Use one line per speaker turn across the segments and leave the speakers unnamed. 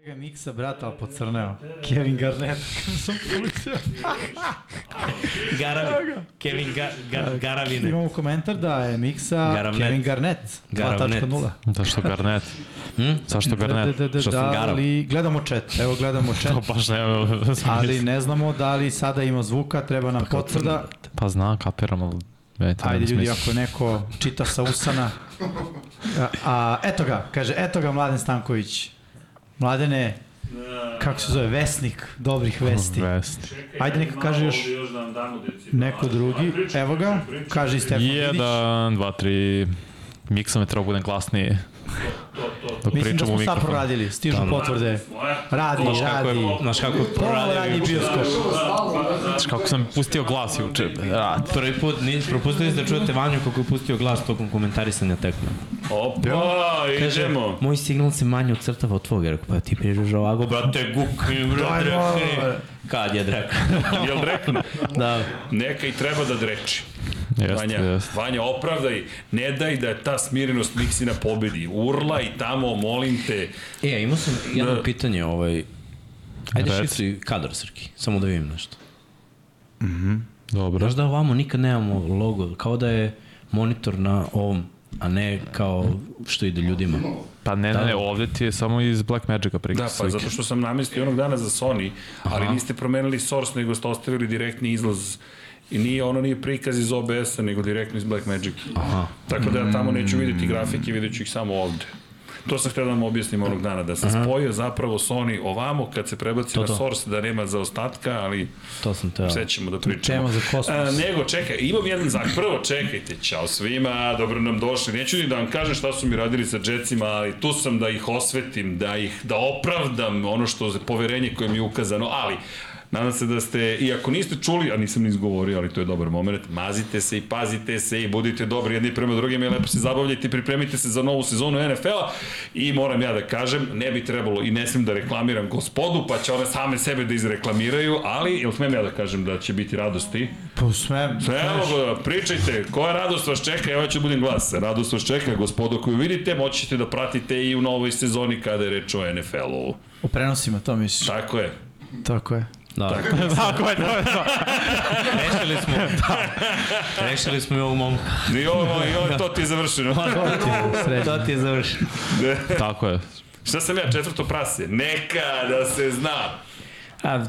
Kolega Miksa, brata, ali pocrneo. Kevin Garnett.
Garavi, Kevin Ga, Ga, Garavine.
Imamo komentar da je Miksa
Garavnet.
Kevin Garnett.
Garavnet.
2.0.
Zašto Garnet?
Hm?
Zašto
Da,
Garnet?
da, da,
Što sam
da,
Garav?
ali gledamo chat. Evo gledamo chat.
To baš nema
Ali ne znamo da li sada ima zvuka, treba nam potvrda.
Pa zna, kapiram, ali... To
Ajde ljudi,
smisla.
ako neko čita sa usana. A, a eto ga, kaže, eto ga Mladen Stanković. Mladene, kako se zove, vesnik dobrih vesti.
Vest.
Ajde neka kaže još
još da nam damo deci.
neko drugi. Evo ga, kaže i Stefan Vidić.
Jedan, dva, tri... Miksa me treba budem glasniji. Dok
Mislim da smo sad proradili, stižu potvrde. Radi,
Znaš kako
radi.
je, znaš kako je
Ponovo radi bioskop.
Znaš kako sam pustio glas juče. Rad.
Prvi put, ni, propustili ste da čujete Vanju kako je pustio glas tokom komentarisanja tekme.
Opa,
Kaže,
idemo.
moj signal se manje ucrtava od tvojeg. Rekao, pa ti pričaš ovako, brate, gukni, brate, drekni. Kad je drek?
Jel dreknu?
da.
Neka i treba da dreči.
Jeste,
Vanja,
jeste.
Vanja, opravdaj, ne daj da ta smirenost Miksina pobedi. I tamo, molim te.
E, imao sam jedno
Da.
pitanje, ovaj... Ajde
Reci.
šifri kadar, Srki, samo da vidim nešto.
Dobro.
Znaš da ovamo nikad nemamo logo, kao da je monitor na ovom, a ne kao što ide ljudima.
Pa ne, ne, ne, ovde ti je samo iz Black Magica
Da,
prikaz.
pa zato što sam namestio onog dana za Sony, ali niste promenili source, nego ste ostavili direktni izlaz I nije, ono nije prikaz iz OBS-a, nego direktno iz Blackmagic.
Aha.
Tako da ja tamo neću vidjeti grafike, vidjet ću ih samo ovde. To sam htio da vam objasnim onog dana, da sam spojio zapravo Sony ovamo kad se prebaci
To,
na
to.
source, da nema zaostatka, ali
To sam teo.
sve ćemo da pričamo.
Tema za kosmos.
A, nego, čekaj, imam jedan zak. Prvo, čekajte, čao svima, dobro nam došli. Neću ni da vam kažem šta su mi radili sa džecima, ali tu sam da ih osvetim, da ih, da opravdam ono što, poverenje koje mi je ukazano, ali Nadam se da ste, i ako niste čuli, a nisam ni izgovorio, ali to je dobar moment, mazite se i pazite se i budite dobri jedni prema drugim i lepo se zabavljajte i pripremite se za novu sezonu NFL-a i moram ja da kažem, ne bi trebalo i ne smem da reklamiram gospodu, pa će one same sebe da izreklamiraju, ali, jel smem ja da kažem da će biti radosti?
Pa smem.
Evo ga, pričajte, koja radost vas čeka, evo ću da budem glas. Radost vas čeka, gospodo koju vidite, moći ćete da pratite i u novoj sezoni kada je reč o NFL-u.
U prenosima to misliš.
Tako je.
Tako je.
Da.
Tako je, to je to.
Rešili smo, da. Rešili smo i ovu momka.
I ovo, i ovo, to ti je završeno.
To ti je srećno.
To ti je završeno.
Tako je.
Šta sam ja, četvrto prase? Neka da se zna.
A,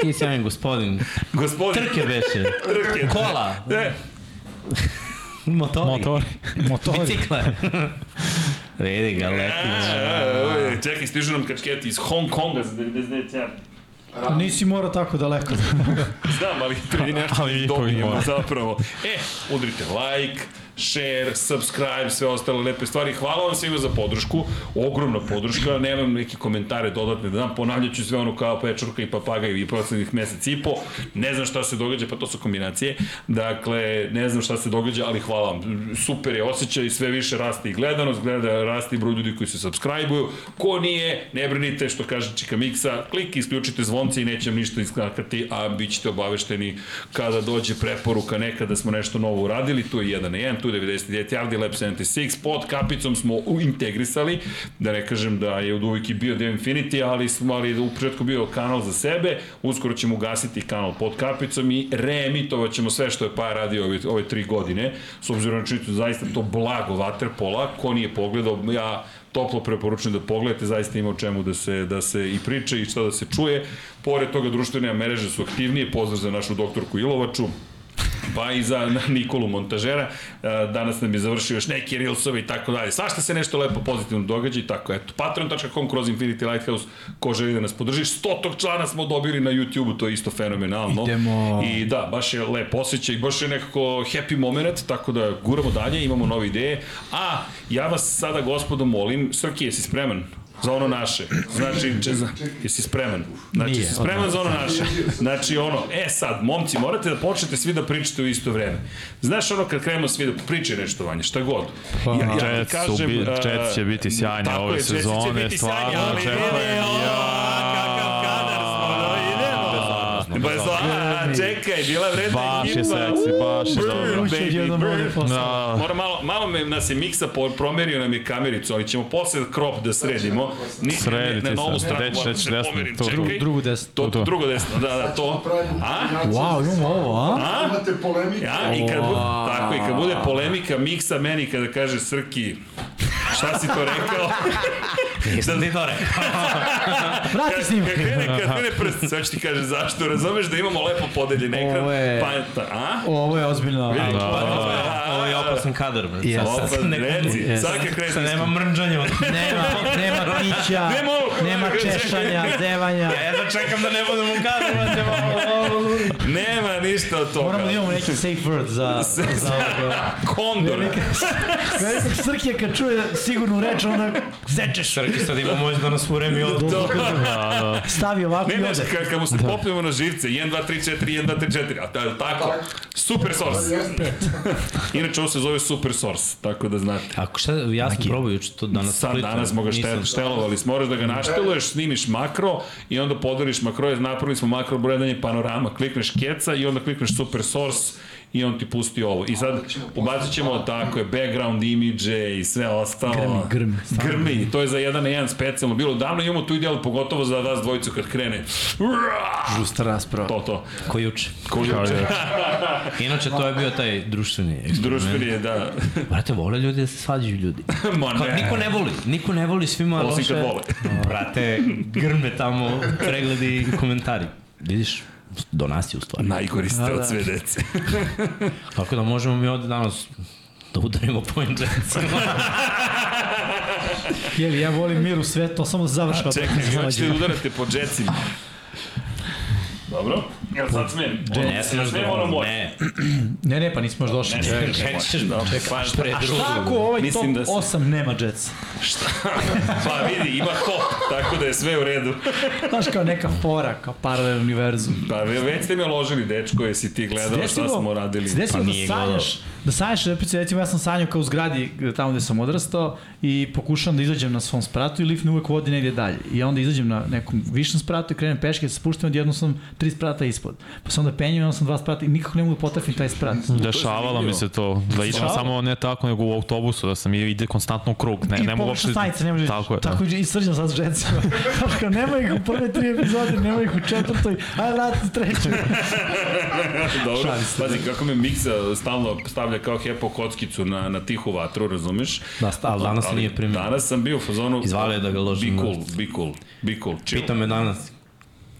ti si onaj gospodin.
Gospodin,
Trke beše.
trke.
Kola.
Ne,
Motori.
Motor.
Motori.
Bicikle. Vidi ga, leti.
a, oj, čekaj, stižu nam kačketi iz Hong Konga za 99 cena.
Nisi morao tako daleko.
Znam, ali prije nešto
Ali
dobijemo
mora.
zapravo. E, udrite like, share, subscribe, sve ostale lepe stvari. Hvala vam svima za podršku, ogromna podrška, nemam neke komentare dodatne da dam, ponavljat ću sve ono kao pečurka i papagaj i poslednjih mesec i po. Ne znam šta se događa, pa to su kombinacije. Dakle, ne znam šta se događa, ali hvala vam. Super je osjećaj, sve više raste i gledanost, gleda, raste i broj ljudi koji se subscribe-uju. Ko nije, ne brinite što kaže Čika Miksa, klik, isključite zvonce i neće vam ništa iskakati, a bit ćete obavešteni kada dođe preporuka neka da smo nešto novo uradili, tu je 1 na 1, tu je 99 Yardi Lab 76, pod kapicom smo integrisali, da ne kažem da je od uvijek i bio Dev Infinity, ali smo ali u početku bio kanal za sebe, uskoro ćemo ugasiti kanal pod kapicom i reemitovat ćemo sve što je pa radio ove, ove tri godine, s obzirom na činjenicu da zaista to blago vaterpola, ko nije pogledao, ja toplo preporučujem da pogledate, zaista ima o čemu da se, da se i priča i šta da se čuje. Pored toga društvene mreže su aktivnije, pozdrav za našu doktorku Ilovaču, pa i za Nikolu Montažera. E, Danas nam je završio još neki reelsove i tako dalje. Svašta se nešto lepo pozitivno događa i tako eto. Patreon.com kroz Infinity Lighthouse ko želi da nas podrži. Stotog člana smo dobili na YouTube-u, to je isto fenomenalno.
Idemo.
I da, baš je lep osjećaj, baš je nekako happy moment, tako da guramo dalje, imamo nove ideje. A, ja vas sada gospodo molim, Srki, jesi spreman? Za ono naše. Znači, če, jesi spreman? Znači,
Nije,
jesi spreman za ono naše. Znači, ono, e sad, momci, morate da počnete svi da pričate u isto vreme. Znaš ono kad krenemo svi da pričaju nešto vanje, šta god.
Pa,
Jets su bi-
a,
Jets će biti sjajni
tako
ove
je,
sezone, stvarno očekujem, ja.
Kakav kadar smo, da idemo.
Bez
Bez a, čekaj, Neka je bila vredna
Baš
ekipa.
je seksi, baš je dobro.
Baby.
Da,
Mora malo, malo me, nas je Miksa po- promerio nam je kamericu, ali ćemo posle crop da sredimo. Ni,
Sredite
ne, na novu
se.
stranu
Reći, reći
se
desno,
pomerim,
to,
čekaj.
Drugu desnu.
To,
To,
drugo desno, da, da, to. A?
Wow, imamo ovo, a?
A?
Imate polemike.
Ja, i kad, tako, i kad bude polemika Miksa meni kada kaže Srki, šta si to rekao?
Nisam ti to rekao.
Vrati
Kad
snimak.
krene, kad krene prst, sad ću ti kaže zašto, razumeš da imamo lepo podeljen ekran,
Ovo je-
pa, ta, a?
Ovo je ozbiljno.
Vidi,
Da,
pa,
da,
a,
Ovo je opasan kadar.
Yes.
Sad- sad
Opa,
neko-
reci,
Yes.
sad kad krene
Sad nema mrnđanja.
Nema, nema pića,
Nema ovo.
nema češanja, zevanja.
Ja jedva čekam da ne budem u kadru, malo.
Nema ništa od toga.
Moramo da imamo neki safe word za, za.
Kondor.
Velikog Srkija kad čuje sigurnu reč, onda zečeš.
Srki sad ima moć da nas uremi od...
Dobro, Stavi ovako
Ne,
i
ne,
ode.
kad, mu se popnemo na živce, 1, 2, 3, 4, 1, 2, 3, 4, a ta, tako, super source. Inače, ovo se zove super source, tako da znate.
Ako šta, ja sam probao juče to danas.
Sad danas smo ga štel, štelovali, moraš da ga našteluješ, snimiš makro i onda podariš makro, napravili smo makro brojedanje panorama, klikneš keca i onda klikneš super source i on ti pusti ovo. I sad ubacit ćemo tako je, background imidže i sve ostalo.
Grmi, grmi.
Grmi, to je za jedan na jedan specijalno bilo. Davno imamo tu ideal, pogotovo za vas dvojicu kad krene.
Žusta rasprava.
To, to.
Ko juče.
Ko juče.
Inače, to je bio taj društveni eksperiment.
Društveni je, da.
Brate, vole ljudi da se svađaju ljudi.
Ma
Kao,
ne.
niko ne voli, niko ne voli, svima
Osim
loše.
kad vole.
Brate, grme tamo, pregledi i komentari. Vidiš, do nas je u stvari.
Najgori ste
Da, da.
od sve dece.
Tako da možemo mi ovde danas da udarimo point Jetsima.
Jeli, ja volim mir u svetu, to samo da završava.
Čekaj, hoćete da udarate po džecima. Dobro? Jel sad smem?
Ne, smeš
Smem ono moje.
Ne,
Ne, ne, pa nismo još došli.
Ne,
čekaj, ćeš
Da,
čekaj,
pa,
pre
A
drugog.
šta ako ovaj
Mislim
top
da se-
8 nema Jetsa?
Pa vidi, ima top, tako da je sve u redu.
Znaš, kao neka fora, kao paralel univerzum.
Pa ve- već ste me ložili, dečko, jesi ti gledao šta smo radili.
Desilo
Pa
da
nije
sanjaš, da sanjaš, recimo, recimo ja sam sanjao kao u zgradi tamo gde sam odrastao i pokušavam da izađem na svom spratu i lift me uvek vodi negdje dalje. I onda izađem na nekom višem spratu i krenem peške, se spuštam, odjedno sam tri sprata ispod. Pa se onda penjem, onda sam dva sprata i nikako ne mogu da potrefim taj sprat.
Dešavalo mi se to, da idem
Dešavalo?
samo ne tako nego u autobusu, da sam ide konstantno u krug, ne,
I
ne mogu uopšte...
stanica, ne možeš.
Tako je,
tako
da.
i srđam sad s. Znaš kao, nema ih u prve tri epizode, nema ih u četvrtoj, aj vrati trećoj.
Dobro, pazi kako me Miksa stalno stavlja kao hepo kockicu na, na tihu vatru, razumeš?
Da, sta- ali danas se nije primio.
Danas sam bio u fazonu...
Izvalio je da ga ložim
Be cool, be cool, be cool, chill.
Pita me danas,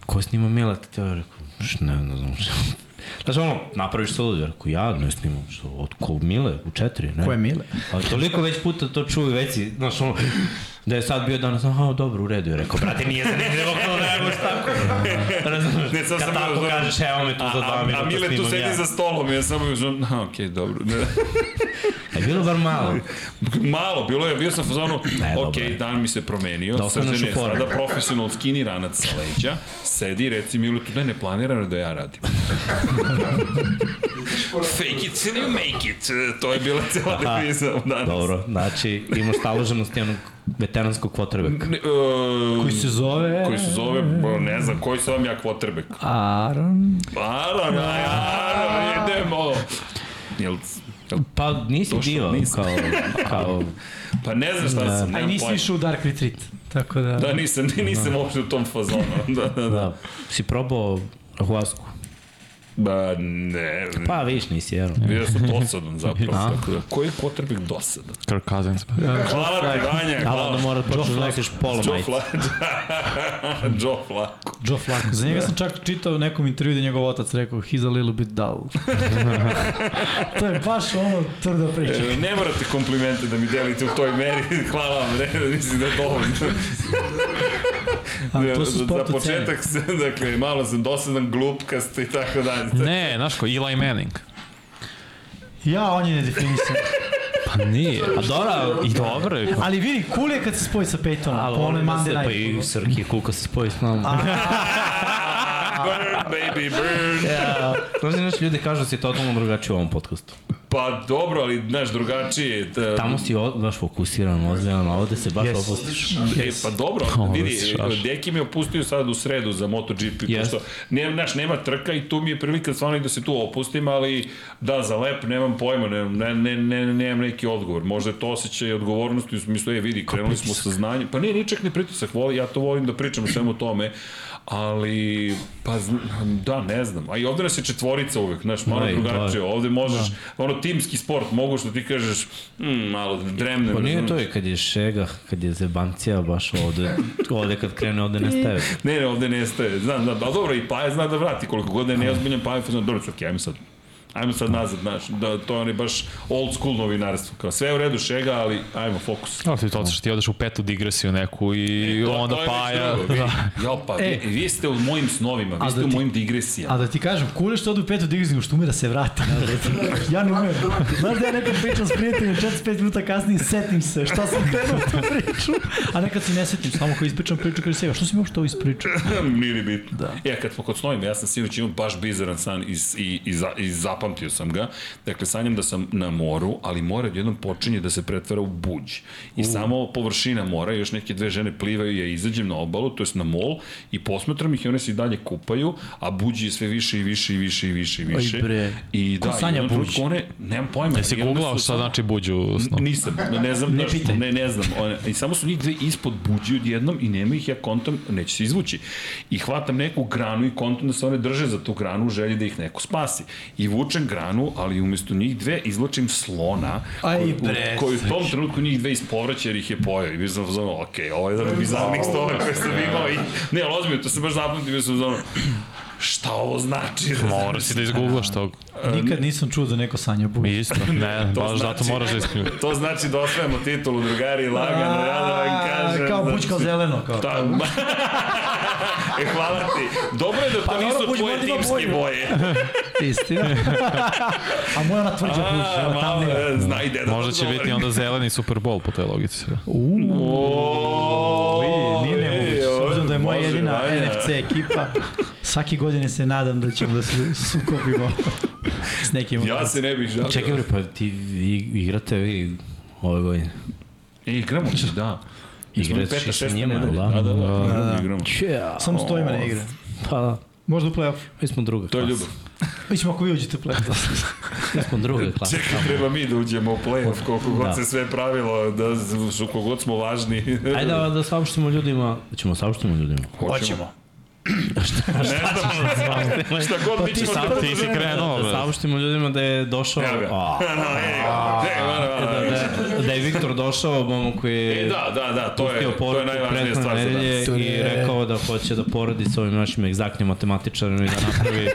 ko snima Mileta? Te rekao, "Š, ne, ne znam što. Znaš ono, napraviš se lud, ja rekao, ja ne snimam, što, od ko Mile, u četiri, ne?
Ko je Mile?
Ali toliko već puta to čuju, već si, znaš ono, da je sad bio danas, aha, dobro, u redu, je rekao, brate, nije zanimljivo kao da reaguješ tako. Razumeš,
Ne, sad
kad
sam
tako kažeš, evo me tu za dva
a, a,
minuta
a Mile tu
snimam
sedi
ja.
za stolom ja samo uzmem, aha, okej, dobro. Ne.
E, bilo bar malo.
Malo, bilo je, bio sam u fazonu,
Ne, dobro
ok,
je.
dan mi se promenio,
Da
Srđan je sada profesional skinny ranac sa leđa, sedi reci Milu, tu ne, ne planirano da ja radim. Fake it till you make it, to je bila deviza danas.
Dobro, znači imaš staloženost jednog veteranskog kvotrbeka.
Ne, uh,
Koji se zove...
koji se zove, ne znam, koji sam ja quarterback.
Aaron...
Aron, aj, Aron, idemo. Jel, jel,
Pa nisi
Došao,
diva,
nisam.
kao, kao,
pa ne znam šta sam,
A i
nemam
nisi išao u Dark Retreat. Tako da...
Da, nisam, nisam uopšte u tom fazonu. Da, da, da.
da, si probao Rahuasku.
Ba, ne.
Pa viš nisi, jel?
Ja sam dosadan zapravo. Tako da, koji je quarterback dosadan?
Kirk Cousins.
Hvala ti, Vanja.
Ali
Hvala.
onda mora da počneš da nosiš majice.
Flacco. Joe Flacco.
Joe Flacco. Za njega sam čak čitao u nekom intervju da je njegov otac rekao he's a little bit dull. to je baš ono tvrda priča.
E, Ne morate komplimente da mi delite u toj meri. Hvala vam, ne, mislim da je dovoljno.
A to su
za, početak, dakle, malo sam dosadan, glupkast i tako dalje.
Ne, znaš ko, Eli Manning.
Ja, on je nedefinisan.
Pa nije.
A Dora,
I dobro je.
Ali vidi, cool je kad se spoji sa Peytonom.
ali on
Monday
se, pa
night.
i Srki je kuka se spoji s nama.
baby, burn.
Ja, znaš, znaš, ljudi kažu da si totalno drugačiji u ovom podcastu.
Pa dobro, ali, znaš, drugačije. Da,
Tamo si o, baš fokusiran, ozbiljan, a ovde se baš
Yes.
opustiš.
E, pa dobro,
Ovo
vidi. Deki me opustio sad u sredu za MotoGP,
Jest.
pošto nema, znaš, nema trka i tu mi je prilika stvarno i da se tu opustim, ali da, za lep nemam pojma, ne, ne, ne, ne, nemam neki odgovor. Možda je to osjećaj odgovornosti u smislu, je, vidi, krenuli smo sa znanjem, pa nije ničak ni pritisak, voli, ja to volim da pričam o svemu tome, ali, pa, da, ne znam. A i ovde nas je četvorica uvek, znaš, malo drugačije.
da.
Ovde možeš, ono, timski sport, mogu što ti kažeš, mm, malo dremne.
Pa nije to i kad je šega, kad je zebancija, baš ovde, ovde kad krene, ovde ne staje.
Ne, ne, ovde nestaje. Znam, znam, ali dobro, i Paja zna da vrati koliko god da je neozbiljan Paja, znam, dobro, ok, ajmo sad. Ajmo sad nazad, znaš, da to je baš old school novinarstvo. Kao sve je u redu šega, ali ajmo fokus.
Ali ti to što ti odeš u petu digresiju neku i
To-
onda
to
paja. Da.
Ja, pa,
E.
vi, vi ste u mojim snovima, vi ste
da
u
ti-
mojim digresijama.
A da ti kažem, kule što odu u petu digresiju, što umira se vrati nazad. Ja ne umem. Znaš da ja nekad pričam s prijateljem, 45 minuta kasnije setim se šta sam krenuo u tu priču, a nekad se ne setim, samo kad ispričam priču, kaže se, što si mi uopšte ovo ispričao?
Nije ni bitno. Da. Ja, kad smo kod snovima, ja sam sinoć imao baš bizaran san i, i, i, za, i zapamtio sam ga. Dakle, sanjam da sam na moru, ali more odjednom počinje da se pretvara u buđ. I uh. samo površina mora, još neke dve žene plivaju, ja izađem na obalu, to jest na mol, i posmatram ih i one se i dalje kupaju, a buđ je sve više i više i više i više i više.
bre.
I
Ko
da,
sanja
i jednom
buđ?
one, nemam pojma.
Jesi googlao šta znači buđu u snu?
Nisam, ne znam,
Ne pitaj.
ne, ne znam. One, I samo su njih dve ispod buđi odjednom i nema ih, ja kontam, neće se izvući. I hvatam neku granu i kontam da se one drže za tu granu u želji da ih neko spasi. I vučem granu, ali umesto njih dve izvlačim slona,
Aj,
koji,
bre,
koji u tom trenutku njih dve ispovraća jer ih je pojao. I bio sam ono, ok, ovo je jedan od bizarnih stova koje sam imao. I, ne, ali ozbiljno, to se baš zapamtio, bio sam šta ovo znači?
Mora si da izgooglaš tog.
Nikad nisam čuo da neko sanja buđ.
Isto, ne,
To
baš zato
znači-
moraš da isključiš.
To znači da osvajamo titulu, drugari, lagano, ja da vam kažem.
Kao
znači-
kao zeleno. Kao.
Ta, e, hvala ti. Dobro je da to
Pa
nisu
Buđ
tvoje timske boje.
Istina. A moja ona tvrđa
malo,
tamnija.
e, zna i deda.
Možda će biti onda zeleni Super Bowl po toj logici.
Vidi, nije nemoguće. Da je moja
može,
jedina
Vanja.
NFC ekipa, svake godine se nadam da ćemo da se sukobimo s nekim.
Ja se ne bih žalio.
Čekaj, bre, pa ti i- igrate vi ove godine.
E, igramo se, da.
Igrate
Peta,
se sa
šesta
njima,
nedelja.
da?
Da, da, da, da, igramo.
Ja.
Samo stojimo na igre.
Pa da,
Možda u play-off.
mi smo druga
To je
klasa.
ljubav.
Mi ćemo ako vi uđete u play-off.
Mi smo druga klasa.
Čekaj, treba mi da uđemo u play-off, koliko god
Da.
se sve pravilo, da su koliko god smo važni.
Ajde da, da saopštimo ljudima, da ćemo saopštimo ljudima.
Hoćemo.
Ne znam, šta god mi ćemo da
Ti si krenuo,
Da saopštimo ljudima da je došao...
Evo ga.
Da, da, da je Viktor došao, momak koji je...
E, da, da, da, to je, to je najvažnija stvar za danas.
i rekao da hoće da poradi sa ovim našim egzaktnim matematičarom i da napravi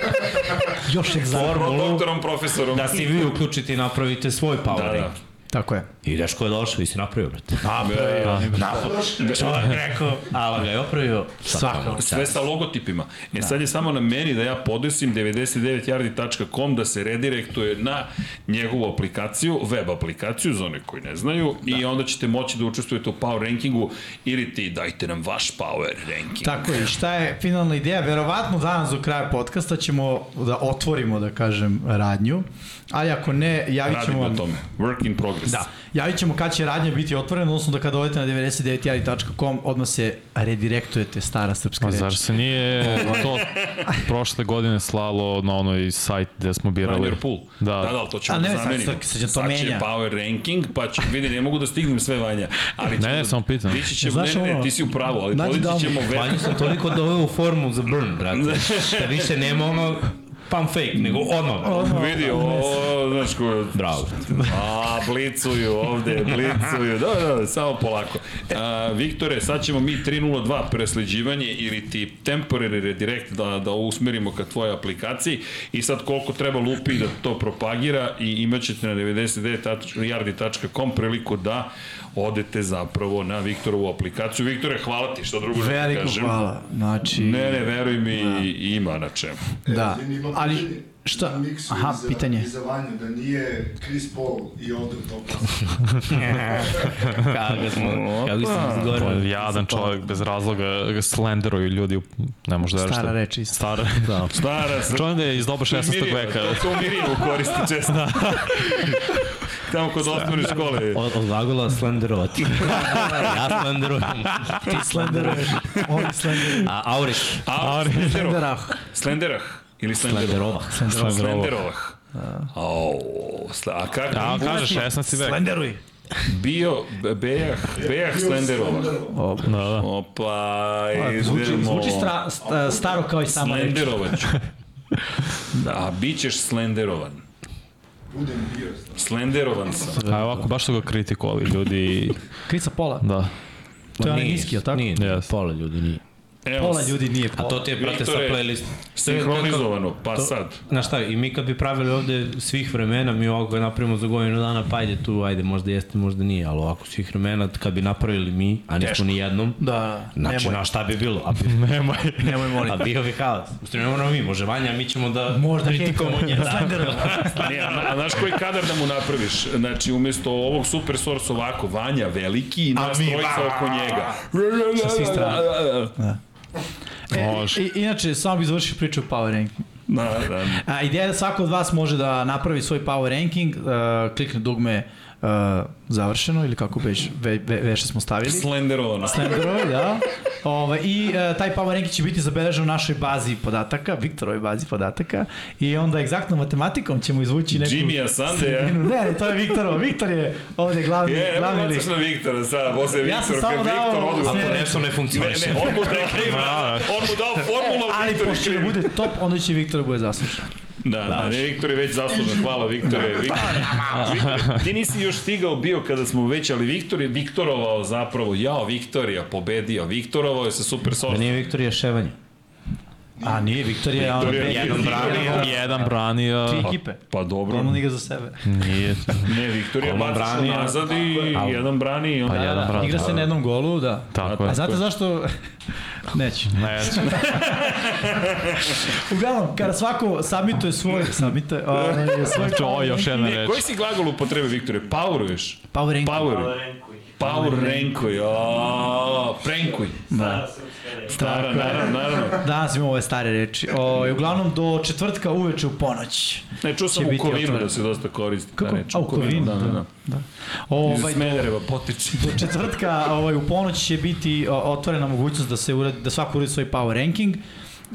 Još egzakt.
formulu
Doktorom, profesorom.
da se vi uključite i napravite svoj power
Da, da.
ranking.
Tako je.
I Deško je došao i si napravio, brate.
E,
Čovjek rekao, ali ga je opravio.
Svakako.
Sve sa logotipima. E sad je samo na meni da ja podesim 99yardi.com da se redirektuje na njegovu aplikaciju, web aplikaciju za one koji ne znaju da. i onda ćete moći da učestvujete u power rankingu ili ti dajte nam vaš power ranking.
Tako je, i šta je finalna ideja? Verovatno danas do kraja podcasta ćemo da otvorimo, da kažem, radnju, ali ako ne, javit ćemo
Radimo
vam...
na tome. Work in progress.
Da, javit ćemo kad će radnja biti otvorena, odnosno da kada odete na 99yari.com odmah se redirektujete stara srpska
Pa
reč.
zar se nije to prošle godine slalo na onoj sajt gde smo birali?
Runner pool.
Da.
da, da, to ćemo
A ne,
da
sad-
zamenimo.
sad- sad će to
sad će power ranking, pa će, vidi, ne mogu da stignem sve vanja. Ali ćemo
Ne,
da-
samo pitam.
Dići ćemo,
Znaš
ne, ne, ti si u pravu, ali podići
da-
ćemo web
Vanju sam toliko doveo u formu za burn, brate. Da više nema ono pump fake, nego odmah. brate.
Vidi, o, znaš ko,
Bravo.
A, blicuju ovde, blicuju. Da, da, samo polako. A, Viktore, sad ćemo mi 302 presleđivanje ili ti temporary redirect da, da usmerimo ka tvojoj aplikaciji i sad koliko treba lupi da to propagira i imat ćete na 99yardi.com priliku da odete zapravo na Viktorovu aplikaciju. Viktore, hvala ti, što drugo da ti
Veliko
kažem.
hvala. Znači,
Ne, ne, veruj mi, ima na čemu.
da. Ali, šta?
Miksu
Aha,
za,
pitanje.
I za Vanju, da nije Chris Paul i ovde u topu.
Kako smo, kako smo
Pa,
izgovorili.
jadan čovjek bez razloga ga slenderuju ljudi, ne može da
Stara
šta.
reč isto.
Stara, da.
Stara,
Čovjek da je iz doba 16. veka.
To, to Mirinu koristi često. Tamo kod osnovne škole.
Od, od glagola slenderovati. ja slenderujem.
Ti slenderuješ. Oni slenderuju.
A Aurik?
A, Slenderov.
Slenderah.
Slenderah. Ili Slenderov.
Slenderovah.
Slenderovah. Au, sle- a kako?
Ja vam kažem, 16. vek.
Slenderuj.
Bio Be- Bejah, Bejah Slenderova.
Da, da.
Opa,
Zvuči,
idemo.
zvuči stra, sta, staro kao i sama reč.
Slenderovaću. da. A bit ćeš slenderovan.
Budem bio.
Slenderovan sam.
A ovako, baš su ga kritikovali ljudi.
Krica pola.
Da.
To je onaj niski, jel tako?
Nije,
Yes.
pola ljudi nije.
Evo,
Pola ljudi nije
A
pola.
to ti je, brate, sa playlist.
Sinhronizovano, pa
To-
sad.
Znaš šta, i mi kad bi pravili ovde svih vremena, mi ovako napravimo za godinu dana, pa ajde tu, ajde, možda jeste, možda nije, ali ovako svih vremena, kad bi napravili mi, a nismo ni jednom,
Da,
znači,
nemoj.
na šta bi bilo? A, bi,
Nemoj.
Nemoj molim.
a bio bi haos. U stvari, ne moramo mi, može Vanja, mi ćemo da
Možda
kritikujemo
hejtujemo.
njega.
Slenderova.
Ne, a, a znaš koji kadar da mu napraviš? Znači, umesto ovog super source ovako, Vanja veliki i nas trojica oko njega.
Sa svih strana.
Može.
E, i, inače, samo bih završio priču o Power Ranking.
Da, da.
A, ideja je da svako od vas može da napravi svoj Power Ranking, uh, klikne dugme uh, završeno ili kako već, ve, ve, veše smo stavili.
Slenderovano.
Slenderove, da. Ove, I uh, taj power ranking će biti zabeležen u našoj bazi podataka, Viktorovoj bazi podataka i onda egzaktnom matematikom ćemo izvući neku...
Jimmy Asande,
Ne, ne, to je Viktorova. Viktor je ovdje glavni,
Je,
glavni lik.
bacaš na Viktora sad, posle
Ja sam
Viktor,
samo
kad Viktor
dao
odu.
smjer-
Ako nešto ne
Ne,
funkcioniše.
ne, on mu dao, on mu dao formulu,
Ali
Viktor je
pošto
kriv.
bude top, onda će Viktor da bude zaslušan.
Da, da, ne, Viktor je već zaslužan, hvala Viktore. Viktor, Viktor, ti nisi još stigao bio kada smo već, ali Viktor je Viktorovao zapravo, jao, Viktorija, pobedio, Viktorovao je sa super
Da
source.
nije Viktorija Ševanje.
A nije, Viktor je ono,
Viktor je
jedan branio.
Jedan branio...
Tri ekipe.
Pa dobro,
Ono ga za sebe.
Nije.
ne, Viktor je
Kolman
baciš
brani, a-
nazad i jedan brani i onda...
Pa jedan brani.
Igra se na jednom golu, da.
Tako je.
A znate zašto... Neću.
Ne,
Uglavnom, kada svako submituje svoj, submituje, ovaj, svoj
to je još jedna reč.
koji si glagol upotrebe, Viktore? Poweruješ?
power.
Power. Power rankuj, a prankuj.
Da.
Stara, naravno, naravno.
Danas imamo ove stare reči. O, uglavnom, do četvrtka uveče u ponoć.
Ne, čuo sam u Kovinu da se dosta koristi. ta
Kako?
reč.
A, u Kovinu,
da, da, da.
da.
Iz
Ovaj,
Smedereva potiče.
do četvrtka ovaj, u ponoć će biti o, otvorena mogućnost da se uradi, da svako uradi svoj power ranking.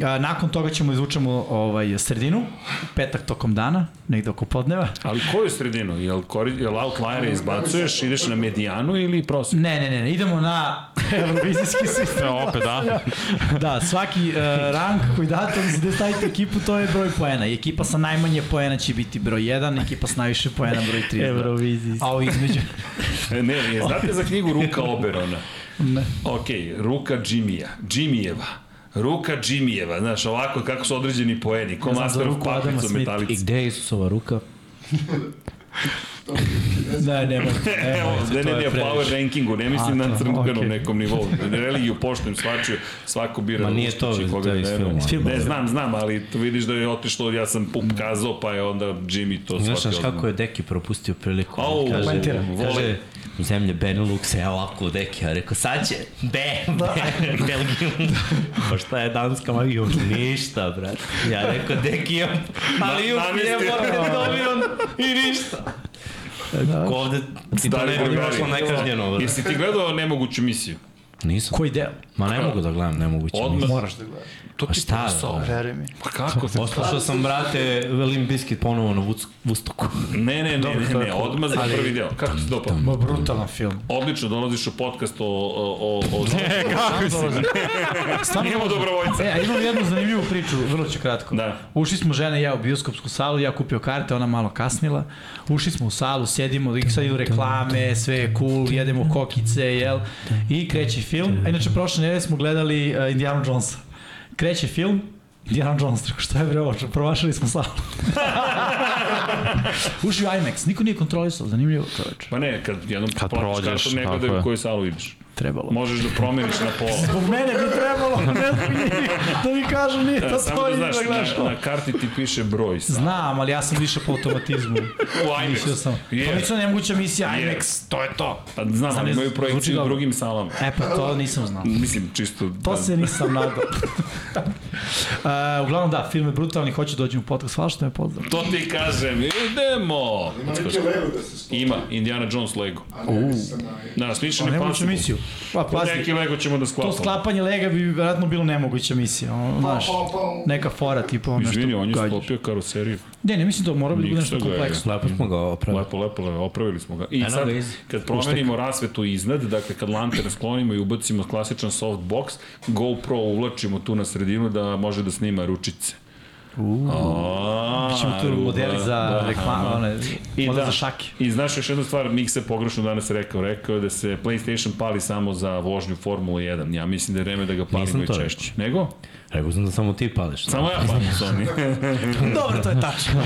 A, nakon toga ćemo izvučemo ovaj, sredinu, petak tokom dana, negde oko podneva.
Ali koju sredinu? Jel, kori, jel outliere izbacuješ, ideš na medijanu ili prosek?
Ne, ne, ne, ne, idemo na eurovizijski sistem.
Evo opet, da.
Da, svaki uh, rank koji date, gde stavite ekipu, to je broj poena. I ekipa sa najmanje poena će biti broj 1, ekipa sa najviše poena broj 3.
Eurovizijski.
A ovo između...
Ne, ne, znate za knjigu Ruka Oberona?
Ne.
Ok, Ruka Jimmyja, Jimmyjeva. Ruka Jimmyjeva, znaš, ovako kako su određeni poeni, ko
Ja
Master of Puppets u
Smitha.
I
Metalici.
gde je Isusova ruka?
Ne, nemoj.
Evo, ne, ne, ne, power rankingu, ne mislim
A,
na crnkanom
okej.
nekom nivou. Religiju poštujem, svačiju, svako bira
Ma nije to,
koga
to je
da
iz filma.
Filma.
Ne, znam, znam, ali to vidiš da je otišlo, ja sam pup kazao, pa je onda Jimmy to shvatio.
znaš kako je Deki propustio priliku?
Au,
kaže,
Poentira.
Zemlje Beneluxa je ovako Deki, ja rekao, sad će, be, be, Belgiju. pa šta je Danska, ma još ništa, brate. Ja rekao, Deki, on, ali
namestio.
jebote, dobio on i ništa. Kako ovde ti to
Stari
ne bi
drugari.
došlo nekažnjeno, brate.
Jesi ti gledao nemoguću misiju?
Nisam.
Koji deo?
Ma ne mogu da gledam, nemoguće.
Odmah.
nisam.
Moraš da gledaš.
To
Pa
ti
šta,
posao.
da.
Veruj mi.
Pa kako te?
Poslušao sam, brate, Velim Biskit ponovo na Vus- Vustoku.
Ne, ne, ne, ne, ne, odmah za prvi deo. Kako ti dopao?
Ma brutalan film.
Odlično, dolaziš u podcast o... o, o, o
Kako si?
Stvarno
Imamo
dobro.
dobrovoljca.
E, a imam jednu zanimljivu priču, vrlo ću kratko.
Da.
Ušli smo žene i ja u bioskopsku salu, ja kupio karte, ona malo kasnila. Ušli smo u salu, sedimo, i sad idu reklame, sve je cool, jedemo kokice, jel? I kreće film. A inače, prošle nedelje smo gledali uh, Indiana Jonesa. Kreće film, Indiana Jones, rekao, šta je bre ovo, promašali smo salu. Ušli u IMAX, niko nije kontrolisao, zanimljivo čoveče.
Pa ne, kad jednom
Kad prođeš,
kartom, ne gledaju u koju salu ideš.
Trebalo.
Možeš da promeniš na pola.
Zbog mene bi trebalo, ne da mi kažu nije to
Samo
to
da
i
znaš,
da gledaš
na, na karti ti piše broj. sam.
Znam, ali ja sam više po automatizmu.
U
Mislio
IMAX.
sam.
Je.
To nisam nemoguća misija
Je.
IMAX, to je to.
Pa znam,
Znam,
ali imaju projekciju u drugim salama.
E pa to nisam znao.
Mislim, čisto...
To
da,
se nisam nadao. uh, uglavnom da, film je brutalni, hoću da dođem u podcast, hvala što me pozdrav.
To ti kažem, idemo!
Ima neki Lego da se skopa.
Ima, Indiana Jones Lego.
A ne sa na...
Da, sličan
Pa nemoguća
Possible.
misiju. Pa
Pa
pazi,
neki Lego ćemo da
to
sklapamo.
sklapanje lega bi vjerojatno bilo nemoguća misija, ono, znaš,
Pa, pa,
neka fora tipa ono nešto
Izvini, on je
gađaš.
sklopio karoseriju.
Ne, ne mislim to mora bi da bude
Ništa
nešto kompleksno.
Lepo smo ga opravili.
Lepo, lepo, lepo, opravili smo ga. I
Eno
sad, kad promenimo rasvetu iznad, dakle kad lanterne sklonimo i ubacimo klasičan softbox, GoPro uvlačimo tu na sredinu da može da snima ručice. Uuu.
Ćemo tu modeli za reklame, one,
I da,
za šake.
I znaš još jednu stvar, Mik se pogrešno danas rekao, rekao je da se PlayStation pali samo za vožnju Formula 1. Ja mislim da je vreme da ga palimo
Nisam
i češće. Nego?
Rekao sam da samo ti pališ.
Samo ja palim Sony.
Dobro, to je tačno.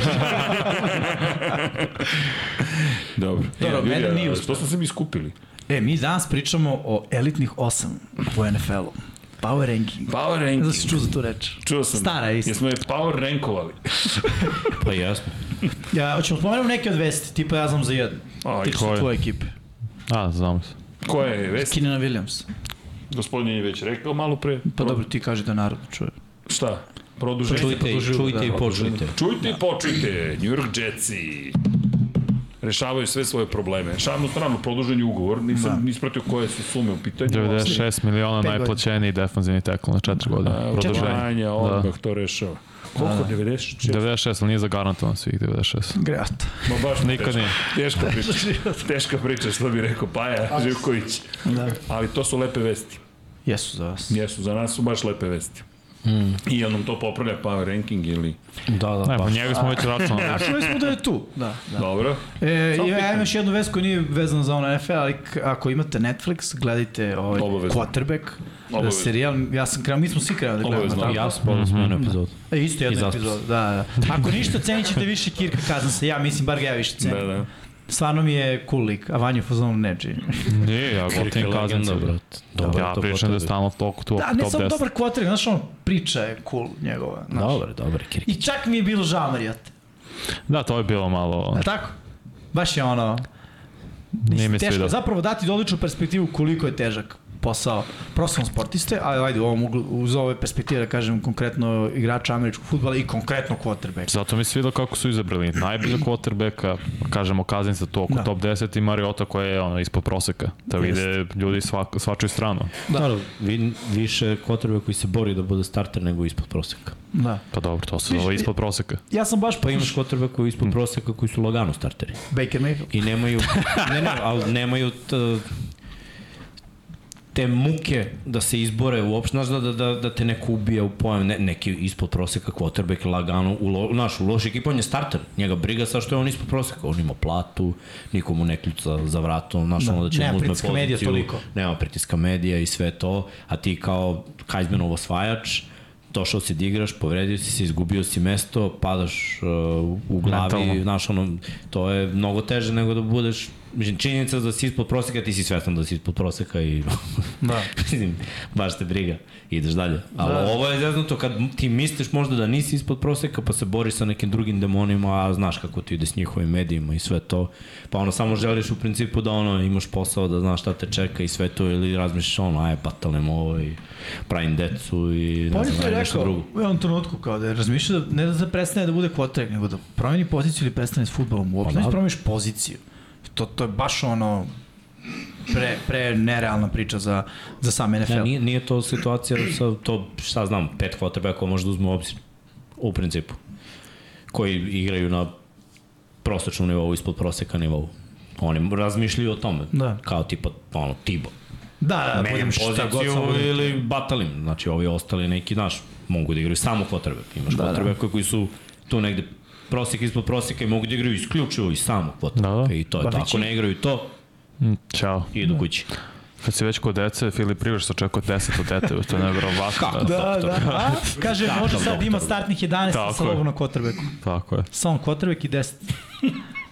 Dobro.
Dobro,
E,
mene nije uspeo.
Što smo se mi skupili?
E, mi danas pričamo o elitnih osam u NFL-u. Power ranking.
Power ranking.
znam si čuo za tu reč.
Čuo sam.
Stara je isto.
Jesmo je power rankovali.
Pa jesmo.
Ja, hoćemo spomenuti neke od vesti, tipa ja znam za jednu.
Aj,
Tiče
koje?
tvoje ekipe.
A, znam se.
Ko je vest?
Kinana Williams.
Gospodin je već rekao malo pre.
Pa dobro, ti kaži da narod čuje.
Šta? Produženje?
Čujte, i-
produžuju,
čujte
da,
i počujte.
Čujte i počujte. New York Jetsi rešavaju sve svoje probleme. Šarnu stranu, produžen je ugovor, nisam da. ispratio koje su sume u pitanju.
96 miliona najplaćeniji defanzivni tackle na 4 godine. Produženje. Da.
odmah to rešava. Koliko? 96?
96, ali nije zagarantovan svih 96.
Grejat.
Ma baš
Nikad
teška,
nije.
teška priča. teška priča, što bi rekao Paja Živković.
Da.
Ali to su lepe vesti.
Jesu za vas.
Jesu, za nas su baš lepe vesti. Mm. I jel nam to popravlja power ranking ili...
Da, da,
Ne, pa njega smo već računali.
Čuli smo da je tu. Da, da.
Dobro.
E,
Samo
ja imam još jednu vest koja nije vezana za ono NFL, ali ako imate Netflix, gledajte ovaj
Obavezno.
Quarterback,
Obavezno.
serijal, ja sam krenuo, mi smo svi krenuli da gledamo.
Obavezno.
tako?
Ja sam pogledao smo jednu epizodu.
E, isto
zaspo
epizoda, da, da. Ako ništa, cenit ćete više Kirka Kazansa, ja mislim, bar ga ja više cenim.
Da, da.
Stvarno mi je cool lik, a Vanju fazonu ne čini.
Nije, ja
legenda,
kaznicu.
brat. Dobro,
Ja
to
pričam da je stalno toliko tu
Da, ne
top
samo
10.
dobar quarterback, znaš ono, priča je cool njegova. Znaš.
Dobar, dobar, Kirk.
I čak mi je bilo žao Marijate.
Da, to je bilo malo...
Je tako? Baš je ono,
Nije mi
teško,
sviđa.
zapravo dati odličnu perspektivu koliko je težak posao profesionalnog sportiste, ali ajde u ovom uglu, uz ove perspektive da kažem konkretno igrača američkog futbala i konkretno quarterback.
Zato mi se sviđa kako su izabrali najboljeg quarterbacka, kažemo Kaznica tu oko
Da.
top 10 i Mariota koja je ono ispod proseka. Da vide ljudi svak, svačiju stranu.
Da, da vi, više kotrbe koji se bori da bude starter nego ispod proseka.
Da.
Pa dobro, to se zove ispod proseka.
Ja sam baš
Pa imaš kotrbe koji ispod proseka koji su lagano starteri.
Baker Mayfield.
I nemaju, ne, ne, ali nemaju t, te muke da se izbore uopšte, znaš da, da, da, da te neko ubija u pojam, ne, neki ispod proseka quarterback lagano, u, lo, znaš, u loš ekipa on je starter, njega briga sa što je on ispod proseka, on ima platu, nikomu ne kljuca za vratom, znaš,
Da,
ono da će mu uzme poziciju,
medija toliko.
nema pritiska medija i sve to, a ti kao Heismanov osvajač, došao si da igraš, povredio si se, izgubio si mesto, padaš uh, u glavi,
Mentalno.
znaš, ono, to je mnogo teže nego da budeš, mislim, činjenica da si ispod proseka, ti si svestan da si ispod proseka i,
Da.
mislim, baš te briga, ideš dalje. Ali
Da.
ovo je zeznuto kad ti misliš možda da nisi ispod proseka, pa se boriš sa nekim drugim demonima, a znaš kako ti ide s njihovim medijima i sve to, pa ono, samo želiš u principu da ono, imaš posao, da znaš šta te čeka i sve to, ili razmišljaš ono, aj, batalem ovo i pravim decu i
Pa
ne
je
znam, nešto
rekao
drugo.
u jednom trenutku kao da je razmišljao da ne da prestane da bude quarterback, nego da promeni poziciju ili prestane s futbolom uopšte.
Pa
Pa
da.
da. promeniš poziciju. To, to je baš ono pre, pre nerealna priča za, za sam NFL.
Ne, nije, nije to situacija sa to, šta znam, pet quarterbackova može da uzme u obzir, u principu, koji igraju na prosečnom nivou, ispod proseka nivou. Oni razmišljaju o tome,
Da.
kao tipa, ono, Tibo.
Da, da,
Menjam
šta god
poziciju ili batalim, znači ovi ostali neki, znaš, mogu da igraju samo quarterback. Imaš
Da,
da,
da.
koji su tu negde prosek ispod proseka i mogu da igraju isključivo i samo quarterback.
Da, da.
I to je to.
veći-
Ako ne igraju to,
Mm, Ćao.
idu kući.
Kad si već kod dece, Filip Rivers očekuje 10 od dete, to je nevjerovatno.
Da, da. A, kaže, može sad ima startnih 11
Tako
sa lovom na quarterbacku.
Tako je.
Samo quarterback i 10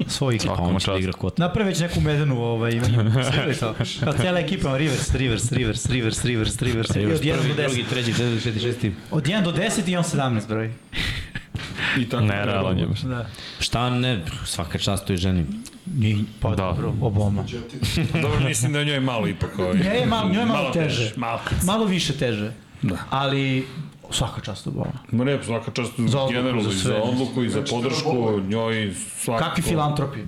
svojih.
Svaka
On će da igra kvot.
Napravi već neku medenu ovaj, ima sve to. Kao cijela ekipa, Rivers, Rivers, Rivers, Rivers, Rivers, Rivers. 1
Prvi,
do 10.
drugi, treći, četvrti, šesti.
Od 1 do 10 i on 17 broj.
I tako
Nerealan je. baš.
Da.
Šta ne, svaka čast toj ženi.
I, pa
Da.
dobro, Obama.
Dobro, mislim da je njoj malo ipak ovaj.
Ne, malo, njoj je malo teže.
Malo.
Malo više teže.
Da.
Ali svaka čast Obama.
Ma ne, svaka čast
Za odluku,
generalno
za
i
sve.
za odluku i za podršku, njoj svakako.
Kakvi filantropi.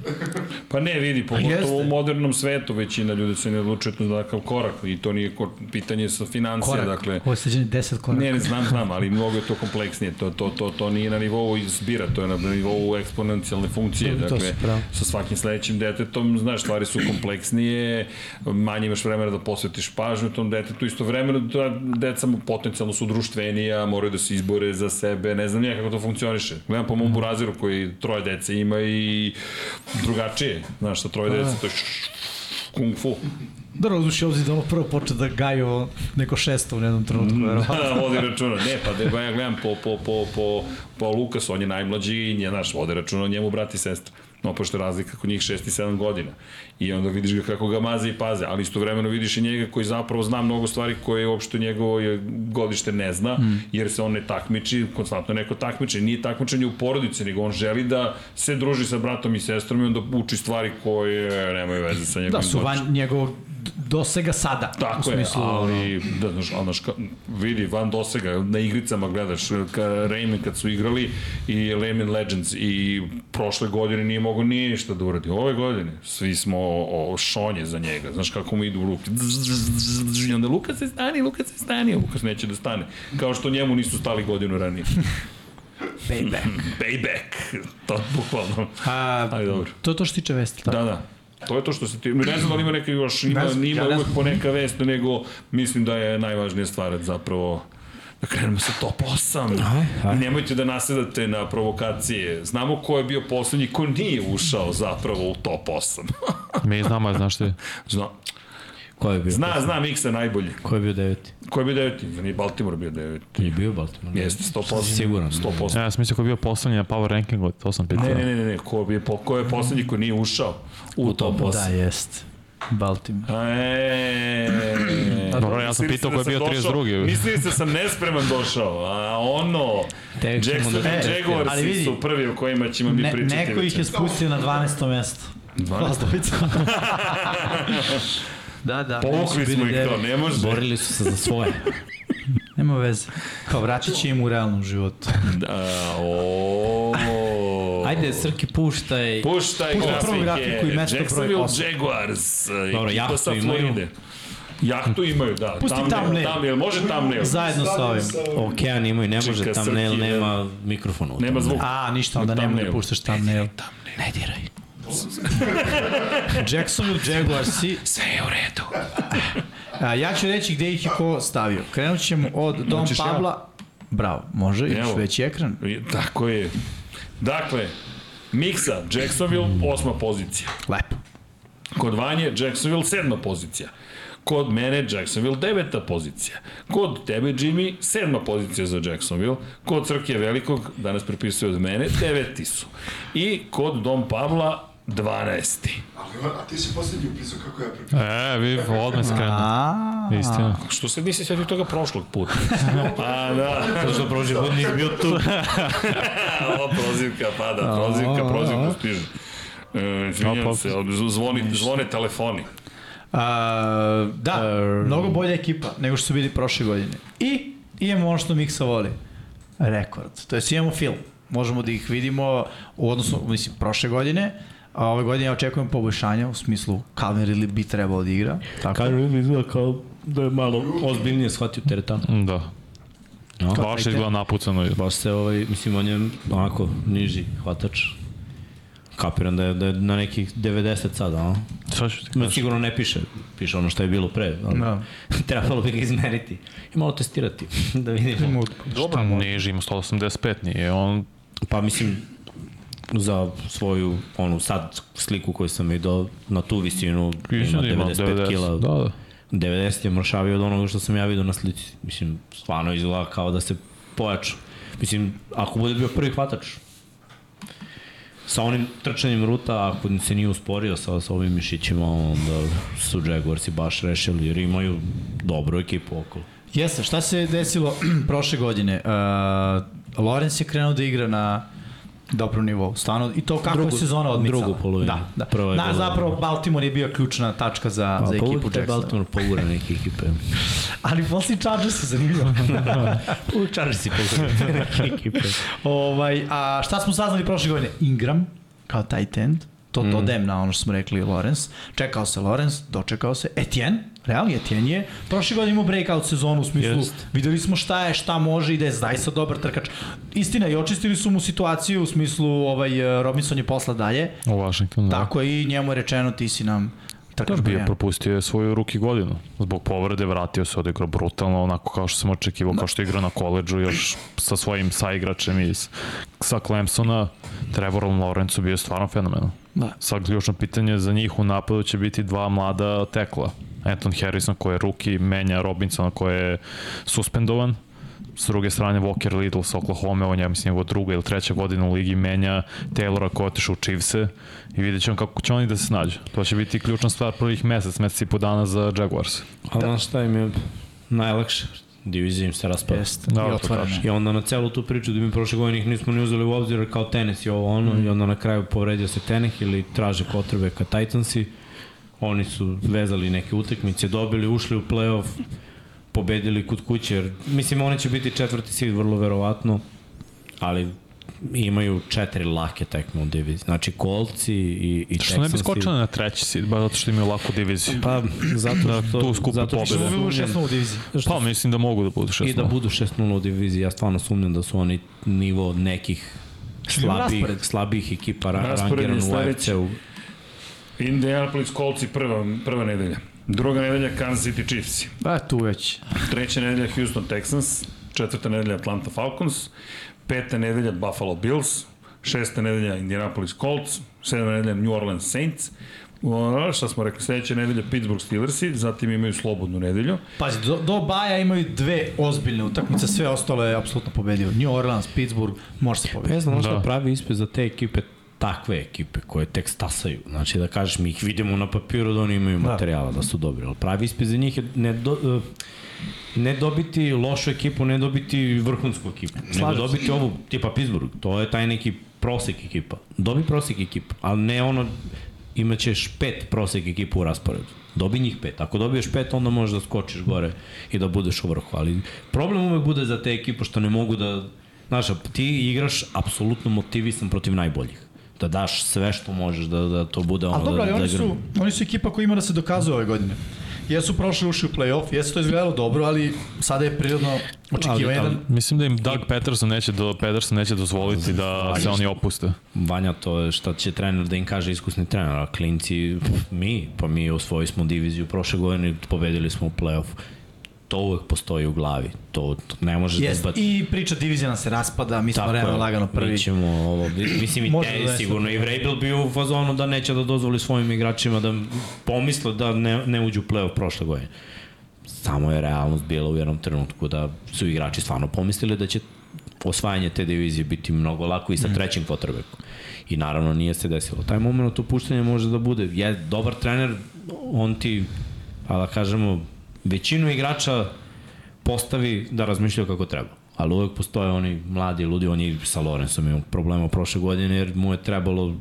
Pa ne, vidi, pogotovo
jeste.
u modernom svetu većina ljudi se ne odlučuje na takav korak i to nije ko- pitanje sa financija,
Korak.
dakle.
Ovo je seđeni 10 koraka.
Ne, ne znam, znam, ali mnogo je to kompleksnije. To, to, to, to nije na nivou izbira, to je na nivou eksponencijalne funkcije.
To- to
Dakle,
pravo.
sa svakim sledećim detetom, znaš, stvari su kompleksnije, manje imaš vremena da posvetiš pažnju tom detetu, istovremeno da deca potencijalno su društvenija, moraju da se izbore za sebe, ne znam nije kako to funkcioniše. Gledam po mom burazeru koji troje dece ima i drugačije, znaš, sa troje dece, to je kung fu.
Da razluši obzir da ono prvo počne da gaju neko šesto u jednom trenutku, verovatno.
Da, vodi računa. Ne, pa da ja gledam po, po, po, po, po Lukas, on je najmlađi i nje, znaš, vodi računa o njemu brat i sestra. No, pošto je razlika kod njih 6 i 7 godina. I onda vidiš ga kako ga maze i paze, ali istovremeno vidiš i njega koji zapravo zna mnogo stvari koje uopšte njegovo je godište ne zna, mm. jer se on ne takmiči, konstantno neko takmiči. Nije takmičenje u porodici, nego on želi da se druži sa bratom i sestrom i onda uči stvari koje nemaju veze sa njegovim
Da, su van njegovog d- dosega sada. u
Tako je,
smislu, ono,
ali, da, znaš, ka, vidi, van dosega, na igricama gledaš, ka Rayman kad su igrali i Rayman Legends i prošle godine nije mogo ništa da uradi. Ove godine svi smo o, o šonje za njega, znaš kako mu idu u ruke. I onda Lukas se stani, Lukas se stani, Lukas neće da stane. Kao što njemu nisu stali godinu ranije.
Payback.
Payback, to bukvalno.
A,
Ajde, dobro.
to je to što se tiče vesti. tako?
Da, da. To je to što se ti... Ne znam da li ima neka još, ima,
Ne znam,
ima
ja ne
uvek
znam.
po neka vest, nego mislim da je najvažnija stvar zapravo da krenemo sa top 8.
Aj, aj.
I nemojte da nasedate na provokacije. Znamo ko je bio poslednji, ko nije ušao zapravo u top 8.
Mi znamo, znaš ti.
Zna,
Ko je bio?
zna, zna Miksa najbolje.
Ko je bio deveti?
Ko je bio deveti? Nije Baltimore bio deveti.
Je bio Baltimore.
Jeste, 100%.
Siguran.
100%.
Ja sam mislio ko je bio poslednji na power rankingu, to sam pitao.
Ne, ne, ne, ne. Ko, je, ko je poslednji ko nije ušao u, top 8?
Da, jest. Baltimore.
Eee,
Dobro, ja sam pitao ko je bio 32.
Mislili ste da sam nespreman došao, a ono,
Tek
Jackson
da-
i
E, ali
Jaguarsi
vidi,
su prvi o kojima ćemo mi
Ne,
pričati.
neko ih je spustio na 12. mesto.
12.
Lastovica. da, da.
Povukli smo ih to, ne može.
Borili su se za svoje.
Nema veze. Kao vratit će im u realnom životu.
Da, o,
Ajde, Srki, puštaj.
Puštaj
Puštaj
grafike.
prvu grafiku i mesto broj
Jacksonville
osam.
Jaguars.
Dobro,
ekipa
jahtu
sa
imaju.
Floride. Jahtu imaju, da.
Pusti thumbnail.
Thumbnail, može thumbnail.
Zajedno sa ovim.
Okean imaju, ne može,
Čika,
thumbnail
Srki,
nema mikrofona. u
Nema zvuk.
A, ništa, onda nemoj da
Thumbnail.
puštaš thumbnail.
Ne diraj.
Jacksonville Jaguarsi.
Sve je u redu.
A, ja ću reći gde ih je ko stavio. Krenut ćemo od Dom
ja?
Pabla. Bravo, može, imaš
Evo.
veći ekran.
Tako je. Dakle, Miksa, Jacksonville, osma pozicija.
Lepo.
Kod Vanje, Jacksonville, sedma pozicija. Kod mene, Jacksonville, deveta pozicija. Kod tebe, Jimmy, sedma pozicija za Jacksonville. Kod Crkije Velikog, danas prepisuje od mene, deveti su. I kod Dom Pavla, 12.
Ali, a ti si poslednji upisao kako ja prepisao.
E, vi odmah se krenu.
A,
Istina.
Što se nisi sjetio toga prošlog puta? A, da.
To što prošli put nisi bio tu.
Ovo prozivka pada, prozivka, prozivka stiže. E, izvinjam se, zvoni, zvone telefoni.
A, da, mnogo bolja ekipa nego što su bili prošle godine. I imamo ono što Miksa voli. Rekord. To je imamo film. Možemo da ih vidimo u odnosu, mislim, prošle godine, a ove godine ja očekujem poboljšanja u smislu Calvin Ridley bi trebao da igra. Tako.
Kažu mi izgleda kao da je malo ozbiljnije shvatio teretanu.
Da.
No.
Baš izgleda napucano.
Baš se ovaj, mislim, on je onako niži hvatač. Kapiram da je, da je na nekih 90 sada, a?
Sad ću ti
Ma,
kažem.
sigurno ne piše, piše ono što je bilo pre. Ali
Da.
Trebalo bi ga izmeriti i malo testirati, da vidimo.
Šta niži, ima 185, nije on...
Pa mislim, za svoju onu sad sliku koju sam vidio na tu visinu
Mislim da ima
95 kila
Da, da.
90 je mršavio od onoga što sam ja vidio na slici. Mislim, stvarno izgleda kao da se pojača. Mislim, ako bude bio prvi hvatač, sa onim trčanjem ruta, ako se nije usporio sa, sa ovim mišićima, onda su Jaguarsi baš rešili, jer imaju dobru ekipu okolo.
Jeste, šta se desilo prošle godine? Uh, Lorenz je krenuo da igra na dobrom nivou. Stvarno, i to kako drugu, je sezona odmicala.
Drugu polovinu.
Da, da.
Prva
Na, zapravo, Baltimore je bio ključna tačka za,
Pa,
za
pa
ekipu Jacksona.
Baltimore pogura neke ekipe.
Ali posle Chargers je zanimljivo.
uvijek Chargersi pogura neke ekipe.
ovaj, a šta smo saznali prošle godine? Ingram, kao tight end, to
Mm.
dodem na ono što smo rekli Lorenz. Čekao se Lorenz, dočekao se Etienne, realno Etienne je prošle godine imao breakout sezonu u smislu
Jest.
videli smo šta je, šta može i da je zaista dobar trkač. Istina, i očistili su mu situaciju u smislu ovaj, eh, Robinson je posla dalje,
U Washingtonu, da.
tako je i njemu je rečeno ti si nam trkač
Da, bio
jedan.
propustio je svoju ruki godinu. Zbog povrede vratio se, odigrao brutalno, onako kao što sam očekivao, kao što je igrao na koleđu još sa svojim saigračem iz sa Clemsona. Trevorom Lawrencu bio je stvarno fenomenal.
Da.
Sad ključno pitanje za njih u napadu će biti dva mlada tekla. Anton Harrison koji je ruki, menja Robinsona koji je suspendovan. S druge strane Walker Little sa Oklahoma, on je mislim njegova druga ili treća godina u ligi menja Taylora koji je otišao u Chiefse i vidjet ćemo kako će oni da se snađu. To će biti ključna stvar prvih mesec, mesec i po dana za Jaguars.
A znaš šta im je najlakše? Divizija im se raspada.
Jeste,
Da,
i
tačno.
I onda na celu tu priču da mi prošle godine ih nismo ni uzeli u obzir kao tenis i ovo ono mm. i onda na kraju povredio se tenih ili traže potrebe ka Titansi. Oni su vezali neke utakmice, dobili, ušli u playoff, pobedili kod kuće, jer mislim oni će biti četvrti seed vrlo verovatno, ali imaju četiri lake tekme u diviziji. Znači Kolci i, i
Što ne bi
Texansi-
skočili na treći sid, ba zato što imaju laku diviziju.
Pa, zato
Da,
što...
tu skupe
zato što.
Uvivo
sumnjam-
šestno u diviziji.
Pa mislim da mogu da budu 6
I da budu 6-0 u diviziji, ja stvarno sumnjam da su oni nivo nekih slabih,
raspored.
slabih ekipa ra
Raspored je
rangiran u
sledeći.
AFC-u.
Indianapolis Colts prva, prva nedelja. Druga nedelja Kansas City Chiefs.
Ba, tu već.
Treća nedelja Houston Texans. Četvrta nedelja Atlanta Falcons. Peta nedelja Buffalo Bills. Šesta nedelja Indianapolis Colts. Sedma nedelja New Orleans Saints. Šta smo rekli, sledeća nedelja Pittsburgh Steelersi, zatim imaju slobodnu nedelju.
Pazi, do, do Baja imaju dve ozbiljne utakmice, sve ostalo je apsolutno pobedio. New Orleans, Pittsburgh, može se pobediti.
Ne znam,
Da.
što pravi ispit za te ekipe takve ekipe koje tek stasaju. Znači da kažeš mi ih vidimo na papiru da oni imaju materijala da su dobri, ali pravi ispit za njih je ne, do, ne dobiti lošu ekipu, ne dobiti vrhunsku ekipu, nego
se.
dobiti ovu tipa Pittsburgh. To je taj neki prosek ekipa. Dobi prosek ekipa, ali ne ono imaćeš pet prosek ekipa u rasporedu. Dobi njih pet. Ako dobiješ pet, onda možeš da skočiš gore i da budeš u vrhu. Ali problem uvek bude za te ekipe što ne mogu da... Znaš, ti igraš apsolutno motivisan protiv najboljih. Da daš sve što možeš da, da to bude ono
Ali dobro, ali
da, da
oni su, oni su ekipa koja ima da se dokazuje ove godine. Jesu prošli ušli u play-off, jesu to izgledalo dobro, ali sada je prirodno očekivanje da...
Mislim da im Doug Peterson neće, do, Peterson neće dozvoliti da se oni opuste.
Vanja, to je šta će trener da im kaže iskusni trener, a klinci, mi, pa mi osvojili smo diviziju prošle godine, pobedili smo u play-off. To uvek postoji u glavi, to, to ne može
Jest,
da.
I priča divizija nam se raspada, mi smo realno lagano prvi.
Mi ćemo ovo, mislim i te,
da
sigurno i Vrabel bio u fazonu da neće da dozvoli svojim igračima da pomisle da ne, ne uđu u play-off prošle godine. Samo je realnost bila u jednom trenutku da su igrači stvarno pomislili da će osvajanje te divizije biti mnogo lako i sa trećim quarterbackom. I naravno nije se desilo. Taj moment opuštanja može da bude. Je dobar trener, on ti, a da kažemo, većinu igrača postavi da razmišljaju kako treba. Ali uvek postoje oni mladi ljudi, on je sa Lorenzom imao problema prošle godine jer mu je trebalo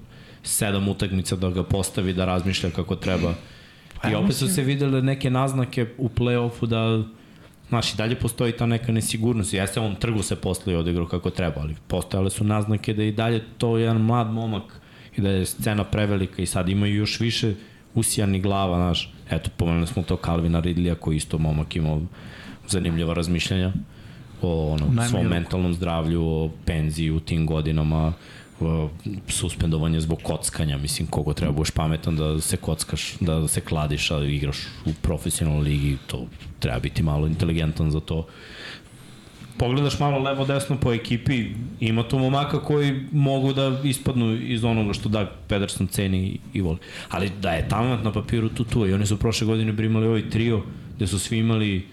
sedam utakmica da ga postavi da razmišlja kako treba. I opet su se videle neke naznake u play-offu da Znaš, i dalje postoji ta neka nesigurnost. Jeste, on trgu se posle i odigrao kako treba, ali postojale su naznake da i dalje to je jedan mlad momak i da je scena prevelika i sad imaju još više usijanih glava, znaš. Eto, pomenuli smo to Calvina Ridleya koji isto momak imao zanimljiva razmišljanja o ono, svom mentalnom zdravlju, o penziji u tim godinama, o, suspendovanje zbog kockanja, mislim, kogo treba budeš pametan da se kockaš, da se kladiš, a igraš u profesionalnoj ligi, to treba biti malo inteligentan za to. Pogledaš malo levo desno po ekipi, ima tu momaka koji mogu da ispadnu iz onoga što Doug Pedersen ceni i voli. Ali da je talent na papiru tu tu i oni su prošle godine primali ovaj trio gde su svi imali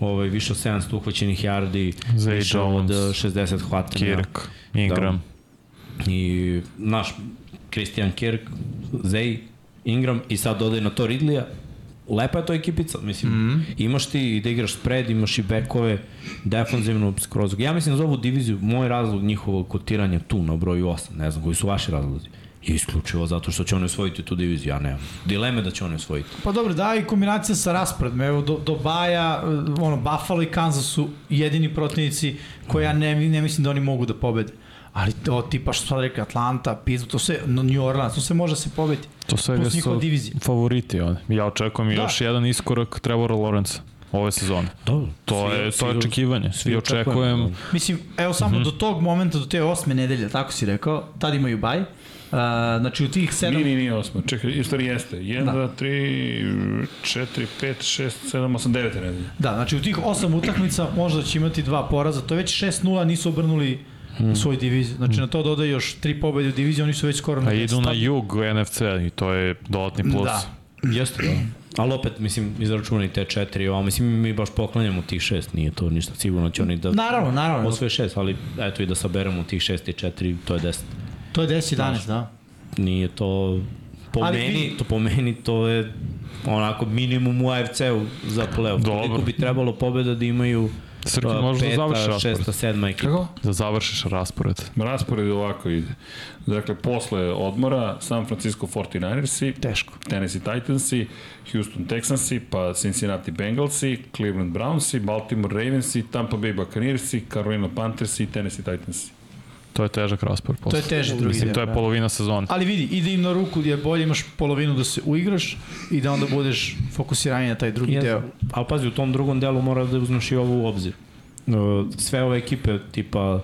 ovaj, više od 700 uhvaćenih yardi,
Zay
više
Jones,
od 60 hvatanja.
Kirk, Ingram.
Da. I naš Christian Kirk, Zay, Ingram i sad dodaj na to Ridleya, lepa je to ekipica, mislim, mm -hmm. imaš ti da igraš spread, imaš i bekove, defanzivno skroz. Ja mislim za ovu diviziju, moj razlog njihovog kotiranja tu na broju 8, ne znam koji su vaši razlozi, je isključivo zato što će oni osvojiti tu diviziju, ja nemam. Dileme da će oni osvojiti.
Pa dobro, da i kombinacija sa rasporedom. Evo, do, do Baja, ono, Buffalo i Kansas su jedini protivnici koje ja ne, ne mislim da oni mogu da pobede. Ali to tipa što sad rekli Atlanta, Pittsburgh, to sve, no, New Orleans, to sve može da se pobedi.
To sve
Plus
su
divizija.
favoriti. Oni. Ja očekujem da.
Da.
još jedan iskorak Trevora Lawrence ove sezone.
Dobro.
To je, to je očekivanje.
svi
I očekujem,
očekujemo.
Mislim, evo samo mm -hmm. do tog momenta, do te osme nedelje, tako si rekao, tad imaju baj. Uh, znači u tih sedam...
Nije, nije, nije osma. Čekaj, stvari jeste. 1,
Da.
2, 3, 4, 5, 6, 7, 8, 9 nedelje.
Da, znači u tih osam utakmica možda će imati dva poraza, to je već 6-0, nisu obrnuli hmm. svoj diviziju. Znači na to dodaju još tri pobede u diviziji, oni su već skoro na
a idu na
10.
jug NFC i to je dodatni plus.
Da.
Jeste, da. Ali opet, mislim, izračunaj te četiri, ovo, mislim, mi baš poklanjamo tih šest, nije to ništa, sigurno će oni da
Naravno, naravno.
osvoje šest, ali eto i da saberemo tih šest i četiri, to je deset.
To je 10-11, da.
Nije to, po
Ali
meni,
vidi-
to po meni, to je onako minimum u AFC-u za playoff.
Dobro.
Koliko bi trebalo pobeda da imaju
Srki,
a,
možeš da
peta,
završiš raspored.
šesta, sedma ekipa.
Kako?
Da završiš raspored.
Raspored ovako ide. Dakle, posle odmora San Francisco 49ersi,
Teško.
Tennessee Titansi, Houston Texansi, pa Cincinnati Bengalsi, Cleveland Brownsi, Baltimore Ravensi, Tampa Bay Buccaneersi, Carolina Panthersi i Tennessee Titansi.
To je težak raspored.
To je
posle.
teži drugi
Mislim,
deo,
to je
da.
polovina sezone.
Ali vidi, ide im na ruku gdje bolje imaš polovinu da se uigraš i da onda budeš fokusiranije na taj drugi
Jeste.
deo.
Ali pazi, u tom drugom delu mora da uzmeš i ovo u obzir. Sve ove ekipe, tipa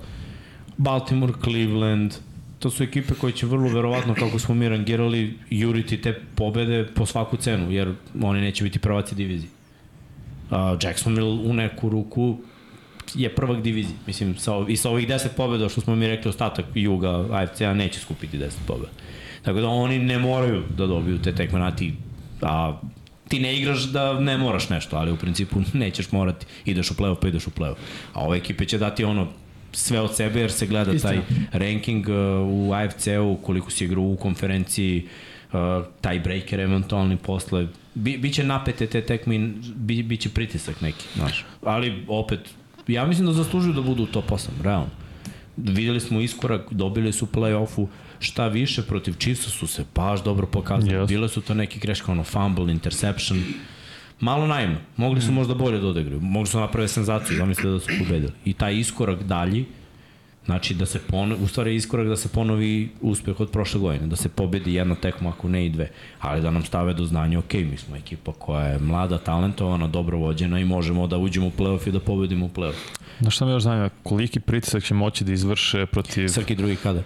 Baltimore, Cleveland, to su ekipe koje će vrlo verovatno, kako smo mi rangirali, juriti te pobede po svaku cenu, jer oni neće biti prvaci divizije. Uh, Jacksonville u neku ruku je prvak divizije. Mislim, sa, i sa ovih 10 pobeda, što smo mi rekli, ostatak Juga AFC-a neće skupiti 10 pobeda. Tako da oni ne moraju da dobiju te tekme na ti, a ti ne igraš da ne moraš nešto, ali u principu nećeš morati, ideš u play-off pa ideš u play-off. A ove ekipe će dati ono sve od sebe jer se gleda
Istina.
taj ranking uh, u AFC-u, koliko si igrao u konferenciji, uh, taj breaker eventualni posle. Bi, biće napete te tekme i bi, biće pritisak neki, znaš. Ali opet, ja mislim da zaslužuju da budu u top 8, realno. Videli smo iskorak, dobili su play-offu, šta više protiv Chiefsa su se baš dobro pokazali.
Yes.
Bile su to neke greške, ono fumble, interception, malo naivno. Mogli su možda bolje da odigraju. Mogli su naprave senzaciju, zamislite da su pobedili. I taj iskorak dalji, znači da se ponovi, u stvari iskorak da se ponovi uspeh od prošle godine, da se pobedi jedna tekma, ako ne i dve, ali da nam stave do znanja, ok, mi smo ekipa koja je mlada, talentovana, dobro vođena i možemo da uđemo u playoff i da pobedimo u playoff.
Na šta me još zanima, koliki pritisak će moći da izvrše protiv
Srki drugi kada?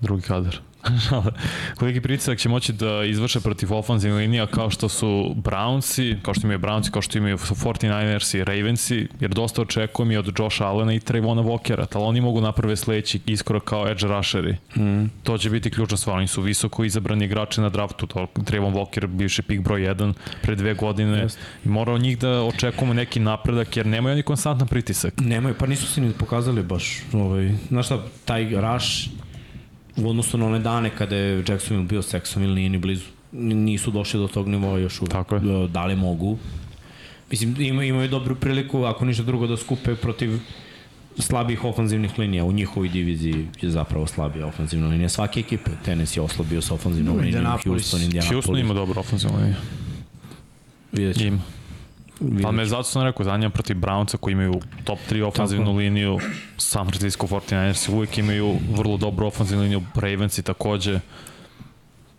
drugi kadar? koliki pritisak će moći da izvrše protiv ofanzivnih linija kao što su Brownsi, kao što imaju Brownsi, kao što imaju 49ersi i Ravensi, jer dosta očekujem i od Josh Allena i Trevona Walkera, ali oni mogu naprave sledeći iskorak kao edge rusheri. Mm. To će biti ključna stvar, oni su visoko izabrani igrači na draftu, to Trevon Walker, bivši pik broj 1 pre dve godine,
Jeste.
i mora od njih da očekujemo neki napredak, jer nemaju oni konstantan pritisak.
Nemaju, pa nisu se ni pokazali baš. Ovaj, znaš šta, taj rush u odnosu na one dane kada je Jacksonville bio Saxonville nije ni blizu. Nisu došli do tog nivoa još uvijek.
Tako je.
Da li mogu? Mislim, ima, imaju dobru priliku, ako ništa drugo, da skupe protiv slabih ofanzivnih linija. U njihovoj diviziji je zapravo slabija ofanzivna linija. Svake ekipe. Tennessee je oslabio sa ofanzivnom
No,
linijom. Houston, Indianapolis.
Houston ima dobro ofenzivnu liniju.
Vidjet ćemo.
Ima. Pa me zato sam rekao, zanimam protiv Brownca koji imaju top 3 ofanzivnu
Tako.
liniju, San Francisco 49ers uvijek imaju vrlo dobru ofanzivnu liniju, Ravens i takođe.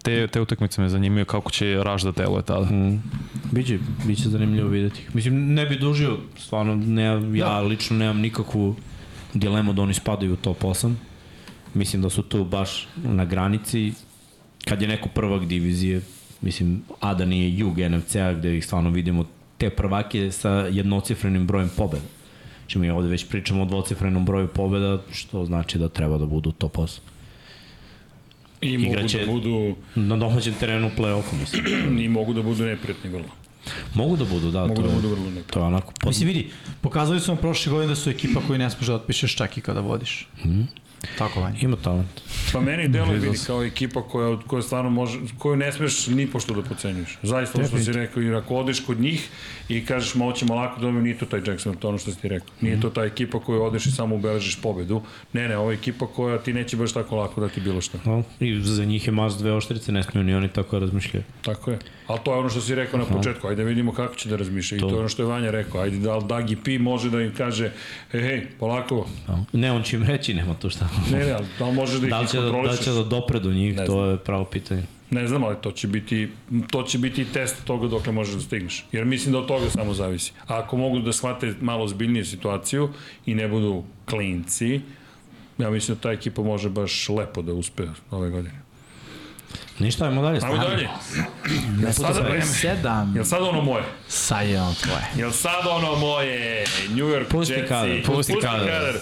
Te, te utakmice me zanimaju kako će Raš da deluje tada.
Mm. Biće, biće zanimljivo videti. Mislim, ne bi dužio, stvarno, ne, ja da. lično nemam nikakvu dilemu da oni spadaju u top 8. Mislim da su tu baš na granici. Kad je neko prvak divizije, mislim, a da nije jug NFC-a gde ih stvarno vidimo te prvake sa jednocifrenim brojem pobeda. Znači mi ovde već pričamo o dvocifrenom broju pobjeda, što znači da treba da budu top 8.
I mogu
Igraće-
da budu
Na domaćem terenu play-offu, mislim.
i mogu da budu neprijatni vrlo.
Mogu da budu, da,
Mogu
to,
da
je,
budu vrlo neprijatni.
to je onako... Pod...
Mislim, vidi, pokazali su vam prošle godine da su ekipa koju ne smeš da otpišeš čak i kada vodiš.
Mhm.
Tako vanje.
Ima talent.
Pa meni deluje vidi kao ekipa koja, koja stvarno može, koju ne smeš ni pošto da pocenjuješ. Zaista ono što si rekao, jer ako odeš kod njih i kažeš ma hoćemo lako da dobijemo, nije to taj Jackson, to ono što si ti rekao. Nije to ta ekipa koju odeš i samo ubeležiš pobedu. Ne, ne, ovo je ekipa koja ti neće baš tako lako dati bilo šta.
No, I za njih je mas dve oštrice, ne smiju ni oni tako razmišljaju.
Tako je. Ali to je ono što si rekao na početku, ajde da vidimo kako će da razmišlja. I to je ono što je Vanja rekao, ajde da li Dagi P može da im kaže, hej, hej, polako,
No. Ne, on će im reći, nema tu šta.
Ne, ne, ali da li možeš da ih
Da li će da, da, će da dopre do njih,
Ne
to je pravo pitanje.
Ne znam, ali to će biti to će biti test toga dokle možeš da stigneš. Jer mislim da od toga samo zavisi. A ako mogu da shvate malo zbiljnije situaciju i ne budu klinci, ja mislim da ta ekipa može baš lepo da uspe ove godine.
Ništa, ajmo dalje.
Ajmo dalje. Jel sada vreme?
Sedam.
Jel sad ono moje?
Sad je ono tvoje.
Jel sad ono moje? New York
Pusti
Jetsi.
kadar,
pusti kadar.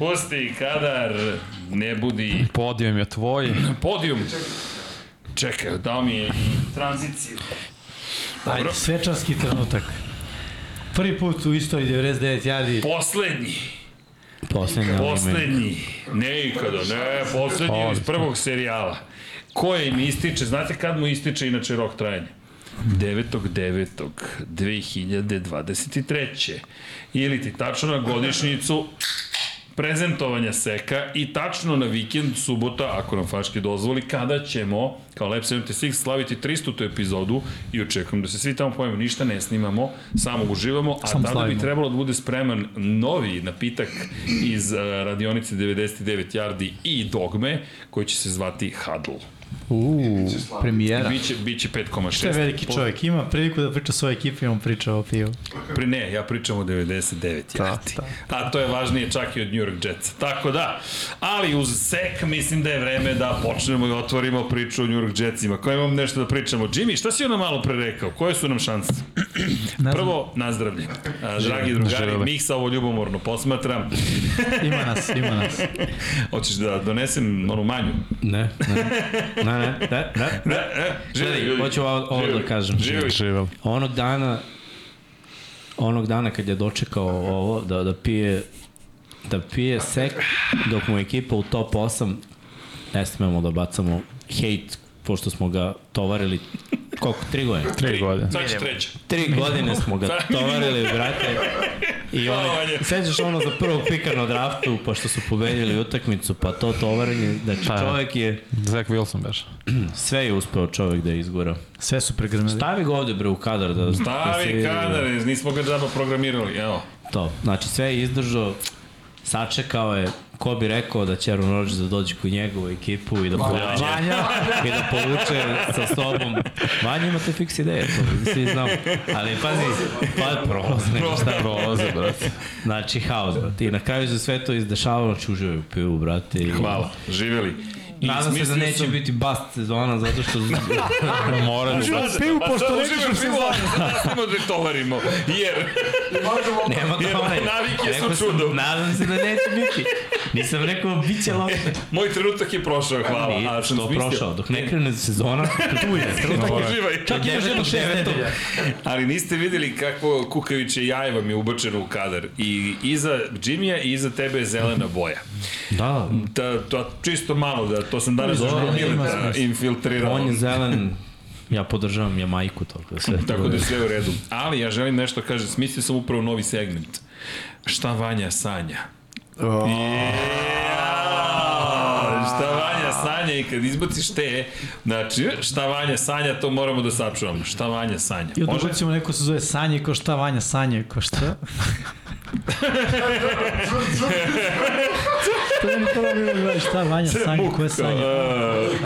Pusti kadar. Ne budi
Podijum je tvoj.
podijum. Čekaj, dao mi je tranziciju.
Ajde, svečarski trenutak. Prvi put u istoriji 99 jardi.
Poslednji.
Poslednja ime.
Poslednji. Ne ikada, ne, poslednji iz prvog serijala. Koje im ističe, znate kad mu ističe inače rok trajanja? 9.9.2023. Ili ti tačno na godišnicu prezentovanja seka i tačno na vikend, subota, ako nam Faške dozvoli, kada ćemo, kao Lab 76, slaviti 300. epizodu i očekujem da se svi tamo pojemo, ništa ne snimamo, samo uživamo, a
Samo
tada bi
slavimo.
trebalo da bude spreman novi napitak iz uh, radionice 99 Yardi i Dogme, koji će se zvati Huddle.
Uuu, premijera.
Biće, biće 5,6.
Što je veliki čovjek, ima priliku da priča o svojoj ekipi, on priča o pivu.
Pri ne, ja pričam o 99 jardi. A to je važnije čak i od New York Jetsa. Tako da, ali uz sek mislim da je vreme da počnemo i otvorimo priču o New York Jetsima. Ko imam nešto da pričamo? Jimmy, šta si ono malo pre rekao? Koje su nam šanse? Prvo, nazdravlje. A, dragi drugari. Miksa ovo ljubomorno posmatram.
ima nas, ima nas.
Hoćeš da donesem onu manju?
Ne, ne, ne, ne, ne, ne.
Ne, ne, živi ljudi.
hoću ovo, ovo da
Živi.
kažem.
Živi.
Živel.
Onog dana, onog dana kad je dočekao ovo, da, da pije da pije sek dok mu ekipa u top 8 ne smemo da bacamo hejt pošto smo ga tovarili koliko, tri godine?
Tri godine.
Sad će treća.
Tri godine smo ga tovarili, brate. I
Vanja.
sećaš ono za prvog pika na draftu, pošto su pobedili utakmicu, pa to tovarenje, znači
Da.
čovjek je,
Zach Wilson beš.
sve je uspeo čovjek da izgura.
Sve su pregrmeli.
Stavi ga ovde bre u kadar da, da
Stavi
vidi.
kadar, nismo ga džaba programirali, evo.
To, znači sve je izdržao, sačekao je, ko bi rekao da će Aaron Rodgers da dođe kod njegovu ekipu i da povuče, i da povuče sa sobom. Vanja ima te fiks ideje, to svi znamo. Ali pazi, pa prolaz, nego šta
Prolaze, brate.
Znači, haos, brate. I na kraju se sve to izdešavalo, znači uživaju u pivu, brate. I...
Hvala, živeli. I
Nadam se da neće
sam-
biti bust sezona, zato što...
Mora da
pivu, pošto ne kažem pivu, nastavimo da tovarimo, jer
Nema
Jer
tome.
navike su čudo.
Nadam se da neće biti. Nisam rekao, bit će loše.
moj trenutak je prošao, hvala.
Nije,
a smislio-
prošao, dok ne krene sezona, tu je.
Trenutak uživaj.
Čak je još jedno šest nedelja.
Ali niste videli kako kukaviće jaje vam je ubačeno u kadar. I iza Jimmya i iza tebe je zelena boja.
Da,
Da, to čisto malo, da, to sam danas
Da,
Mileta infiltrirao.
on je zelen, ja podržavam Jamajku, tako da sve.
Tako da je sve u redu. Ali ja želim nešto kažem, smislio sam upravo novi segment. Šta Vanja sanja? Ja, šta Vanja sanja i kad izbaciš te, znači šta Vanja sanja, to moramo da sačuvamo. Šta Vanja sanja?
I
Može?
odlučimo neko se zove Sanje, ko šta Vanja Sanje, ko šta? to je mi prvo bilo gledaj, šta Vanja Sanje, ko je Sanje?
Uh,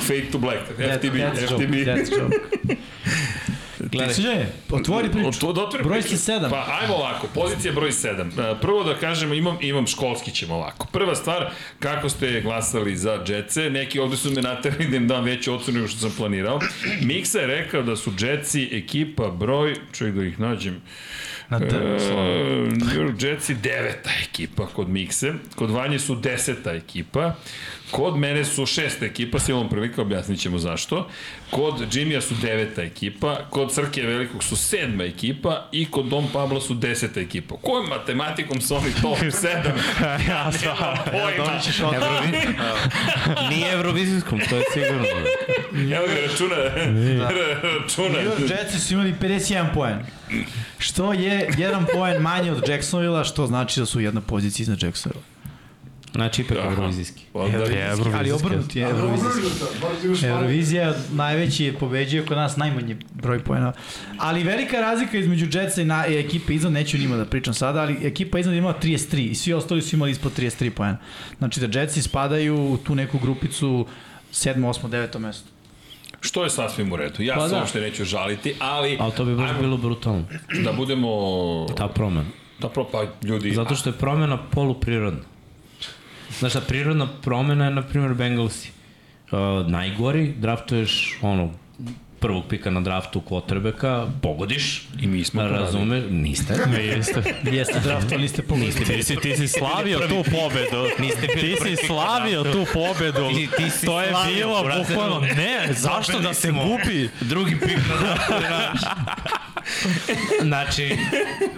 Fade to Black, FTB,
That- that's joke,
FTB.
that's joke.
Gledaj.
Srđane, otvori priču.
Od, od, otvori
Broj
priču.
ste 7.
Pa ajmo ovako, pozicija broj 7. Prvo da kažemo, imam, imam školski ćemo ovako. Prva stvar, kako ste glasali za Jetсе, neki ovde su me naterali da im dam veću ocenu nego što sam planirao. Miksa je rekao da su Jetsi ekipa broj, čovjek da ih nađem,
Na D.
E, New York Jetsi deveta ekipa kod Mikse, kod Vanje su deseta ekipa, kod mene su šesta ekipa, silom prilika objasnit ćemo zašto, kod Jimmya su deveta ekipa, kod Srke Velikog su sedma ekipa i kod Dom Pabla su deseta ekipa. Kojom matematikom su oni top 7?
ja sam,
Pojma.
Evrovi... Nije Eurovizijskom, to je sigurno.
Evo ga, računa. računa.
New York Jetsi su imali 51 poen. Što je jedan poen manje od Jacksonville, što znači da su u jednoj poziciji iznad Jacksonville.
Znači, ipak. Eurovizijski.
Je,
Ali obrnut je Eurovizijski. Eurovizija najveći je pobeđuje kod nas najmanji broj poena. Ali velika razlika između Jetsa i, na, i ekipe iznad, neću njima da pričam sada, ali ekipa iznad imala 33 i svi ostali su imali ispod 33 poena. Znači da Jetsi spadaju u tu neku grupicu 7, 8, 9 mesto.
Što je sasvim u redu. Ja
Pa
pa se
da.
uopšte neću žaliti, ali,
Ali to bi baš
ajmo
bilo brutalno.
da budemo...
Ta promena.
Da pro, pa ljudi...
Zato što je promena poluprirodna. Znaš šta, prirodna promena je, na primjer, Bengalsi. Uh, najgori, draftuješ, ono, prvog pika na draftu kvotrbeka, pogodiš.
I mi smo
Razume, niste.
Ne, jeste.
Jeste draft, ali niste pogodili.
Ti si, ti si slavio tu pobedu.
Niste
Ti
prvi
si slavio tu pobedu.
Ti- ti si
To je
slavio,
bilo
brate,
bukvalno,
no.
ne, zašto da se gubi?
Drugi pik na draftu znači,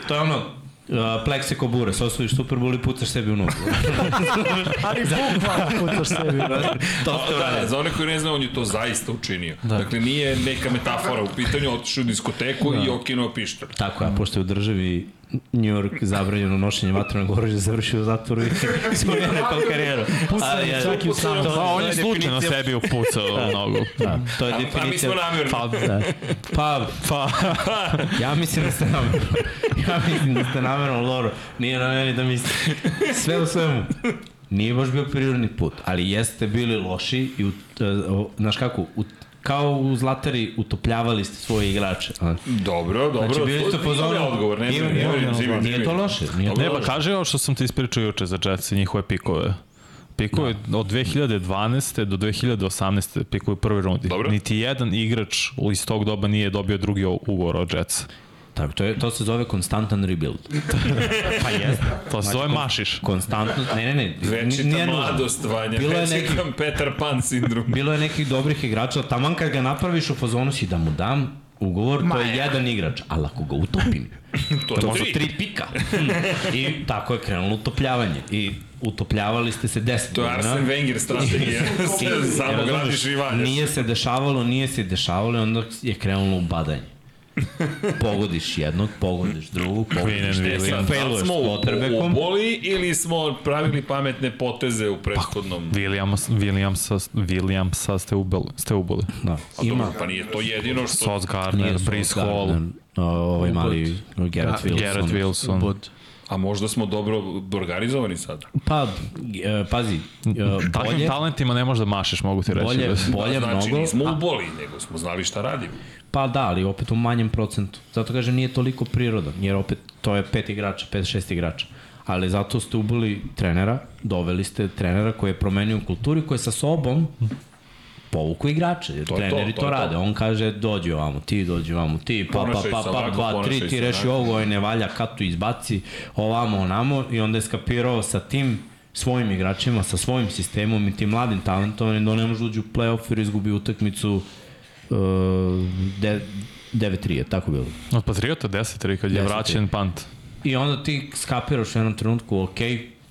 to je ono, uh, Plexico Bures, osvojiš Super Bowl i pucaš sebi u nogu.
Ali bukvalno pucaš sebi.
to ste
Da,
uradili.
za one koji ne znaju, on je to zaista učinio. Da. Dakle, nije neka metafora u pitanju, otišao u diskoteku da. i okinuo pištolj.
Tako je, a pošto je u državi New York zabranjeno nošenje vatrenog oružja, završio u zatvoru i svoje nekao karijeru.
Pucanje
Ali,
čak i u sam.
to-
Pa on
to
je slučajno
definicija-
sebi upucao u nogu.
Da, to je
A, a mi
definicija...
smo namjerno.
Pa, da. pa,
Pa,
ja mislim da ste namjerno. Ja mislim da ste namjerno, Loro. Nije na meni da mislim. Sve u svemu. Nije baš bio prirodni put, ali jeste bili loši i, u, uh, znaš kako, u, kao u Zlatari utopljavali ste svoje igrače.
Dobro, dobro.
Znači, bili ste
to-
po
imam
zonu.
ja odgovor, ne, ne,
ima-
ne,
Nije to loše. Nije to
ne, pa kaži ovo što sam ti ispričao juče za Jets i njihove pikove. Pikove od 2012. do 2018. pikove u prvoj rundi.
Dobro.
Niti jedan igrač iz tog doba nije dobio drugi ugovor od Jetsa.
Tako, to, je, to se zove konstantan rebuild. pa jeste.
To se
Znači,
zove
kon-
mašiš.
Konstantno, ne, ne, ne.
Večita
nije
mladost, Vanja.
Bilo je neki-
Peter Pan sindrom.
Bilo je nekih dobrih igrača, taman kad ga napraviš u fazonu si da mu dam ugovor, to je jedan igrač, ali ako ga utopim,
To
to
je
možda
tri.
pika. I tako je krenulo utopljavanje. I utopljavali ste se 10
To je Arsen Wenger strategija. Samo gradiš i valjaš.
Nije se dešavalo, nije se dešavalo i onda je krenulo u badanje. Pogodiš jednog, pogodiš drugog, pogodiš
Williams.
Sad
failuješ
smo
s quarterbackom.
uboli ili smo pravili pametne poteze u prethodnom...
Williams, Williamsa, Williamsa ste ubili. Ste ubili.
Da.
A
Ima,
dobro, pa nije to jedino što...
Sos Gardner, Brice Hall,
Gardner, o, ovaj mali Garrett Wilson.
Garrett Wilson.
Bud.
A možda smo dobro organizovani sada.
Pa, e, pazi, e,
Takvim
bolje,
talentima ne možeš da mašeš, mogu ti reći.
bolje, bolje
znači,
mnogo.
nismo uboli, nego smo znali šta radimo.
Pa da, ali opet u manjem procentu. Zato kažem nije toliko prirodan, jer opet to je pet igrača, pet, šest igrača. Ali zato ste ubili trenera, doveli ste trenera koji je promenio kulturu i koji je sa sobom povuku igrače, jer
To je to,
treneri
to
to,
to.
rade. On kaže dođi ovamo, ti dođi ovamo, ti pa pa pa pa,
ovako,
dva, tri, ti reši ovo, ne valja, katu izbaci, ovamo, onamo i onda je skapirao sa tim svojim igračima, sa svojim sistemom i tim mladim talentovanim da on ne može da uđe u playoff jer izgubi utakmicu uh, de, 9-3 je tako bilo.
Od Patriota 10-3 kad je
10-3.
vraćen pant.
I onda ti skapiraš u jednom trenutku, ok,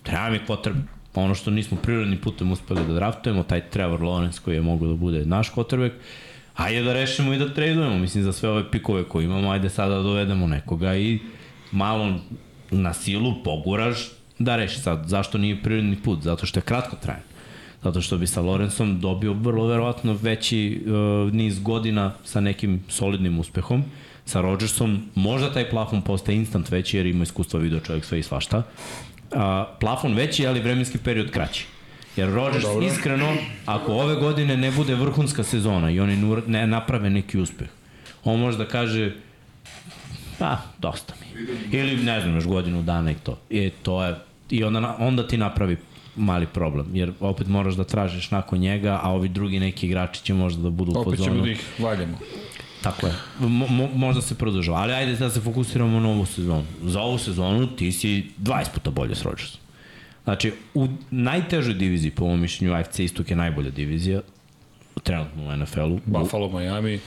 treba mi potreb, ono što nismo prirodnim putem uspeli da draftujemo, taj Trevor Lawrence koji je mogao da bude naš quarterback, ajde da rešimo i da tradujemo, mislim za sve ove pikove koje imamo, ajde sada da dovedemo nekoga i malo na silu poguraš da reši sad. Zašto nije prirodni put? Zato što je kratko trajan. Zato što bi sa Lorenzom dobio vrlo verovatno veći uh, niz godina sa nekim solidnim uspehom. Sa Rodgersom možda taj plafon postaje instant veći jer ima iskustva video čovjek sve i svašta. A, plafon veći, ali vremenski period kraći. Jer Rodgers Dobro. iskreno, ako ove godine ne bude vrhunska sezona i oni ne naprave neki uspeh, On može da kaže, pa, dosta mi. Ili, ne znam, još godinu dana i to. I to je, i onda, onda ti napravi mali problem, jer opet moraš da tražiš nakon njega, a ovi drugi neki igrači će možda da budu u
Opet ćemo da ih valjamo.
Tako je. Mo, mo, možda se produžava, ali ajde da se fokusiramo na ovu sezonu. Za ovu sezonu ti si 20 puta bolje s Rodgersom. Znači, u najtežoj diviziji, po mom mišljenju, AFC Istok je najbolja divizija trenutno u NFL-u.
Buffalo, Miami.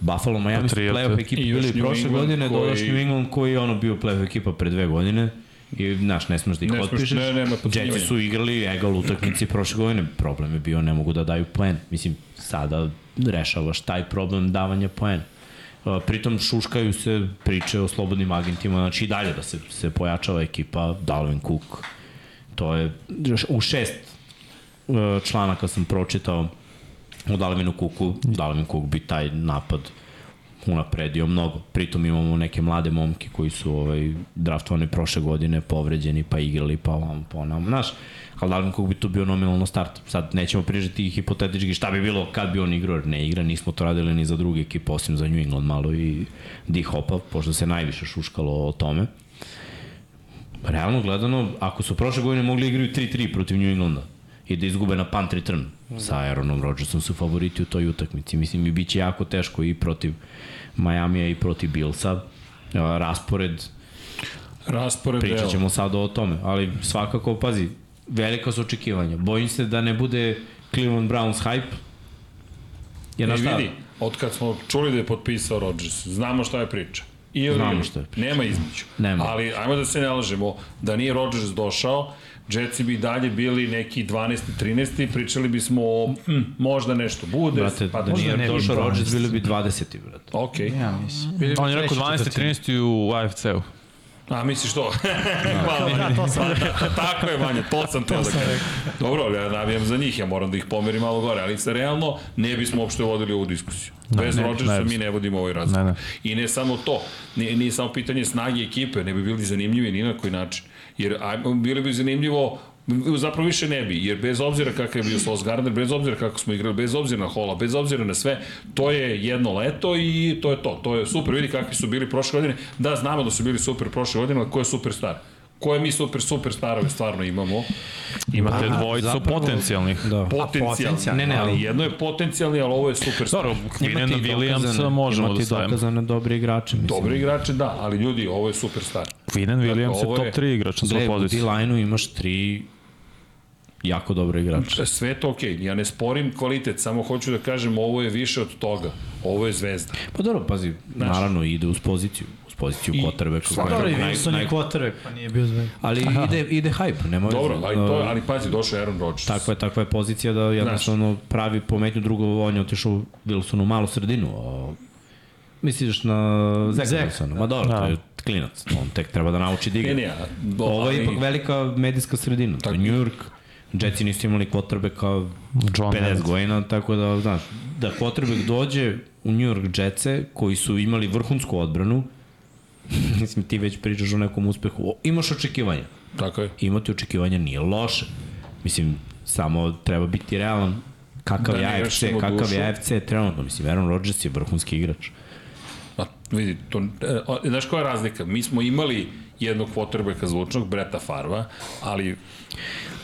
Buffalo, Miami su playoff
još
bili prošle
England
godine,
koji-
dodaš New England koji je ono bio playoff ekipa pre dve godine i znaš, ne smeš da ih
Ne smeš,
otpišeš.
ne, nema.
Jetsi su igrali egal utakmici prošle godine. Problem je bio, ne mogu da daju poen. Mislim, sada rešavaš taj problem davanja poena. Uh, pritom šuškaju se priče o slobodnim agentima, znači i dalje da se, se pojačava ekipa, Dalvin Cook, to je u šest uh, članaka sam pročitao o Dalvinu Kuku, Dalvin Cook bi taj napad unapredio mnogo. Pritom imamo neke mlade momke koji su ovaj, draftovani prošle godine, povređeni, pa igrali, pa ovam, pa onam. Znaš, ali Dalvin Cook bi tu bio nominalno start. Sad nećemo prižati hipotetički šta bi bilo kad bi on igrao, jer ne igra, nismo to radili ni za druge ekipe, osim za New England malo i D-Hopa, pošto se najviše šuškalo o tome. Realno gledano, ako su prošle godine mogli igraju 3-3 protiv New Englanda i da izgube na punt return sa Aaronom Rodgersom su favoriti u toj utakmici. Mislim, i bit će jako teško i protiv Majamija i protiv Billsa. Uh, raspored,
Raspored,
pričat
evo.
ćemo sad o tome, ali svakako, pazi, velika su očekivanja. Bojim se da ne bude Cleveland Browns hype. Jer
Ne
na šta?
vidi, od kad smo čuli da je potpisao Rodgers, znamo šta je priča. I
Znamo šta je priča.
Nema između.
Nema.
Ali ajmo da se ne lažemo, da nije Rodgers došao, Jetsi bi i dalje bili neki 12. 13. Pričali bismo o mm, možda nešto bude.
Brate,
pa
da nije
ne
došao
12.
Rodgers, bili bi 20. brate.
Ok.
Ja mislim.
On je rekao 12. 13. u AFC-u.
A misliš to? Hvala. Da, to sam Tako je, Vanja, to sam teo da kažem. Dobro, ja navijam za njih, ja moram da ih pomerim malo gore, ali se realno ne bismo uopšte vodili ovu diskusiju. Bez
ne,
Rodgersa
ne
mi ne vodimo ovaj razgovor.
Ne, ne.
I ne samo to, nije, nije samo pitanje snage ekipe, ne bi bili zanimljivi ni na koji način. Jer bili bi zanimljivo zapravo više ne bi, jer bez obzira kakav je bio Sos Gardner, bez obzira kako smo igrali, bez obzira na Hola, bez obzira na sve, to je jedno leto i to je to. To je super, vidi kakvi su bili prošle godine. Da, znamo da su bili super prošle godine, ali ko je superstar? Koje mi super, super starove stvarno imamo?
Imate
Aha,
dvojicu
zapravo-
potencijalnih.
Da.
Potencijalni.
potencijalni.
Ne, ne, ali-
jedno je potencijalni, ali ovo je superstar.
Dobro,
Imati
Williamsa
dokazane-
možemo da stavimo.
dokazane dobre igrače. Mislim.
Dobri igrače, da, ali ljudi, ovo je superstar.
Quinen Williams
ovo
je
je-
top 3 igrač na svoj
u
poziciji.
D-line-u imaš tri jako dobre igrače.
Sve je to okej. Okay. Ja ne sporim kvalitet, samo hoću da kažem ovo je više od toga. Ovo je zvezda.
Pa dobro, pazi, naravno ide uz poziciju, poziciju kotrbe.
svakako
Dobro, Wilson
naj,
je quarterback, pa nije bio zvezda.
ali ide, ide hype, nema
Dobro, ali, to, ali pazi, došao je Aaron Rodgers.
Takva je, takva je pozicija da jednostavno pravi pometnju drugo, on je otišao Wilsonu u malu sredinu. A, misliš na Zach
Zach,
Wilsona? Ma dobro,
Da.
to je klinac, on tek treba da nauči da igra.
Ne, ne,
Ovo je
ali-
ipak velika medijska sredina, to je New York, Jetsi nisu imali
John
50
Evans.
godina, tako da, znaš, da quarterback dođe u New York Jetse, koji su imali vrhunsku odbranu, mislim, ti već pričaš o nekom uspehu, o, imaš očekivanja.
Tako je.
Imati očekivanja nije loše. Mislim, samo treba biti realan kakav
Da
je AFC, kakav
dušu.
je AFC trenutno. Mislim, Aaron Rodgers je vrhunski igrač.
A, vidi, to, e, znaš koja je razlika? Mi smo imali jednog quarterbacka zvučnog, Breta Farva, ali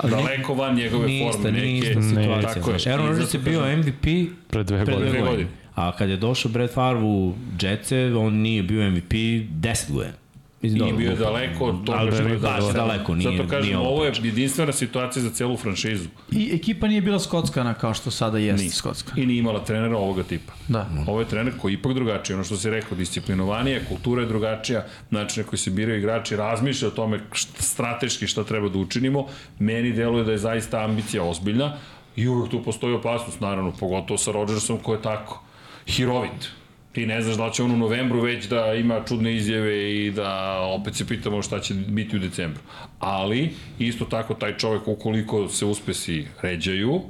daleko van njegove
Nije
forme.
nije
neke,
ista situacija.
Tako je.
Znaš, Aaron Rodgers je bio MVP
Pre dve
pre Dve godine.
godine.
A kad je došao Brett Favre u Jetse, on nije bio MVP 10 godina. Mislim,
I
dobro,
bio je daleko od toga što je
daleko,
došao.
daleko, nije-
Zato kažem,
nije ovo
je jedinstvena situacija za celu franšizu.
I ekipa nije bila skockana kao što sada jeste
Nije.
skocka.
I nije imala trenera ovoga tipa.
Da.
Ovo je trener koji je ipak drugačiji, ono što si rekao, disciplinovanije, kultura je drugačija, način na koji se biraju igrači, razmišlja o tome šta, strateški šta treba da učinimo. Meni deluje da je zaista ambicija ozbiljna i uvek tu postoji opasnost, naravno, pogotovo sa Rodgersom koji je tako hirovit. Ti ne znaš da će on u novembru već da ima čudne izjave i da opet se pitamo šta će biti u decembru. Ali, isto tako, taj čovek, ukoliko se uspesi ređaju,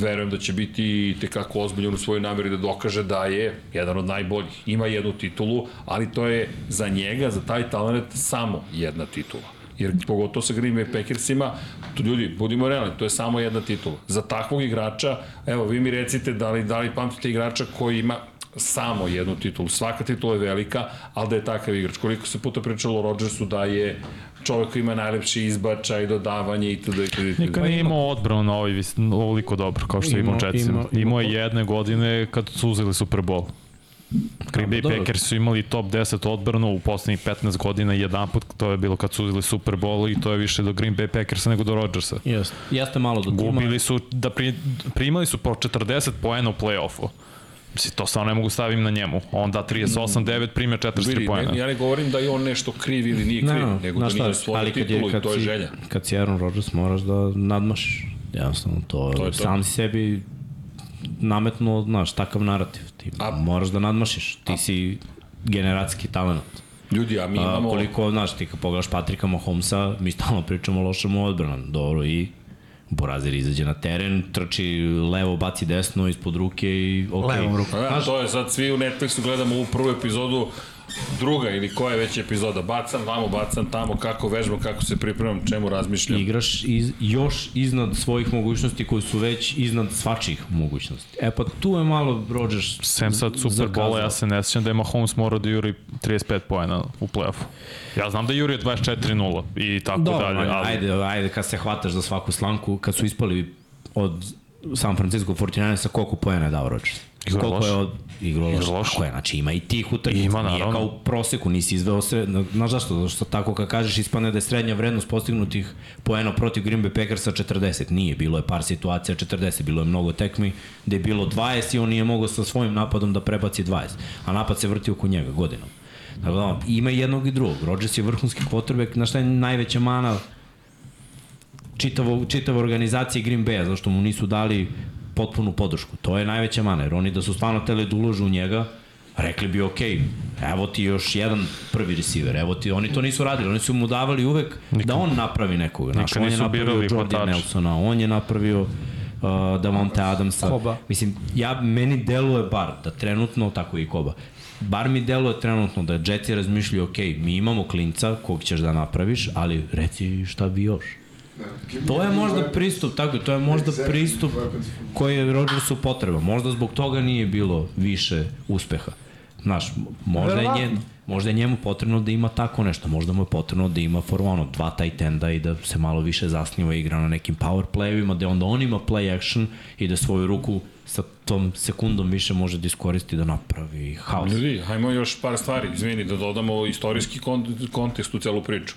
verujem da će biti tekako ozbiljan u svojoj nameri da dokaže da je jedan od najboljih. Ima jednu titulu, ali to je za njega, za taj talent, samo jedna titula. Jer pogotovo sa Green Bay Packersima, to ljudi, budimo realni, to je samo jedna titula. Za takvog igrača, evo, vi mi recite da li, da li pamtite igrača koji ima samo jednu titulu. Svaka titula je velika, ali da je takav igrač. Koliko se puta pričalo o Rodgersu da je čovek koji ima najlepši izbačaj, dodavanje itd. itd.
Nikad nije imao odbranu na ovaj ovoliko dobro, kao što je imao
Imao-
Jetsima.
imao-
je jedne godine kad su uzeli Super Bowl. Green Bay
dobro.
Packers su imali top 10 odbranu u poslednjih 15 godina jedan put, to je bilo kad su uzeli Super Bowl i to je više do Green Bay Packersa nego do Rodgersa.
Jeste, jeste malo do tima.
Gubili su, da pri, primali su po 40 poena u play-offu. Mislim, to stvarno ne mogu stavim na njemu. On da 38-9, prime 43
Vidi,
poena.
ne, ja ne govorim da je on nešto kriv ili nije kriv,
Ne,
nego da nije osvojio titulu
je,
i
kad
to je
si,
želja.
Kad si Aaron Rodgers moraš da nadmašiš. Jednostavno, to,
To je to.
sam sebi nametnuo, znaš, takav narativ. Ti
A-
A, moraš da nadmašiš. Ti si generacijski talent.
Ljudi, a mi
A,
imamo...
koliko, znaš, ti kad pogledaš Patrika Mahomesa, mi stalno pričamo o lošem odbranom. Dobro, i Borazir izađe na teren, trči levo, baci desno ispod ruke i ok.
Levom rukom.
A, to je sad svi u Netflixu gledamo ovu prvu epizodu druga ili koja je već epizoda. Bacam vamo, bacam tamo, kako vežbam, kako se pripremam, čemu razmišljam.
igraš iz, još iznad svojih mogućnosti koji su već iznad svačih mogućnosti. E pa tu je malo Rodgers
Sem sad Super. Bola, ja se ne sjećam da je Mahomes morao da juri 35 poena u play-offu. Ja znam da je jurio 24-0 i tako
Dobro,
dalje, ali
ajde, ajde kad se hvataš za svaku slanku, kad su ispali od San Francisco 49ersa, koliko poena je dao Rodgers?
Igrao
koliko je
loše.
od igrao loše.
Igrao loše.
Tako je, znači ima i tih utakmica.
Ima,
Nije
naravno.
kao u proseku, nisi izveo sred... Znaš zašto? Zato što tako kad kažeš ispane da je srednja vrednost postignutih poena protiv Green Bay Packersa 40. Nije, bilo je par situacija 40, bilo je mnogo tekmi gde je bilo 20 i on nije mogao sa svojim napadom da prebaci 20. A napad se vrti oko njega godinom. Tako da, ima i jednog i drugog. Rodgers je vrhunski quarterback, na šta je najveća mana čitavo, čitave organizacije Green Bay-a, zašto mu nisu dali potpunu podršku. To je najveća mana, jer oni da su stvarno teli da uložu u njega, rekli bi ok, evo ti još jedan prvi receiver, evo ti, oni to nisu radili, oni su mu davali uvek da on napravi nekoga. Znaš,
Nikad
on je napravio Jordi. Nelsona, on je napravio uh, Davante Adamsa.
Koba.
Mislim, ja, meni deluje bar da trenutno, tako i Koba, bar mi deluje trenutno da Jetsi razmišljaju, ok, mi imamo klinca kog ćeš da napraviš, ali reci šta bi još. To je možda pristup, tako, je, to je možda pristup koji je Rodgersu potreba. Možda zbog toga nije bilo više uspeha. Znaš, možda je,
Verovatno.
nje, možda je njemu potrebno da ima tako nešto. Možda mu je potrebno da ima for ono, dva tight enda i da se malo više zasniva igra na nekim power playevima, da onda on ima play action i da svoju ruku sa tom sekundom više može da iskoristi da napravi haos.
Ljudi, hajmo još par stvari, izvini, da dodamo istorijski kon kontekst u celu priču.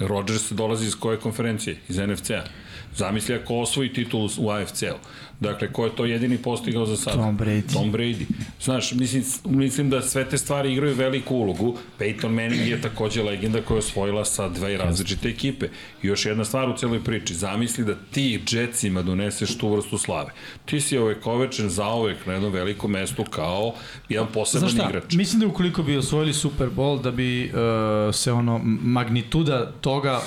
Rodgers dolazi iz koje konferencije? Iz NFC-a. Zamisli ako osvoji titul u AFC-u. Dakle, ko je to jedini postigao za sad?
Tom Brady.
Tom Brady. Znaš, mislim, mislim da sve te stvari igraju veliku ulogu. Peyton Manning je takođe legenda koja je osvojila sa dve različite ekipe. I još jedna stvar u celoj priči. Zamisli da ti Jetsima doneseš tu vrstu slave. Ti si ovekovečen zaovek na jednom velikom mestu kao jedan poseban
Znaš šta,
igrač.
mislim da ukoliko bi osvojili Super Bowl, da bi uh, se ono magnituda toga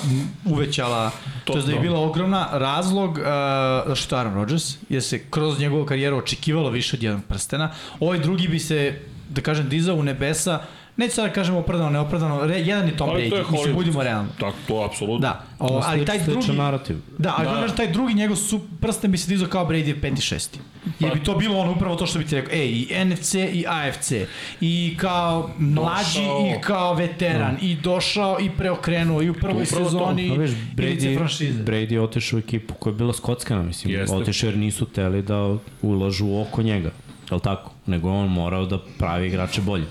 uvećala, to,
To-
je da je bila ogromna razlog uh, što Aaron Rodgers, jer se kroz njegovu karijeru očekivalo više od jednog prstena. Ovaj drugi bi se, da kažem, dizao u nebesa, neću sad da kažem opravdano, neopravdano, re, jedan je Tom
Ali to je
Brady, mislim, budimo realni.
Tako, to apsolutno.
Da, o, ali taj drugi...
narativ.
Da, ali
Da.
da. taj drugi njegov su, prsten bi se dizao kao Brady je peti šesti. Jer
Pa-
bi to bilo ono upravo to što bi ti rekao, ej, i NFC i AFC, i kao mlađi
Došao.
i kao veteran, i došao i preokrenuo i u prvoj
to.
sezoni
Pa viš,
ivice
Brady,
franšize.
Brady je otišao u ekipu koja je bila skockana, mislim.
Jeste.
Otišao jer nisu teli da ulažu oko njega. Je li tako? Nego je on morao da pravi igrače bolje.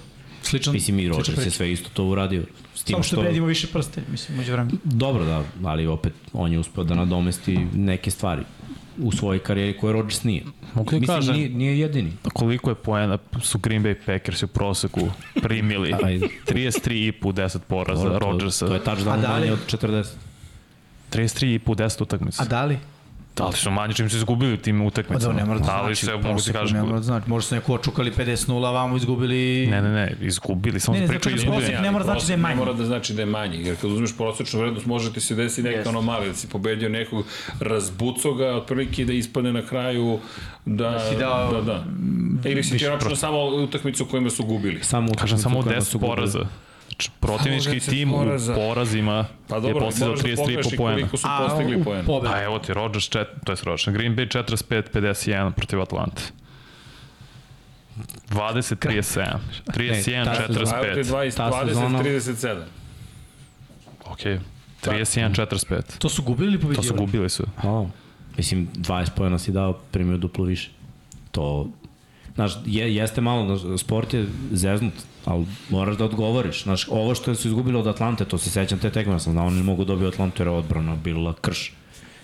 Sličan,
Mislim i Rodgers je sve isto to uradio. S tim
Samo što
što...
Brady ima više prste, mislim, među vremenu.
Dobro da, ali opet on je uspeo da nadomesti neke stvari u svojoj karijeri koje Rodgers nije.
Mogu ti
Mislim,
kažem-
nije, nije jedini.
koliko je poena su Green Bay Packers u proseku primili?
Ajde.
33,5 u 10 poraza Rodgersa.
To, to je touchdown
da
manje od 40.
33,5 u 10 utakmica.
A da li?
Da li su manje čim su izgubili u tim
Pa
utakmicama?
da, ne mora da
da
znači,
se,
u
mogu ti kažem,
ne mora da znači. Možda su neko očukali 50-0, a vamo izgubili...
ne, ne, ne, izgubili, samo
Ne, ne,
ne,
kažem,
izgubili.
prosek ne mora znači da je manji.
Ne mora da znači da je manji, jer kad uzmeš prosečnu vrednost može ti se desiti neka
Jeste.
anomalija, da si pobedio nekog, razbuco ga, otprilike da ispadne na kraju da, da
si dao,
da, da. Ili si ti računao samo utakmicu u kojima su gubili.
Samo
Kažem
utakmicu
samo
u kojima
10
su gubili.
poraza. Protivnički
Samo 10
tim u
poraza.
porazima
Pa
je
dobro, da
33,5
pogledaš i
poena.
koliko su
A
postigli
u
poena.
pobedu.
Pa evo ti Rodgers, čet, to je Rodgers, Green Bay 45-51 protiv Atlante. 20, 37. 31,
ta sezona-
Ajde,
45.
20,
Ta
20,
sezona-
37.
Ok. 31, 45.
To su gubili ili
To
pobeđivali?
su gubili su.
O, mislim, 20 pojena si dao, primio duplo više. To, znaš, je, jeste malo, znaš, sport je zeznut, ali moraš da odgovoriš. Znaš, ovo što su izgubili od Atlante, to se sećam te tekme, sam znao, oni ne mogu dobiti Atlantu jer je odbrana bila krš.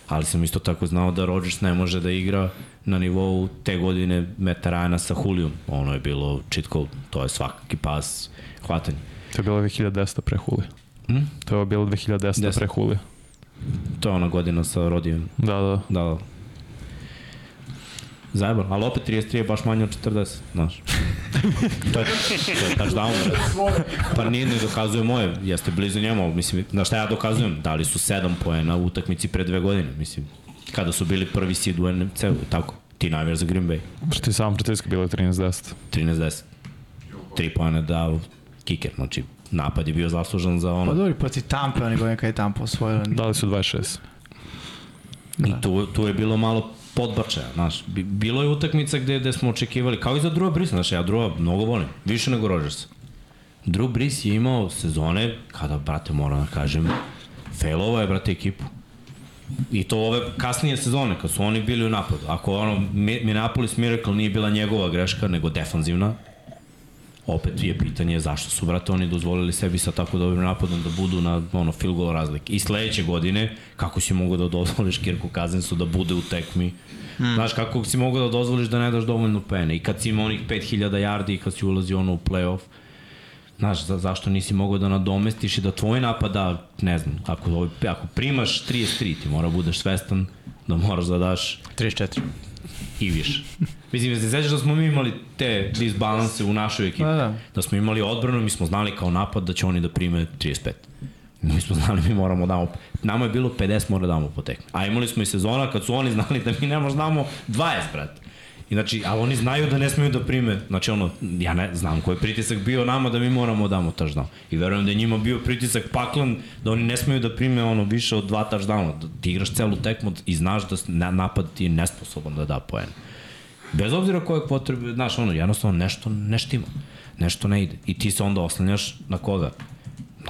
Ali sam isto tako znao da Rodgers ne može da igra na nivou te godine Meta Ryana sa Hulijom. Ono je bilo code, to je svakaki pas, hvatanje.
To je bilo 2010 pre Huli.
Hm?
To je bilo 2010
Deset.
pre Huli.
To je ona godina sa Rodijem.
Da, da.
Da, da. Zajeban, ali opet 33 je baš manje od 40, znaš. to je, to je touchdown. Pa nije, ne dokazuje moje, jeste blizu njemu, mislim, na šta ja dokazujem? Dali su 7 poena u utakmici pre dve godine, mislim. Kada su bili prvi seed u NFC-u, tako. Ti navijaš za Green Bay.
Ti sam pritiska bilo je 13-10.
13-10. 3 poena dao kicker, znači napad je bio zaslužan za
Pa
ono.
dobro, proti Tampe, oni godine kada je Tampa osvojila.
Dali su 26.
I tu, tu je bilo malo podbačaja, znaš. Bi- Bilo je utakmica gde, gde smo očekivali, kao i za Drew Brees, znaš, ja Drewa mnogo volim, više nego Rodgersa. Drew Brees je imao sezone, kada, brate, moram da kažem, failovo je, brate, ekipu. I to ove kasnije sezone, kad su oni bili u napadu. Ako ono, Mi- Minneapolis Miracle nije bila njegova greška, nego defanzivna, opet je pitanje zašto su, brate, oni dozvolili sebi sa tako dobrim napadom da budu na ono, field goal razlike. I sledeće godine, kako si mogao da dozvoliš Kirku Kazinsu da bude u tekmi, Hmm. Znaš, kako si mogao da dozvoliš da ne daš dovoljno pene i kad si imao onih 5000 yardi i kad si ulazio ono u playoff, Znaš, za, zašto nisi mogao da nadomestiš i da tvoj napad da, ne znam, ako, ako primaš 33, ti mora budeš svestan da moraš da daš
34.
i više. Mislim, da se sećaš da smo mi imali te disbalanse u našoj ekipi.
Da, da.
da smo imali odbranu, mi smo znali kao napad da će oni da prime 35. Mi smo znali mi moramo da damo, nama je bilo 50 mora da damo po tekmi. A imali smo i sezona kad su oni znali da mi ne možemo da damo 20, brate. I znači, ali oni znaju da ne smeju da prime, znači ono, ja ne znam koji je pritisak bio nama da mi moramo da damo touchdown. I verujem da je njima bio pritisak paklan da oni ne smeju da prime ono više od dva touchdowna. Da ti igraš celu tekmu i znaš da napad ti je nesposoban da da poen. Bez obzira koje potrebe, znaš, ono, jednostavno nešto ne štima. Nešto ne ide. I ti se onda oslanjaš na koga?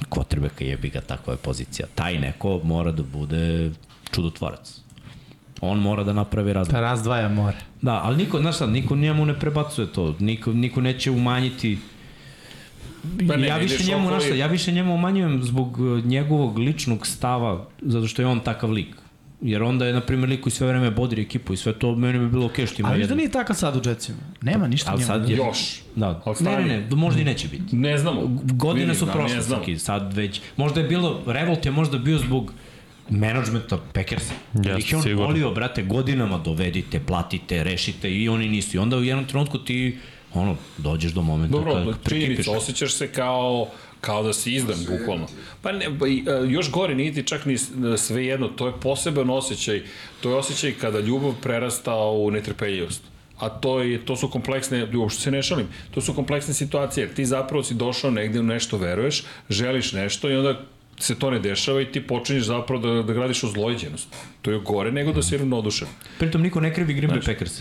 Na kvotrbeka jebi ga, takva je pozicija. Taj neko mora da bude čudotvorac. On mora da napravi razliku.
Ta razdvaja more.
Da, ali niko, znaš šta, niko njemu ne prebacuje to. Niko, niko neće umanjiti
Pa ne,
ja
ne
više njemu,
okolo
znaš šta,
i-
ja više njemu umanjujem zbog njegovog ličnog stava, zato što je on takav lik. Jer onda je, na primjer, lik koji sve vreme bodri ekipu i sve to, meni bi bilo okej okay što ima
Ali da nije takav sad u Jetsima. Nema ništa
Ali
njemu.
sad je...
Još.
Da.
Ali
Ne, ne, ne, možda i neće biti.
Ne znamo.
Godine
Vidim,
su
da,
prošle. Saki, sad već, možda je bilo, revolt je možda bio zbog menadžmenta Packersa. Jer ih je on
sigurno.
volio, brate, godinama dovedite, platite, rešite i oni nisu. I onda u jednom trenutku ti, ono, dođeš do momenta
Dobro,
kad prekipiš.
činjenica, osjećaš se kao kao da si izdan, bukvalno. Pa ne, pa, i, e, još gore nije ti čak ni s- sve jedno, to je poseban osjećaj, to je osjećaj kada ljubav prerasta u netrpeljivost. A to, je, to su kompleksne, uopšte se ne šalim, to su kompleksne situacije, jer ti zapravo si došao negde u nešto veruješ, želiš nešto i onda se to ne dešava i ti počinješ zapravo da, da gradiš ozlojeđenost. To je gore nego da si ravnodušan.
Pritom niko ne krivi Green Bay Packers.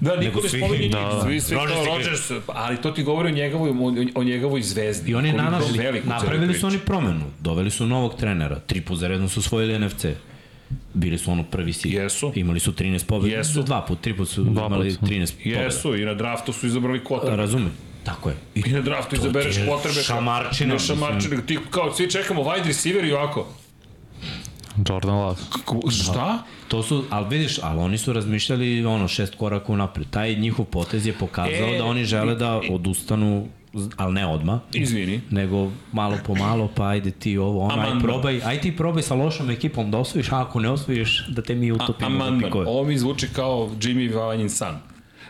Da, niko ne spominje njih,
da.
svi, svi
Rodgers
kao. Rodgers, ali to ti govori o njegovoj, o, njegovoj zvezdi.
I oni
celoj
napravili su oni promenu, doveli su novog trenera, tri put za redom su osvojili NFC. Bili su ono prvi si.
Jesu.
Imali su 13 pobjeda.
Jesu.
Dva put, tri put su
Dva
imali
put.
13 pobjeda.
Jesu, i na draftu su izabrali kvota.
Razumem. Tako je.
I na draftu izabereš potrebe.
šamarčina,
Ne šamarčina. Ti kao svi čekamo wide receiver i ovako.
Jordan Love.
Kako, šta?
To su, ali vidiš, ali oni su razmišljali ono šest koraka unapred. Taj njihov potez je pokazao
E,
da oni žele da odustanu, ali ne odma,
Izvini.
nego malo po malo, pa ajde ti ovo, ono, aj probaj, aj ti probaj sa lošom ekipom da osvojiš, a ako ne osvojiš, da te mi utopimo.
amandman. Ovo mi zvuči kao Jimmy Vanjin san.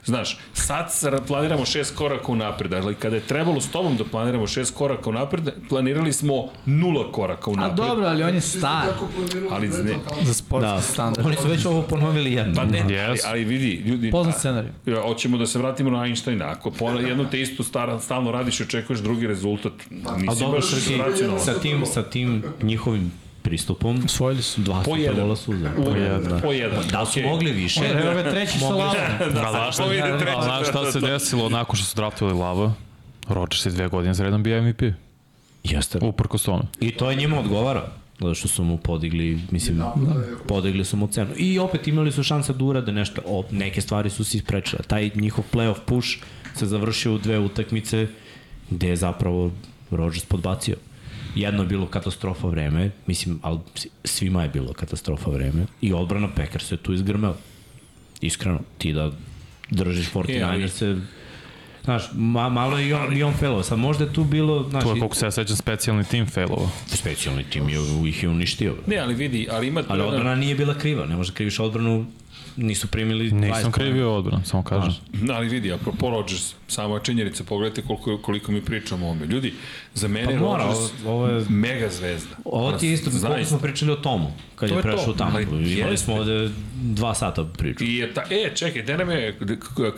Znaš, sad sa- planiramo šest koraka unapred, ali kada je trebalo s tobom da planiramo šest koraka unapred, planirali smo nula koraka
A
unapred.
dobro, ali on je star
Ali ne-
za sportski
Da,
standard.
oni su već ovo ponovili jedno.
Pa ne, ali,
Yes.
ali vidi, ljudi...
Poznat
a-
scenarij.
Ja, hoćemo da se vratimo na Einsteina. Ako jedno te isto stara, stalno radiš i očekuješ drugi rezultat,
A
nisi
dobro,
baš
Srki,
racionalan.
sa tim, sa tim njihovim pristupom.
Osvojili su.
Dva
Po jedan.
prvola suza. Po jedan.
po jedan.
Da su
okej.
mogli više.
Evo ga treći sa lavom.
A znaš šta,
Ovo ide treći,
a znaš šta
da,
se
da, da.
desilo nakon što su draftovali Lava? Rodgers je dve godine za redom bio MVP.
Jeste.
Uprkos tome.
I to je njima odgovara. Zato što su mu podigli, mislim, podigli su mu cenu. I opet imali su šanse da urade nešto. O, neke stvari su se isprečile. Taj njihov playoff push se završio u dve utakmice gde je zapravo Rodgers podbacio. Jedno je bilo katastrofa vreme, mislim, ali svima je bilo katastrofa vreme. I odbrana Packers je tu izgrmela. Iskreno, ti da držiš 49ers se Znaš, ma, malo je i on, i on failovo. Sad možda je tu bilo, znaš,
To je, koliko se ja sećam, specijalni tim failova.
specijalni tim je, ih je uništio.
Ne, ali vidi, ali ima...
Ali odbrana nije bila kriva, ne može da kriviš odbranu, nisu primili 20
Nisam krivio odbran, samo kažem.
Da, ali vidi, apropo Rodgers, samo činjenica, pogledajte koliko, koliko mi pričamo o ovome. Ljudi, za mene
Pa mora,
Rodgers
ovo- ovo je-
mega zvezda.
Ovo ti je isto, koliko
Zaista.
smo pričali o Tomu, kad
To
je
je to,
prešao tamo.
ali
Imali smo ovde dva sata priču.
I je ta, e, čekaj, gde nam je,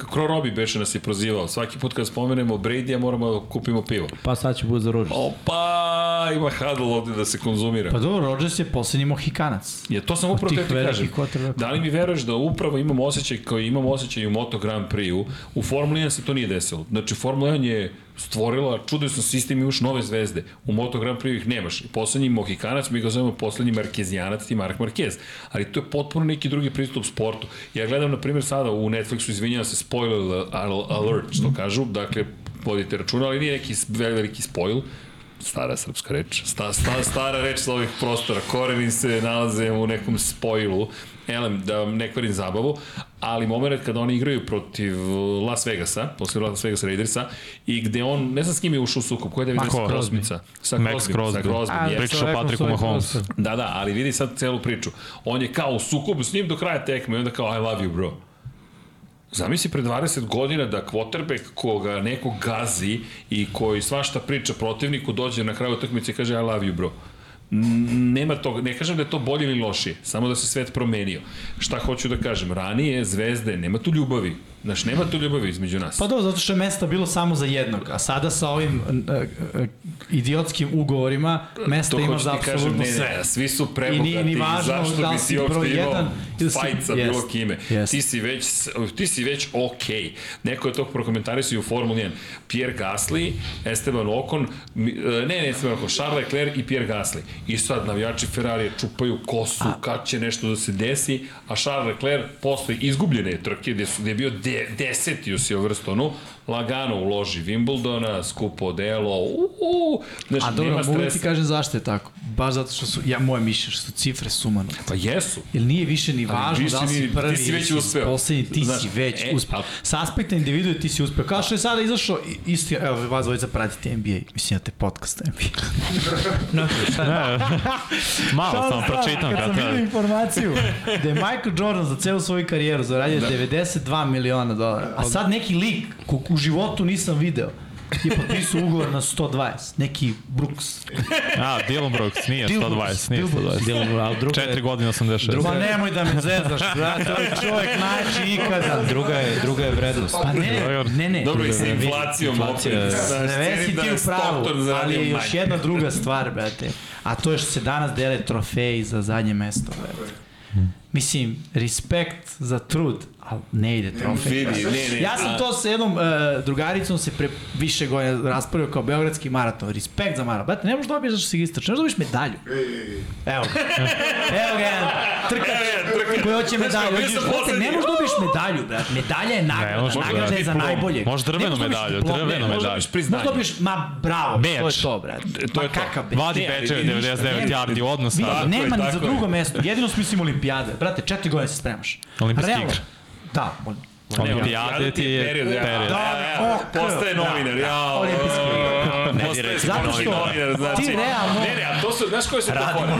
Kro Robi beše nas je prozivao, svaki put kad spomenemo Brady-a moramo da kupimo pivo.
Pa sad će bude za Rodgers.
Opa, ima huddle ovde da se konzumira.
Pa dobro, Rodgers je poslednji Mohikanac.
Je, to sam upravo te ti kažem. Da li mi veruješ da upravo imamo osjećaj koji imamo osjećaj u Moto Grand Prix-u, u Formula 1 se to nije desilo. Znači, Formula 1 je stvorila čudesan sistem i još nove zvezde. U Moto Grand Prix ih nemaš. Poslednji Mohikanac, mi ga zovemo poslednji Markezijanac, ti Mark Marquez. Ali to je potpuno neki drugi pristup sportu. Ja gledam, na primjer, sada u Netflixu, izvinjam se, spoiler al- alert, što kažu, dakle, vodite računa, ali nije neki veliki spoil, stara srpska reč, sta, sta, stara reč sa ovih prostora, koreni se nalaze u nekom spojilu, elem, da vam ne kvarim zabavu, ali moment kada oni igraju protiv Las Vegasa, posle Las Vegas Raidersa, i gde on, ne znam s kim je ušao u sukob, koja je da
Ko?
Crosbyca? Sa
Max
Crosby, sa
Crosby.
Crosby,
A,
jeste.
Pričaš o
rekao
Patricku
svoj
Mahomesu.
prostor.
Da, da, ali vidi sad celu priču. On je kao u sukobu s njim do kraja tekme i onda kao I love you bro. Zamisli pre 20 godina da quarterback koga neko gazi i koji svašta priča protivniku dođe na kraju utakmice i kaže I love you bro. Nema toga, ne kažem da je to bolje ili lošije, samo da se svet promenio. Šta hoću da kažem, ranije zvezde, nema tu ljubavi. Znaš, nema tu ljubavi između nas.
Pa dobro, zato što je mesta bilo samo za jednog, a sada sa ovim uh, uh, idiotskim ugovorima mesta
to
ima za apsolutno sve.
ne, svi su
I
prebogati.
nije ni važno
zašto
da
bi
si
ti uopšte imao fajt sa bilo kime.
jest.
Ti si već, ti si već okej. Okay. Neko je to prokomentarisao i u Formuli 1. Pierre Gasly, Esteban Ocon, e, ne, ne Esteban Ocon, Charles Leclerc i Pierre Gasly. I sad navijači Ferrari čupaju kosu, a, kad će nešto da se desi, a Charles Leclerc posle izgubljene trke, gde, su, gde je bio de, deseti u Silverstonu, lagano uloži Wimbledona, skupo delo, u, u, znači,
A dobro, mogu ti
stresa.
kažem zašto je tako. Baš zato što su, ja moje mišlje, što su cifre sumanute.
Pa jesu.
Jer nije više ni važno
više
da li si prvi
ti si već uspeo.
poslednji, ti
Znaš,
si već
e,
uspeo. Sa aspekta individua ti si uspeo. Kao što je sada izašao, i- isto, je- evo, vas dvojica pratite NBA. Mislim, ja te podcast NBA.
Malo sam pročitam
Kad sam vidio informaciju da je Michael Jordan za celu svoju karijeru zaradio 92 miliona dolara, a sad neki lik kog u životu nisam video je potpisao ugovor na 120, neki Brooks.
A, Dylan Brooks, nije
Dylan
120, nije
Brooks, Dylan
120.
Djelom, ali druga
Četiri godine 86.
Ma nemoj da me zezaš, brate, to je čovjek najči ikada.
druga je, druga je vrednost.
Pa ne, ne, ne.
Dobro i sa inflacijom
inflacija
opet.
je-
Znaš,
Sve si
cenim da
ti u pravu, ali je još jedna druga stvar, brate. A to je što se danas dele trofeji za zadnje mesto, brate. Mislim, respekt za trud, ali ne ide trofej.
Vidi,
brate.
ne, ne,
ja sam to sa jednom uh, drugaricom se pre više godina raspravio kao beogradski maraton. Respekt za maraton. Brate, ne možeš dobiješ zašto si istrač, ne možeš dobiješ medalju. Evo ga. Evo ga jedan trkač koji hoće medalju. Brate, ne možeš dobiješ medalju, brate. Medalja je nagrada.
može
nagrada je za
drvenu
Ne možeš dobiješ
medalju, drvenu
ne,
Možda
medalju.
Možda dobiješ, ma bravo, to je to, brate.
To je to.
Vadi
Ne, ništa,
99
nema.
yardi odnos.
Vidi,
da.
nema ni za drugo mesto. Jedino smislim olimpijade. Brate, četiri godine se spremaš.
Olimpijske
Realno.
igre.
Da,
Olimpijade ti je
period. ja,
period.
ja, ja,
Ok.
Postaje novinar, ja.
Olimpijske igre.
Postaje
Zato što
novinar, znači.
ti realno-
Ne, ne, a to su, znaš koje su to fore?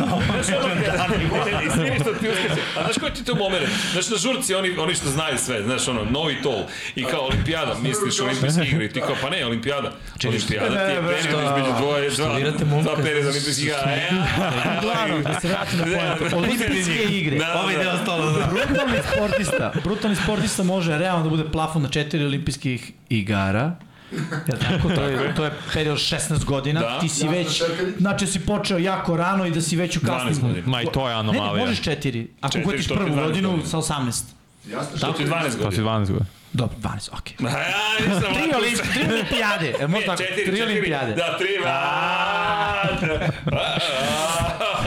Znaš ono kada, ne, ne, izvini što ti uskače, a znaš koji ti to moment? Znaš na žurci, oni, oni što znaju sve, znaš ono, novi tol, i kao olimpijada, misliš olimpijske igre, i ti kao, pa ne, olimpijada. Olimpijada ti je period između dvoje, dva, dva period olimpijskih igara. E, a,
Uglavnom, da se vratim na pojentu. Olimpijske igre.
Da, da, da.
ostalo za...
Brutalni sportista, brutalni sportista može realno da bude plafon na četiri olimpijskih igara, Ja tako, to je, to je period 16 godina,
Da.
ti si
Ja
već, znači si počeo jako rano i da si već u
12
kasnim.
godina.
Ma i to je
Ne, ne,
anomalija.
možeš četiri, ako
Četiri, to
prvu
12
godinu
godina.
sa 18.
Jasno
To ti je 12
To ti
godina.
12 godina.
Dobro, 12, okej.
A ja nisam
Tri, tri olimpijade, e,
Ne,
možda tako,
četiri,
tri
četiri.
olimpijade.
Da, tri.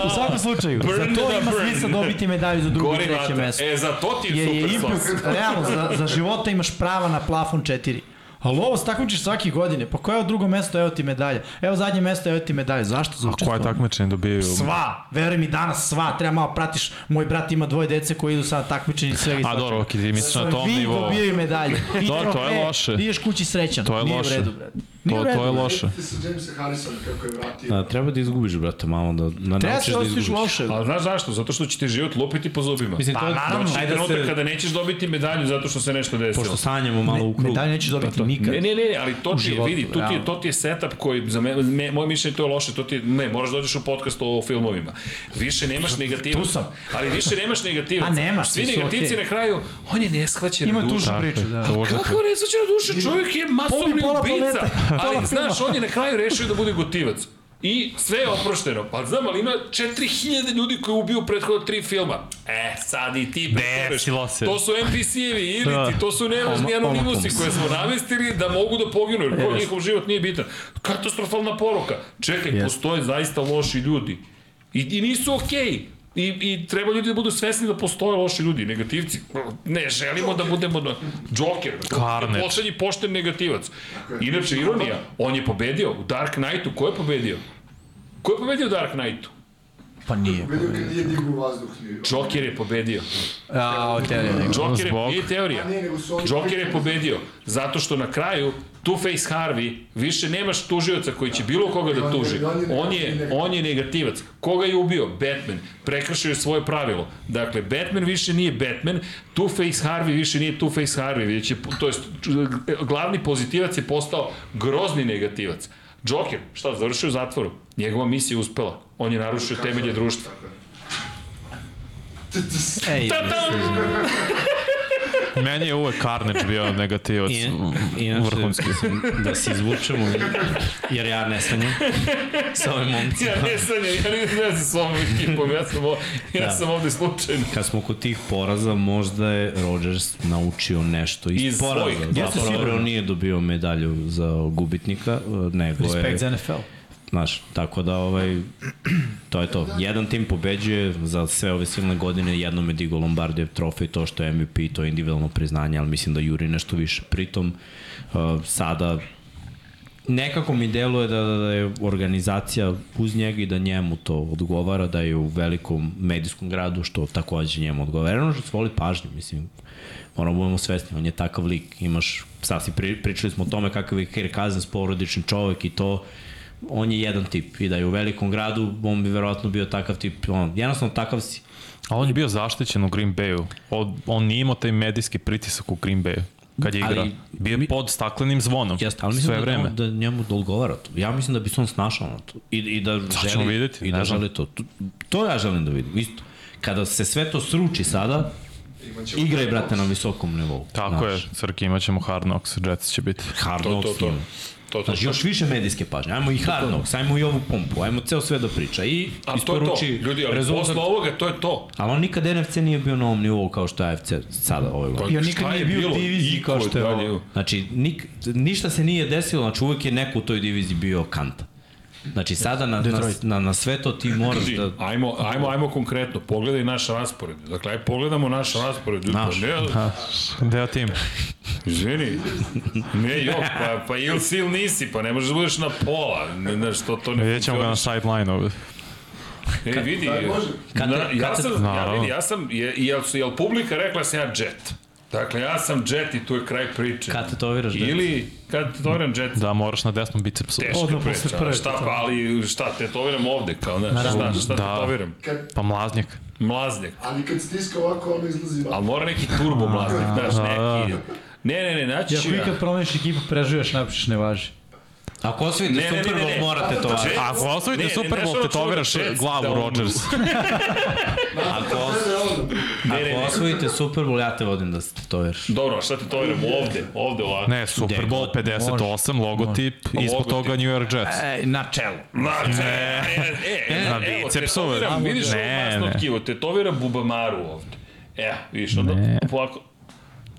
U svakom slučaju,
Burn
za to ima smisla dobiti medalju za drugo i treće
vatra.
mesto.
E, za to ti je super
impuls,
stvar.
realno, za, za života imaš prava na plafon 4. Ali ovo se takmičiš svake godine, pa koje je drugo mesto, evo ti medalja. Evo zadnje mesto, evo ti medalja. Zašto za
A koje takmičenje dobijaju?
Sva, veruj mi danas sva, treba malo pratiš, moj brat ima dvoje dece koji idu sad takmičenje i svega i
A dobro, ok, ti misliš na tom
Svi
nivou.
dobijaju medalje. I
To- to je loše.
Ideš kući srećan.
To je
Nije
loše.
u redu, brate.
To, to je loše.
Jamesa Harrisona kako je vratio.
Da, treba da izgubiš, brate, malo da, da
Treba
naučiš
se
da izgubiš.
loše.
Ali znaš zašto? Zato što će ti život lupiti po zubima.
Mislim,
Pa,
to je,
naravno.
Doći
da se,
kada nećeš dobiti medalju zato što se nešto desilo.
pošto sanjamo malo u krug.
Medalje nećeš dobiti nikad.
Ne, ne, ne, ali to ti je,
životu,
vidi, to ti je, to ti je setup koji, za me, me, moje mišljenje to je loše, to ti je, ne, moraš da dođeš u podcast o filmovima. Više nemaš negativac.
Tu sam.
Ali više nemaš negativac.
A nemaš,
Svi negativci na kraju, on je neshvaćen
Ima
duša.
tužnu priču, da.
Kako nesvaćena duša? Čovjek je masovni ubica. Ali, znaš, on je na kraju rešio da bude gotivac. I sve je oprošteno. Pa znam, ali ima 4000 ljudi koji ubiju prethodno tri filma. E, sad i ti.
Desilo se.
To su NPC-evi, ilici,
Da.
to su nevažni anonimusi koje smo namestili da mogu da poginu, jer ko njihov život nije bitan. Katastrofalna poruka. Čekaj,
Jeste.
postoje zaista loši ljudi. I, i nisu okej. I, I treba ljudi da budu svesni da postoje loši ljudi, negativci. Ne, želimo da budemo na... Joker,
Carnage.
poslednji pošten negativac. Inače, ironija, on je pobedio u Dark Knightu. Ko je pobedio? Ko je pobedio u Dark Knightu?
Pa nije.
Kad nije digao vazduh.
Joker je pobedio.
A, o teorija nego.
Joker je, nije teorija. Joker je pobedio, zato što na kraju Two-Face Harvey, više nemaš tužioca koji će bilo koga da tuži. On je, on je negativac. Koga je ubio? Batman. Prekršio je svoje pravilo. Dakle, Batman više nije Batman, Two-Face Harvey više nije Two-Face Harvey, već je, to jest, glavni pozitivac je postao grozni negativac. Joker, šta, završio u zatvoru. Njegova misija je uspela. On je narušio temelje društva.
Ej,
Meni je uvek Carnage bio negativac.
I, inače,
Vrhunski.
mislim, da se izvučemo, jer ja ne sanjam sa ovim momcima.
Ja ne sanjam, ja ne znam se s ovom ekipom, ja sam, o, ja
Da.
sam ovde slučajno.
Kad smo kod tih poraza, možda je Rodgers naučio nešto iz,
Iz
poraza.
svojih,
sigurno.
on nije dobio medalju za gubitnika, nego je...
respekt za NFL.
Znaš, tako da ovaj, to je to. Jedan tim pobeđuje za sve ove silne godine, jednom je digo Lombardijev trofej, to što je MVP, to je individualno priznanje, ali mislim da juri nešto više. Pritom, uh, sada nekako mi deluje da, da, da je organizacija uz njega i da njemu to odgovara, da je u velikom medijskom gradu, što takođe njemu odgovara. Ono što se voli pažnju, mislim, moramo da budemo svesni, on je takav lik, imaš, sad si pri, pričali smo o tome kakav je Kirk Cousins, porodični čovek i to, on je jedan tip i da je u velikom gradu, on bi verovatno bio takav tip, on, jednostavno takav si.
Ali on je bio zaštićen u Green Bayu. On, on nije imao taj medijski pritisak u Green Bayu kad je
Ali
igra. Bio
mi-
je pod staklenim zvonom.
Jeste, ali mislim
sve
da,
vreme.
njemu, da njemu da odgovara to. Ja mislim da bi se on snašao na to. I, i da
Sad
želi,
ćemo vidjeti,
i da želi to. to. To ja želim da vidim, isto. Kada se sve to sruči sada,
Imaćemo
igraj, brate, na visokom nivou.
Tako je, Crki, imat ćemo Hard Knocks, Jets će biti.
Hard
To,
Knocks
to, to.
ima.
To, to,
Znači,
to.
još više medijske pažnje. Ajmo i Hard Knocks, ajmo i ovu pumpu, ajmo ceo sve da priča. I
A to je to,
isporuči
ljudi, ali
rezultat.
posle ovoga, to je to.
Ali on nikad NFC nije bio na ovom nivou kao što je AFC sada ovaj godine.
I on nikad nije
je
bio u diviziji kao što je ovo.
Znači, nik, ništa se nije desilo, znači uvek je neko u toj diviziji bio kanta. Znači, sada na, na,
Detroit.
na, na sve to ti moraš da...
ajmo, ajmo, ajmo konkretno, pogledaj naš raspored. Dakle, aj pogledamo naš raspored.
Naš.
Ne,
Ha, deo tim.
izvini, ne jok, pa, pa il si ili nisi, pa ne možeš da budeš na pola. Ne, ne, što to ne
Vidjet ćemo ga na sideline ovde.
E, vidi.
Kad
na, ja
kad te-
sam, ja, vidi, ja sam, je, jel, jel publika rekla da sam ja jet? Dakle, ja sam jet i tu je kraj priče.
Kad tetoviraš dete?
Ili, kad tetoviram jet,
Da, moraš na desnom bicepsu.
teška
Odmah
priča.
posle prve,
šta, pa, ali šta, tetoviram ovde, kao, ne, šta, šta
Da.
tetoviram?
Kad,
Pa mlaznjak.
Mlaznjak.
ali kad stiska ovako, ono izlazi van.
Ali mora neki turbo mlaznik, znaš, neki. Ne, ne, ne, naći ću
ako
ja.
ikad promeniš ekipu, preživeš, napišeš ne važi.
Ako osvojite Super Bowl, morate to
Jets-
Ako osvojite Super Bowl, tetoviraš glavu
da
Rodgers.
Ako, os...
Ne, ne,
ako osvojite Super Bowl, ja te vodim da se tetoviraš.
Dobro, a šta te to idemo ovde? Ovde ovako.
Ne, Super Bowl
god,
58, logotip, ispod
Logotip.
toga New York Jets.
E, na čelu.
Znači, e, e, e,
Na bicepsu,
tetoviram, vidiš ovo
ne,
masno tkivo, tetovira bubamaru ovde. Evo, vidiš, onda polako,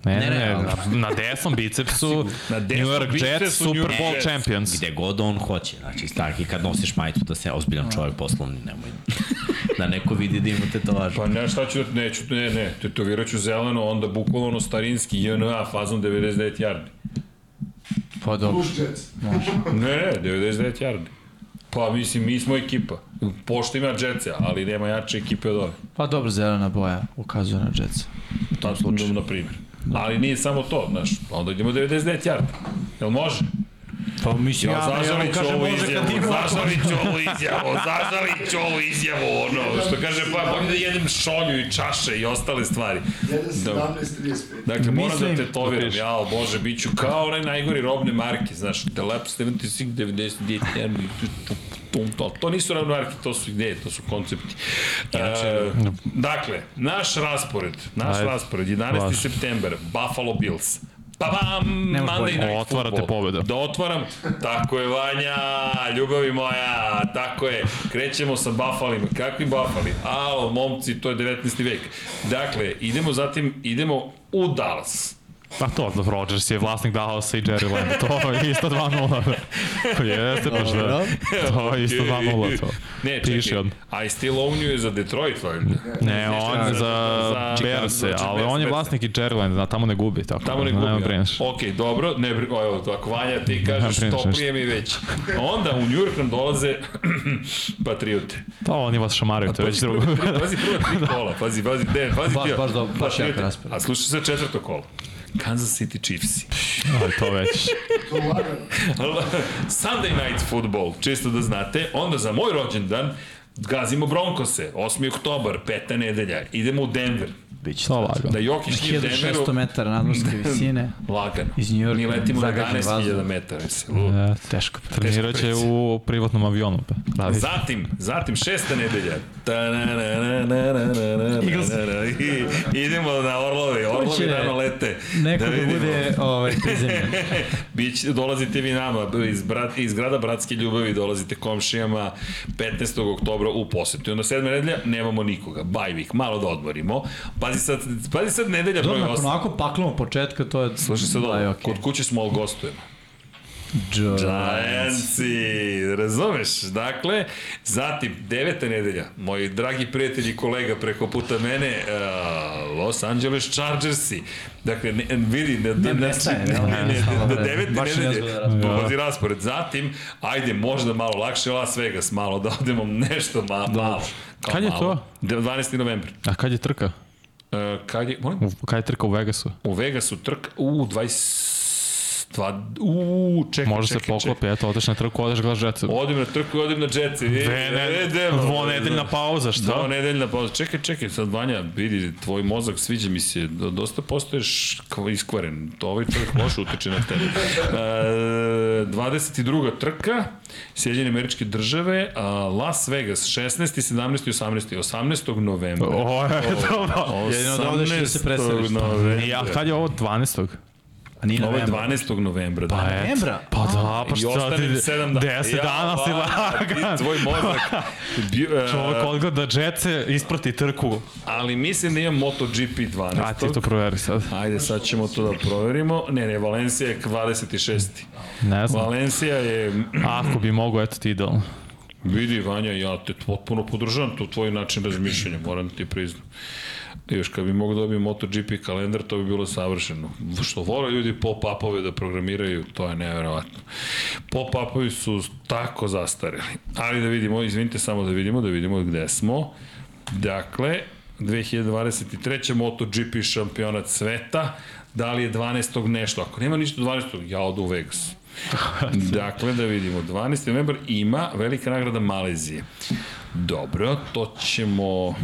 Ne,
Ne,
ne,
ne,
na, na desnom bicepsu
Na
New
desnom
York Jets,
bicepsu New
Super Bowl
Jets.
champions.
Gde god on hoće. Znači, tak, i kad nosiš majicu da se ozbiljan čovjek poslovni, nemoj da neko vidi da ima tetovažu.
Pa ne, šta ću da, neću, ne, ne, tetovirat ću zeleno, onda bukvalno ono starinski JNA fazon 99 yardi.
Pa dobro.
Plus Jets.
Ne, ne, 99 yardi. Pa mislim, mi smo ekipa. Pošto ima Jetsa, ali nema jače ekipe od ove.
Pa dobro, zelena boja ukazuje na Jetsa.
U tom slučaju. Na primjer. Ali nije samo to, znaš, onda idemo 99 yardi. Jel može?
Pa mislim,
Ja,
ja,
zažalit ću
kažem,
ovu izjavu, ću ovu izjavu, zažalit ću ovu izjavu, ono, što kaže, pa bolje da jedem šolju i čaše i ostale stvari.
1.17.35.
Dakle, moram da tetoviram, jao, bože, bit ću kao onaj najgori robne marke, znaš, The Lab 76, 99, to, to, to nisu robne marke, to su ideje, to su koncepti. E, dakle, naš raspored, naš
Ajde.
raspored, 11.
Vaš.
september, Buffalo Bills. Pa bam,
Nemaš
Monday. Night
Otvarate
Football.
pobedu.
Da otvaram, tako je Vanja, ljubavi moja, tako je. Krećemo sa Buffalima. Kakvi Buffali? Alo, momci, to je 19. vek. Dakle, idemo zatim, idemo u Dallas.
Pa to, da Rodgers je vlasnik Dallasa i Jerry Land, to je isto 2-0. Jeste, pa šta? To je isto 2-0 to.
Ne,
Piše
čekaj,
on.
I still own you je za Detroit, valjda.
Ne, on je za
za-
Bears,
za- za
ali on je vlasnik i Jerry Land, zna, tamo ne gubi, tako
Tamo ne
da nema
gubi.
brineš.
Ok, dobro, ne bri... o, Evo, ako Vanja ti kažeš,
brineš
toplije mi već. Onda u New York nam dolaze Patriote.
Pa oni vas šamaraju, to je već drugo.
Pazi prvo tri kola, pazi, pazi, ne, pazi
Baš-
bio.
baš dobro, baš jak
Patriote.
raspored.
A slušaj sve četvrto kolo. Kansas City Chiefs.
Ali to već.
Sunday Night Football, čisto da znate. Onda za moj rođendan gazimo Broncose, 8. oktobar, peta nedelja. Idemo u Denver.
Biće
to lagano.
Da Jokić nije Denveru...
1600 metara nadmorske visine.
lagano.
Iz New Yorka.
Mi letimo na 11.000 metara. Mislim.
Ja,
teško.
Trenirat će u privatnom avionu. Pa.
Zatim, zatim šesta nedelja. Ta na na na na na na na idemo na Orlovi. Orlovi nama lete.
Neko da,
da
bude ovaj, prizemljen.
Dolazite vi nama. Iz, brat, iz grada Bratske ljubavi dolazite komšijama 15. oktobra u posetu. I onda sedma nedelja nemamo nikoga. Bajvik, malo da odmorimo. Pa Pazi sad, pazi sad nedelja broj
Dobro, nakon
8.
ovako paklamo početka, to je...
Slušaj sad
Da, je okej.
kod kuće smo, ali gostujemo.
Giants.
Giantsi, razumeš? Dakle, zatim, deveta nedelja, moji dragi prijatelji i kolega preko puta mene, uh, Los Angeles Chargersi. Dakle, ne, vidi, ne, ne, ne, ne,
ne,
da devete nedelje,
raspored.
dolazi raspored. Zatim, ajde, možda malo lakše Las Vegas, malo da odemo nešto ma, malo. Kao
Kad je
malo. 12. novembar.
A kad je trka?
Uh, kad je, molim?
Kad je trka u Vegasu?
U Vegasu trk, u, 20, dva, u, čekaj,
Može se
čekaj, čekaj.
poklopi, eto, odeš na trku, odeš gledaš Jetsu.
Odim na trku odim na džetce.
Dve ne, dvonedeljna pauza, šta?
Dvonedeljna pauza. Čekaj, čekaj, sad Vanja, vidi, tvoj mozak sviđa mi se, do- dosta postoješ kva- iskvaren. To ovaj čovjek loše utiče na tebe. E, 22. trka, Sjedinjene američke države, a, Las Vegas, 16. 17. 18. 18. novembra.
O, eto,
Jedino da odeš i da se.
18. novembra.
Ja, kad je ovo 12.
A nije
Ovo je
novembar.
12. novembra.
Pa
da.
Novembra?
Pa da, pa
I
šta ti,
7 dana.
10 dana si
pa,
lagan.
ti- Tvoj mozak. E,
Čovjek odgleda Jetse, isprati trku.
ali mislim da imam MotoGP 12.
A ti to proveri sad.
Ajde, sad ćemo to da proverimo. Ne, ne, Valencija je 26.
Ne znam.
Valencija je,
Ako bi mogo, eto ti idealno.
Vidi Vanja, ja te potpuno podržavam tu tvoj način razmišljanja, moram da ti priznam. Još kad bi mogo dobijem MotoGP kalendar, to bi bilo savršeno. Što vole ljudi pop-upove da programiraju, to je neverovatno. Pop-upovi su tako zastareli. Ali da vidimo, izvinite samo da vidimo, da vidimo gde smo. Dakle, 2023. MotoGP šampionat sveta, da li je 12. nešto? Ako nema ništa 12. ja odu u Vegas. dakle, da vidimo, 12. novembar ima velika nagrada Malezije. Dobro, to ćemo...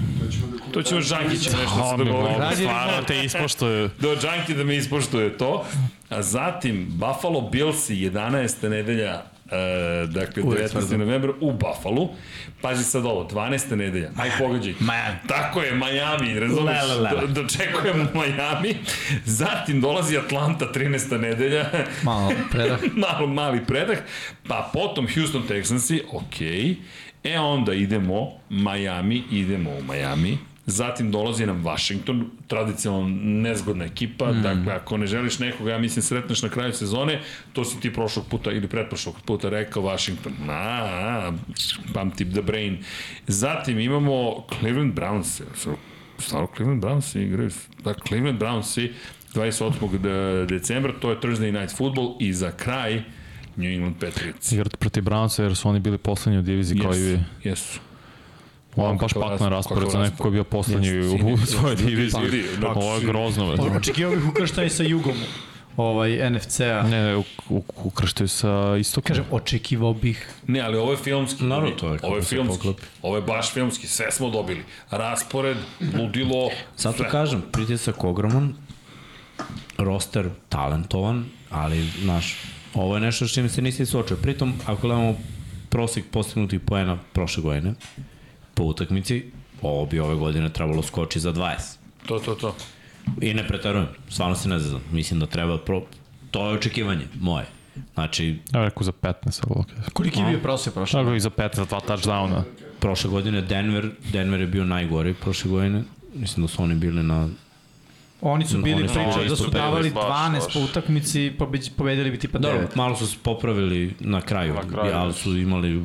To ćemo Žankić nešto se dogovoriti.
stvarno te ispoštuju.
Do Džanki da mi ispoštuje to. A zatim, Buffalo Billsi, 11. nedelja, E, dakle,
Uvek
19.
tvrdo.
novembar u Buffalo. Pazi sad ovo, 12. nedelja. Aj pogađaj.
Miami.
Tako je, Miami. Do, dočekujemo Miami. Zatim dolazi Atlanta, 13. nedelja.
Malo predah.
Malo mali predah. Pa potom Houston Texansi, ok. E onda idemo Miami, idemo u Miami. Zatim dolazi nam Washington, tradicionalno nezgodna ekipa, mm. dakle ako ne želiš nekoga, ja mislim sretneš na kraju sezone, to si ti prošlog puta ili pretprošlog puta rekao Washington, na, a, pamti the brain. Zatim imamo Cleveland Browns, stvarno Cleveland Browns igraju, da, Cleveland Browns 28. de- decembra, to je Thursday Night Football i za kraj New England Patriots.
Igrate protiv Brownsa jer su oni bili poslednji u diviziji kao i vi.
Jesu.
Ovo je baš paklan
raspored,
za
kakav
neko ko je bio poslednji u, u svojoj diviziji.
znači-
Ovo je grozno. već.
Očekivao bih ukrštaj sa jugom ovaj, NFC-a.
Ne, ne, u- u- ukrštaju sa istokom.
Kažem, očekivao bih.
Ne, ali ovo je filmski.
Naravno, to je
Ovo je filmski.
poklopi.
Ovo je baš filmski. Sve smo dobili. Raspored, ludilo,
Zato
sve.
kažem, pritisak ogroman, roster talentovan, ali, znaš, ovo je nešto s čim se nisi suočio. Pritom, ako gledamo prosek postignutih poena prošle godine, po utakmici, ovo bi ove godine trebalo skoči za 20.
To, to, to.
I ne pretarujem, stvarno se ne znam. Mislim da treba, pro... to je očekivanje moje. Znači,
Ja rekao za 15, ali okej.
Koliki je bio prosje prošle?
Tako i za 15, za dva touchdowna.
prošle godine Denver, Denver je bio najgori prošle godine. Mislim da su oni bili na
Oni su bili
Oni
pričali da su davali
baš
12
loše.
po utakmici, pobedi- pobedili bi tipa 9.
Dobro, malo su se popravili na kraju,
Na kraju,
ali
da.
su imali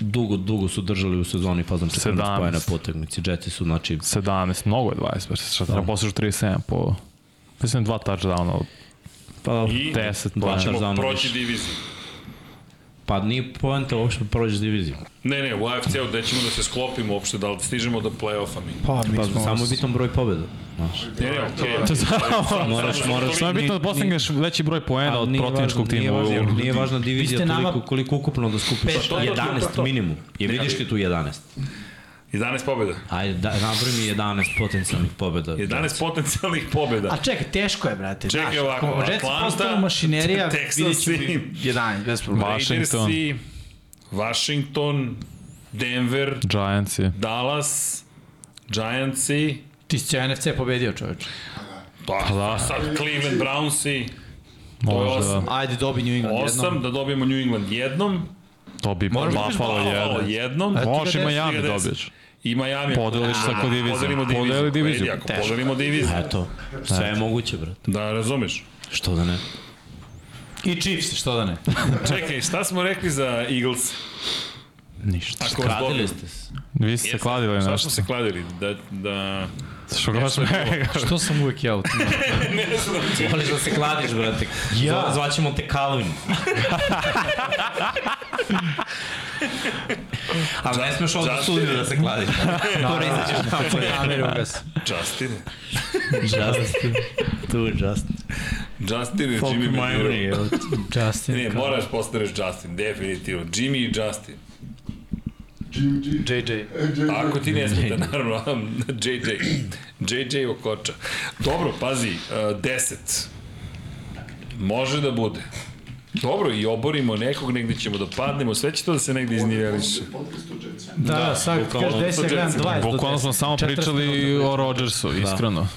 dugo, dugo su držali u sezoni fazom 14
17.
pojena po utakmici. Jetsi su, znači,
17, mnogo je 20, baš šta treba postižu 37 po... Mislim dva touchdowna od
pa,
I
10
Dva
poena.
touchdowna.
ćemo proći diviziju.
Pa nije poenta uopšte prođeš diviziju.
Ne, ne, u AFC-u gde ćemo da se sklopimo uopšte, da li stižemo do play-offa mi.
Pa, mi
Pa
smo...
samo je bitan broj pobjeda. Znaš.
Ne, ne, okej. Okay.
Moraš, moraš,
Samo je bitno da postigneš veći broj poena od protivničkog tima.
Nije, nije važna divizija
nama-
koliko, koliko ukupno da skupiš.
Pet, to, to, to,
11
to, to.
minimum. Je vidiš ti tu 11.
11 pobjeda.
Ajde, da, nabroj mi 11 potencijalnih pobjeda.
11 potencijalnih pobjeda.
A čekaj, teško je, brate.
Čekaj
znaš,
ovako,
ako
Atlanta,
postanu mašinerija, vidjet ću bi 11, bez problema.
Washington.
Washington, Denver,
Giantsi.
Dallas, Giantsi,
Ti si će NFC pobedio, čoveč.
pa,
da.
sad Cleveland Brownsi,
Možda
osam.
da.
Ajde, dobi New England
8,
jednom.
da dobijemo New England jednom,
To bi
Možeš da
Buffalo
jednom,
ti
Možeš i Miami dobiješ.
I Miami.
Podeliš sa ko diviziju.
Podelimo diviziju.
Podeli diviziju.
Edi, Ako
Teško.
podelimo diviziju.
Eto, sve je moguće, brate.
Da, razumeš.
Što da ne?
I Chiefs, što da ne.
Čekaj, šta smo rekli za Eagles?
Ništa.
Ako dobiju?
ste se.
Vi ste se kladili
Šta
nešto.
smo se kladili? Da, da...
Što ga baš me...
Što sam uvek ja u tim?
Voliš da se kladiš, brate.
Ja.
Zvaćemo te Calvin. Ali ne smeš ovdje
Justin.
studiju da se kladiš. Mora izađeš napolje.
Kameru.
Justin.
Justin. Tu je Justin.
Justin i
Folk
Jimmy
evo.
Justin.
Ne, moraš postaneš Justin, definitivno. Jimmy i Justin.
JJ.
Ako ti ne smeta, naravno, JJ. JJ Okoča. Dobro, pazi, uh, 10. Može da bude. Dobro, i oborimo nekog, negde ćemo da padnemo, sve će to da se negde izniveliše.
Da, da, sad kažeš 10, ja gledam 20 do
Bukvalno smo
10.
samo
40
pričali o Rodgersu, iskreno.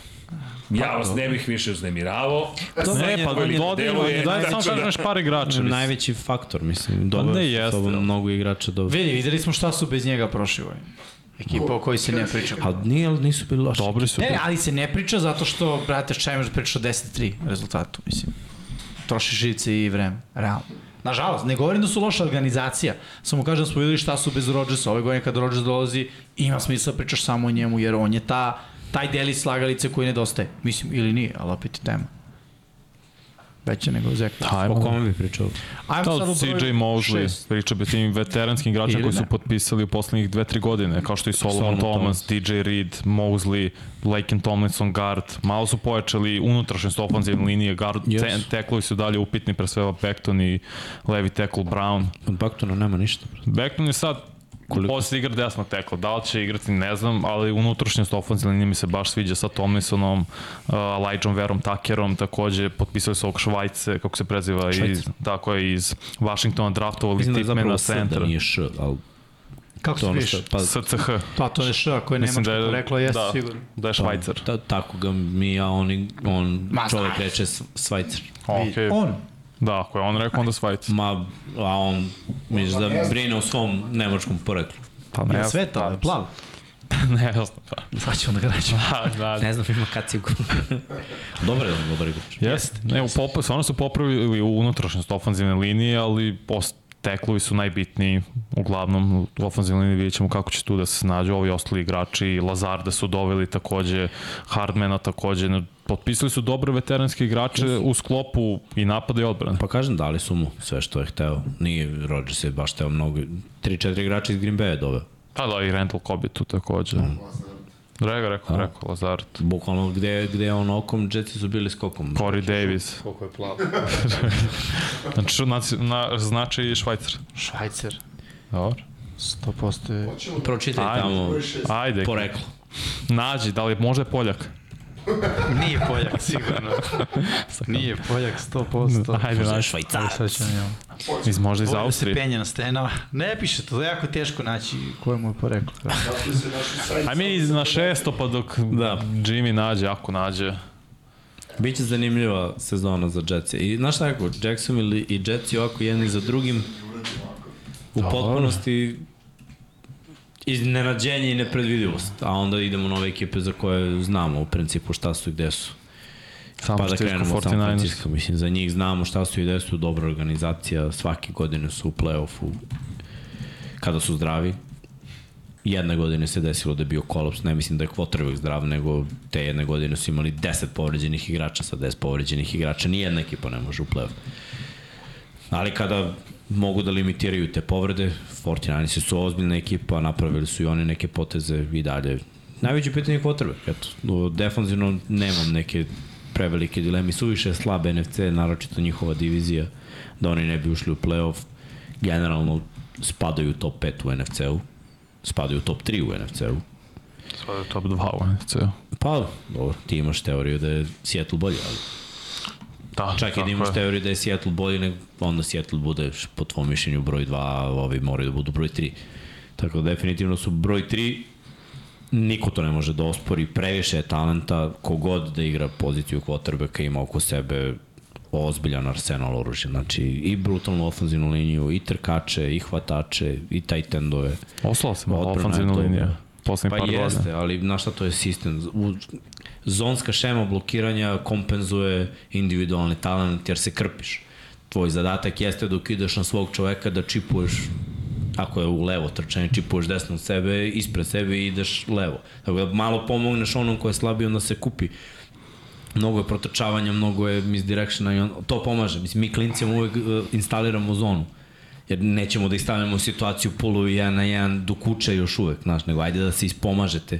Ja vas ne bih više uznemiravao.
Ne, pa
deluje-
daj samo
tako da-
kažeš par igrača. mislim.
Najveći faktor, mislim.
Pa
Dobro,
ne
ne
jeste,
mnogo igrača do...
Vidi, videli smo šta su bez njega prošli ovaj. Ekipa o kojoj se ne priča.
Ali nije, ali nisu bili loši.
Dobri su.
Ne, ne, ali se ne priča zato što, brate, šta imaš da pričaš o 10-3 rezultatu, mislim. Trošiš žice i vreme, realno. Nažalost, ne govorim da su loša organizacija, samo kažem da smo videli šta su bez Rodgersa. Ove godine kad Rodgers dolazi, ima smisla da pričaš samo o njemu, jer on je ta, taj deli slagalice koji nedostaje. Mislim, ili nije, ali opet je tema. Veća nego Zek.
O
Ajmo.
kome bi pričao?
Ajmo
Da,
sad u
CJ Mosley, priča bi tim veteranskim igračima koji su
ne.
potpisali u poslednjih 2-3 godine, kao što i Solomon,
Solomon
Thomas, DJ Reed, Mosley, Laken Tomlinson, guard. Malo su pojačali unutrašnjost ofenzivne linije, guard,
Yes.
teklovi su dalje upitni, pre svega Beckton i levi tackle Brown.
Od Baktona nema ništa. brate.
Beckton je sad Koliko? Posle igra desnog tekla, da li će igrati ne znam, ali unutrašnjost ofenzivne linije mi se baš sviđa sa Tomlinsonom, uh, Elijahom Verom Takerom, takođe potpisali su ovog Švajce, kako se preziva, iz, tako je iz Washingtona draftovali
Mislim da
Tipmana
zapravo S, da
centra.
nije Š, ali
Kako se piše?
pa,
SCH.
Pa to je š, koje je
Mislim
nemačko
da je,
poreklo, jeste
da,
sigurno.
da je Švajcar.
ta, tako ga mi, a on, on
Ma,
čovek reče Svajcer.
Okay.
On,
Da, ako je on rekao, onda Švajcar.
Ma, a on, misliš da brine o svom nemačkom poreklu.
Pa znam,
sveta,
pa,
je plav.
Ne znam, pa.
Sad ćemo da ga rećemo.
Da, da,
Ne znam, ima kacigu. dobar je on, dobar igrač.
Jeste. Ne, u popa, stvarno su popravili u unutrašnjost ofenzivne linije, ali post, teklovi su najbitniji uglavnom u ofenzivnoj liniji vidjet ćemo kako će tu da se snađu ovi ostali igrači Lazarda su doveli takođe Hardmana takođe potpisali su dobre veteranske igrače u sklopu i napada i odbrane
Pa kažem, dali su mu sve što je hteo. Nije Rodgers je baš hteo mnogo. 3-4 igrača iz Green Bay je doveo.
pa da i Randall Cobb je tu takođe Rega rekao, rekao Lazard
Bukvalno gde, gde je on okom, Jetsi su bili skokom.
Corey Davis
Koliko je plav.
znači, naci- na, znači Švajcar
Švajcer.
dobro
100% je...
Pročitaj
Ajde.
tamo
ajde
poreklo.
nađi da li možda je Poljak
Nije Poljak, sigurno. Nije Poljak, 100%.
ajde nađi
Švajcar.
Sad ćemo ja.
iz, možda iz
da se
Austrije
penje na stenama. Ne piše to, to je jako teško naći koje mu je poreklo.
Se sajt...
Aj mi na šesto pa dok
Da.
Jimmy nađe, ako nađe.
Biće zanimljiva sezona za Jetsi. I znaš šta ako, Jacksonville i Jetsi ovako jedni za drugim u potpunosti iznenađenje i nepredvidivost. A onda idemo nove ekipe za koje znamo u principu šta su i gde su.
San
Pa da krenemo San
49ers.
Francisco. Mislim, za njih znamo šta su i gde su, dobra organizacija, svake godine su u play-offu kada su zdravi. Jedne godine se desilo da je bio kolaps, ne mislim da je quarterback zdrav, nego te jedne godine su imali 10 povređenih igrača sa 10 povređenih igrača, nijedna ekipa ne može u play-off. Ali kada mogu da limitiraju te povrede, 49 su ozbiljna ekipa, napravili su i oni neke poteze i dalje. Najveće pitanje je quarterback, eto. No, Defanzivno nemam neke prevelike dileme, suviše slab NFC, naročito njihova divizija, da oni ne bi ušli u playoff. Generalno spadaju u top 5 u NFC-u, spadaju u top 3 u NFC-u.
Sada je top 2 u NFC-u.
Pa, dobro, ti imaš teoriju da je Seattle bolji, ali
Da,
čak i da imaš
je.
teoriju da je Seattle bolji, nego onda Seattle bude po tvom mišljenju broj 2, a ovi moraju da budu broj 3. Tako da definitivno su broj 3, niko to ne može da ospori, previše je talenta, kogod da igra poziciju quarterbacka ima oko sebe ozbiljan arsenal oružja, znači i brutalnu ofenzivnu liniju, i trkače, i hvatače, i tight endove.
Oslao se malo ofenzivna linija. Poslednji
Pa
par
jeste,
godina.
ali znaš šta to je sistem? U, zonska šema blokiranja kompenzuje individualni talent jer se krpiš. Tvoj zadatak jeste dok ideš na svog čoveka da čipuješ ako je u levo trčanje, čipuješ desno od sebe, ispred sebe i ideš levo. Tako da malo pomogneš onom ko je slabiji, onda se kupi. Mnogo je protrčavanja, mnogo je misdirectiona i on, to pomaže. Mislim, mi klincima uvek uh, instaliramo zonu jer nećemo da u situaciju polovi jedan na jedan do kuće još uvek, znaš, nego ajde da se ispomažete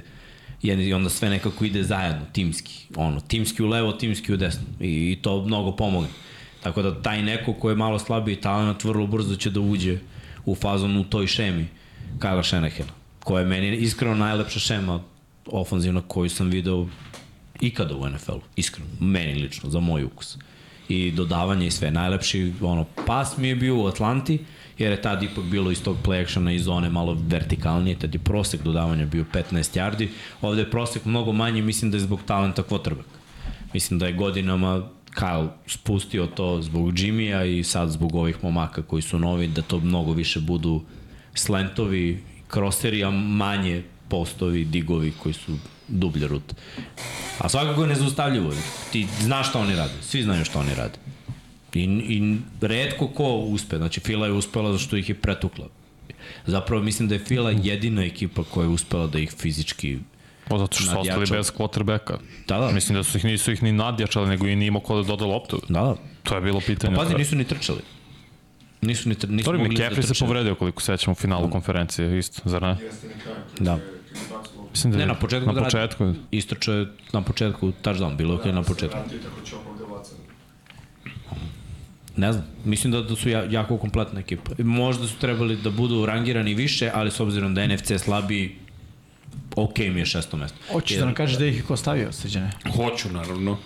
i onda sve nekako ide zajedno, timski, ono, timski u levo, timski u desno i, i to mnogo pomogne. Tako da taj neko ko je malo slabiji talent vrlo brzo će da uđe u fazon u toj šemi Kyle Shanahana, koja je meni iskreno najlepša šema ofanzivna koju sam video ikada u NFL-u, iskreno, meni lično, za moj ukus. I dodavanje i sve. Najlepši ono, pas mi je bio u Atlanti, jer je tad ipak bilo iz tog play actiona i zone malo vertikalnije, tad je prosek dodavanja bio 15 yardi, ovde je prosek mnogo manji, mislim da je zbog talenta quarterback. Mislim da je godinama Kyle spustio to zbog Jimmya i sad zbog ovih momaka koji su novi, da to mnogo više budu slentovi, kroseri, a manje postovi, digovi koji su dublje rute. A svakako je nezaustavljivo. Ti znaš šta oni rade, svi znaju šta oni rade. I, I redko ko uspe, znači Fila je uspela zašto ih je pretukla. Zapravo mislim da je Fila jedina ekipa koja je uspela da ih fizički
O, zato što su ostali bez quarterbacka.
Da, da.
Mislim da su ih, nisu ih ni nadjačali, nego i nije imao ko da doda loptu.
Da, da.
To je bilo pitanje.
Pa pazi, nisu ni trčali. Nisu ni, tr, nisu
Sorry,
mogli da
McCaffrey se povredio koliko sećamo u finalu konferencije, isto, zar ne?
Jeste.
Da.
Mislim da
Ne,
je-
na početku
na
da radi.
početku.
Istoče je na početku touchdown, bilo je okay na početku.
Ranti tako će opak da.
Ne znam, mislim da, da su ja, jako kompletna ekipa. Možda su trebali da budu rangirani više, ali s obzirom da je NFC slabiji, ok mi je šesto mesto.
Hoćeš da nam kažeš da ih je ko stavio, sređene?
Hoću, naravno.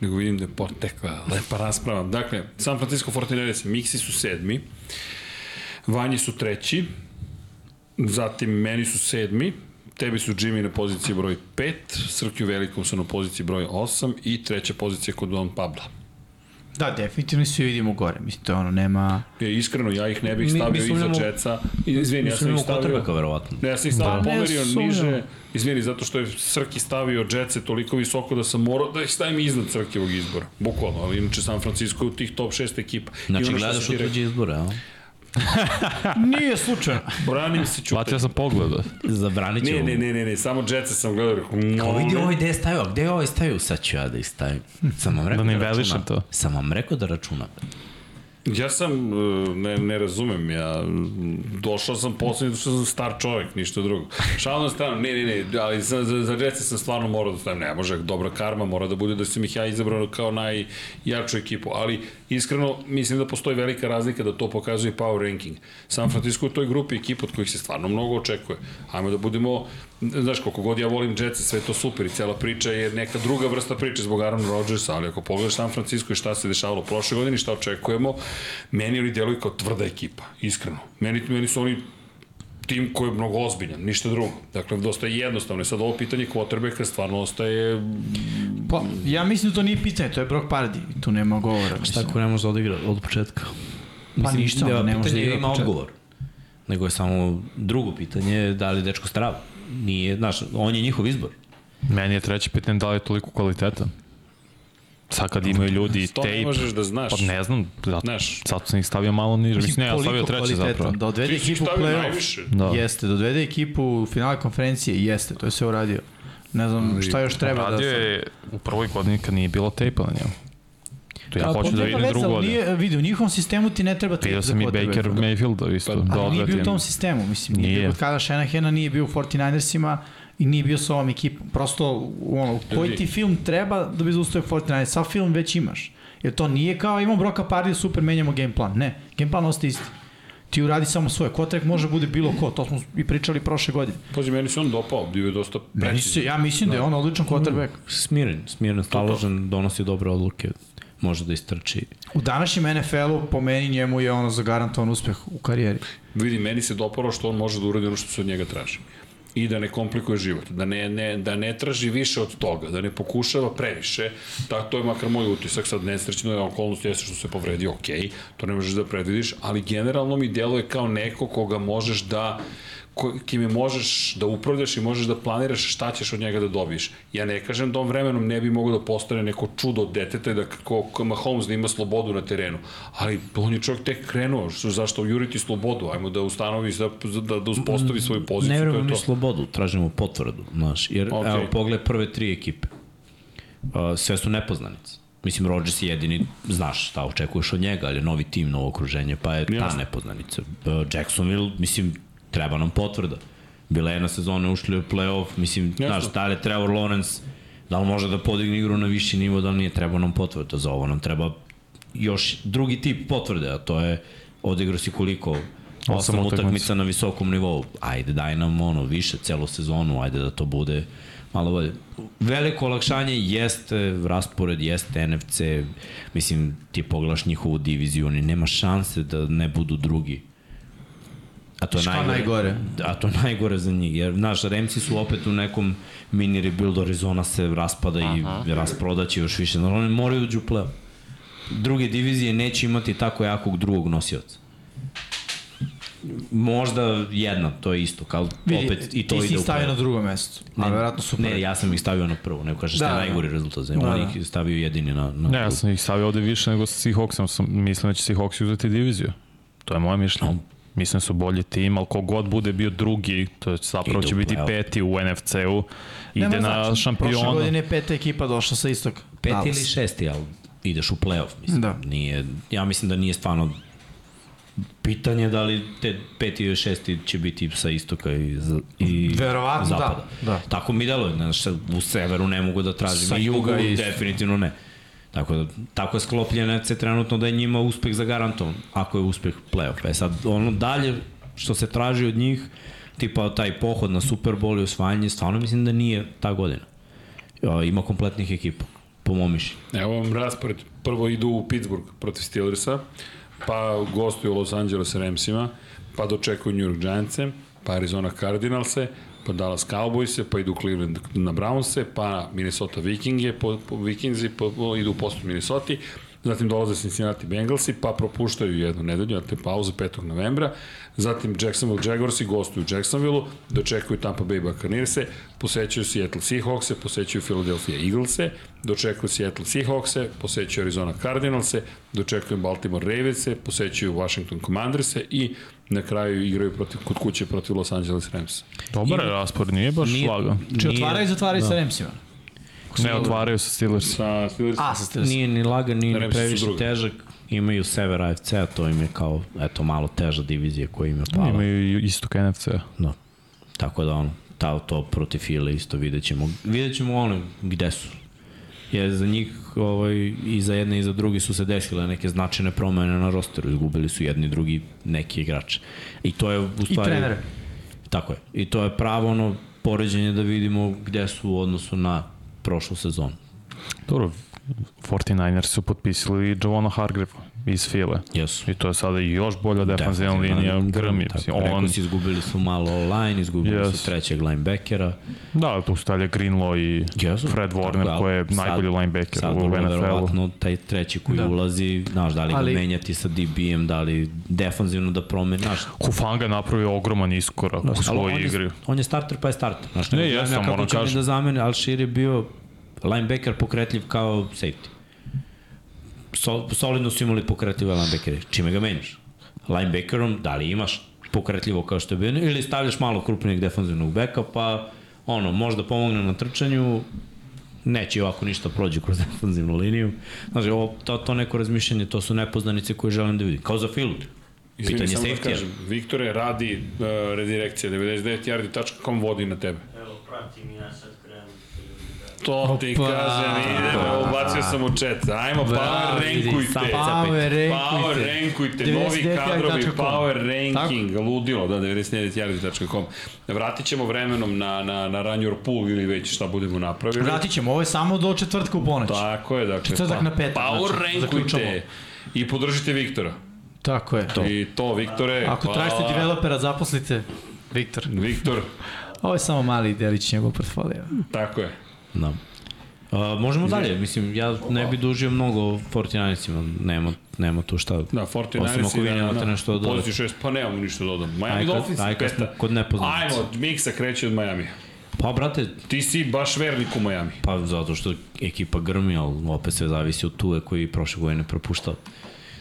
Nego vidim da je potekla lepa rasprava. Dakle, San Francisco 49 Mixi su sedmi, Vanji su treći, zatim meni su sedmi, tebi su Jimmy na poziciji broj 5, Srkju Velikom su na poziciji broj 8 i treća pozicija kod Don Pabla.
Da, definitivno svi vidimo gore. Mislim, to je ono, nema...
Je, iskreno, ja ih ne bih stavio
mi
iza
sumnjamo-
Jetsa. Izvini, ja sam ih
Mislim,
stavio...
verovatno.
Ne, ja sam ih stavio
Da.
pomerio
Ne,
niže. Izvini, zato što je Srki stavio Jetse toliko visoko da sam morao da ih stavim iznad Srkivog izbora. Bukvalno, ali inače San Francisco je u tih top 6 ekipa. I
Znači,
ono
gledaš
rekao,
utvrđe izbore, a?
Nije slučajno.
Branim se ćutaj.
Batio sam pogleda.
Zabranit ću.
Ne, ne, ne, ne, ne, samo Jetse sam gledao. rekao,
Kao vidi ovaj gde je stavio, gde je ovaj stavio? Sad ću ja da ih stavim. Sam vam rekao
Da
da,
ne
da
velišem
računa.
to.
Sam vam rekao da računa.
Ja sam, e, ne, ne razumem, ja došao sam poslednji, što sam star čovjek, ništa drugo. Šalno stranu, ne, ne, ne, ali za, za, za Jetsa sam stvarno morao da stavim, ne može, dobra karma, mora da bude da sam ih ja izabrao kao najjaču ekipu, ali iskreno mislim da postoji velika razlika da to pokazuje power ranking. San Francisco je toj grupi ekipa od kojih se stvarno mnogo očekuje. Ajmo da budemo, znaš, koliko god ja volim Jetsa, sve je to super i cela priča je neka druga vrsta priče zbog Aaron Rodgersa, ali ako pogledaš San Francisco i šta se dešavalo prošle godine i šta očekujemo, meni oni deluju kao tvrda ekipa, iskreno. Meni, meni su oni tim koji je mnogo ozbiljan, ništa drugo. Dakle, dosta je jednostavno. I Sad ovo pitanje quarterbacka stvarno ostaje...
Pa, ja mislim da to nije pitanje, to je Brock Pardy. Tu nema govora.
Šta
Mislim.
ako ne može da odigra od početka?
Pa ništa,
da,
ne može da igra od
ima
početka.
odgovor. Nego je samo drugo pitanje, da li je dečko zdrav. Nije, znaš, on je njihov izbor.
Meni je treće pitanje da li je toliko kvaliteta. Sad kad imaju ljudi
To ne
tape,
možeš da znaš.
pa ne znam, zato,
Znaš.
zato sam ih stavio malo niže. Mislim, ne, ja stavio
kvalitetan,
zapravo.
Da odvede
Ti
ekipu u play-off.
Da.
Jeste, da odvede ekipu u finale konferencije, jeste, to je sve uradio. Ne znam šta još treba da...
Radio je u prvoj godini kad nije bilo tejpa na njemu. To ja hoću
pa
da vidim drugu
ali. Nije, vidi, u njihovom sistemu ti ne treba... tape
Vidio sam i. Baker Mayfielda isto.
Pa,
da
Ali nije bio u tom sistemu, mislim, nije,
Nije.
bio kod Kala Shanahana, nije bio u 49ersima i nije bio sa ovom ekipom. Prosto, ono, koji ti film treba da bi zaustavio 49ers? Sav film već imaš. Jer to nije kao imamo Broka Pardy, super, menjamo game plan. Ne, game plan ostaje isti. Ti uradi samo svoje. Kotrek može bude bilo ko, to smo i pričali prošle godine.
Pazi, meni se on dopao, bio je dosta
Meni
precizan.
se, ja mislim da je on odličan quarterback.
Smiren, smiren, staložen, donosi dobre odluke, može da istrči.
U današnjem NFL-u, po meni, njemu je ono zagarantovan uspeh u karijeri.
Vidi, meni se dopalo što on može da uradi ono što se od njega traži. I da ne komplikuje život, da ne, ne, da ne traži više od toga, da ne pokušava previše, da, to je makar moj utisak, sad nesrećno je okolnost jeste što se povredi, ok, to ne možeš da predvidiš, ali generalno mi deluje kao neko koga možeš da kime možeš da upravljaš i možeš da planiraš šta ćeš od njega da dobiješ. Ja ne kažem da on vremenom ne bi mogao da postane neko čudo od deteta i da ko, ko Mahomes da ima slobodu na terenu, ali on je čovjek tek krenuo, što, zašto juriti slobodu, ajmo da ustanovi, da, da, da uspostavi svoju poziciju,
Ne
je
mi slobodu, tražimo potvrdu, znaš, jer okay. evo, pogled prve tri ekipe. Uh, sve su nepoznanice. Mislim, Rodgers je jedini, znaš šta očekuješ od njega, ali je novi tim, novo okruženje, pa je ta nepoznanica. Uh, Jacksonville, mislim, treba nam potvrda. Bila je jedna sezona, ušli u playoff, mislim,
Jasno.
znaš, da li je Trevor Lawrence, da li može da podigne igru na viši nivo, da li nije treba nam potvrda. Za ovo nam treba još drugi tip potvrde, a to je odigrao si koliko osam
utakmica.
na visokom nivou. Ajde, daj nam ono više celu sezonu, ajde da to bude malo bolje. Veliko olakšanje jeste raspored, jeste NFC, mislim, ti pogledaš njihovu diviziju, oni nema šanse da ne budu drugi. A to je najgore.
najgore?
A to je najgore za njih, jer, znaš, Remci su opet u nekom mini rebuild, Arizona se raspada i rasprodaće još više. Znači, oni moraju uđu play Druge divizije neće imati tako jakog drugog nosioca. Možda jedna, to je isto, kao
Vidi,
opet i to
ti si
ide
ih
u
stavio na drugo mesto. A
Ne,
verovatno su
Ne, ja sam ih stavio na prvo, nego kažeš da,
Da,
je
da.
najgori rezultat za
Da,
da, on
da.
ih stavio jedini na, na
Ne, ja sam ih stavio ovde više nego sa Seahawksom. Sam, mislim da će Seahawks uzeti diviziju. To je moje mišljenje. Mislim da su bolji tim, ali kogod bude bio drugi, to je zapravo će biti peti u NFC-u, ide
Nema
na
značenja. Prošle
šampionu.
godine je peta ekipa došla sa istog.
Peti ili šesti, ali ideš u play-off, mislim.
Da.
Nije, ja mislim da nije stvarno pitanje da li te peti ili šesti će biti sa istoka i, za- i
Verovatno da,
zapada.
da.
Tako mi deluje, znaš, u severu ne mogu da tražim,
Sa
i jugu
juga isto.
definitivno ne. Tako da, tako je sklopljen NFC trenutno da je njima uspeh zagarantovan, ako je uspeh play-off. E sad, ono dalje što se traži od njih, tipa taj pohod na Super Bowl i osvajanje, stvarno mislim da nije ta godina. Ima kompletnih ekipa, po mom mišljenju.
Evo vam raspored. Prvo idu u Pittsburgh protiv Steelersa, pa gostuju Los Angeles Ramsima, pa dočekuju New York Giantse, pa Arizona Cardinalse, pa Dallas Cowboyse, pa idu Cleveland na Brownse, pa Minnesota Vikinge, po, po Vikingsi po, po, idu u postu Minnesota, zatim dolaze Cincinnati Bengalsi, pa propuštaju jednu nedelju, dakle pauza 5. novembra, zatim Jacksonville Jaguarsi gostuju u Jacksonville, dočekuju Tampa Bay Buccaneerse, posećuju Seattle Seahawkse, posećuju Philadelphia Eaglese, dočekuju Seattle Seahawkse, posećuju Arizona Cardinalse, dočekuju Baltimore Ravense, posećuju Washington Commanderse i na kraju igraju protiv, kod kuće protiv Los Angeles Rams.
Dobar je raspor, nije baš
Nije-
lagan.
Či otvaraju i zatvaraju
da.
sa Ramsima.
Ne otvaraju se Steelers.
Sa Steelers
A, sa Steelers.
Nije ni lagan, nije ni previše težak. Imaju sever AFC-a, to im je kao, eto, malo teža divizija koja im je pala.
Imaju istok NFC.
Da. Tako da ono, ta, to protiv File isto vidjet ćemo. Vidjet ćemo ono gde su. Jer za njih ovaj, i za jedne i za drugi su se desile neke značajne promene na rosteru. Izgubili su jedni i drugi neki igrače. I to je u
I
stvari...
trenere.
Tako je. I to je pravo ono poređenje da vidimo gde su u odnosu na prošlu sezonu.
Dobro, 49ers su potpisali Javona Hargrave iz File.
Jesu.
I to je sada još bolja defanzivna linija grmi.
Tako,
Mislim,
rekao
on,
si, izgubili su malo line, izgubili
Yes.
su trećeg linebackera.
da, tu su dalje Greenlaw i
Jesu.
Fred Warner,
Tako,
koji je
sad-
najbolji linebacker
sad
u NFL-u.
verovatno taj treći koji
Da.
da. ulazi, znaš, da li
Ali-
ga menjati sa DB-em, da li defanzivno da promeni, znaš,
Hufanga je napravio ogroman iskorak u svojoj
on
igri.
je, on je starter pa je starter. Znaš,
Ne,
ne,
jesam, moram kažem.
da zamene, Alšir je bio linebacker pokretljiv kao safety. So, solidno su imali pokretljive linebackere. Čime ga menjaš? Linebackerom, da li imaš pokretljivo kao što je bio, ili stavljaš malo krupnijeg defanzivnog beka, pa ono, možda pomogne na trčanju, neće ovako ništa prođe kroz defanzivnu liniju. Znači, ovo, to, to neko razmišljanje, to su nepoznanice koje želim da vidim. Kao za Filu.
Izvini,
Pitanje
samo da kažem, Viktore radi uh, redirekcija 99yardi.com vodi na tebe.
Evo, pratim i ja sad
To ti
Opa.
kažem, idemo, ubacio sam u chat. Ajmo, power
vidi,
rankujte.
Power
Power
rankujte.
rankujte, novi
99yardi.com.
kadrovi, power ranking, ludilo, da, 99yardi.com. Vratit ćemo vremenom na, na, na Run Your Pool ili već šta budemo napravili.
Vratit ćemo, ovo je samo do četvrtka u ponoć.
Tako je, dakle.
Četvrtak na petak,
Power
znači,
rankujte.
zaključamo.
I podržite Viktora.
Tako je. To.
I to, Viktore.
Ako
hvala.
tražite developera, zaposlite Viktor.
Viktor,
Ovo je samo mali delić njegovog portfolija.
tako je.
Da. Uh, možemo dalje, mislim, ja ne bi dužio mnogo 49-cima, nema, nema tu šta.
Da, 49ers
Osim ako vi nemate nešto da dodate.
Poziciju šest, pa nemamo ništa da dodam. Miami Dolphins
kad
peta.
kod nepoznanica.
Ajmo, Miksa kreće od Miami.
Pa, brate,
Ti si baš vernik u Miami.
pa zato što ekipa grmi, ali opet sve zavisi od tuve koji prošle godine propuštao.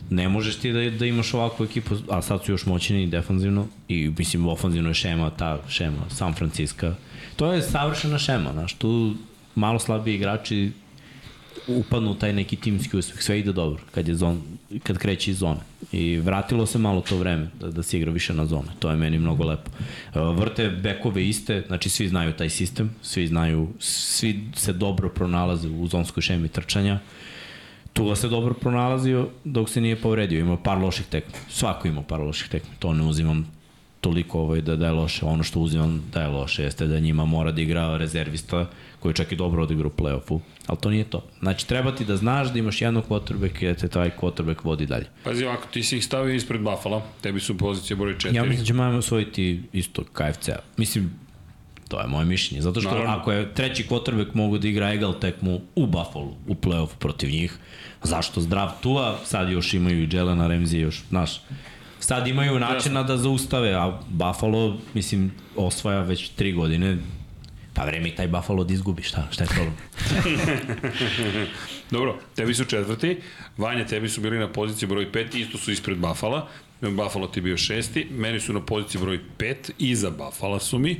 Ne možeš ti da, da imaš ovakvu ekipu, a sad su još moćni defanzivno i mislim ofanzivno je šema, ta šema, San Francisco. To je savršena šema, znaš, tu malo slabiji igrači upadnu u taj neki timski uspeh, sve ide dobro kad, je zon, kad kreće iz zone. I vratilo se malo to vreme da, da se igra više na zone. To je meni mnogo lepo. E, Vrte bekove iste, znači svi znaju taj sistem, svi znaju, svi se dobro pronalaze u zonskoj šemi trčanja. Tula se dobro pronalazio dok se nije povredio. Ima par loših tekmi. Svako ima par loših tekmi. To ne uzimam toliko ovaj, da, da je loše. Ono što uzimam da je loše jeste da njima mora da igra rezervista koji čak i dobro odigra u play-offu. Ali to nije to. Znači, treba ti da znaš da imaš jednog quarterbacka i da te taj quarterback vodi dalje.
Pazi ovako, ti si ih stavio ispred Buffalo, tebi su pozicije broj 4.
Ja mislim da će Miami osvojiti isto KFC-a. Mislim, to je moje mišljenje. Zato što
Naravno.
ako je treći quarterback mogu da igra egal tekmu u Buffalo, u play-offu protiv njih, zašto zdrav Tua, sad još imaju i Jelena Ramsey, još, znaš, sad imaju načina da zaustave, a Buffalo, mislim, osvaja već tri godine, pa vreme i taj Buffalo da izgubi, šta, šta je problem?
Dobro, tebi su četvrti, Vanja, tebi su bili na poziciji broj 5, isto su ispred Buffalo. Buffalo ti bio šesti, meni su na poziciji broj 5, iza Buffalo su mi.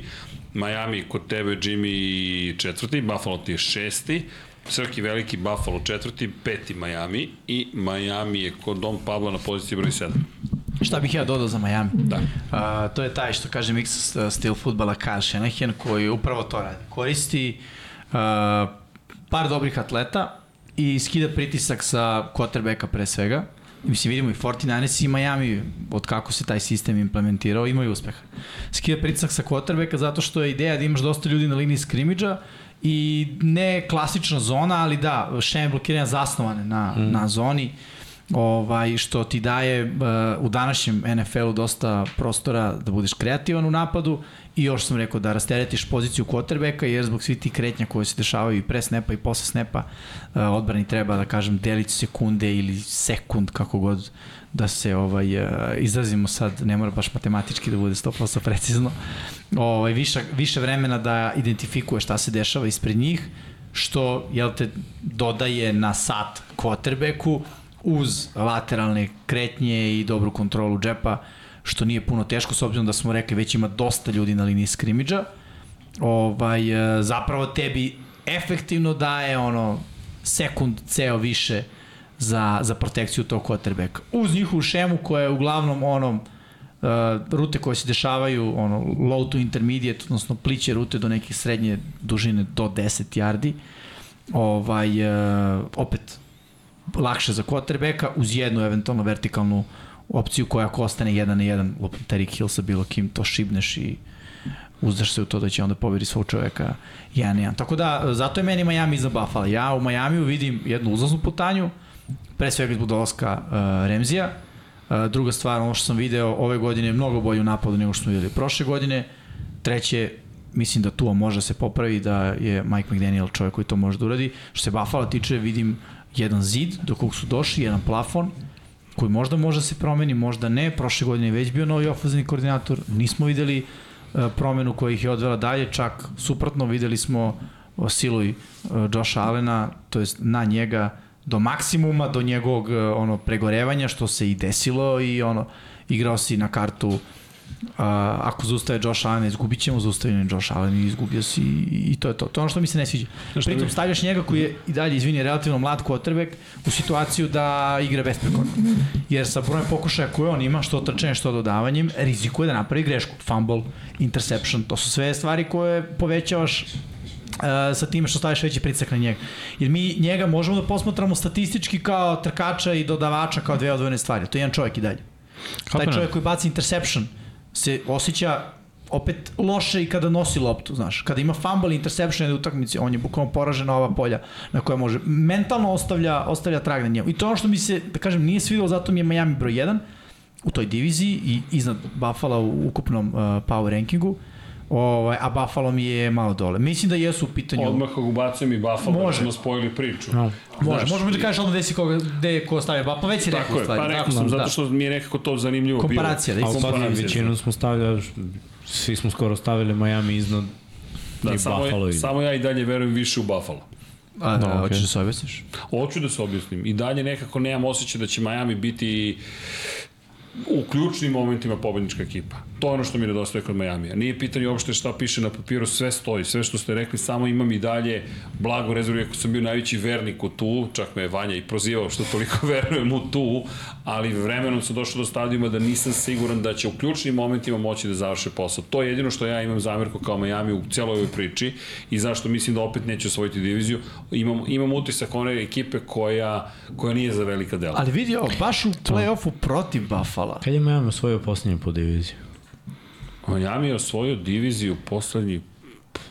Miami kod tebe, Jimmy četvrti, Buffalo ti je šesti. Srki veliki Buffalo četvrti, peti Miami i Miami je kod Dom Pabla na poziciji broj 7.
Šta bih ja dodao za Miami?
Da.
A, to je taj što kaže mix uh, stil futbala Kyle Shanahan koji upravo to radi. Koristi uh, par dobrih atleta i skida pritisak sa quarterbacka pre svega. Mislim, vidimo i 49ers i Miami, od kako se taj sistem implementirao, imaju uspeha. Skida pritisak sa quarterbacka zato što je ideja da imaš dosta ljudi na liniji skrimidža i ne klasična zona, ali da, šeme blokiranja zasnovane na, mm. na zoni ovaj, što ti daje uh, u današnjem NFL-u dosta prostora da budeš kreativan u napadu i još sam rekao da rasteretiš poziciju quarterbacka jer zbog svi ti kretnja koje se dešavaju i pre snepa i posle snepa uh, odbrani treba da kažem delić sekunde ili sekund kako god da se ovaj uh, izrazimo sad ne mora baš matematički da bude 100% precizno ovaj više više vremena da identifikuje šta se dešava ispred njih što jel te dodaje na sat quarterbacku uz lateralne kretnje i dobru kontrolu džepa, što nije puno teško, s obzirom da smo rekli već ima dosta ljudi na liniji skrimidža. Ovaj, e, zapravo tebi efektivno daje ono sekund ceo više za, za protekciju tog quarterbacka. Uz njihovu šemu koja je uglavnom onom uh, rute koje se dešavaju ono low to intermediate, odnosno pliće rute do neke srednje dužine do 10 yardi. Ovaj uh, opet lakše za quarterbacka uz jednu eventualno vertikalnu opciju koja ako ostane jedan na jedan lupom Terry Hill sa bilo kim to šibneš i uzdaš se u to da će onda pobedi svog čoveka 1-1. Tako da, zato je meni Miami za Buffalo. Ja u Majamiju vidim jednu uzlaznu putanju, pre svega zbog dolaska uh, Remzija. Uh, druga stvar, ono što sam video ove godine je mnogo bolje u napadu nego što smo videli prošle godine. Treće, mislim da Tua može se popravi, da je Mike McDaniel čovjek koji to može da uradi. Što se Buffalo tiče, vidim jedan zid do kog su došli, jedan plafon koji možda može da se promeni, možda ne. Prošle godine je već bio novi ofenzivni koordinator, nismo videli e, promenu koja ih je odvela dalje, čak suprotno videli smo siluj e, Josha Allena, to jest na njega do maksimuma, do njegovog e, ono pregorevanja, što se i desilo i ono igrao si na kartu Uh, ako zaustaje Josh Allen, izgubit ćemo, zaustavljen Josh Allen i izgubio si i, to je to. To je ono što mi se ne sviđa. Pritom stavljaš njega koji je i dalje, izvini, relativno mlad quarterback u situaciju da igra besprekorno. Jer sa brojem pokušaja koje on ima, što trčanje, što dodavanjem, rizikuje da napravi grešku. Fumble, interception, to su sve stvari koje povećavaš Uh, sa time što staviš veći pritisak na njega. Jer mi njega možemo da posmatramo statistički kao trkača i dodavača kao dve odvojene stvari. To je jedan čovjek i dalje. Kako Taj čovjek koji baci interception, se osjeća opet loše i kada nosi loptu, znaš. Kada ima fumble interception u utakmici, on je bukvalno poražen na ova polja na koja može. Mentalno ostavlja, ostavlja trag na njemu. I to ono što mi se, da kažem, nije svidelo, zato mi je Miami broj 1 u toj diviziji i iznad Buffalo u ukupnom uh, power rankingu. Ovaj, a Buffalo mi je malo dole. Mislim da jesu u pitanju...
Odmah kako ubacujem i Buffalo, da
Može.
da smo spojili priču.
No. Može, možemo da kažeš ono gde si koga, gde je ko stavio Buffalo, već si rekao
Tako je,
stvari.
pa rekao sam, zato što mi je nekako to zanimljivo
Komparacija, da
bilo.
i
Ali sad
komparacija.
većinu smo stavljali, svi smo skoro stavili Miami iznad
Da,
i
samo,
Buffalo
je, samo ja i dalje verujem više u Buffalo.
A, da,
Da, okej.
hoćeš da se objasniš?
Hoću da se objasnim. I dalje nekako nemam osjećaj da će Miami biti u ključnim momentima pobednička ekipa. To je ono što mi nedostaje kod Majamija. Nije pitanje uopšte šta piše na papiru, sve stoji, sve što ste rekli, samo imam i dalje blago rezervu, ako sam bio najveći vernik u tu, čak me je Vanja i prozivao što toliko verujem u tu, ali vremenom sam došao do stadijuma da nisam siguran da će u ključnim momentima moći da završe posao. To je jedino što ja imam zamerku kao Miami u celoj ovoj priči i zašto mislim da opet neće osvojiti diviziju. Imam, imam utisak one ekipe koja, koja nije za velika dela.
Ali vidi ovo, baš u play-offu protiv Buffalo.
Kad je Miami osvojio posljednju po diviziju?
Miami je osvojio diviziju poslednji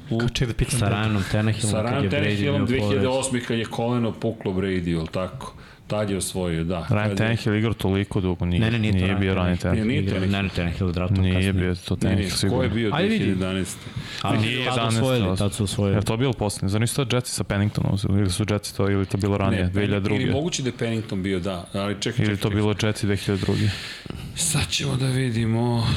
put
Ček da pitam.
Sa
da-
Ryanom Tannehillom,
sa
kad
Ryan
je Brady
Tannehillom
bio povređen.
2008. kad je koleno puklo Brady, ili tako? Tad je osvojio, da.
Ryan
je-
Tannehill igrao toliko dugo, nije,
Ne, ne, nije
nije bio Ryan
Tannehill.
Nije
ne, Tannehill draftom
Nije
kasnije.
bio to
Ne, ne,
Tannehill
ko
sigurno.
je bio
Ajde vidi.
2011.
Ali
Nije
tad
11,
osvojili,
ali-
tad su osvojili.
Je to bilo posljednje? Zar nisu to Jetsi sa Penningtonom uzeli? Ili su Jetsi to, ili to bilo ranije,
Ne, Ili
2002.
moguće da je Pennington bio, da. Ali čekaj,
Ili
čekaj.
to bilo Jetsi 2002.
Sad ćemo da vidimo.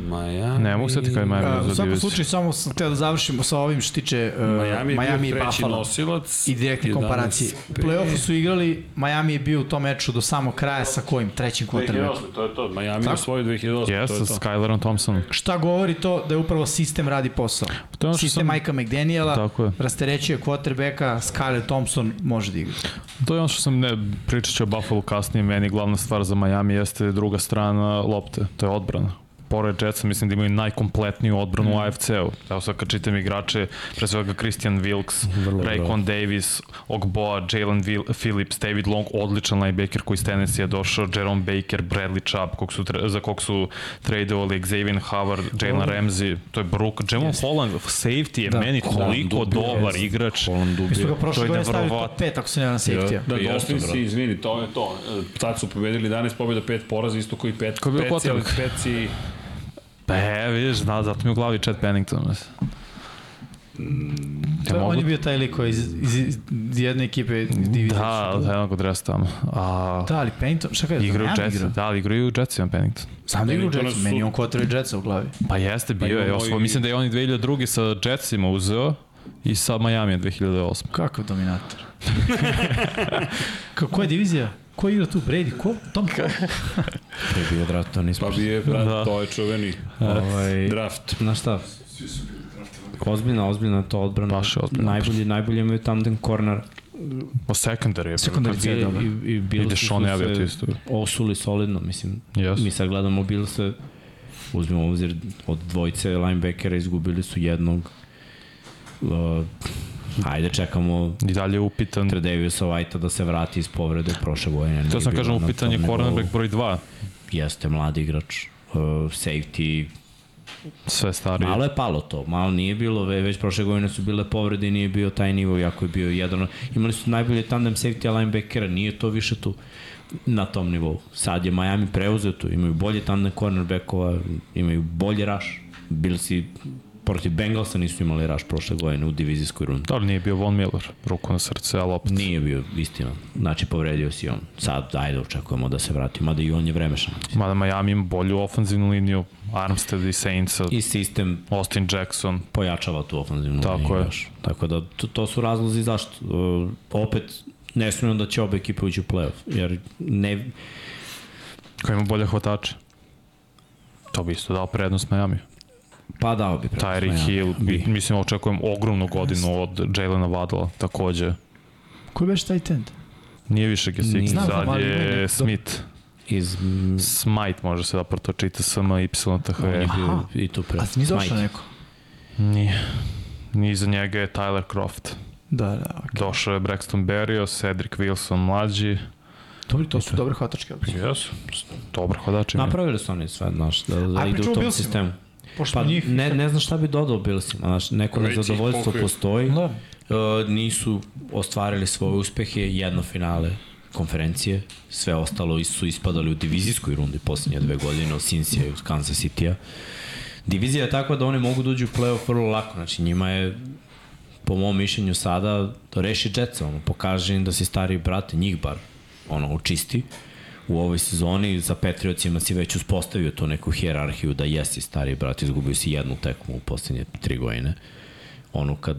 Miami.
Ne mogu ti kada je Miami
Uh, u
za
svakom slučaju samo sam htio da završimo sa ovim što tiče uh,
Miami je
Miami
bio
i Buffalo
nosilac.
i direktne
11,
komparacije. U play-offu su igrali, Miami je bio u tom meču do samog kraja sa kojim? Trećim.
2008, to je to. Miami je
Tako?
osvojio 2008,
Jes,
to je
sa
to.
Skylerom Thompsonom.
Šta govori to da je upravo sistem radi posao?
To je
sistem
sam-
Majka McDaniela,
Tako je.
rasterećuje quarterbacka, Skyler Thompson može da igra.
To je ono što sam ne, pričat ću o Buffalo kasnije, meni glavna stvar za Miami jeste druga strana lopte, to je odbrana. Pored Jetsa, mislim da imaju najkompletniju odbranu
Mhm.
u AFC-u. Evo sad kad čitam igrače, pre svega Christian Wilkes,
Vrlo
Raycon Davis, Ogboa, Jalen Phillips, David Long, odličan linebacker koji iz Tennessee je došao, Jerome Baker, Bradley Chubb, kog su, za kog su tradovali Xavier Howard, Jalen Ramsey, to je Brook, Jamal Holland, safety je
Da.
meni toliko
Holland
dobar
dubio.
igrač.
Holland
Mi smo
dubio.
ga prošle
je
godine stavili top
neverovatno.
5, ako se ne na safety-a.
Da,
Jasno,
Dolphins
brate.
izvini, to je to. E, Tad su pobedili 11 pobjeda, 5 poraza, isto koji pet,
Ko je bio
peci, ali
quarterback?
peci...
Pa e, vidiš, da, zato mi u glavi Chad Pennington. mislim. Ja
on
mogu-
je bio taj lik koji iz, iz, iz jedne ekipe divizije.
Da, od jednog od resta tamo. A,
Da, ali Pennington, šta
igraju
Miami
Jetsi,
igrao?
da, ali igraju u Jetsima Pennington.
Znam da igra u Jetsu,
su-
meni je on quarterback Jetsa u glavi.
Pa jeste, bio je.
imamo
Osvo,
i-
Mislim da je on i 2002. sa Jetsima uzeo i sa Miami 2008.
Kakav dominator. Kako je divizija? Ko igra tu? Brady? Ko? Tom?
To je bio draft, to nismo.
Pa bi je, brat,
Da.
to je čuveni
Ovaj,
draft.
Znaš šta? Ozbiljna, ozbiljna je to odbrana.
Baš je ozbiljna.
Najbolje, najbolje imaju tandem corner.
O secondary je.
Secondary
kad-
je
I,
dobar.
i, i
I
Bills
Deshaun
su
Elliott
se
isto.
osuli solidno, mislim.
Yes.
Mi sad gledamo Billse, uzmemo u obzir od dvojice linebackera, izgubili su jednog. Uh, ajde, čekamo
I dalje je upitan.
Tredaviusa White-a da se vrati iz povrede prošle godine.
To sam kažem, upitan je cornerback broj 2.
Jeste mladi igrač. Uh, safety,
Sve stariji.
Malo je palo to, malo nije bilo, ve- već prošle godine su bile povrede i nije bio taj nivo, jako je bio jedan. Imali su najbolje tandem safety linebackera, nije to više tu na tom nivou. Sad je Miami preuzeo tu, imaju bolje tandem cornerbackova, imaju bolji rush. Bili si protiv Bengalsa nisu imali rush prošle godine u divizijskoj rundi.
Da li nije bio Von Miller, ruku na srce, ali opet.
Nije bio istina. Znači povredio si on. Sad ajde očekujemo da se vrati, mada i on je vremešan.
Mada Miami ima bolju ofenzivnu liniju, Armstead i Saintsa,
I sistem
Austin Jackson.
pojačava tu ofenzivnu
Tako
liniju
je.
još. Tako da to, to su razlozi zašto. Uh, opet ne sumnjam da će obe ekipe ući u play-off, jer ne,
Koji ima bolje hvatače. To bi isto dao prednost Miami.
Pa dao bi
Tyreek. Hill, bi. mislim očekujem ogromnu godinu od Jalena Vadala, takođe.
Ko je već taj tent?
Nije više Gesicki, sad je Smith.
Iz,
Smite može se da protočita SM, Y, TH.
Aha.
i tu pre.
A nije došao neko?
Nije. Nije iza njega je Tyler Croft.
Da, da, okay.
Došao je Braxton Berrios, Cedric Wilson mlađi.
Dobri, to su dobre hvatačke opcije.
Jesu. Dobar hvadač ima.
Napravili su oni sve, znaš, da, da
A,
ide u tom sistemu.
Pošto
Pa
njih...
ne, ne znam šta bi dodao Billsima, znaš, neko
ih
nezadovoljstvo postoji.
Da.
Uh, nisu ostvarili svoje uspehe, jedno finale konferencije, sve ostalo su ispadali u divizijskoj rundi poslednje dve godine od Cincinnati i od Kansas City-a. Divizija je takva da oni mogu da uđu u play-off vrlo lako, znači njima je po mom mišljenju sada da reši Jetsa, ono, pokaže im da si stariji brate, njih bar, ono, očisti u ovoj sezoni, za Patriotsima si već uspostavio tu neku hjerarhiju da jesi stariji brat, izgubio si jednu tekmu u poslednje tri godine, ono kad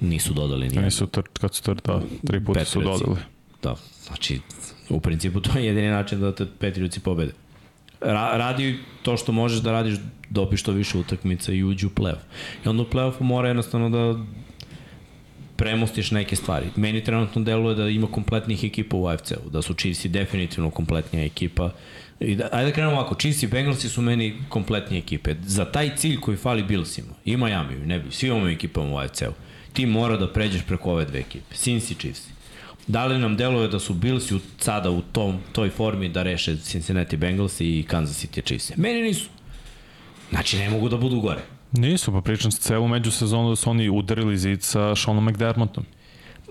nisu dodali ni
Oni su tr, kad su tr, da, tri puta su
Patriotsi.
dodali.
Da, znači, u principu to je jedini način da te Patriotsi pobede. Ra, radi to što možeš da radiš, dobi što više utakmica i uđi u play-off. I onda u play-offu mora jednostavno da premostiš neke stvari. Meni trenutno deluje da ima kompletnih ekipa u AFC-u, da su Chiefs definitivno kompletnija ekipa. I da, ajde da krenemo ovako, Chiefs i Bengalsi su meni kompletnije ekipe. Za taj cilj koji fali Billsima, i Miami, ne bi, svi imamo ekipama u AFC-u, ti mora da pređeš preko ove dve ekipe, i Chiefs. Da li nam deluje da su Billsi sada u tom, toj formi da reše Cincinnati Bengals i Kansas City Chiefs? Meni nisu. Znači, ne mogu da budu gore.
Nisu, pa pričam celu međusezonu da su oni udarili zid sa Seanom McDermottom.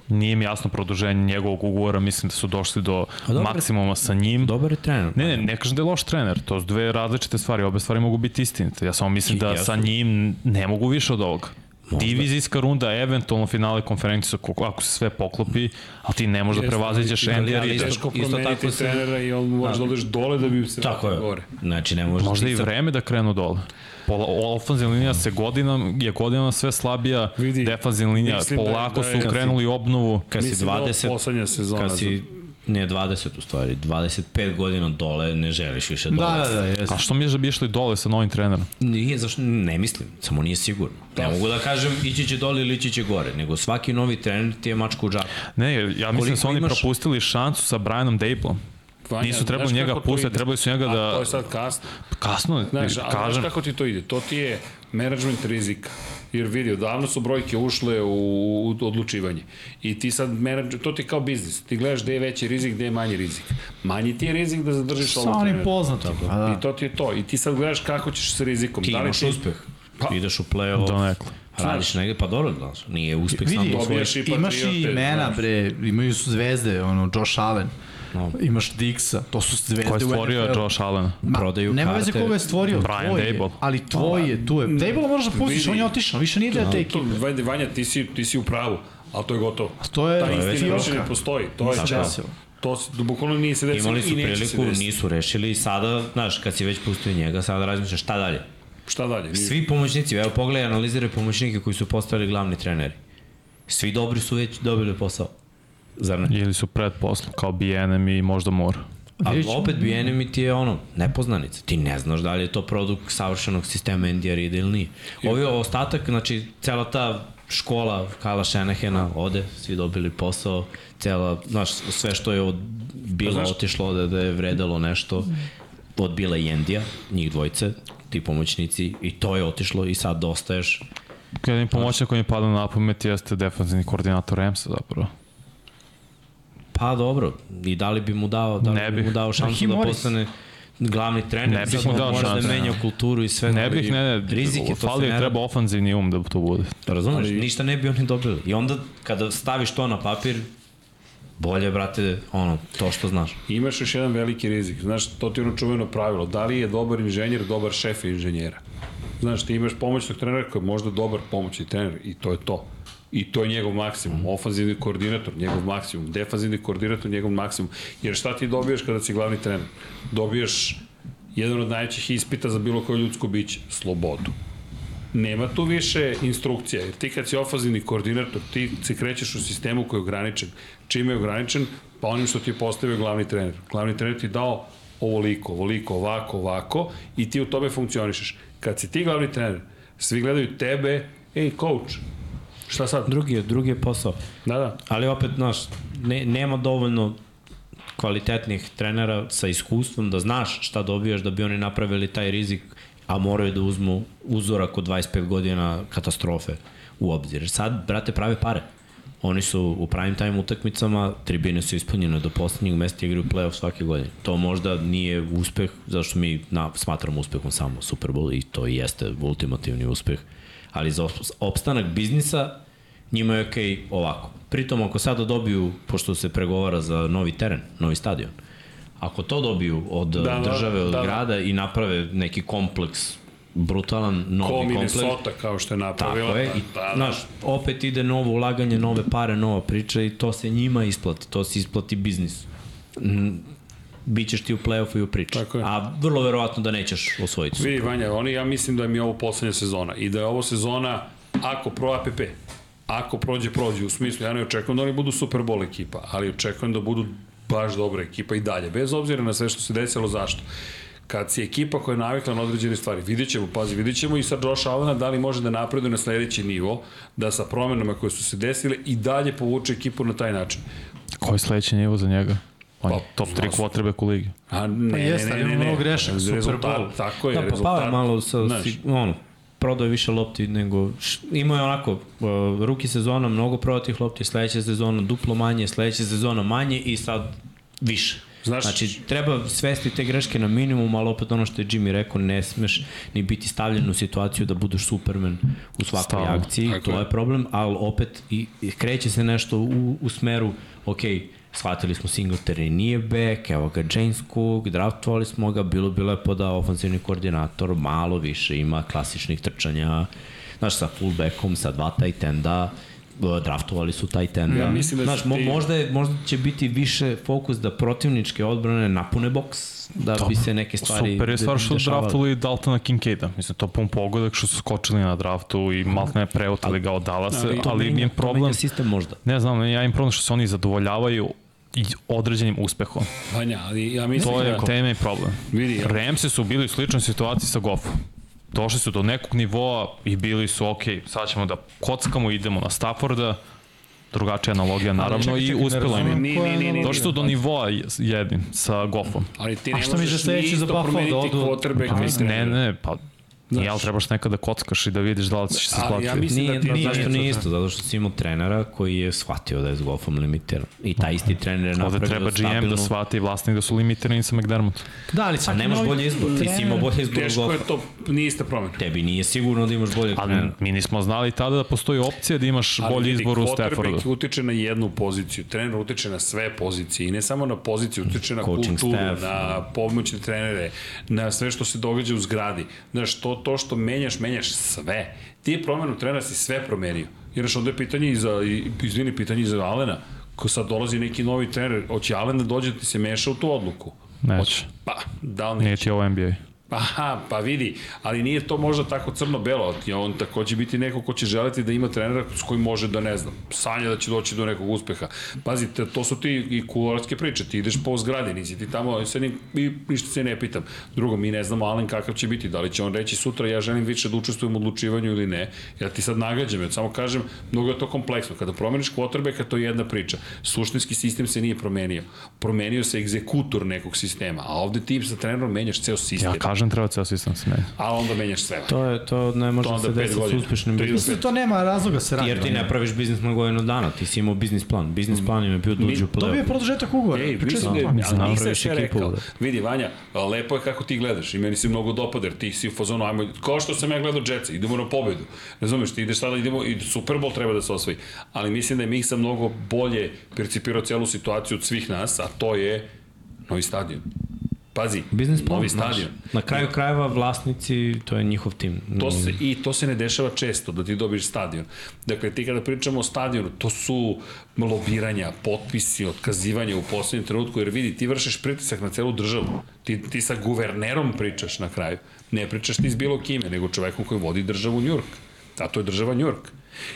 Nije mi jasno produženje njegovog ugovora, mislim da su došli do
dobro.
maksimuma sa njim.
Dobar je trener.
Ne, ne, ne kažem da je loš trener, to su dve različite stvari, obe stvari mogu biti istinite. Ja samo mislim da
Jesu.
sa njim ne mogu više od ovoga. Divizijska runda, eventualno finale konferencije, ako- se sve poklopi, ali ti ne možeš da prevaziđeš
ali-
Andy Rida.
isto-
Teško
isto
promeniti
tako se-
trenera i on moraš da odeš dole da bi se
Tako je.
gore.
Znači, ne možeš
Možda i vreme da krenu dole. Pola, ofenzivna linija se godinama, je godinama sve slabija,
Vidi,
defanzivna linija,
da
polako
da je-
su krenuli obnovu.
Kad si
Mislim da je ovo
20,
poslednja sezona
kad si, ne 20 u stvari, 25 godina dole, ne želiš više dole.
Da, da, da, jeste.
A što misliš da bi išli dole sa novim trenerom?
Nije, zašto, ne mislim, samo nije sigurno. Ne mogu da kažem ići će dole ili ići će gore, nego svaki novi trener ti je mačka u džaku.
Ne, ja mislim da
Koliko
su oni
imaš-
propustili šansu sa Brianom Dablom.
Vanja,
Nisu trebali njega pustiti,
ide?
trebali su njega
A
da-
to je sad kasno.
Kasno,
Znaš, a
kažem.
znaš kako ti to ide? To ti je management rizika. Jer vidi, odavno su brojke ušle u, odlučivanje. I ti sad, menadž, to ti je kao biznis. Ti gledaš gde je veći rizik, gde je manji rizik. Manji ti je rizik da zadržiš
Sa
ovog
onim
trenera.
poznatim. Pa da.
I to ti je to. I ti sad gledaš kako ćeš sa rizikom.
Ti
da li
imaš
ti...
uspeh.
Pa-
Ideš u play-off,
Donekle.
radiš negde, pa dobro, znaš, nije uspeh
Vidi,
sam
imaš i imena, bre, imaju su zvezde, ono, Josh Allen,
No.
imaš Dixa, to su zvezde
Ko je stvorio
NFL-u.
Josh Allen?
Ma,
Prodaju
nema veze
karte.
koga je stvorio,
Brian
tvoj je,
Dable.
ali tvoj je, tu je. Dable možeš da pustiš, on je otišao, više nije deo te ekipe.
Vanja, Vanja, ti si, ti si u pravu, ali to je gotovo.
To je
Ta istina više ne postoji. To je šta.
desilo.
To se, bukvalno nije se desilo
Imali su
i neće se
priliku, nisu rešili i sada, znaš, kad si već pustio njega, sada razmišljaš šta dalje.
Šta dalje? Nije-
Svi pomoćnici, evo pogledaj, analiziraj pomoćnike koji su postali glavni treneri. Svi dobri su već dobili posao. Zar ne?
Ili su pred poslom, kao BNM i možda Moore.
A
Vidjet ćemo.
opet BNM ti je ono, nepoznanica. Ti ne znaš da li je to produkt savršenog sistema NDR ide ili nije. Ovi ostatak, znači, cela ta škola Kala Shanahana ode, svi dobili posao, cela, znaš, sve što je od bilo
znaš-
otišlo da, da je vredalo nešto, odbila i Endija, njih dvojice, ti pomoćnici, i to je otišlo i sad dostaješ.
Jedan pomoćnik koji mi pada na pamet jeste defanzivni koordinator Ramsa zapravo.
Pa dobro, i da li bi mu dao, da li
Ne
bi mu dao šansu da postane glavni trener,
Ne bih mu dao šansu,
da menja kulturu i sve.
Ne bih, ne, ne,
Rizik je, to
fali
ne
treba ofanzivni um da to bude.
Razumeš,
Ali-
ništa ne bi oni dobili. I onda kada staviš to na papir, bolje, brate, ono, to što znaš.
Imaš još jedan veliki rizik. Znaš, to ti je ono čuveno pravilo. Da li je dobar inženjer, dobar šef inženjera? Znaš, ti imaš pomoćnog trenera koji je možda dobar pomoćni trener i to je to. I to je njegov maksimum. Ofanzivni koordinator, njegov maksimum. Defanzivni koordinator, njegov maksimum. Jer šta ti dobijaš kada si glavni trener? Dobijaš jedan od najvećih ispita za bilo koje ljudsko biće. Slobodu. Nema tu više instrukcija, jer ti kad si ofanzivni koordinator, ti se krećeš u sistemu koji je ograničen. Čime je ograničen? Pa onim što ti je postavio glavni trener. Glavni trener ti je dao ovoliko, ovoliko, ovako, ovako i ti u tome funkcionišeš. Kad si ti glavni trener, svi gledaju tebe, ej, coach, šta sad?
Drugi je, drugi je posao.
Da, da.
Ali opet, znaš, ne, nema dovoljno kvalitetnih trenera sa iskustvom da znaš šta dobijaš da bi oni napravili taj rizik, a moraju da uzmu uzorak od 25 godina katastrofe u obzir. Sad, brate, prave pare. Oni su u prime time utakmicama, tribine su ispunjene do poslednjeg mesta i igraju playoff svake godine. To možda nije uspeh, zašto mi na, smatramo uspehom samo Super Bowl i to i jeste ultimativni uspeh. Ali za op- opstanak biznisa njima je okej okay ovako. Pritom ako sada dobiju, pošto se pregovara za novi teren, novi stadion, ako to dobiju od
Da,
da,
da,
države, od
da, da.
grada i naprave neki kompleks, brutalan, novi
Ko
kompleks,
Minnesota kao što je napravila.
Tako je, i,
da, da.
znaš, opet ide novo ulaganje, nove pare, nova priča i to se njima isplati, to se isplati biznis. Bićeš ti u play-offu i u priči.
Tako je.
A vrlo verovatno da nećeš osvojiti.
Vidi, Vanja, oni, ja mislim da mi je ovo poslednja sezona i da je ovo sezona, ako pro APP, ako prođe, prođe, u smislu, ja ne očekujem da oni budu Super Bowl ekipa, ali očekujem da budu baš dobra ekipa i dalje, bez obzira na sve što se desilo, zašto? Kad si ekipa koja je navikla na određene stvari, vidjet ćemo, pazi, vidjet ćemo i sa Josh Allena da li može da napreduje na sledeći nivo, da sa promenama koje su se desile i dalje povuče ekipu na taj način.
Koji je sledeći nivo za njega? On je
Pa,
top 3
znaš-
quarterback u ligi.
A ne,
Pa
ne,
jeste,
ne, ne, ne,
mnogo grešaka, Super
rezultat,
Bowl.
tako je,
Da, pa
rezultat.
je malo sa,
znaš,
si, ono, prodao je više lopti nego, š, imao je onako, uh, ruki sezona, mnogo prodatih lopti, sledeća sezona duplo manje, sledeća sezona manje i sad više.
Znaš-
znači, treba svesti te greške na minimum, ali opet ono što je Jimmy rekao, ne smeš ni biti stavljen u situaciju da budeš superman u svakoj
Stalno.
akciji,
Tako
to
je.
je problem, ali opet i, i kreće se nešto u, u smeru, ok, shvatili smo Singletary nije back, evo ga James Cook, draftovali smo ga, bilo bi lepo da ofensivni koordinator malo više ima klasičnih trčanja, znaš, sa fullbackom, sa dva tight enda, e, draftovali su tight enda.
Ja mislim da
znaš, mo, možda, je, možda će biti više fokus da protivničke odbrane napune boks, da bi se neke stvari
Super je stvar što draftovali Daltona Kincaida. Mislim, to pun pogodak što su skočili na draftu i malo ne preotali ga od Dallasa,
Ali
ali,
to
ali im
to
problem,
menja sistem možda.
ne znam, ja im problem što se oni zadovoljavaju određenim uspehom.
Vanja, ali ja mislim
To je
da...
tema i problem.
Vidi, ja-
Ramsi su bili u sličnoj situaciji sa Goffom. Došli su do nekog nivoa i bili su, ok, sad ćemo da kockamo, idemo na Stafforda drugačija analogija naravno
čekaj,
i
čekaj, ne
uspelo im. je.
Ni, ni, ni, ni,
Došli su do nivoa jednim sa Goffom.
Ali ti
A
ne
šta mi
možeš
za
ni
sledeći za Buffalo da
promeniti
odu-
Pa,
i
ne, ne, pa nije, ali trebaš nekada da kockaš i da vidiš da li ćeš se
Ali
shvatiti.
ja mislim
Nije,
da ti
nije,
nije
zašto
to,
nije
da.
isto? Zato što si imao trenera koji je shvatio da je s golfom limitiran. I taj isti trener je napravio
Ovde treba GM
stabilnu...
da shvati i vlasnik da su limitirani sa McDermott.
Da, ali svaki
nemaš bolji izbor. Ti si imao bolji izbor
Teško je to, nije ista promena.
Tebi nije sigurno da imaš bolji
Ali
trener.
mi nismo znali tada da postoji opcija da imaš
Ali
bolji izbor u Staffordu.
utiče na jednu poziciju, trener utiče na sve pozicije i ne samo na poziciju, utiče na
Coaching
kulturu,
staff,
na pomoćne trenere, na sve što se događa u zgradi. Znaš, to, to što menjaš, menjaš sve. Ti promenu trenera si sve promenio. Jer znaš, ovde je pitanje i za, i, izvini, pitanje i za Alena, ko sad dolazi neki novi trener, hoće Alen da dođe da ti se meša u tu odluku?
Neće.
Pa, da li neće?
Ti ovo NBA.
Aha, pa vidi, ali nije to možda tako crno-belo, on takođe biti neko ko će želiti da ima trenera s kojim može da ne znam, sanja da će doći do nekog uspeha. Pazite, to su ti i kuloratske priče, ti ideš po zgradi, nisi ti tamo, se ni, i ništa se ne pitam. Drugo, mi ne znamo Alen kakav će biti, da li će on reći sutra ja želim više da učestvujem u odlučivanju ili ne. Ja ti sad nagađam, ja samo kažem, mnogo je to kompleksno. Kada promeniš quarterbacka, to je jedna priča. Suštinski sistem se nije promenio. Promenio se egzekutor nekog sistema, a ovde ti sa trenerom menjaš ceo sistem.
Ja kažem treba ceo sistem se menja.
a onda menjaš sve.
To, je, to ne može
To
da se
pet
desi s uspešnim
30.
biznisom.
To nema razloga se radi.
Jer ti ne praviš biznis na godinu dana, ti si imao biznis plan. Biznis plan im je bio da uđe u
To bi je produžetak ugovora.
Ej,
smo
da, nisam
napraviš
sve
ekipu,
rekao.
da.
Vidi, Vanja, lepo je kako ti gledaš i meni se mnogo dopada, jer ti si u fazonu, ajmo, kao što sam ja gledao Jetsa, idemo na pobedu. Razumeš, ti ideš sada, idemo, i Super Bowl treba da se osvoji. Ali mislim da je Miksa mnogo bolje percipirao celu situaciju od svih nas, a to je novi stadion. Pazi,
Biznis plan,
novi stadion.
Na kraju krajeva vlasnici, to je njihov tim.
To se, I to se ne dešava često, da ti dobiješ stadion. Dakle, ti kada pričamo o stadionu, to su lobiranja, potpisi, otkazivanja u poslednjem trenutku, jer vidi, ti vršiš pritisak na celu državu. Ti, ti sa guvernerom pričaš na kraju. Ne pričaš ti s bilo kime, nego čovekom koji vodi državu Njurk. A to je država Njurk.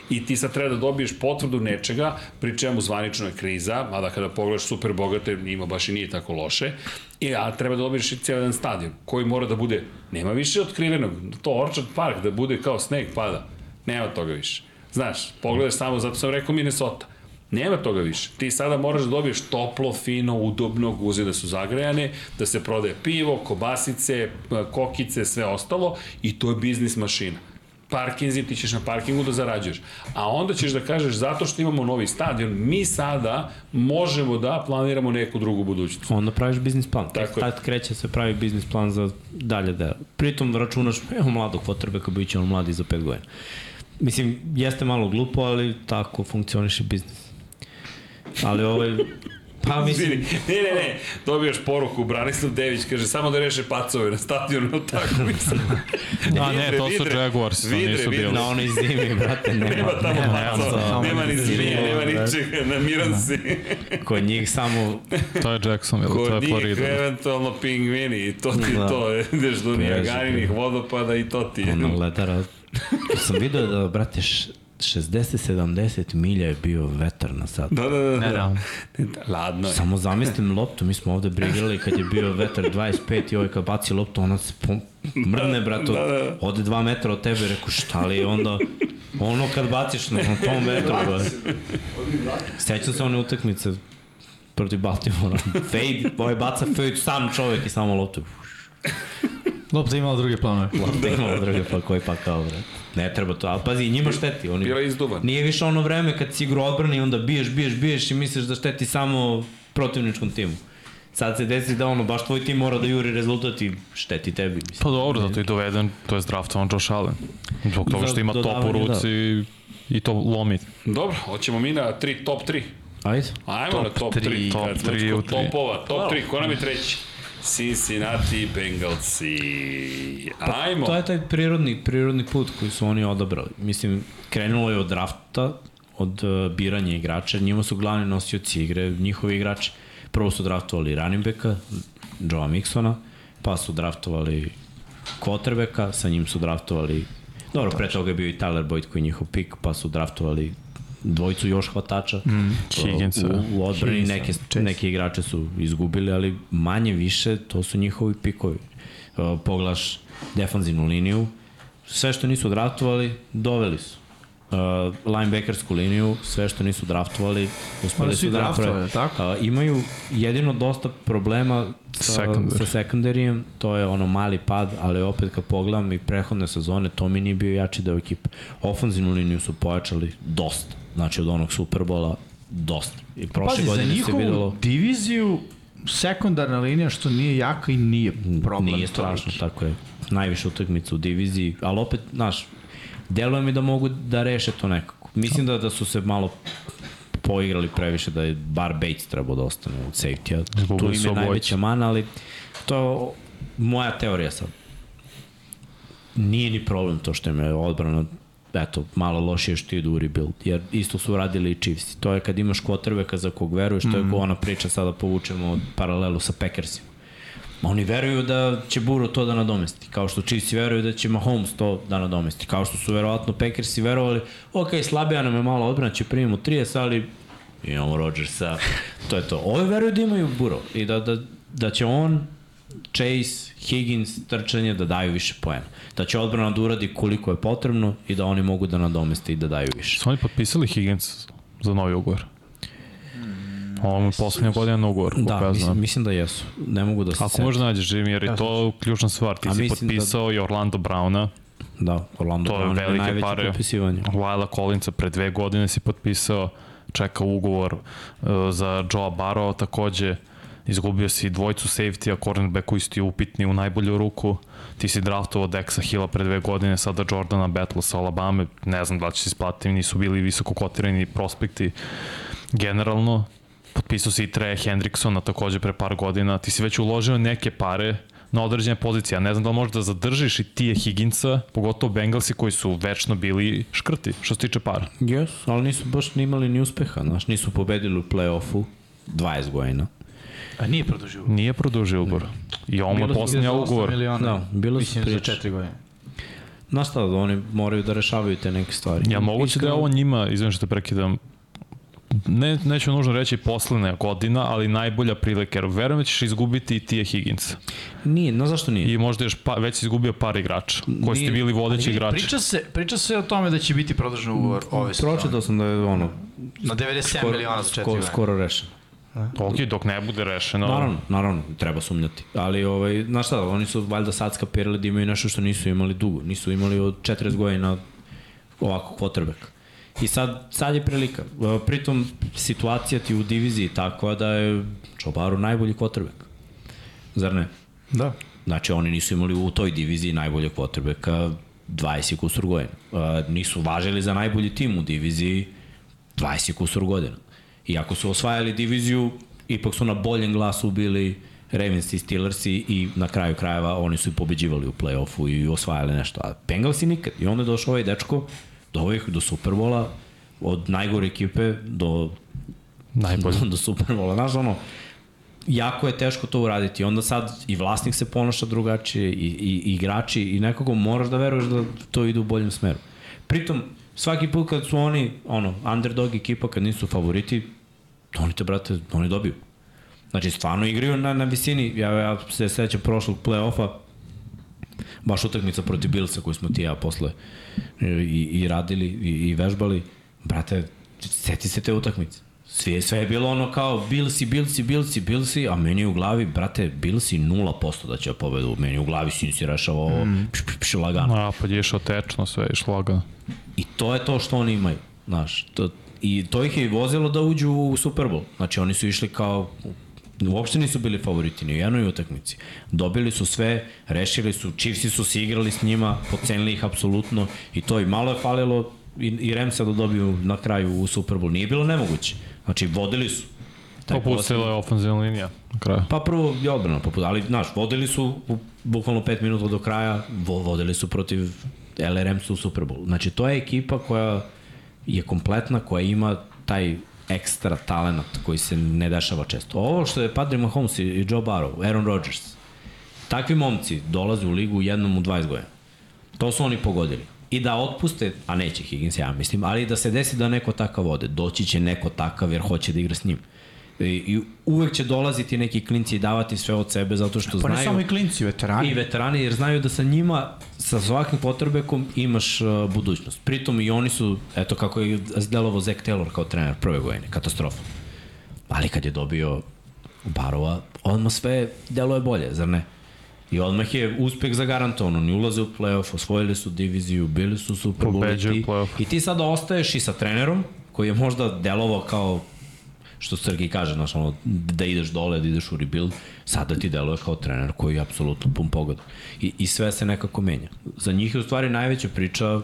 I ti sad treba da dobiješ potvrdu nečega, pričemu zvanično je kriza, mada kada pogledaš super bogate, njima baš i nije tako loše, I, a treba da dobiješ i cijel jedan stadion, koji mora da bude, nema više otkrivenog, to Orchard Park, da bude kao sneg pada, nema toga više. Znaš, pogledaš samo, zato sam rekao Minnesota, Nema toga više. Ti sada moraš da dobiješ toplo, fino, udobno, guze da su zagrejane, da se prodaje pivo, kobasice, kokice, sve ostalo i to je biznis mašina parkinzi, ti ćeš na parkingu da zarađuješ. A onda ćeš da kažeš, zato što imamo novi stadion, mi sada možemo da planiramo neku drugu budućnost.
Onda praviš biznis plan.
Tako.
Tad kreće se pravi biznis plan za dalje da. Pritom računaš, evo mladog kvotrbeka, bit će on mladi za 5 godina. Mislim, jeste malo glupo, ali tako funkcioniše biznis. Ali ovaj, pa mislim,
Vidi, ne, ne, ne, dobijaš poruku, Branislav Dević kaže samo da reše pacove na stadionu, tako mislim.
A ne, to su Jaguars, to nisu bili.
na onoj zimi, brate, nema,
Nema tamo
nema,
pacova,
nema,
nema ni zvinja, nema ničega, namiran si.
Kod njih samo
To je Jacksonville, to
Kod
je
njih
Florida.
eventualno pingvini i to ti
Da.
to, ideš do Nijagarinih vodopada i to ti je.
ono ledara. To sam vidio da, brate, š- 60-70 milja je bio vetar na sat.
Da, da, da. da. Ladno je.
Samo zamislim loptu, mi smo ovde brigirali kad je bio vetar 25 i ovaj kad baci loptu, ona se pom, mrne, brato,
da, da.
ode 2 metra od tebe, reku šta li je onda, ono kad baciš na, na tom metru, brate. Sećam se one utakmice protiv Baltimora. Fade, ovaj baca fade, sam čovek i samo loptu.
Lopta imala druge planove.
Lopta imala druge pa koji pa kao, bre. Ne treba to, ali pazi, njima šteti. Oni,
Bila izduvan.
Nije više ono vreme kad si igra odbrane i onda biješ, biješ, biješ i misliš da šteti samo protivničkom timu. Sad se desi da ono, baš tvoj tim mora da juri rezultat i šteti tebi. Mislim.
Pa dobro, zato je doveden, to je draftovan Josh Allen. Zbog toga što ima top u ruci i, i to lomi.
Dobro, hoćemo mi na tri, top 3.
Ajde.
Ajmo
Top
na top
tri,
3.
top
Kad smo
tri
već
u
kod
tri.
topova, top 3, ko nam je treći? Cincinnati Bengalsi. Ajmo.
To je taj prirodni, prirodni put koji su oni odabrali. Mislim, krenulo je od drafta, od uh, biranja igrača, njima su glavni nosioci igre, njihovi igrači. Prvo su draftovali running backa, Joe Mixona, pa su draftovali quarterbacka, sa njim su draftovali Dobro, pre toga je bio i Tyler Boyd koji je njihov pik, pa su draftovali dvojicu još hvatača. Mm,
Higginsa.
U, u odbrani
Higginsa,
neke,
Chase.
neke igrače su izgubili, ali manje više to su njihovi pikovi. Uh, poglaš defanzivnu liniju, sve što nisu draftovali, doveli su. uh, linebackersku liniju, sve što nisu draftovali, uspeli
su
da naprave.
tako?
Uh, imaju jedino dosta problema sa,
Secondary.
sa secondarijem, to je ono mali pad, ali opet kad pogledam i prehodne sezone, to mi nije bio jači deo ekipe. Ofenzivnu liniju su pojačali dosta, znači od onog Superbola dosta. I prošle
Pazi,
godine se videlo
diviziju sekundarna linija što nije jaka i nije problem.
Nije strašno,
toliki.
tako je. Najviše utakmica u diviziji, ali opet, znaš, deluje mi da mogu da reše to nekako. Mislim da, da su se malo poigrali previše, da je bar Bates trebao da ostane u safety-a.
Izgubili
Tu im
su
je najveća mana, ali to je moja teorija sad. Nije ni problem to što im je odbrana eto, malo lošije što idu u rebuild, jer isto su radili i Chiefs. To je kad imaš kvotrbeka za kog veruješ, to je
Mhm.
ko ona priča sada povučemo paralelu sa Packersima. Oni veruju da će Buro to da nadomesti, kao što Chiefs veruju da će Mahomes to da nadomesti, kao što su verovatno Packersi verovali, ok, slabija nam je malo odbrana, će primimo 30, ali imamo Rodgersa, to je to. Ovi veruju da imaju Buro i da, da, da će on Chase, Higgins, trčanje da daju više poena. Da će odbrana da uradi koliko je potrebno i da oni mogu da nadomeste i da daju više.
Su oni potpisali Higgins za novi ugovor? Ovo mu je poslednja godina na ugovor,
Da,
ja
mislim,
znam.
mislim da jesu. Ne mogu da se
Ako
setim.
možda nađeš Jimmy, jer je to ključna stvar. Ti
A
si
da-
potpisao i Orlando Browna,
Da, Orlando
to je
Brown je
velike
najveće
pare.
potpisivanje.
Wyla Collinsa pre dve godine si potpisao, čeka ugovor uh, za Joe Barrow takođe, izgubio si dvojcu safety-a, cornerback koji isti upitni u najbolju ruku, ti si draftovao Dexa Hilla pre dve godine, sada Jordana Battle sa Alabama, ne znam da će se isplatiti, nisu bili visoko kotirani prospekti generalno, potpisao si i Treja Hendricksona takođe pre par godina, ti si već uložio neke pare na određene pozicije, a ne znam da li možeš da zadržiš i tije Higginsa, pogotovo Bengalsi koji su večno bili škrti, što se tiče para.
Yes, ali nisu baš ni imali ni uspeha, znaš, nisu pobedili u play-offu 20 godina.
A nije produžio.
Nije produžio ugovor. I mu je
38
ugovor.
miliona.
Da, bilo su
Mislim za
priče.
četiri godine.
Šta, da oni moraju da rešavaju te neke stvari.
Ja moguće da je
Iskreno-
ovo njima, izvim što te prekidam, ne, neću nužno reći poslednja godina, ali najbolja prilika, jer verujem da ćeš izgubiti i Tije Higginsa.
Nije, no zašto nije?
I možda još pa, već si izgubio par igrača, koji ste bili vodeći igrači.
Priča se, priča se o tome da će biti produžen ugovor ove sezone.
Pročitao sam da je ono,
Na 97 miliona za četiri
skoro,
godine.
skoro rešeno.
Ok, dok ne bude rešeno.
Naravno, naravno, treba sumnjati. Ali, ovaj, znaš šta, oni su valjda sad skapirali da imaju nešto što nisu imali dugo. Nisu imali od 40 godina ovako kvotrbek. I sad, sad je prilika. E, Pritom, situacija ti u diviziji takva da je Čobaru najbolji kvotrbek. Zar ne?
Da.
Znači, oni nisu imali u toj diviziji najboljeg kvotrbeka 20 kusur godina. Uh, nisu važili za najbolji tim u diviziji 20 kusur godina. I ako su osvajali diviziju, ipak su na boljem glasu bili Ravens i Steelers i na kraju krajeva oni su i pobeđivali u play-offu i osvajali nešto. A Bengalsi nikad. I onda je došao ovaj dečko do, ovih, do Superbola, od najgore ekipe do
Najbolje.
do Superbola. Znaš, ono, jako je teško to uraditi. Onda sad i vlasnik se ponaša drugačije i, i, i igrači i nekako moraš da veruješ da to ide u boljem smeru. Pritom, svaki put kad su oni, ono, underdog ekipa, kad nisu favoriti, oni te, brate, oni dobiju. Znači, stvarno igraju na, na visini. Ja, ja se sećam prošlog play-offa, baš utakmica protiv Billsa koju smo ti ja posle e, i, i radili i, i vežbali. Brate, seti se te utakmice. Sve, sve je bilo ono kao Billsi, Billsi, Billsi, Billsi, a meni u glavi, brate, Billsi 0% da će pobedu. Meni u glavi si rešao ovo, mm. pš, pš, pš, lagano.
Napad je išao tečno, sve je išlo lagano.
I to je to što oni imaju, znaš. To, I to ih je i vozilo da uđu u Super Bowl. Znači oni su išli kao uopšte nisu bili favoriti ni u jednoj utakmici. Dobili su sve, rešili su, Chiefsi su se igrali s njima, pocenili ih apsolutno i to i malo je falilo i, i Ramsa da dobiju na kraju u Super Bowl. Nije bilo nemoguće. Znači vodili su. Taj
Popustila je ofenzivna linija na kraju.
Pa prvo je odbrana poput, ali znaš, vodili su u, bukvalno 5 minuta do kraja, vo, vodili su protiv LRM u Super Bowl. Znači to je ekipa koja je kompletna, koja ima taj ekstra talent koji se ne dešava često. Ovo što je Patrick Mahomes i Joe Barrow, Aaron Rodgers, takvi momci dolaze u ligu jednom u 20 godina. To su oni pogodili. I da otpuste, a neće Higgins, ja mislim, ali da se desi da neko takav ode. Doći će neko takav jer hoće da igra s njim. I, I uvek će dolaziti neki klinci i davati sve od sebe zato što
Pa ne
znaju...
samo i klinci, veterani.
I veterani, jer znaju da sa njima, sa svakim potrebekom imaš uh, budućnost. Pritom i oni su, eto kako je delovo Zach Taylor kao trener prve godine, katastrofa. Ali kad je dobio Barova, odmah sve deluje bolje, zar ne? I odmah je uspeh zagarantovan, oni ulaze u playoff, osvojili su diviziju, bili su Super Bowl i ti sada ostaješ i sa trenerom koji je možda delovao kao što Srki kaže, znaš, ono, da ideš dole, da ideš u rebuild, sada ti deluje kao trener koji je apsolutno pun pogoda. I, I sve se nekako menja. Za njih je u stvari najveća priča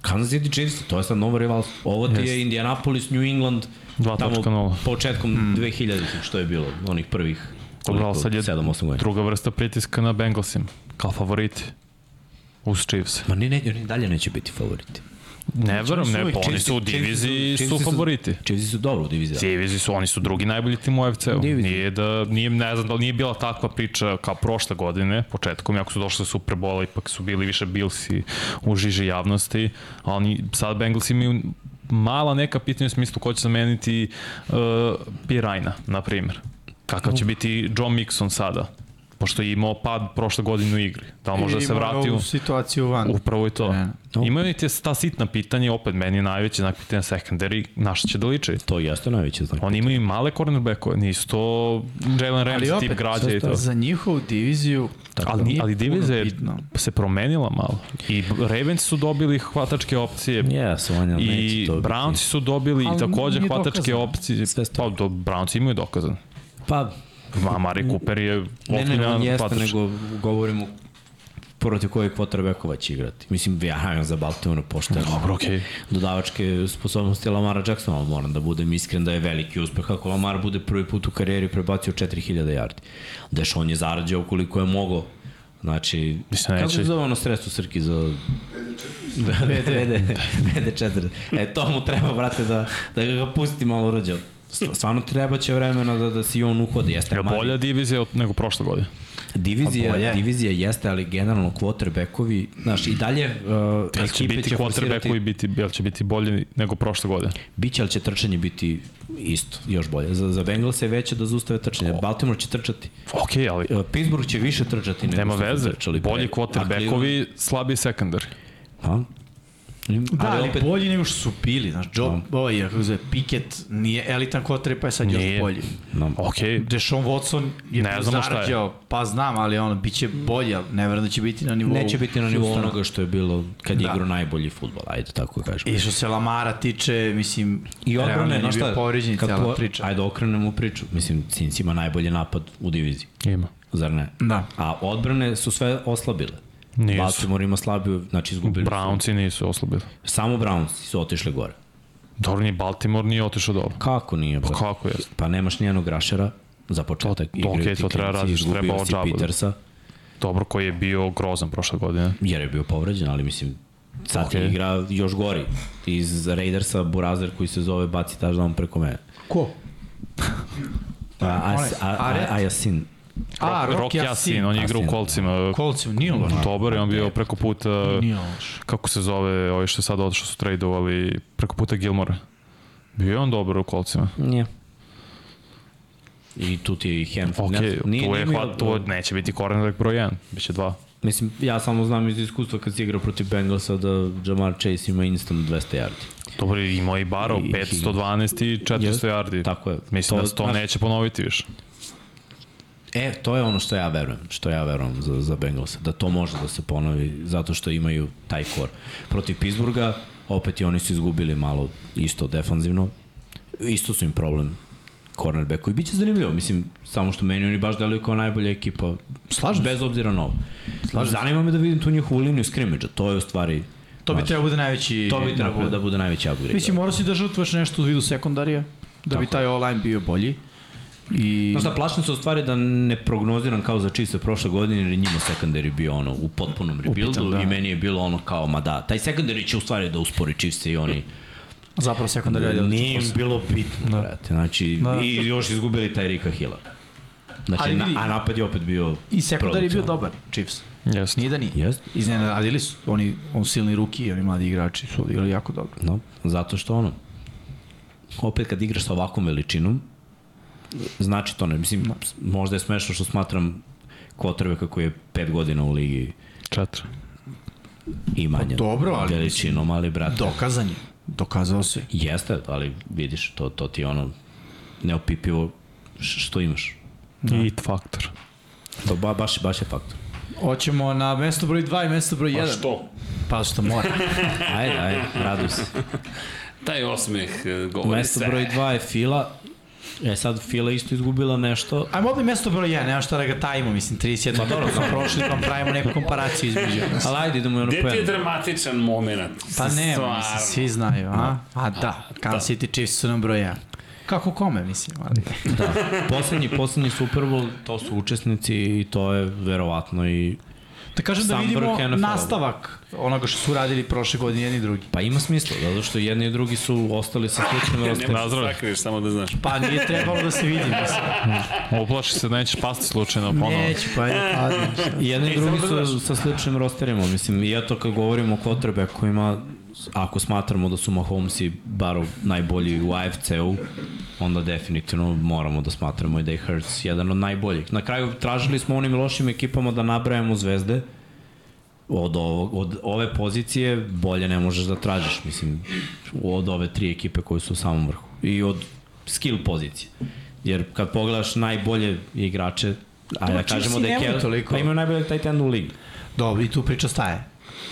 Kansas City Chiefs, to je sad novo rivalstvo. Ovo ti je Indianapolis, New England,
2.0.
tamo početkom mm. 2000 što je bilo, onih prvih
Dobro, ali sad je
7-8 godina.
druga vrsta pritiska na Bengalsima, kao favoriti. Uz Chiefs.
Ma ni, ne, oni dalje neće biti favoriti.
Ne verujem, ne, pa oni su u diviziji,
Chiefs
su favoriti.
Chiefs su dobro u diviziji.
Diviziji su, oni su drugi najbolji tim u UFC-u.
Diviziji.
Nije da, nije, ne znam da li nije bila takva priča kao prošle godine, početkom, jako su došli do Super Bola, ipak su bili više Billsi u žiži javnosti, a oni, sad Bengals imaju mala neka pitanja u smislu ko će zameniti uh, Pirajna, na primjer. Kakav će biti John Mixon sada? Pošto je imao pad prošle godine u igri. Da li može da se vrati u...
u situaciju van.
Upravo je to.
Ne.
No. Imaju ti ta sitna pitanja, opet meni je najveće znak pitanja secondary, na šta će da liči?
To jeste najveće znak.
Oni imaju male cornerbackove, nisu to Jalen
Ali
Ramsey
opet,
tip građa i to.
za njihovu diviziju
Ali,
nije
ali
puno
divizija se promenila malo. I Ravens su dobili hvatačke opcije.
Yes, on je
I Brownsi su dobili
Ali
i takođe hvatačke
dokazano.
opcije.
Sve
Pa, do, Brownsi imaju dokazan.
Pa,
Ma, Mari Cooper je
ne, ne, on jeste,
hvatač.
nego govorimo protiv kojeg quarterbacova će igrati. Mislim, ja hajem za Baltimore pošteno.
Dobro, okej.
Dodavačke sposobnosti Lamara Jacksona, ali moram da budem iskren da je veliki uspeh ako Lamar bude prvi put u karijeri prebacio 4000 yardi. Deš, on je zarađao koliko je mogao. Znači,
Mislim,
kako se zove ono sredstvo Srki za... BD. BD4. E, to mu treba, brate, da, da ga pusti malo rođao. Stvarno treba će vremena da, da se i on uhodi. Jeste
Je bolja divizija nego prošle godine.
Divizija,
Pa bolje.
divizija jeste, ali generalno quarterbackovi, znaš, i dalje uh,
Jel će
ekipe
biti
će
quarterbackovi biti, jel će biti bolji nego prošle godine?
biće, ali će trčanje biti isto, još bolje. Za, za Bengals je veće da zaustave trčanje. Baltimore će trčati.
Ok, ali
Uh, Pittsburgh će više trčati nego
nema veze.
trčali.
Bolji quarterbackovi, slabi secondary.
Cleveland- Pa?
Da, ali,
opet,
bolji nego što su bili. Znaš, Joe, ovaj, kako se zove, Pickett nije elitan kotrep, pa je sad još
Nije.
bolji.
no,
Ok,
Deshaun Watson je
Ne znamo šta je.
pa znam, ali ono, bit će bolje, ali ne verujem da će biti na nivou
neće biti na nivou
Houstona.
onoga što je bilo kad je
Da.
igrao najbolji futbol, ajde tako da kažem.
I što se Lamara tiče, mislim,
I
realno
odbrane,
je
znaš
bio
šta,
povređen cijela
po-
priča.
Ajde okrenemo priču. Mislim, Cinc ima najbolji napad u diviziji.
ima.
Zar ne?
Da.
A odbrane su sve oslabile.
Nisu.
Baltimore ima slabiju, znači izgubili su.
Brownsi nisu oslabili.
Samo Browns su otišli gore.
Dobro, ni Baltimore nije otišao dole.
Kako nije?
Pa
Pa,
kako je?
pa nemaš nijednog rašera za početak.
To- to okej,
ti
to treba
izgubio
treba od džabe.
Petersa,
Dobro, koji je bio grozan prošle godine.
jer je bio povređen, ali mislim, sad okay. igra još gori. Iz Raidersa, Burazer koji se zove baci touchdown preko mene.
Ko?
A, a, a, a, a, Jasin.
A,
Rock
Rocky
Yassin,
Yassin.
on je igrao u kolcima.
Kolcem, nije loš.
Dobar je, on bio preko puta,
Nije loš.
kako se zove, ovi što je sad otišao su tradovali, preko puta Gilmora. Bio je on dobar u kolcima.
Nije. I tu ti je i Henry.
Ok,
Ne-
tu je
imao-
hvat, tu neće biti cornerback broj 1, biće 2.
Mislim, ja samo znam iz iskustva kad si igrao protiv Bengalsa da Jamar Chase ima instant 200 yardi.
Dobro, imao i Barrow,
I-
512 i 400 yardi.
Tako je.
Mislim
To-
da se to
znaš-
neće ponoviti više.
E, to je ono što ja verujem, što ja verujem za, za Bengalsa, da to može da se ponovi, zato što imaju taj kor. Protiv Pittsburgha, opet i oni su izgubili malo isto defanzivno, isto su im problem cornerback koji biće zanimljivo, mislim, samo što meni oni baš deluju kao najbolja ekipa, Slažem bez obzira na ovo. Slažem Zanima me da vidim tu njihovu liniju skrimidža, to je u stvari,
To bi trebalo bude najveći...
to bi trebalo da bude najveći upgrade.
Mislim, morao si da žrtvuješ nešto u vidu sekundarija, da bi taj online bio bolji. I...
Znaš šta, plašim se u stvari da ne prognoziram kao za čiste prošle godine, jer je njima secondary bio ono u potpunom rebuildu
Upitan, da.
i meni je bilo ono kao, ma da, taj secondary će u stvari da uspori Chiefs i oni.
Zapravo sekundarija je
Nije im bilo bitno, da. brate. Znači,
Da.
i još izgubili taj Rika Hilla. Znači,
Ali
na, a napad je opet bio
I sekundar je bio dobar, Chiefs.
Jeste.
Nije da nije.
Jest.
Iznenadili su. Oni, on silni ruki i oni mladi igrači su odigrali jako dobro.
No, zato što ono, opet kad igraš sa ovakvom veličinom, znači to ne, mislim, možda je smešno što smatram Kotrve kako je 5 godina u ligi
Četiri.
i manje.
Pa dobro, ali
Veličinom, ali brate.
Dokazan je. Dokazao se.
Jeste, ali vidiš, to, to ti je ono neopipivo što imaš.
I faktor.
To ba, baš, baš je faktor.
Hoćemo na mesto broj 2 i mesto broj 1.
Pa što?
Pa što mora.
Ajde, ajde, raduj se.
Taj osmeh e, govori
Mesto
sve.
broj 2 je Fila. E sad Fila isto izgubila nešto.
Ajmo ovdje mesto broj 1, nema šta da ga tajimo, mislim, 31. Pa dobro, smo prošli, pa pravimo neku komparaciju između.
Ali ajde, idemo i ono
Gde
po
ti je
jedno.
dramatičan moment?
Pa ne,
Stvarno.
mislim, svi znaju, a? A da, Kansas City Chiefs su nam broj 1. Kako kome, mislim, ali...
Da, poslednji, poslednji Super Bowl, to su učesnici i to je verovatno i
Da kažem da vidimo nastavak onoga što su radili prošle godine jedni i drugi.
Pa ima smisla, zato što jedni i drugi su ostali sa sličnim
Ne
rosterom.
možeš da
Nazdravlje.
sakriješ, samo da znaš.
Pa nije trebalo da se vidi, mislim.
Uplaši se da nećeš pasti slučajno ponovo.
Neće, pa je padne.
I jedni i drugi su sa sličnim rosterima, mislim, i eto kad govorimo o quarterbackovima, ako smatramo da su Mahomesi bar najbolji u AFC-u, onda definitivno moramo da smatramo i da je Hurts jedan od najboljih. Na kraju tražili smo onim lošim ekipama da nabrajamo zvezde, od, ovog, od ove pozicije bolje ne možeš da tražiš, mislim, od ove tri ekipe koje su u samom vrhu. I od skill pozicije. Jer kad pogledaš najbolje igrače, ajde da kažemo da je
nemaju
Kel,
toliko.
pa imaju najbolje tight end u ligi.
Dobro, i tu priča staje.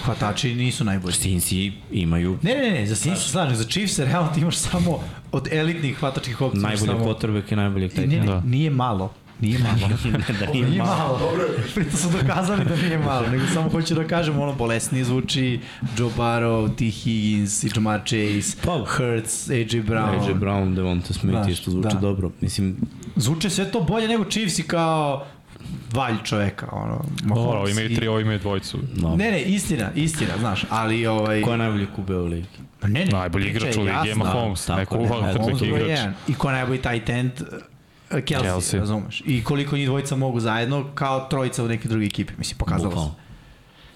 Hvatači nisu najbolji.
Cincy imaju
Ne, ne, ne, za Saints se slažem, za Chiefs realno ti imaš samo od elitnih hvatačkih opcija.
najbolji
samo...
quarterback i najbolji
I
tight
ne, ne,
Da.
nije malo. Nije malo.
da nije
nije
malo.
malo. Prito su dokazali da nije malo, nego samo hoću da kažem, ono, bolesnije zvuči Joe Burrow, T. Higgins, i Jamar Chase,
Pa.
Hurts, AJ Brown.
AJ Brown, Devonta Smith
Znaš,
isto zvuči
da.
dobro. Mislim,
Zvuče sve to bolje nego Chiefs i kao valj čoveka, ono,
Dobro,
Mahomes
ovi imaju
i-
tri, ovi imaju dvojicu.
no.
Ne, ne, istina, istina, znaš, ali ovaj...
Ko je najbolji kube u ligi?
Pa Ne, ne,
Najbolji igrač u ligi je. Mahomes, prvih
Mahomes broj
igrač.
jedan. I ko je najbolji tight end Kelsey,
Kelsey.
razumeš? I koliko njih dvojica mogu zajedno kao trojica u neke druge ekipe, mislim, pokazalo se.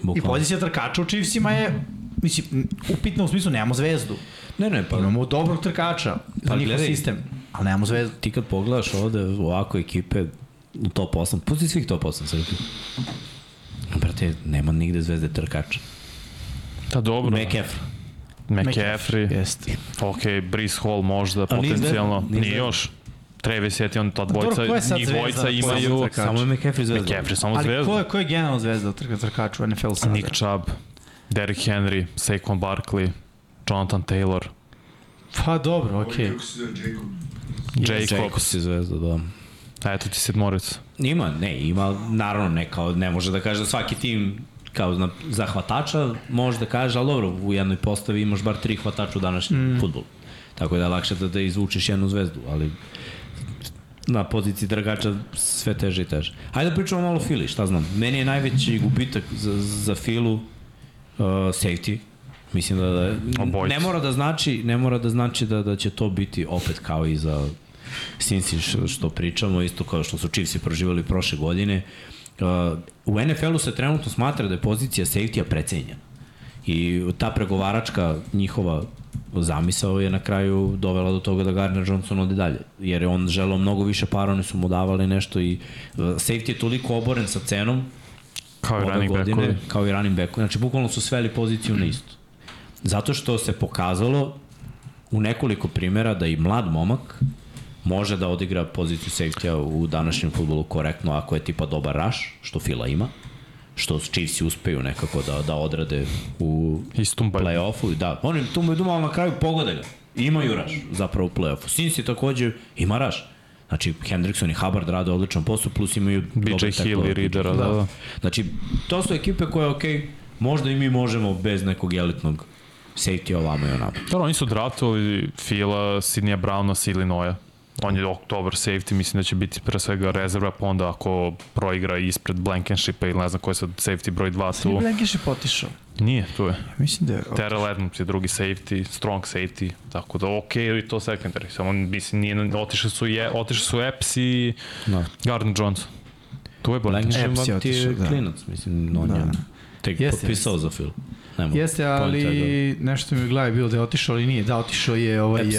Bukvalno.
I pozicija trkača u Chiefsima je, mislim, upitna u smislu, nemamo zvezdu.
Ne, ne, pa
Imamo dobrog trkača za
Pa
njihov sistem, ali nemamo zvezdu.
ti kad pogledaš ovde ovako ekipe u top 8, pusti svih top 8 Srki. Brate, nema nigde zvezde trkača.
Da, dobro.
McAfee.
McCaffrey.
Jeste.
Ok, Brees Hall možda,
A nije
potencijalno.
nije
Nije još. Travis Etienne, ta dvojica,
ko je sad
njih
na
imaju?
Samo je McAfee zvezda.
McCaffrey, samo
Ali
zvezda.
ko je, ko je generalno zvezda trka trkača u NFL sada?
Nick Chubb, Derrick Henry, Saquon Barkley, Jonathan Taylor,
Pa dobro, okej.
Zove Jacob?
Jacobs.
Jacobs je zvezda, da.
Eto ti sedmorica.
Ima, ne, ima, naravno, ne, kao, ne može da kaže da svaki tim kao na, za hvatača može da kaže, ali dobro, u jednoj postavi imaš bar tri hvatača u današnjem mm. futbolu. Tako da je lakše da, da izvučeš jednu zvezdu, ali na poziciji tragača sve teže i teže. Hajde da pričamo malo o Fili, šta znam. Meni je najveći gubitak za, za Filu uh, safety. Mislim da, da ne mora da znači, ne mora da znači da da će to biti opet kao i za Cincy što, što pričamo, isto kao što su Chiefsi proživali prošle godine. Uh, u NFL-u se trenutno smatra da je pozicija safety-a precenjena. I ta pregovaračka njihova zamisao je na kraju dovela do toga da Gardner Johnson ode dalje. Jer je on želeo mnogo više para, oni su mu davali nešto i safety je toliko oboren sa cenom
Kao i running
godine,
backovi.
kao i running backovi. Znači, bukvalno su sveli poziciju na isto. Zato što se pokazalo u nekoliko primera da i mlad momak može da odigra poziciju safety-a u današnjem futbolu korektno ako je tipa dobar rush, što Fila ima, što Chiefsi uspeju nekako da, da odrade u play-offu. Da, oni tu mu dumao na kraju pogode ga. Imaju rush zapravo u play-offu. Cincy takođe ima rush. Znači, Hendrickson i Hubbard rade odličan posao, plus imaju
BJ Hill i Readera, da, da.
Znači, to su ekipe koje, ok, možda i mi možemo bez nekog elitnog safety ovamo i onamo.
Dobro, oni su draftovali Fila, Sidnija Browna sa Illinoisa. On je ok, dobar safety, mislim da će biti pre svega rezerva, pa onda ako proigra ispred Blankenshipa ili ne znam ko je sad safety broj 2
Tu
tu.
Blankish je potišao.
Nije, tu je.
Mislim da je...
Terrell Edmonds je drugi safety, strong safety, tako da ok i to secondary. Samo mislim nije otišli su je, otišli su Epps i
Da.
Gardner Johnson. Tu je.
Blankenship
Epps je otišao, da.
klinac, mislim, on
Da,
je tek
Jeste,
potpisao za Phil. Ne mogu.
Jeste, ali nešto mi je u glavi bilo da je otišao, ali nije. Da, otišao je ovaj...
Epps.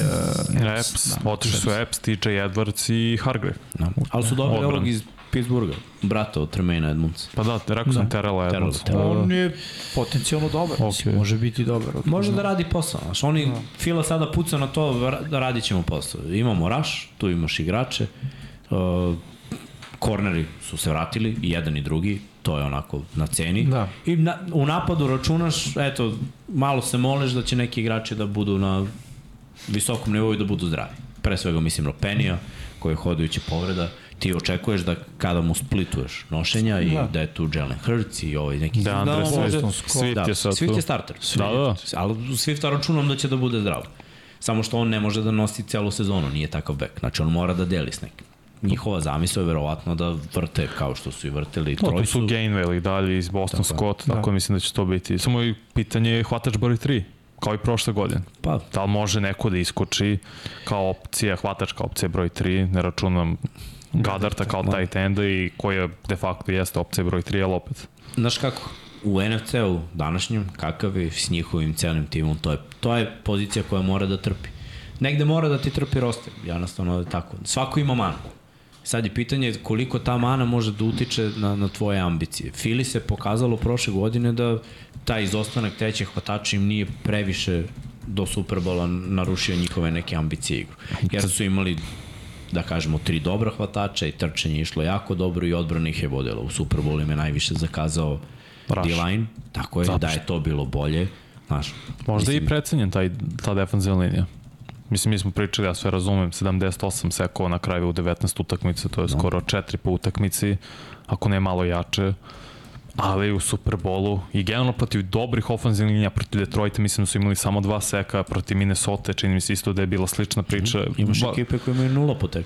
Uh,
Epps, otišli su Epps, TJ Edwards i Hargrave.
Da. Ali su dobili ovog iz Pittsburgha, brata od Tremaina Edmundsa.
Pa da, rekao sam
Da.
Terrell
Terrell,
on je potencijalno dobar, okay. može biti dobar.
Može da radi posao, znaš, oni, Fila sada puca na to, da radit ćemo posao. Imamo raš, tu imaš igrače, uh, korneri su se vratili, i jedan i drugi, to je onako na ceni.
Da.
I na, u napadu računaš, eto, malo se moliš da će neki igrači da budu na visokom nivou i da budu zdravi. Pre svega mislim na Penija, koji je hodajući povreda, ti očekuješ da kada mu splituješ nošenja i
Da.
da je tu Jalen Hurts i ovaj neki
Da, Andre
on
Swift,
može-
Swift
da,
je sad
Swift
tu.
je starter.
Da, da.
Ali Swifta računam da će da bude zdrav. Samo što on ne može da nosi celu sezonu, nije takav bek. Znači on mora da deli s nekim. Njihova zamisao je verovatno da vrte kao što su i vrteli
No, tu su
trojcu.
Gainwell i dalje iz Boston
Tako.
Scott, tako mislim da će to biti. Samo i pitanje je hvatač broj 3, kao i prošle godine.
Pa,
Da li može neko da iskoči kao opcija, hvatač kao opcija broj 3, ne računam Gadarta kao tight enda i koja de facto jeste opcija broj 3, ali opet.
znaš kako, u NFC-u današnjem, kakav je s njihovim celim timom, to je, to je pozicija koja mora da trpi. Negde mora da ti trpi roster, jednostavno je tako. Svako ima manu. Sad je pitanje koliko ta mana može da utiče na, na tvoje ambicije. Fili se pokazalo prošle godine da taj izostanak trećeg hvatača im nije previše do Superbola narušio njihove neke ambicije igru. Jer su imali da kažemo, tri dobra hvatača i trčanje je išlo jako dobro i odbrana ih je vodila. U Superbolu im je najviše zakazao. D-line, tako je, da je to bilo bolje. Znaš,
Možda
mislim,
i precenjen taj, ta defensivna linija. Mislim, mi smo pričali, ja sve razumem, 78 sekova na kraju u 19 utakmice, to je skoro 4 po utakmici, ako ne malo jače. Ali u Superbolu i generalno protiv dobrih ofenzivnih linija, protiv Detroita mislim da su imali samo dva seka, protiv Minnesota čini mi se isto da je bila slična priča.
Imaš
Ba-
ekipe koje imaju nula po tek.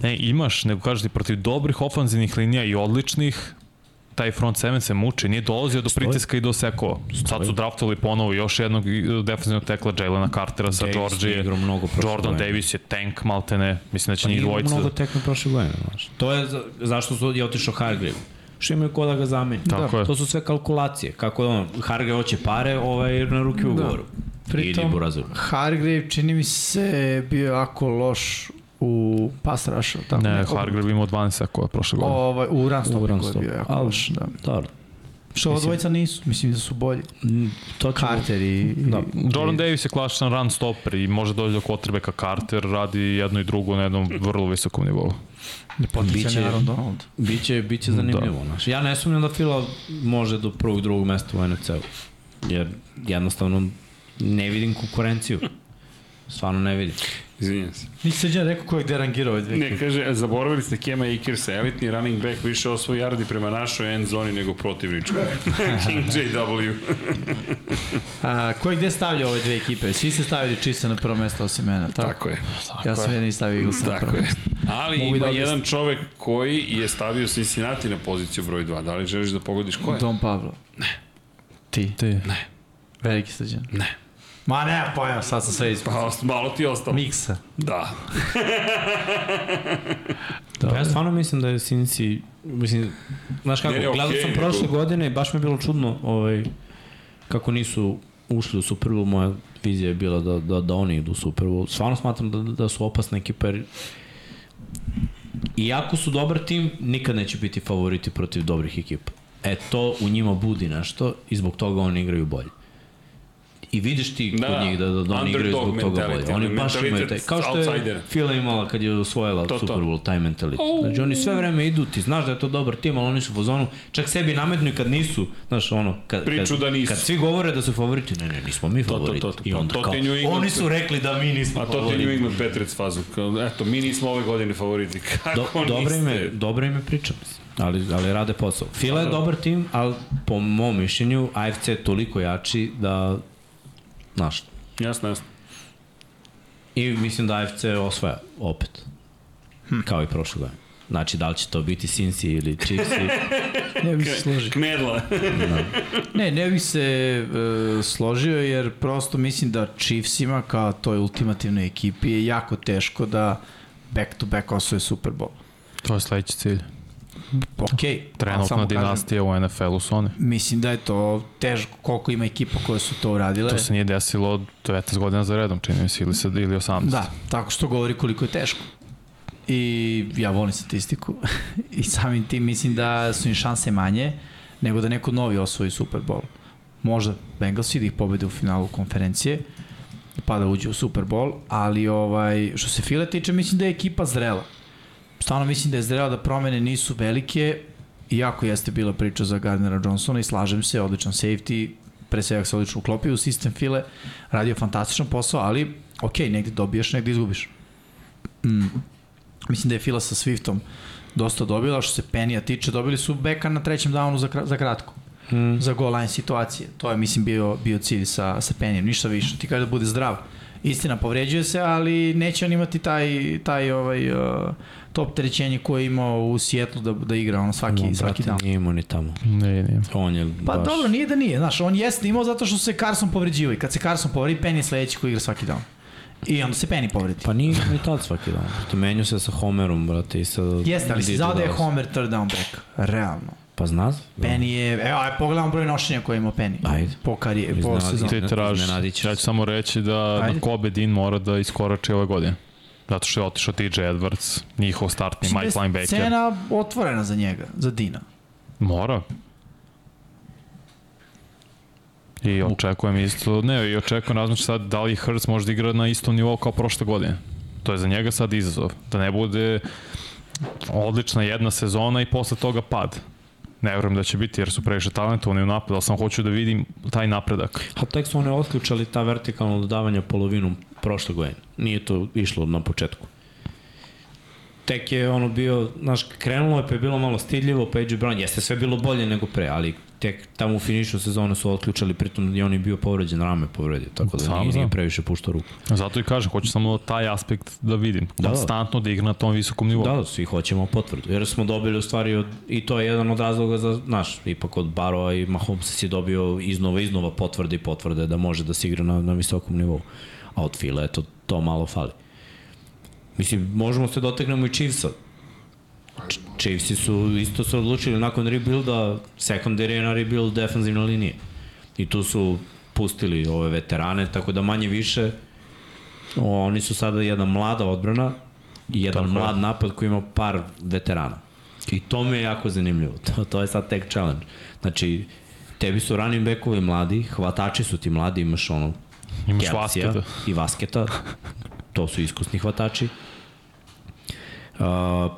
Ne, imaš, nego kažeš ti protiv dobrih ofanzivnih linija i odličnih, taj front seven se muči, nije dolazio do pritiska i do sekova. Sad su draftovali ponovo još jednog i- defensivnog tekla Jalena Cartera sa Georgije.
igrao mnogo prošle
Jordan
godine.
Davis je tank maltene, mislim da će
Pa
njih
nije
dvojica.
mnogo tekme prošle godine, znaš. To je za, zašto su, je otišao Hargrave. Što imaju ko da ga zameni.
Tako je.
To su sve kalkulacije. Kako on, Hargrave hoće pare, ovaj na ruke u ugovoru. Idi
Pritom. Hargrave čini mi se bio jako loš u pass rushu. Tako
Ne, Hargrave imao 12 sekova prošle godine.
Ovaj, u run
U
stopu
run
je bio jako
Ali-
loš. Da.
Dobro.
Što ova dvojica nisu, mislim da su bolji.
Mm, To ćemo,
Carter i...
Da.
i-
Jordan Davis je klasičan run stopper i može doći do quarterbacka Carter, radi jedno i drugo na jednom vrlo visokom nivou.
Biće-
Aaron Donald.
Biće, biće zanimljivo. Da. Znaš. Ja ne sumnjam da Fila može do prvog, drugog mesta u NFC-u. Jer jednostavno ne vidim konkurenciju. Stvarno ne vidim.
Izvinjam se.
Nisi seđan rekao ko je gde rangirao ove dve
Ne, kaže, zaboravili ste Kema Akersa, elitni running back više osvoji yardi prema našoj end zoni nego protivničkoj. King JW.
A, ko je gde stavlja ove dve ekipe? Svi ste stavili Chiefs na prvo mesto osim mene, tako?
Tako je.
ja sam jedini stavio Eagles na
Tako
prvo
je.
mesto.
Ali
Mogu
ima
da
jedan
objasnim.
čovek koji je stavio Cincinnati na poziciju broj 2. Da li želiš da pogodiš ko je?
Don Pablo. Ne. Ti.
Ti.
Veliki srđan.
Ne.
Ma ne, pojam, sad sam sve ispod.
Pa, malo ti je ostalo.
Miksa.
Da.
Pa ja stvarno mislim da je Cincy, mislim, znaš kako,
Ne, ne,
gledao
okej,
sam
nego-
prošle godine i baš mi je bilo čudno ovaj, kako nisu ušli u Super Bowl, moja vizija je bila da, da, da oni idu u Super Bowl. Stvarno smatram da, da su opasna ekipa jer iako su dobar tim, nikad neće biti favoriti protiv dobrih ekipa. E, to u njima budi nešto i zbog toga oni igraju bolje. I vidiš ti
Da,
kod
da.
njih da, da, da oni igraju zbog toga bolje. Oni baš imaju taj, kao što je
outsidera.
Fila imala kad je osvojila
To, to.
Super Bowl, taj mentalitet. Znači oni sve vreme idu, ti znaš da je to dobar tim, ali oni su u fazonu, čak sebi nametnu i kad nisu, znaš ono, kad,
Priču
kad,
da nisu.
kad svi govore da su favoriti, ne, ne, nismo mi
to,
favoriti.
to, to.
I onda
To ti
kao,
je England-
oni su rekli da mi nismo
A to ti je New
favoriti.
England Patriots fazu. Eto, mi nismo ove godine favoriti. Kako
Do, dobra im je,
niste?
dobra im je priča, mislim. Ali, ali rade posao. Fila je dobar tim, ali po mom mišljenju AFC je toliko jači da, znaš,
Jasno, jasno.
I mislim da AFC osvaja opet. Kao i prošle godine. Znači, da li će to biti Cincy ili Chiefs?
Ne bih se složio.
Knedla.
Ne, ne bih se e, složio jer prosto mislim da Chiefsima kao toj ultimativnoj ekipi je jako teško da back to back osvoje Super Bowl.
To je sledeći cilj.
Ali
Trenutna
samo kažem,
dinastija u NFL-u su oni.
Mislim da je to teško koliko ima ekipa koje su to uradile.
To se nije desilo 19 godina za redom, čini mi se, ili, sad, ili 18.
Da, tako što govori koliko je teško. I ja volim statistiku i samim tim mislim da su im šanse manje nego da neko novi osvoji Super Bowl. Možda Bengalsi da ih pobede u finalu konferencije pa da uđe u Super Bowl, ali ovaj, što se File tiče, mislim da je ekipa zrela. Stvarno mislim da je zrela da promene nisu velike, iako jeste bila priča za Gardnera Johnsona i slažem se, odličan safety, pre svega se odlično uklopio u sistem File, radio fantastičan posao, ali ok, negde dobiješ, negde izgubiš. Mm. Mislim da je Fila sa Swiftom dosta dobila, što se Penija tiče, dobili su beka na trećem downu za, za kratko
Hmm.
za goal line situacije. To je, mislim, bio, bio cilj sa, sa Penjem, ništa više. Ti kaže da bude zdrav. Istina, povređuje se, ali neće on imati taj, taj ovaj, uh, top trećenje koje je imao u Sjetlu da, da igra ono svaki,
No,
svaki dan.
nije imao ni tamo.
Ne, nije.
On je
Pa
baš...
dobro, nije da nije, znaš, on jeste imao zato što se Carson povređivao i kad se Carson povredi, Penny je sledeći koji igra svaki dan. I onda se Penny povredi.
Pa nije ni tad svaki dan. To menju se sa Homerom, brate, i sa...
Jeste, ali si znao da je. Homer third down back. Realno.
Pa znaš?
Penny je, evo, aj pogledamo broj nošenja koje ima Penny.
Ajde.
Po karijeri, po
Iznenadi.
sezoni.
Ti tražiš.
Iznenadit ćeš
Ja ću samo reći da
Ajde.
na Kobe Dean mora da iskorači ove godine. Zato što je otišao TJ Edwards, njihov startni
Mislim da je
Mike linebacker.
Scena otvorena za njega, za Dina.
Mora. I očekujem isto, ne, i očekujem razmišljam sad da li Hurts može da igra na istom nivou kao prošle godine. To je za njega sad izazov. Da ne bude odlična jedna sezona i posle toga pad. Ne verujem da će biti jer su previše talentovani u napadu, ali sam hoću da vidim taj napredak.
A tek su one otključali ta vertikalna dodavanja polovinom prošle godine. Nije to išlo na početku. Tek je ono bio, znaš, krenulo je pa je bilo malo stidljivo, pa AJ Brown, jeste sve bilo bolje nego pre, ali tek tamo u finišu sezone su otključali, pritom i on je bio povređen, rame povredio, tako da
Sam
nije, nije previše puštao ruku.
Zato i kažem, hoću samo taj aspekt da vidim.
Da, da.
Konstantno da igra na tom visokom nivou.
Da, da, svi hoćemo potvrdu, jer smo dobili u stvari, od, i to je jedan od razloga za, znaš, ipak od Barova i Mahomesa si dobio iznova, iznova potvrde i potvrde da može da se igra na, na visokom nivou. A od Fila, eto, to malo fali. Mislim, možemo se dotegnemo i Chiefsa. Ch- Chiefsi su isto se odlučili nakon rebuilda, secondary na rebuild defensivne linije. I tu su pustili ove veterane, tako da manje više oni su sada jedna mlada odbrana i jedan
Tako je.
mlad napad koji ima par veterana. I to mi je jako zanimljivo. To, to je sad tek challenge. Znači, tebi su running backovi mladi, hvatači su ti mladi, imaš ono
Imaš
Kelsija
Vasketa.
i Vasketa. To su iskusni hvatači.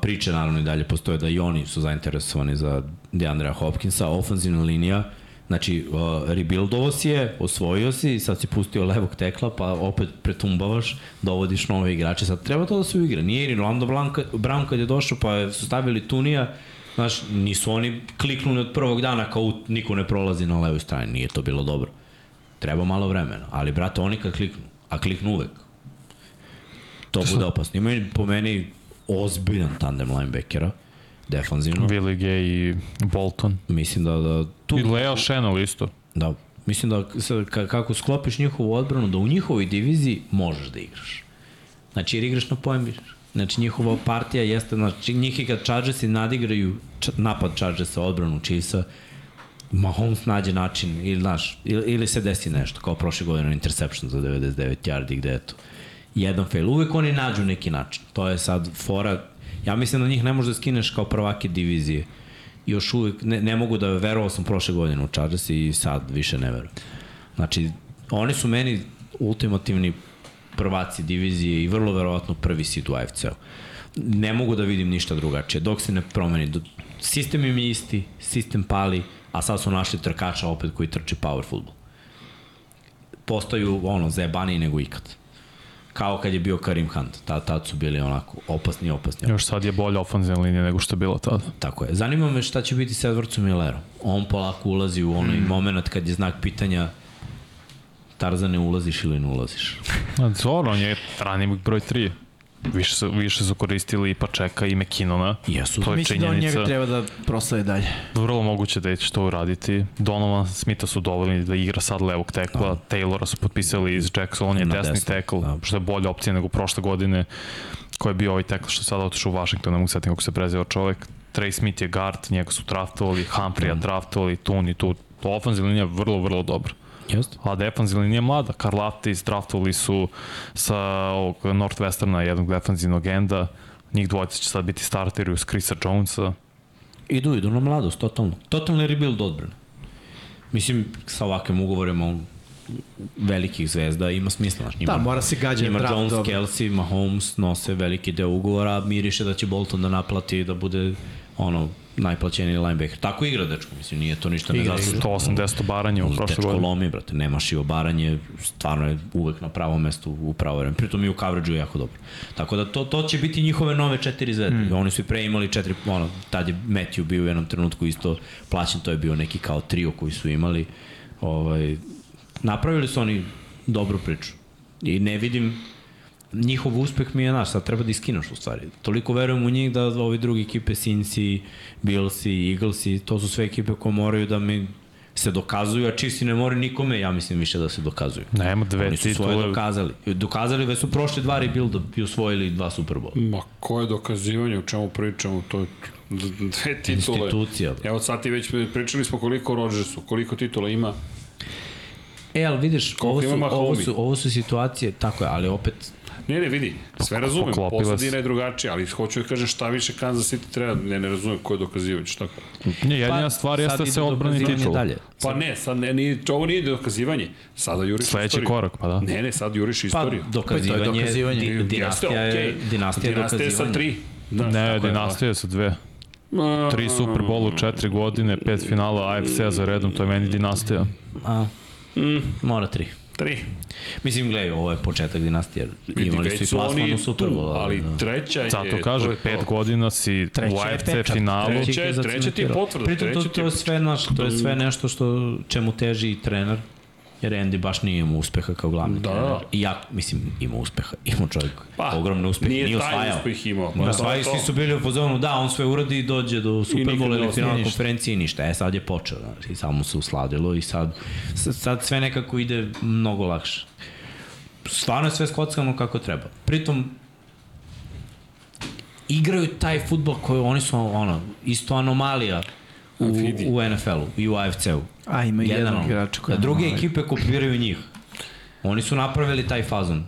Priče naravno i dalje postoje da i oni su zainteresovani za Deandrea Hopkinsa, ofenzivna linija, znači uh, rebuildovo si je, osvojio si, sad si pustio levog tekla, pa opet pretumbavaš, dovodiš nove igrače, sad treba to da se uigra, nije Irlando Brown kad je došao pa su stavili Tunija, znaš, nisu oni kliknuli od prvog dana kao niko ne prolazi na levoj strani, nije to bilo dobro. Treba malo vremena, ali brate, oni kad kliknu, a kliknu uvek, to bude opasno. Imaju po meni ozbiljan tandem linebackera, defanzivno.
Willie Gay i Bolton.
Mislim da, da tu...
I Leo Chenel isto.
Da, mislim da sad, kako sklopiš njihovu odbranu, da u njihovoj diviziji možeš da igraš. Znači, jer igraš na pojem Znači, njihova partija jeste, znači, njih i kad Chargersi nadigraju č, napad Chargersa, odbranu Chiefsa, Mahomes nađe način, ili, znaš, ili, ili se desi nešto, kao prošle godine interception za 99 yardi, gde eto, jedan fail. Uvek oni nađu neki način. To je sad fora, ja mislim da njih ne možeš da skineš kao prvake divizije. Još uvek, ne, ne mogu da verovao sam prošle godine u Chargers i sad više ne verujem. Znači, oni su meni ultimativni prvaci divizije i vrlo verovatno prvi seed u AFC-u. Ne mogu da vidim ništa drugačije. Dok se ne promeni, sistem im je isti, sistem pali, a sad su našli trkača opet koji trči power football. Postaju ono, zajebaniji nego ikad. Kao kad je bio Karim Hunt. Tad, tad su bili onako opasni, opasni.
Još sad je bolja ofenzivna linija nego što je bila tada.
Tako je. Zanima me šta će biti sa Edwardsom Millerom. On polako ulazi u onaj mm. moment kad je znak pitanja Tarzane ulaziš ili ne ulaziš.
A Zoro, on je back broj 3. Više su, više su koristili i Pačeka i McKinnona.
Jesu.
To je
Mislim da on
činjenica.
njega treba da proslave dalje.
Vrlo moguće da će to uraditi. Donovan Smitha su dovoljni da igra sad levog tekla.
Da.
Taylora su potpisali iz Jackson, on je
Na
desni
desno,
tekl,
da.
što je bolja opcija nego prošle godine, koji je bio ovaj tekl što je sada otišao u Washington, ne mogu setiti kako se prezeo čovek. Trey Smith je guard, njega su draftovali, Humphreya draftovali, tu ni tu. To ofenzivna linija je vrlo, vrlo dobra.
Jeste.
A defensivna linija je mlada. Karlatis draftovali su sa ovog Northwesterna jednog defensivnog enda. Njih dvojica će sad biti starteri uz Chrisa Jonesa.
Idu, idu na mladost, totalno. Totalni rebuild odbrane. Mislim, sa ovakvim ugovorima on, velikih zvezda ima smisla. Znaš, njima,
Da, mora se gađati draft
Jones,
dobro.
Kelsey, Mahomes nose veliki deo ugovora, miriše da će Bolton da naplati da bude ono, najplaćeniji linebacker. Tako igra dečko, mislim, nije to ništa
Igra,
nezasluženo.
180 obaranja u prošle
Dečko
godine.
lomi, brate, nema šivo baranje, stvarno je uvek na pravom mestu u pravo vreme. Pritom i u coverage je jako dobro. Tako da to, to će biti njihove nove četiri zvezde. Mm. Oni su i pre imali četiri, ono, tad je Matthew bio u jednom trenutku isto plaćen, to je bio neki kao trio koji su imali. Ovaj, napravili su oni dobru priču. I ne vidim njihov uspeh mi je naš, sad treba da iskinaš u stvari. Toliko verujem u njih da ovi drugi ekipe, Cincy, Billsi, Eaglesi, to su sve ekipe koje moraju da mi se dokazuju, a čisti ne moraju nikome, ja mislim više da se dokazuju.
Nema dve
Oni su svoje
titule.
dokazali. Dokazali da su prošli dva rebuilda i osvojili dva Superbola.
Ma, koje dokazivanje, o čemu pričamo, to je dve titule.
Institucija.
Evo sad ti već pričali smo koliko Rodgersu, koliko titula ima.
E, ali vidiš, ovo su, ovo, su, ovo su situacije, tako je, ali opet
Ne, ne, vidi, sve razumem, posledina je drugačija, ali hoću da kažem šta više Kansas City treba, ne, ne razumem koje dokazivanje, šta
Nije, jedina stvar jeste da se odbrani
dokazivanje
titul.
Dalje.
Pa ne, sad ne, nije, ovo nije dokazivanje, sada juriš
Sledeći
istoriju.
korak, pa da.
Ne, ne, sad juriš
Pa,
istoriju.
dokazivanje,
To je dokazivanje.
Di, dinastija, je,
okej.
dinastija je
Dinastija je
dokazivanje.
sa tri. Da,
Ne, dinastije su dve. Tri Super Bowl u četiri godine, pet finala AFC-a za redom, to je meni dinastija.
A, mora tri.
Tri.
Mislim, gledaj, ovo je početak dinastije. Imali su i plasman u Bowl.
ali
da.
treća je...
Zato
to
kažem,
je to.
pet godina si
Treća
u AFC finalu.
Treća treća ti je potvrda,
Pritom to, to
je
sve, naš, to je sve nešto što, čemu teži i trener. Jer Andy baš nije imao uspeha kao glavni
Da.
trener. I ja, mislim, imao uspeha. Imao čovjek
Pa,
ogromne uspehe.
nije
Nije,
taj
osvajao.
uspeh imao.
Da,
Da,
osvajao, svi su bili u pozonu, da, on sve uradi i dođe do Superbola ili finalne konferencije i ništa. E, sad je počeo, znači, samo se usladilo i sad, sad sve nekako ide mnogo lakše. Stvarno je sve skockano kako treba. Pritom, igraju taj futbol koji oni su ono, isto anomalija u, u NFL-u i u AFC-u.
A, ima i jedan igrač koji
Da druge ekipe kopiraju njih. Oni su napravili taj fazon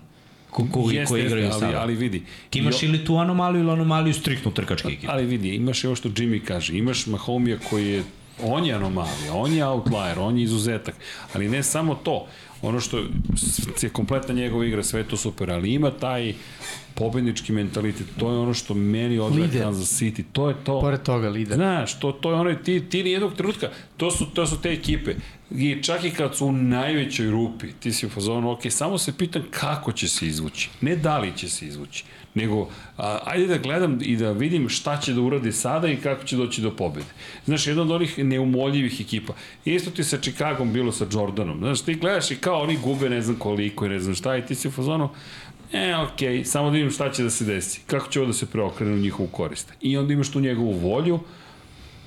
ko, ko,
Jeste,
koji
jeste,
igraju
ali,
sada.
ali vidi.
Ti imaš ili tu anomaliju ili anomaliju striktno trkačke ekipe.
Ali vidi, imaš i ovo što Jimmy kaže, imaš Mahomija koji je, on je anomalija, on je outlier, on je izuzetak, ali ne samo to, ono što je kompletna njegova igra, sve to super, ali ima taj pobednički mentalitet, to je ono što meni odgleda. Kansas City, to je to.
Pored toga, lider.
Znaš, to, to je onaj, ti, ti ni jednog trenutka, to su, to su te ekipe. I čak i kad su u najvećoj rupi, ti si u fazonu, ok, samo se pitam kako će se izvući. Ne da li će se izvući, nego a, ajde da gledam i da vidim šta će da uradi sada i kako će doći do pobede. Znaš, jedna od onih neumoljivih ekipa. Isto ti sa Chicagom bilo sa Jordanom. Znaš, ti gledaš i kao oni gube ne znam koliko i ne znam šta i ti si u fazonu, E, okej, okay, samo da vidim šta će da se desi. Kako će ovo da se preokrene u njihovu korist. I onda imaš tu njegovu volju,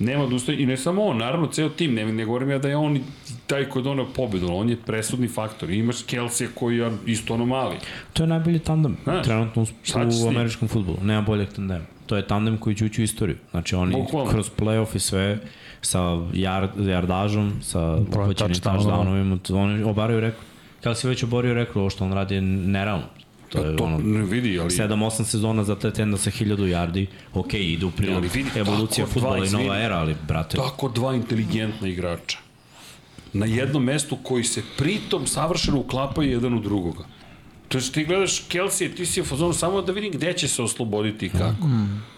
nema odustajanja, i ne samo on, naravno, ceo tim, ne, ne govorim ja da je on taj koji je donao pobedu, on je presudni faktor. I imaš Kelsey koji je isto anomali.
To je najbolji tandem
Znaš,
trenutno u, u američkom futbolu. Nema boljeg tandema. To je tandem koji će ući u istoriju. Znači oni
Bukvalno.
kroz playoff i sve sa yard, yardažom, sa
touchdownova.
touchdownovima, oni obaraju rekord. Si već oborio rekord, ovo što on radi je nerealno. To je
To
ono,
ne vidi, ali...
7-8 sezona za te tenda sa 1000 yardi, ok, ide u prilog evolucija futbola i nova era, ali brate,
Tako dva inteligentna igrača. Na jednom mestu koji se pritom savršeno uklapaju jedan u drugoga. To je što ti gledaš Kelsey, ti si u fazonu samo da vidim gde će se osloboditi i kako.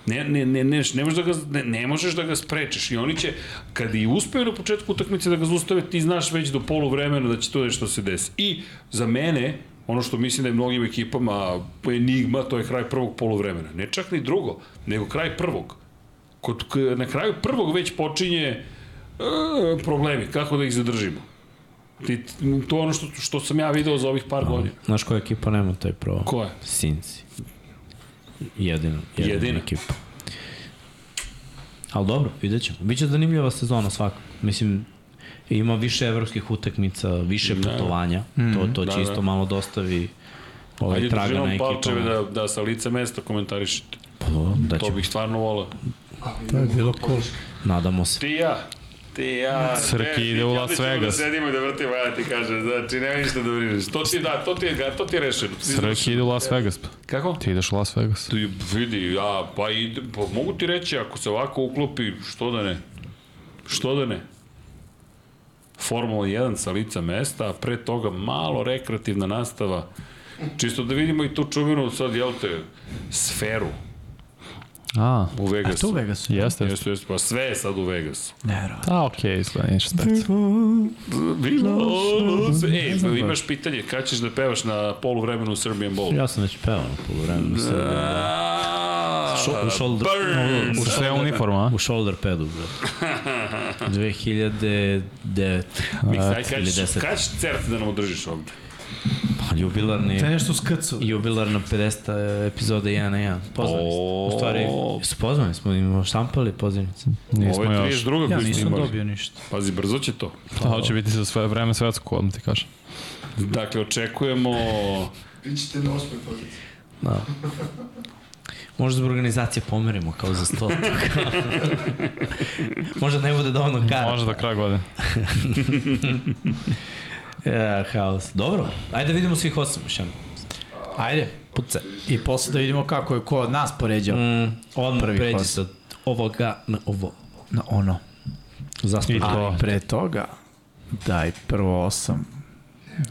Ne, ne, ne, ne, ne, možeš da ga, ne, ne možeš da ga sprečeš i oni će, kad i uspeju na početku utakmice da ga zaustave, ti znaš već do polu vremena da će to nešto se desi. I za mene, ono što mislim da je mnogim ekipama enigma, to je kraj prvog poluvremena. Ne čak ni drugo, nego kraj prvog. Kod, na kraju prvog već počinje e, problemi, kako da ih zadržimo. Ti, to je ono što, što sam ja video za ovih par godina.
znaš koja ekipa nema taj pro?
Ko je?
Sinci. Jedina, jedina,
Jedina.
ekipa. Ali dobro, vidjet ćemo. Biće zanimljiva sezona svakako. Mislim, ima više evropskih utakmica, više putovanja. To, to će
Da, da.
isto malo dostavi ovaj
Ajde,
traga na
držimo
ekipama.
palčeve da, da sa lice mesta komentarišete.
Pa, dobro, da
To bih stvarno volao.
To je bilo cool.
Nadamo se.
Ti ja. Ti ja.
Srki
Ne,
ide u Las Vegas.
Da sedimo i da vrtimo, ja ti kažem, znači, nema ništa da brineš. To ti, da, to ti je, to ti je rešeno.
Srki ide u Las Vegas.
Kako?
Ti ideš u Las Vegas.
Ti vidi, ja, pa, ide, pa mogu ti reći, ako se ovako uklopi, što da ne? Što da ne? Formula 1 sa lica mesta, a pre toga malo rekreativna nastava. Čisto da vidimo i tu čuvenu sad, jel te, sferu
A,
u
A
Vegasu.
to u Vegasu?
jeste.
Jeste, jeste, pa sve je sad u Vegasu.
Nevjerovatno.
A, okej, izgleda ništa specijalno.
E, imaš pitanje, kada ćeš da pevaš na polu vremenu u Serbian Bowl?
Ja sam već pevao na polovremenu Srbije.
Šo,
U shoulder,
Burn!
u,
Sve uniforma, a?
u shoulder padu, brate. 2009.
Miksa, aj, kada
ili
ćeš,
10.
kada ćeš cert da nam održiš ovde?
Pa, jubilarni,
To je nešto skrcu.
jubilarna 50. epizoda 1 na 1. Pozvani ste.
O.
U stvari, su pozvani smo, imamo štampali pozivnice.
Nismo
Ovo je
još.
32.
Ja nisam
imali.
dobio ništa.
Pazi, brzo će to.
Pa, hoće biti za sve vreme svetsko, odmah ti kažem.
Dakle, očekujemo...
Vi ćete na osmoj poziciji.
Da. Možda zbog organizacije pomerimo kao za sto. Možda ne bude dovoljno kara.
Može do kraja godine.
Ja, haos. Dobro, ajde da vidimo svih osam jednom.
Ajde.
Puce.
I posle da vidimo kako je ko od nas poređao
Mm, odmah
Prvi
pređi
osam.
sa ovoga na ovo.
na ono.
Zašto?
I to.
Ali pre toga, daj prvo 8,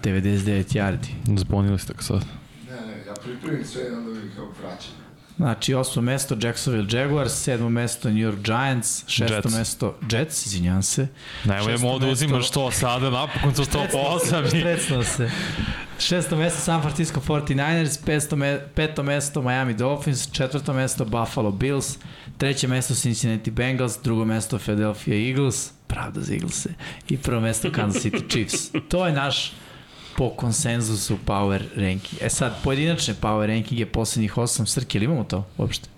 99 yardi.
Zbunili ste ga sad.
Ne, ne, ja pripremim sve i onda vi kao vraćam.
Znači, osmo mesto Jacksonville Jaguars, sedmo mesto New York Giants, šesto
Jets.
mesto Jets, izvinjam se.
Mu da
mesto-
uzimaš to sada, napokon su to po osam i...
Strecno se. Šesto mesto San Francisco 49ers, pesto, me, peto mesto Miami Dolphins, četvrto mesto Buffalo Bills, treće mesto Cincinnati Bengals, drugo mesto Philadelphia Eagles, pravda za Eaglese, i prvo mesto Kansas City Chiefs. To je naš po konsenzusu power ranking. E sad, pojedinačne power ranking je poslednjih osam Srke, ili imamo to uopšte?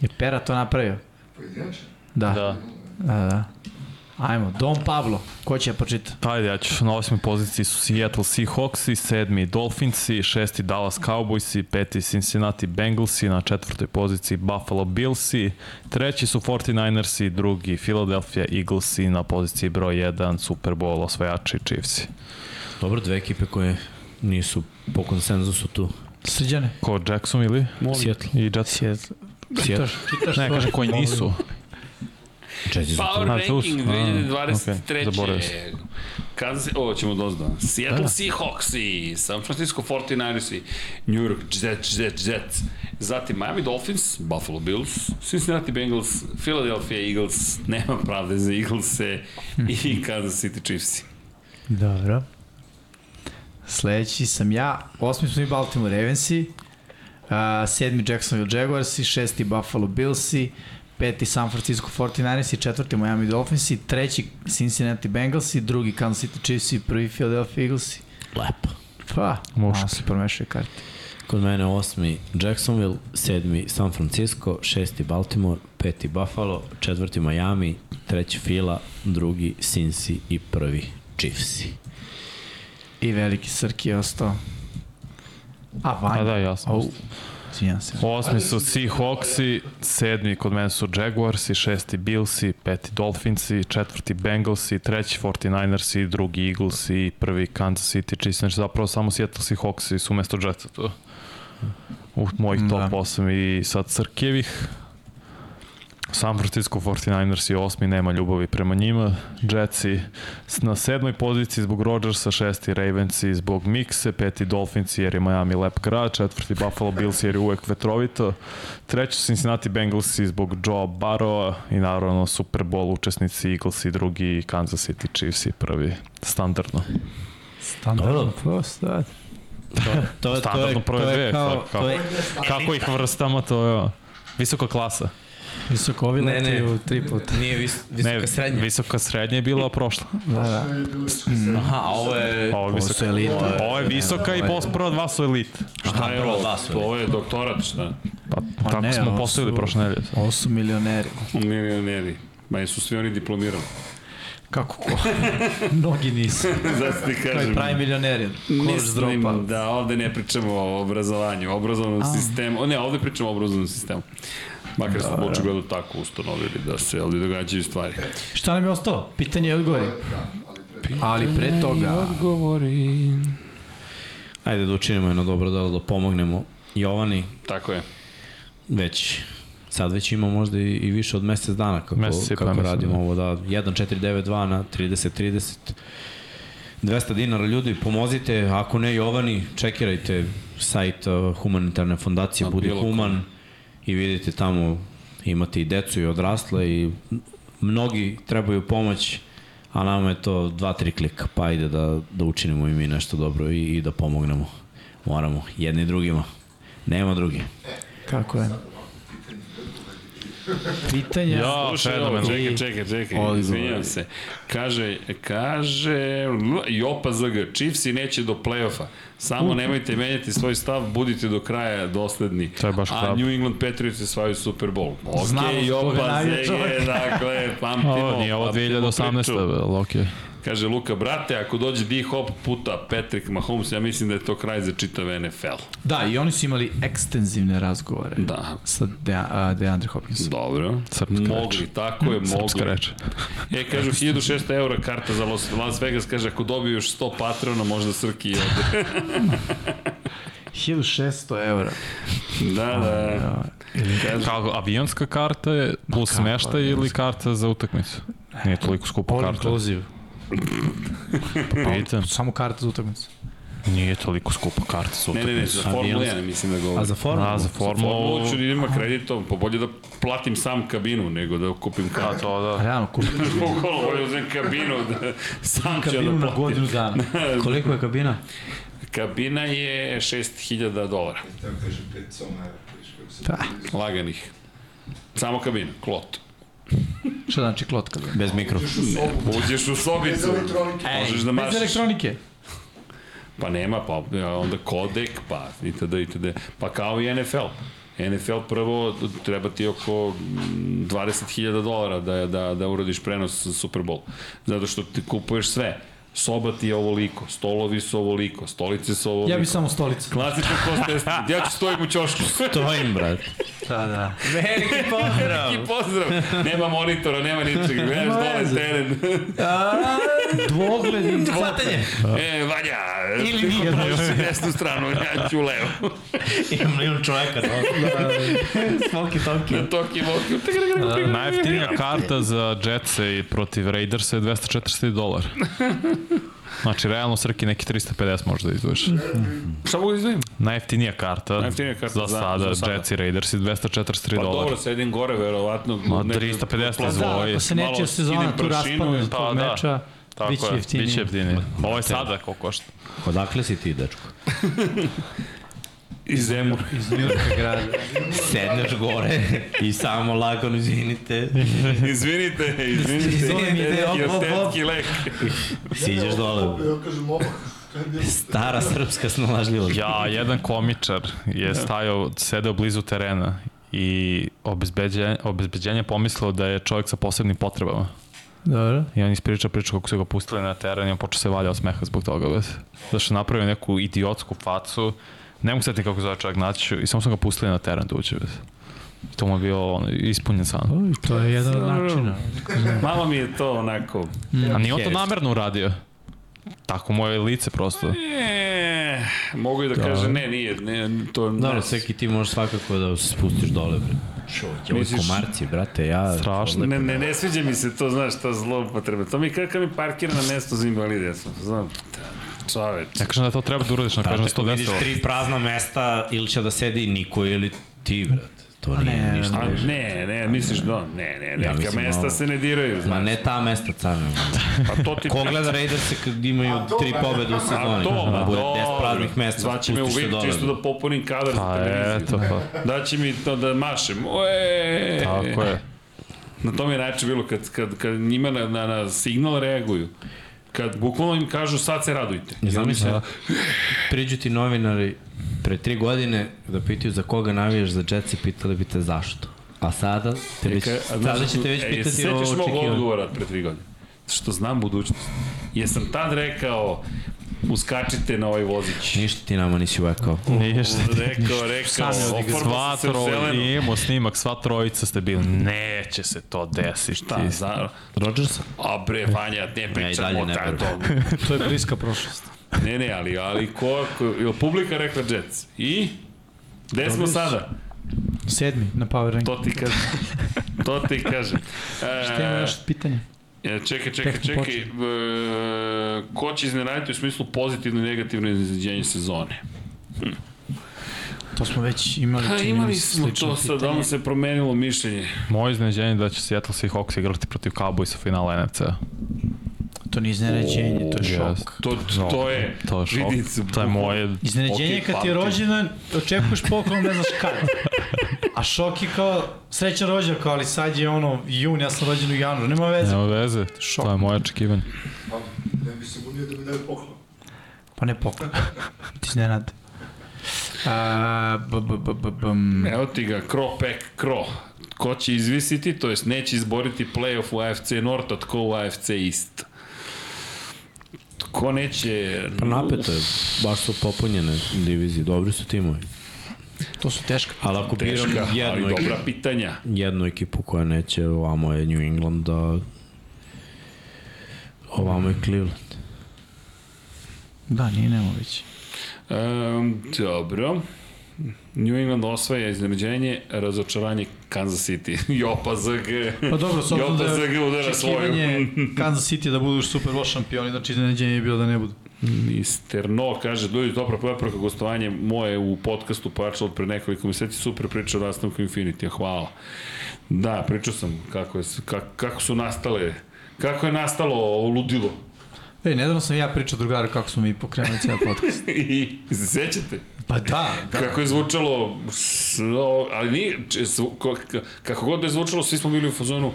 Je Pera to napravio?
Pojedinačno?
Da.
Da.
Da, da. Ajmo, Dom Pablo, ko će ja pročita?
Ajde, ja ću. Na osmoj poziciji su Seattle Seahawksi, sedmi Dolphinsi, šesti Dallas Cowboysi, peti Cincinnati Bengalsi, na četvrtoj poziciji Buffalo Billsi, treći su 49ersi, drugi Philadelphia Eaglesi, na poziciji broj 1 Super Bowl osvajači Chiefsi.
Dobro, dve ekipe koje nisu po konsenzusu tu.
Srđane?
Ko Jackson ili?
Seattle.
I Jets?
Seattle.
Seattle.
Ne, kažem koji nisu.
Jets.
Power ranking
A,
2023.
okej, zaboravio sam.
Kansas, ovo ćemo dozda. Seattle
Da.
Seahawksi, San Francisco 49ersi, New York Jets, Jets, Jets. Zatim Miami Dolphins, Buffalo Bills, Cincinnati Bengals, Philadelphia Eagles, nema pravde za Eaglese i Kansas City Chiefs.
Dobro. Sledeći sam ja. Osmi smo i Baltimore Ravensi. Uh, sedmi Jacksonville Jaguarsi, šesti Buffalo Billsi, peti San Francisco 49ersi, četvrti Miami Dolphinsi, treći Cincinnati Bengalsi, drugi Kansas City Chiefsi, prvi Philadelphia Eaglesi.
Lepo.
Pa, malo se promešaju karte.
Kod mene osmi Jacksonville, sedmi San Francisco, šesti Baltimore, peti Buffalo, četvrti Miami, treći Fila, drugi Cincy i prvi Chiefsi.
I veliki Srki je ostao. A, Vanja.
A da, jasno.
Au, izvinjam se.
Osmi su Seahawksi, sedmi kod mene su Jaguarsi, šesti Billsi, peti Dolphinsi, četvrti Bengalsi, treći 49ersi, drugi Eaglesi i prvi Kansas City Chiefs. Znači zapravo samo Seattle Seahawksi su umesto Jetsa tu. U mojih top
Da.
8 i sad Srkevih. San Francisco 49ers i osmi, nema ljubavi prema njima. Jetsi na sedmoj poziciji zbog Rodgersa, šesti Ravensi zbog Mikse, peti Dolphinsi jer je Miami lep grad, četvrti Buffalo Bills jer je uvek vetrovito, treći Cincinnati Bengalsi zbog Joe Barrowa i naravno Super Bowl učesnici Eaglesi, drugi Kansas City Chiefs i prvi. Standardno.
Standardno prosto, da.
To, to, je- to, je,
Standardno prve
to je kao,
kako-
to je,
Kako ih vrstamo, to je visoka klasa.
Visoko ovi
Ne,
leti
ne.
u tri puta.
nije vis, visoka
ne,
srednja.
visoka srednja je bila prošla.
Da, da.
Aha, a ovo je...
Ovo je
Ovo su
visoka.
elita.
Ovo je visoka i pos prva dva su elite.
Šta je ovo?
dva su
To je doktorat, šta?
Pa,
Pa
tako
ne,
smo
ovo
postavili prošle nedelje.
Ovo su milioneri.
Milioneri. Ma jesu svi oni diplomirali.
Kako ko? Mnogi nisu.
Zato ti
To je
kažem.
pravi milioneri. Kož
Mislim
zdropa.
da ovde ne pričamo o obrazovanju, o obrazovnom sistemu. O, ne, ovde pričamo o obrazovnom sistemu. Makar smo očigledno tako ustanovili da se ovdje događaju stvari.
Šta nam je ostalo? Pitanje i odgovori.
Da, ali pre
Ali toga...
Odgovori.
Ajde da učinimo jedno dobro delo, da pomognemo Jovani,
Tako je.
već sad već ima možda i, i više od mesec dana kako,
Mesec
kako
mislim,
radimo
da.
ovo, da 1492 na 30-30 200 dinara ljudi, pomozite, ako ne Jovani, čekirajte sajt uh, humanitarne fondacije
Na
Budi. Human i vidite tamo imate i decu i odrasle i mnogi trebaju pomoć a nama je to dva, tri klika, pa ajde da, da učinimo i mi nešto dobro i, i da pomognemo. Moramo, jedni drugima. Nema drugi.
Kako je? Pitanja...
Ja,
Slušaj,
fenomen.
čekaj, čekaj, čekaj, izvinjam se. Kaže, kaže, Jopa ZG, Chiefs i neće do play-offa. Samo nemojte menjati svoj stav, budite do kraja dosledni.
To je baš
A
hrabro.
New England Patriots osvajaju Super Bowl. Ok,
Znamo
Jopa ZG, dakle, pamtimo.
Ovo nije ovo
pamtimo
2018.
priču. Kaže Luka, brate, ako dođe D-Hop puta Patrick Mahomes, ja mislim da je to kraj za čitav NFL.
Da, i oni su imali ekstenzivne razgovore.
Da.
Sa De, a, DeAndre Hopkinsom.
Dobro.
Srpska reč.
mogli, tako je,
Srpska
mogli.
reč.
E, kažu 1600 eura karta za Las, Las Vegas, kaže ako dobiju još 100 patrona, možda Srki i ode.
1600 eura.
da, da. Kaže,
Kako, avionska karta je plus
kako
smeštaj ili karta za utakmicu? Nije toliko skupa
All
karta.
inclusive.
Pitam,
Samo karta za utakmicu.
nije toliko skupa karta za
ne, ne, ne,
utakmicu.
za Formula
Avijanski.
1 mislim da govori.
A za formu?
A, za
Za Formulu
formulu...
ću da idem na kreditom, pa bolje da platim sam kabinu nego da kupim
A
kartu.
to da.
Realno, kupiti
Bukvalno bolje da uzem kabinu, da sam ću
kabinu
da
na
platim.
godinu dana.
Koliko je kabina?
Kabina je 6000 dolara,
Tako kaže 5 soma evra, viš kako se
Da.
da.
laganih. Samo kabina, klot.
Šta znači klotka?
Bez mikrofona.
Uđeš u bez
sobicu, možeš da
Bez
mašeš.
elektronike.
Pa nema, pa onda kodek, pa itd. itd. Pa kao i NFL. NFL prvo treba ti oko mm, 20.000 dolara da, da, da uradiš prenos Super Bowl. Zato što ti kupuješ sve. Soba ti je ovoliko, stolovi su ovoliko, stolice su ovoliko.
Ja bi samo stolicu.
Klasičan kost test. Ja ću stojim u ćošku.
Stojim, brat.
Da, da.
Veliki pozdrav!
I pozdrav. Nema monitora, nema ničega. Gledaš
Nema
dole teren.
Dvogled i
Hvatanje.
E, Vanja,
Ili
ti
nije.
kontroliš desnu stranu, ja ću levo.
Imam, imam čoveka, da. Smoky toki.
Na toki moki.
Najjeftinija karta za Jetse i protiv Raidersa je 240 dolara. Znači, realno Srki neki 350 možda izdvojiš.
Šta mogu da izdvojim?
Najjeftinija karta,
Najjeftinija karta
za,
za-
sada,
za sada.
Jets i Raiders je 243
Pa
dolara.
dobro, sedim gore, verovatno.
Ma,
nekad
350
plaza-
izvoji.
Ako se
Malo
nečija sezona tu raspadne
i-
zbog
Pa, da.
meča,
Tako
biće
je,
jeftinije.
Biće jeftinije. Ovo je sada koliko košta.
Odakle si ti, dečko?
Iz Zemura.
Iz Njurka grada.
Sedneš gore i samo lagano izvinite.
Izvinite, izvinite.
Ide, op,
I od
op, op.
tetki lek.
Siđeš dole.
Ja kažem?
Stara srpska snalažljivost.
Ja, jedan komičar je stajao, sedeo blizu terena i obezbeđenje, obezbeđenje pomislio da je čovjek sa posebnim potrebama.
Dobro.
I on ispriča priču kako su ga pustili na teren i on počeo se valja od smeha zbog toga. Bez. Zašto je napravio neku idiotsku facu, ne mogu setiti kako zove čovjek naći i samo su ga pustili na teren da uđe. To mu je bio ono, ispunjen san.
Uj, to je jedan od načina.
Malo mi je to onako...
A nije on to namerno uradio. Tako mu je lice prosto.
E, mogu i da kaže, ne, nije, ne, to...
Dobro,
ne,
sveki ti možeš svakako da se spustiš dole, bre. Čovjek, ovi
Misliš-
komarci, brate, ja...
Strašno.
Ne, ne, ne sviđa mi se to, znaš, ta zloupotreba. To mi je kako mi parkira na mesto za invalide. Ja sam, znam, čoveč.
Ja kažem da to treba da uradiš na kažem
Brate, ako
110
vidiš tri prazna mesta, ili će da sedi niko ili ti, brate. To nije
ne,
ništa.
A, ne, ne, misliš da, ne, ne, neka
mislim,
mesta
ovo-
se ne diraju,
Ma
znaš.
ne ta mesta, carno.
Pa to ti...
Ko gleda Raiders kad imaju
to,
tri pobede u
A
sezoni?
to, ma
Bude
dobro.
10 praznih mesta,
Zvaće me u Vik
dole.
čisto da popunim kadar za
Pa eto pa.
Daće mi to da mašem. Oe!
Tako je.
Na tome je najče bilo kad, kad, kad njima na, na, na signal reaguju. Kad bukvalno im kažu sad se radujte.
Ne znam se, priđu ti novinari pre tri godine da pitaju za koga navijaš za Jets i pitali bi te zašto. A sada, te već, sada ćete već
e,
pitati o
Sećaš mog
očekivanju.
odgovora od pre tri godine? Što znam budućnost. Jesam tad rekao uskačite na ovaj vozić.
Ništa ti nama nisi uvekao.
Ništa.
Rekao, rekao,
Sva trojica, imamo snimak, sva trojica ste bili, neće se to desiti.
Šta, za...
Rodgers?
A bre, Vanja, ne pričamo
ne verujem.
dog.
To je bliska prošlost.
Ne, ne, ali, ali ko, ko, je li publika rekla Jets? I? Gde smo sada?
Sedmi na power rank.
To ti kažem. To ti kažem. E,
Šta ima još pitanje?
E, čekaj, čekaj, čekaj. E, ko će iznenaditi u smislu pozitivno i negativno iznenađenje sezone?
To smo već imali. Čini
imali smo to, sad da li se promenilo mišljenje?
Moje iznenađenje je da će Seattle Seahawks igrati protiv Cowboysa finala NFC-a.
To nije iznenađenje, to je šok.
To, to je,
To je šok. To je moje...
Iznenađenje kad ti je rođendan, očekuješ poklon, ne znaš kad. A šok je kao srećan rođendan, kao ali sad je ono jun, ja sam rođen u januaru, nema veze.
Nema veze,
Šok.
to je moje očekivanje.
Pa, ne bi se bunio da mi daju poklon.
Pa ne poklon. Ti iznenad. A, b, b, b, b, bm.
Evo ti ga, Kro Pek Kro. Ko će izvisiti, to jest neće izboriti playoff u AFC North, a tko u AFC East. Ko neće...
Pa napeto je, baš su popunjene divizije, dobri su timovi.
To su teška.
Ali ako biram
Teška, ali
jednu,
dobra
ekipu,
pitanja.
jednu ekipu koja neće, ovamo je New England, da ovamo je Cleveland.
Da, nije Nemović.
Um, dobro. New England osvaja iznenađenje, razočaranje Kansas City. Jopa ZG.
Pa dobro, s obzirom da je
udara
očekivanje Kansas City da budu Super Bowl šampioni, znači iznenađenje je bilo da ne budu.
Mister No kaže, ljudi, dobra preporuka gostovanje moje u podcastu pojačalo od pre nekoliko meseci, super priča o nastavku Infinity, hvala. Da, pričao sam kako, je, kako, kako su nastale, kako je nastalo ovo ludilo.
Ej, nedavno sam ja pričao drugaru kako smo mi pokrenuli cijel podcast.
I se sećate?
Pa da, da.
Kako je zvučalo, s- o, ali nije, kako god da je zvučalo, svi smo bili u fazonu,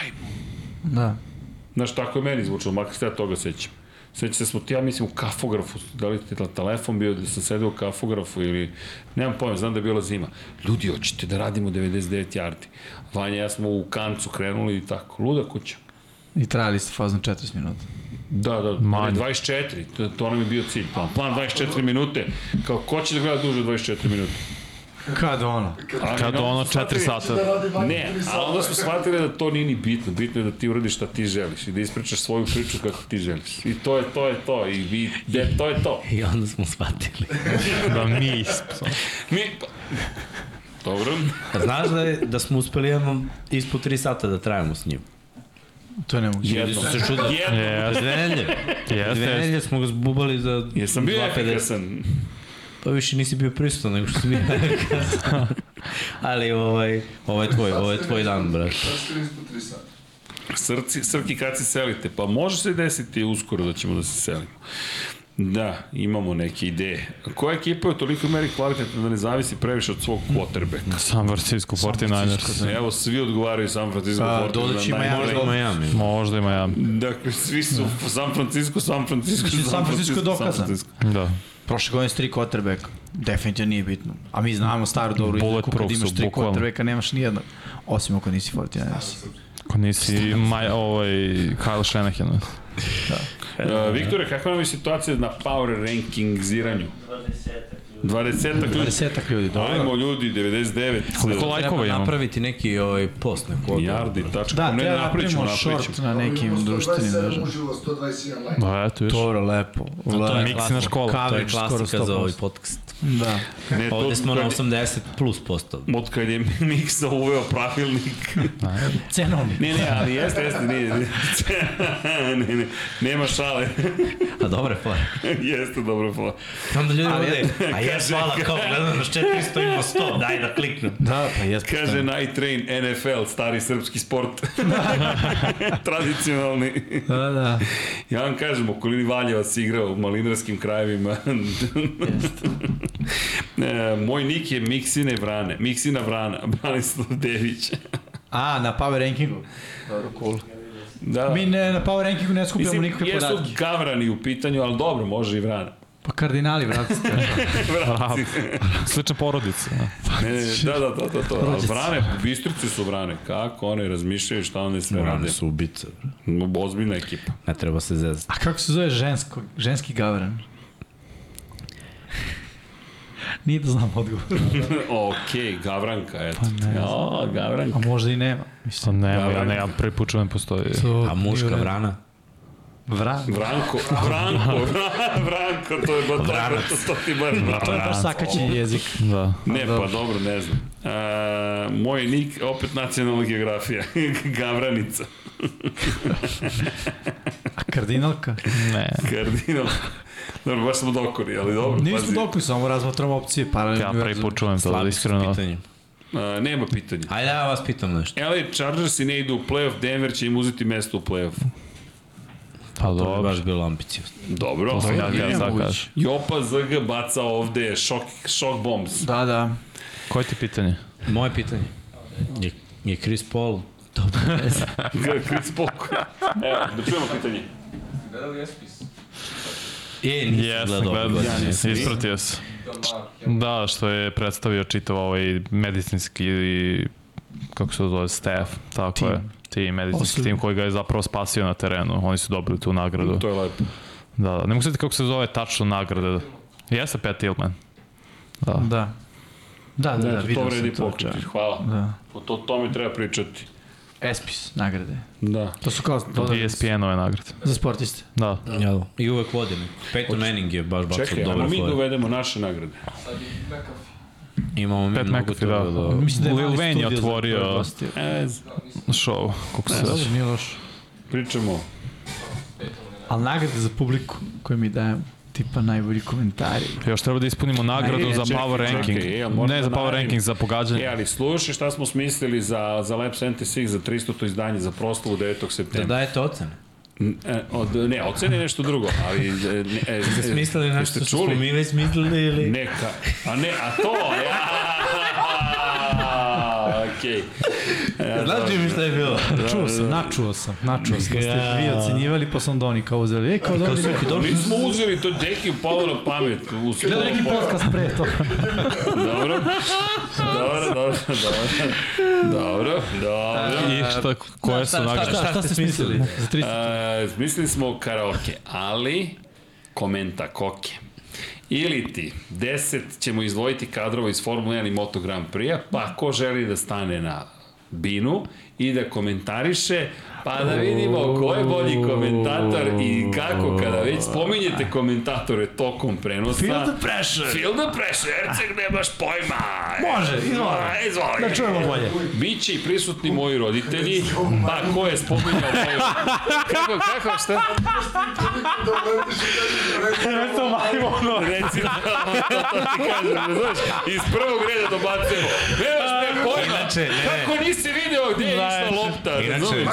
ajmo.
Da.
Znaš, tako je meni zvučalo, makar se ja toga sećam. Sećam se smo ti, ja mislim, u kafografu, da li ti je telefon bio da sam sedeo u kafografu ili, nemam pojma, znam da je bila zima. Ljudi, hoćete da radimo 99 yardi. Vanja ja smo u kancu krenuli i tako, luda kuća.
I trajali ste fazno 40 minuta.
Da, da,
Manje.
24, to, to nam je bio cilj, plan, plan 24 minute, kao ko će da gleda duže od 24 minute?
Kad ono?
Kad
no,
ono 4
shvatili-
sata.
Da
Ne, a onda smo shvatili da to nije ni bitno. Bitno je da ti uradiš šta ti želiš i da ispričaš svoju priču kako ti želiš. I to je to, je to. I vi, de, to je to.
I onda smo shvatili.
Da nismo.
Mi, pa... Dobro.
Znaš da, je, da smo uspeli jednom ispod 3 sata da trajamo s njim?
To je nemoguće.
Ljudi su se čudili.
Jedno.
Dve nedelje. Dve nedelje smo ga zbubali za
Jesam bio
2,50.
efikasan.
Pa više nisi bio prisutan nego što si bio Ali ovaj, ovaj je tvoj, ovaj je tvoj dan, brate.
Sad ste ispod tri sata.
Srci, srki kad se selite? Pa može se desiti uskoro da ćemo da se selimo. Da, imamo neke ideje. Koja ekipa je u toliko meri kvalitetna da ne zavisi previše od svog quarterbacka?
San Francisco 49ers.
Evo, svi odgovaraju San Francisco
Pa,
49ers.
dodat će i Miami.
Možda Miami.
Možda ima ja.
Dakle, svi su San Francisco, San Francisco,
Mislim, San Francisco je dokazan.
San Francisco.
Da.
Prošle godine s tri quarterbacka. Definitivno nije bitno. A mi znamo staru dobru izreku, kad imaš
su,
tri
bukvalno.
quarterbacka, nemaš ni jednog. Osim ako nisi 49ers.
Ako nisi maj, ovaj, Kyle Shanahan.
Uh, Viktore, kakva nam je situacija na power rankingiziranju?
20 ljudi.
20 ljudi.
20 ljudi, dobro.
Ajmo ljudi, 99.
Koliko lajkova
Treba
imam?
napraviti neki ovaj post neko.
Jardi, tačka.
Da,
ne, ćemo,
napravimo short na nekim društvenim
127
mrežama.
uživo, 121 like.
Da, eto, viš.
Dobro, lepo.
To je
lepo.
miksina škola.
To je klasika za ovaj
100%.
podcast.
Da.
Ne, to,
Ovde smo na
kad-
80 plus posto.
Od kad je Miksa uveo pravilnik.
Cenovnik.
ne, ne, ali jeste, jeste, nije. ne, ne, nema šale.
A dobre fora.
jeste dobro pa.
Onda ljudi
Ali
jes, hvala, kao, gledam naš 400, ima 100, daj da kliknem.
Da, pa jes.
Kaže Night Train NFL, stari srpski sport. Tradicionalni.
Da, da.
Ja vam kažem, okolini Valjevac se igrao u malinarskim krajevima. e, moj nik je Miksine Vrane. Miksina Vrana, Branislav Dević.
A, na power rankingu. Dobro, cool.
Da.
Mi ne, na power rankingu ne skupljamo
Mislim,
nikakve
jesu
podatke.
gavrani u pitanju, ali dobro, može i Vrana.
Pa kardinali, vrati se.
Vrati.
Slična porodica. da.
Ne, ne, da, da, da, da, to.
Rođaci.
vrane, bistrice su vrane. Kako one razmišljaju šta one sve
Rane
rade.
su ubice.
Ozbiljna ekipa.
Ne treba se zezati.
A kako se zove žensko, ženski gavran? Nije da znam odgovor.
ok, Gavranka, eto.
Pa ne
O, Gavranka.
A možda i nema.
Pa
Mislim,
nema, ja ne, ja prvi put čujem postoji.
to
A muška vrana?
Vran.
Vranko, Vranko, Vranko, to je ba to, to, to ti bar
To je baš sakaćenje jezik.
Da.
Ne, pa dobro, ne znam. E, moj nik, opet nacionalna geografija, Gavranica,
A kardinalka?
Ne.
kardinal. Dobro, baš smo dokori, ali dobro,
Nismo
pazi.
dokli, samo razmatramo opcije. Paralelni
Ja prvi put čujem to,
s
iskreno.
pitanjem.
E, nema pitanja.
Ajde, ja vas pitam nešto.
LA Chargersi ne idu u playoff, Denver će im uzeti mesto u playoffu.
Pa
To bi
dobro.
baš bilo ambiciozno.
Dobro.
To sam ja
Dobro.
htio da kažem.
Jopa ZG baca ovde šok, šok bombs.
Da, da.
Koje ti pitanje?
Moje pitanje. Je, je Chris Paul dobro veze?
Chris Paul. Evo, da čujemo pitanje.
E, nisam
Jesam,
gledao.
gledao.
godine.
nisam.
Ispratio se. Da, što je predstavio čitav ovaj medicinski kako se to zove, staff, tako
Tim.
je. Tim, medicinski tim koji ga je zapravo spasio na terenu. Oni su dobili tu nagradu.
To je lepo.
Da, da. Ne mogu sjetiti kako se zove tačno nagrada. Jeste Pat Tillman. Da.
Da. Da, da, da,
Eto, to vredi
to.
pokriti. Hvala.
Da.
O to, tome treba pričati.
ESPIS nagrade.
Da.
To su kao dodali
ESPN-ove nagrade.
za sportiste.
Da.
Ja, I uvek vodim. Peyton Manning je baš bacao
Čekaj,
dobre
ajmo mi dovedemo naše nagrade.
Imamo mi
Pat
mnogo
McAfee, da.
toga da...
Mislim da je
Lil Wayne je
za
otvorio-.
E,
Show, kako se
Dobro, nije loš.
pričamo.
Ali nagrade za publiku koje mi dajemo, tipa najbolji komentari.
Još treba da ispunimo nagradu
E,
za
čekaj,
power
čekaj,
ranking.
jel možda
Ne za
da
power
najavim?
ranking, za pogađanje.
E, ali slušaj šta smo smislili za, za Lab 76 za 300 izdanje za proslavu 9.
Da
septembra.
dajete ocene.
E, od, ne, ocene je nešto drugo, ali... E, ne, e,
Ste smislili
jeste
nešto što
čuli?
smo mi već smislili ili...
Neka, a ne, a to, ja, okej. Ja,
Znaš mi šta je bilo?
Čuo sam, načuo sam, načuo sam. Da ste vi ocenjivali, pa sam Doni kao uzeli. E, kao Doni,
Mi smo uzeli to Deki upalo na pamet.
Gledaj neki podcast pre to.
Dobro. Dobro, dobro, dobro. Dobro, dobro.
I šta, koje su nagrade?
Šta, šta ste smislili? Za 300.
A, smislili smo karaoke, ali komenta koke. Ili ti, 10 ćemo izdvojiti kadrova iz Formula 1 i Moto Grand Prix-a, pa ko želi da stane na binu i da komentariše, pa da vidimo ko je bolji komentator i kako kada već spominjete komentatore tokom prenosa.
Feel the pressure.
Feel the pressure, Erceg nemaš pojma.
Može, izvoli.
Izvoli.
Da čujemo bolje.
Biće i prisutni moji roditelji, pa ko je spominjao moju... Kako, kako, šta?
Eto, majmo.
Reci, to, to ti kažem, znaš, iz prvog reda dobacujemo. Nemaš me pojma, kako nisi video gde je išla lopta,
Inače?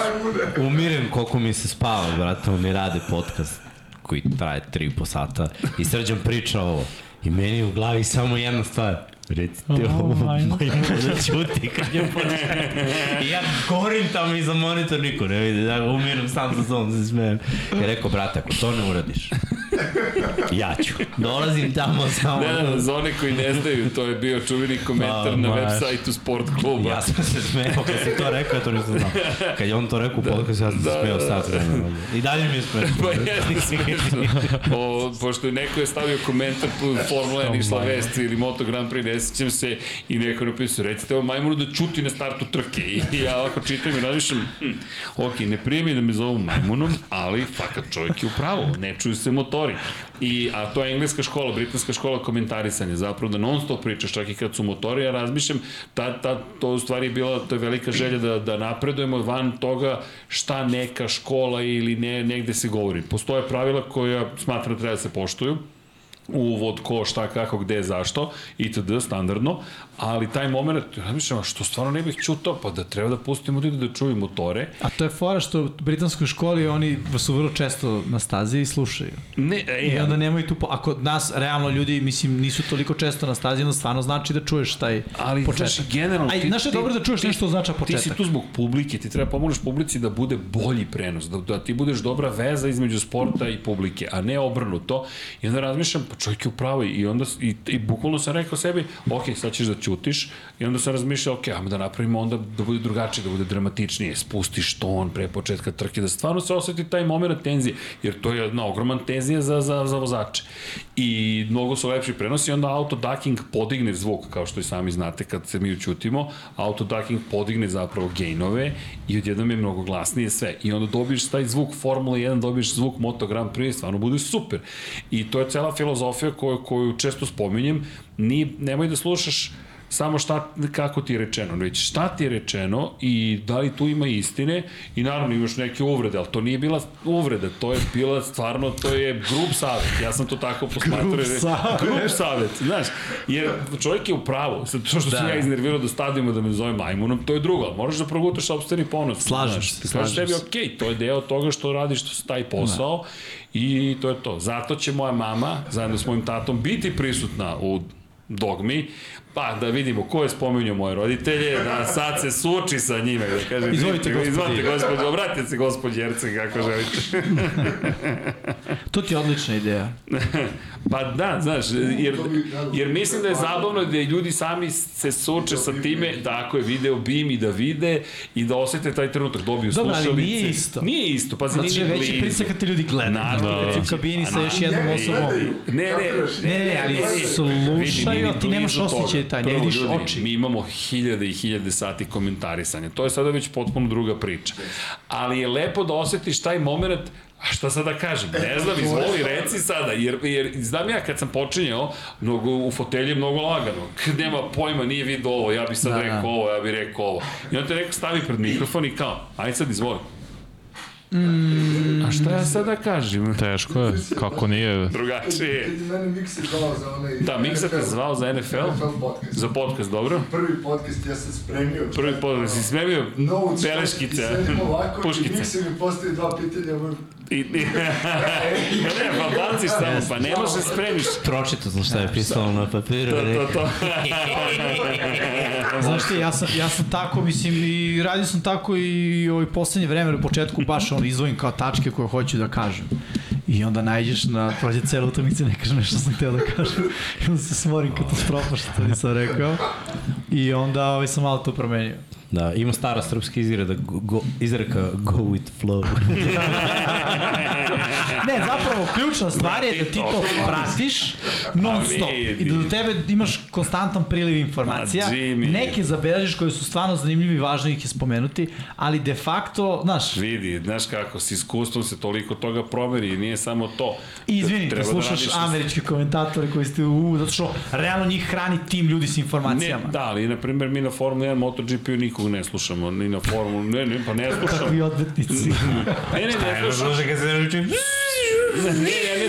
Umirem koliko mi se spava, brate, mi rade podcast koji traje 3,5 sata i srđam priča ovo. I meni u glavi samo jedna stvar. Reci ti ovo, majmo da ćuti kad je počne. I ja govorim tamo iza monitor, niko ne vidi, ja umiram sam za sobom, se smijem. I rekao, brate, ako to ne uradiš, ja ću. Dolazim tamo samo.
Ne, ne, za one koji ne znaju, to je bio čuveni komentar
A,
na
maš.
web sajtu sport kluba.
Ja sam se smeo kad si to rekao, ja to nisam znao. Kad je on to rekao u podcastu, ja sam se
da,
smeo
da.
sat vremena. I dalje mi je smešno.
Pa je smešno. O, pošto je neko je stavio komentar tu Formula 1 išla vest ili Moto Grand Prix, ne sećam se, i neko je napisao, recite ovo majmunu da čuti na startu trke. I ja ovako čitam i razmišljam, hm, ok, ne prije mi da me zovu majmunom, ali fakat čovjek je u pravu, ne čuju se motori. I, a to je engleska škola, britanska škola komentarisanja, zapravo da non stop pričaš čak i kad su motori, ja razmišljam, ta, ta, to u stvari je bila, to je velika želja da, da napredujemo van toga šta neka škola ili ne, negde se govori. Postoje pravila koja smatra da treba da se poštuju, uvod, ko, šta, kako, gde, zašto, itd. standardno, ali taj moment, razmišljam, što stvarno ne bih čutao, pa da treba da pustimo ljudi da čuju motore.
A to je fora što u britanskoj školi oni su vrlo često na stazi i slušaju.
Ne,
I
e,
onda nemaju tu, po... ako nas realno ljudi, mislim, nisu toliko često na stazi, onda stvarno znači da čuješ taj
ali
početak.
znaš, generalno...
Aj, znaš je dobro da čuješ nešto znači
Ti
početak.
si tu zbog publike, ti treba pomožeš publici da bude bolji prenos, da, da ti budeš dobra veza između sporta i publike, a ne obrnuto. I onda razmišljam, pa pa čovjek je upravo i onda, i, i bukvalno sam rekao sebi, ok, sad ćeš da ćutiš, i onda sam razmišljao, ok, ajmo da napravimo onda da bude drugačije, da bude dramatičnije, spustiš ton pre početka trke, da stvarno se oseti taj moment tenzije, jer to je jedna ogroman tenzija za, za, za vozače. I mnogo su lepši prenosi, onda auto ducking podigne zvuk, kao što i sami znate kad se mi učutimo, auto ducking podigne zapravo gainove i odjednom je mnogo glasnije sve. I onda dobiješ taj zvuk Formula 1, dobiješ zvuk Moto Grand Prix, stvarno bude super. I to je cela filozofija koju, koju često spominjem, Ni, nemoj da slušaš samo šta, kako ti je rečeno, već šta ti je rečeno i da li tu ima istine i naravno imaš neke uvrede, ali to nije bila uvreda, to je bila stvarno, to je grup savet, ja sam to tako posmatrao.
Grup savet.
Grup savet, znaš, jer čovjek je u pravu, sad to što da. sam ja iznervirao da stavimo da me zove majmunom, to je drugo, ali moraš da progutaš sobstveni ponos.
Slažem se, slažem se.
tebi, okej, okay, to je deo toga što radiš taj posao da. i to je to. Zato će moja mama, zajedno s mojim tatom, biti prisutna u dogmi, pa da vidimo ko je spomenuo moje roditelje, da sad se suči sa njime, da kaže,
Izvolite, gospodi.
Izvolite, gospodi, obratite se gospodi Jerce kako želite.
To ti je odlična ideja.
pa da, znaš, jer, jer mislim da je zabavno da ljudi sami se suče sa time, da ako je video bim i da vide i da osete taj trenutak, dobiju
Dobro,
slušalice.
ali nije isto.
Nije isto, pa
Znači,
nije
veći pritisak kad te ljudi gledaju.
Naravno.
Kad si u kabini sa još jednom osobom.
Ne, ne,
Ne, ne, ali slušaju, a ti nemaš osjećaj taj, ne vidiš oči.
Mi imamo hiljade i hiljade sati komentarisanja. To je sada već potpuno druga priča. Ali je lepo da osetiš taj moment A šta sad da kažem? Ne znam, izvoli, reci sada, jer, jer znam ja kad sam počinjao, mnogo, u fotelji je mnogo lagano. Kad nema pojma, nije vidio ovo, ja bi sad
Da,
da, rekao
da.
ovo, ja bih rekao ovo. I on te rekao, stavi pred mikrofon i kao, ajde sad izvoli.
Mm.
A šta ja sad da kažem?
Teško je, kako nije.
Drugačije.
Je mene zvao za onaj...
Da, Miksa te zvao za NFL?
NFL podcast.
Za podcast, dobro?
Prvi podcast ja sam spremio.
Prvi podcast, si
I sedim ovako
puškice.
i Mikse mi postavi dva pitanja.
I, i, ne, pa baciš samo, pa ne možeš spremiš.
Pročito sam šta je pisalo na papiru.
To, to, to.
Znaš ti, ja sam, ja sam tako, mislim, i radio sam tako i ovaj poslednje vreme, u početku baš on izvojim kao tačke koje hoću da kažem. I onda najđeš na, prođe cela utakmica i ne kažem nešto što sam hteo da kažem. I onda se smorim katastrofa što to nisam rekao. I onda ovaj, sam malo to promenio.
Da, ima stara srpska izreka, go, go, izreka go with flow.
Ne, zapravo, ključna stvar je da ti to pratiš non stop i da do tebe imaš konstantan priliv informacija.
Ma, Jimmy.
Neke zabeležiš koje su stvarno zanimljivi i važno ih je spomenuti, ali de facto, znaš,
Vidi, znaš kako, s iskustvom se toliko toga promeri i nije samo to.
I izvini, da slušaš
na-
američke komentatore koji ste u, zato što realno njih hrani tim ljudi s
Ne,
informacijama.
da, ali na primjer mi na Formula 1 MotoGP-u nikog ne slušamo, ni na Formulu, ne, ne, pa ne slušamo.
Kakvi odvetnici.
Ne, ne, ne slušam.
kad se naučim.
Ne, ne, ne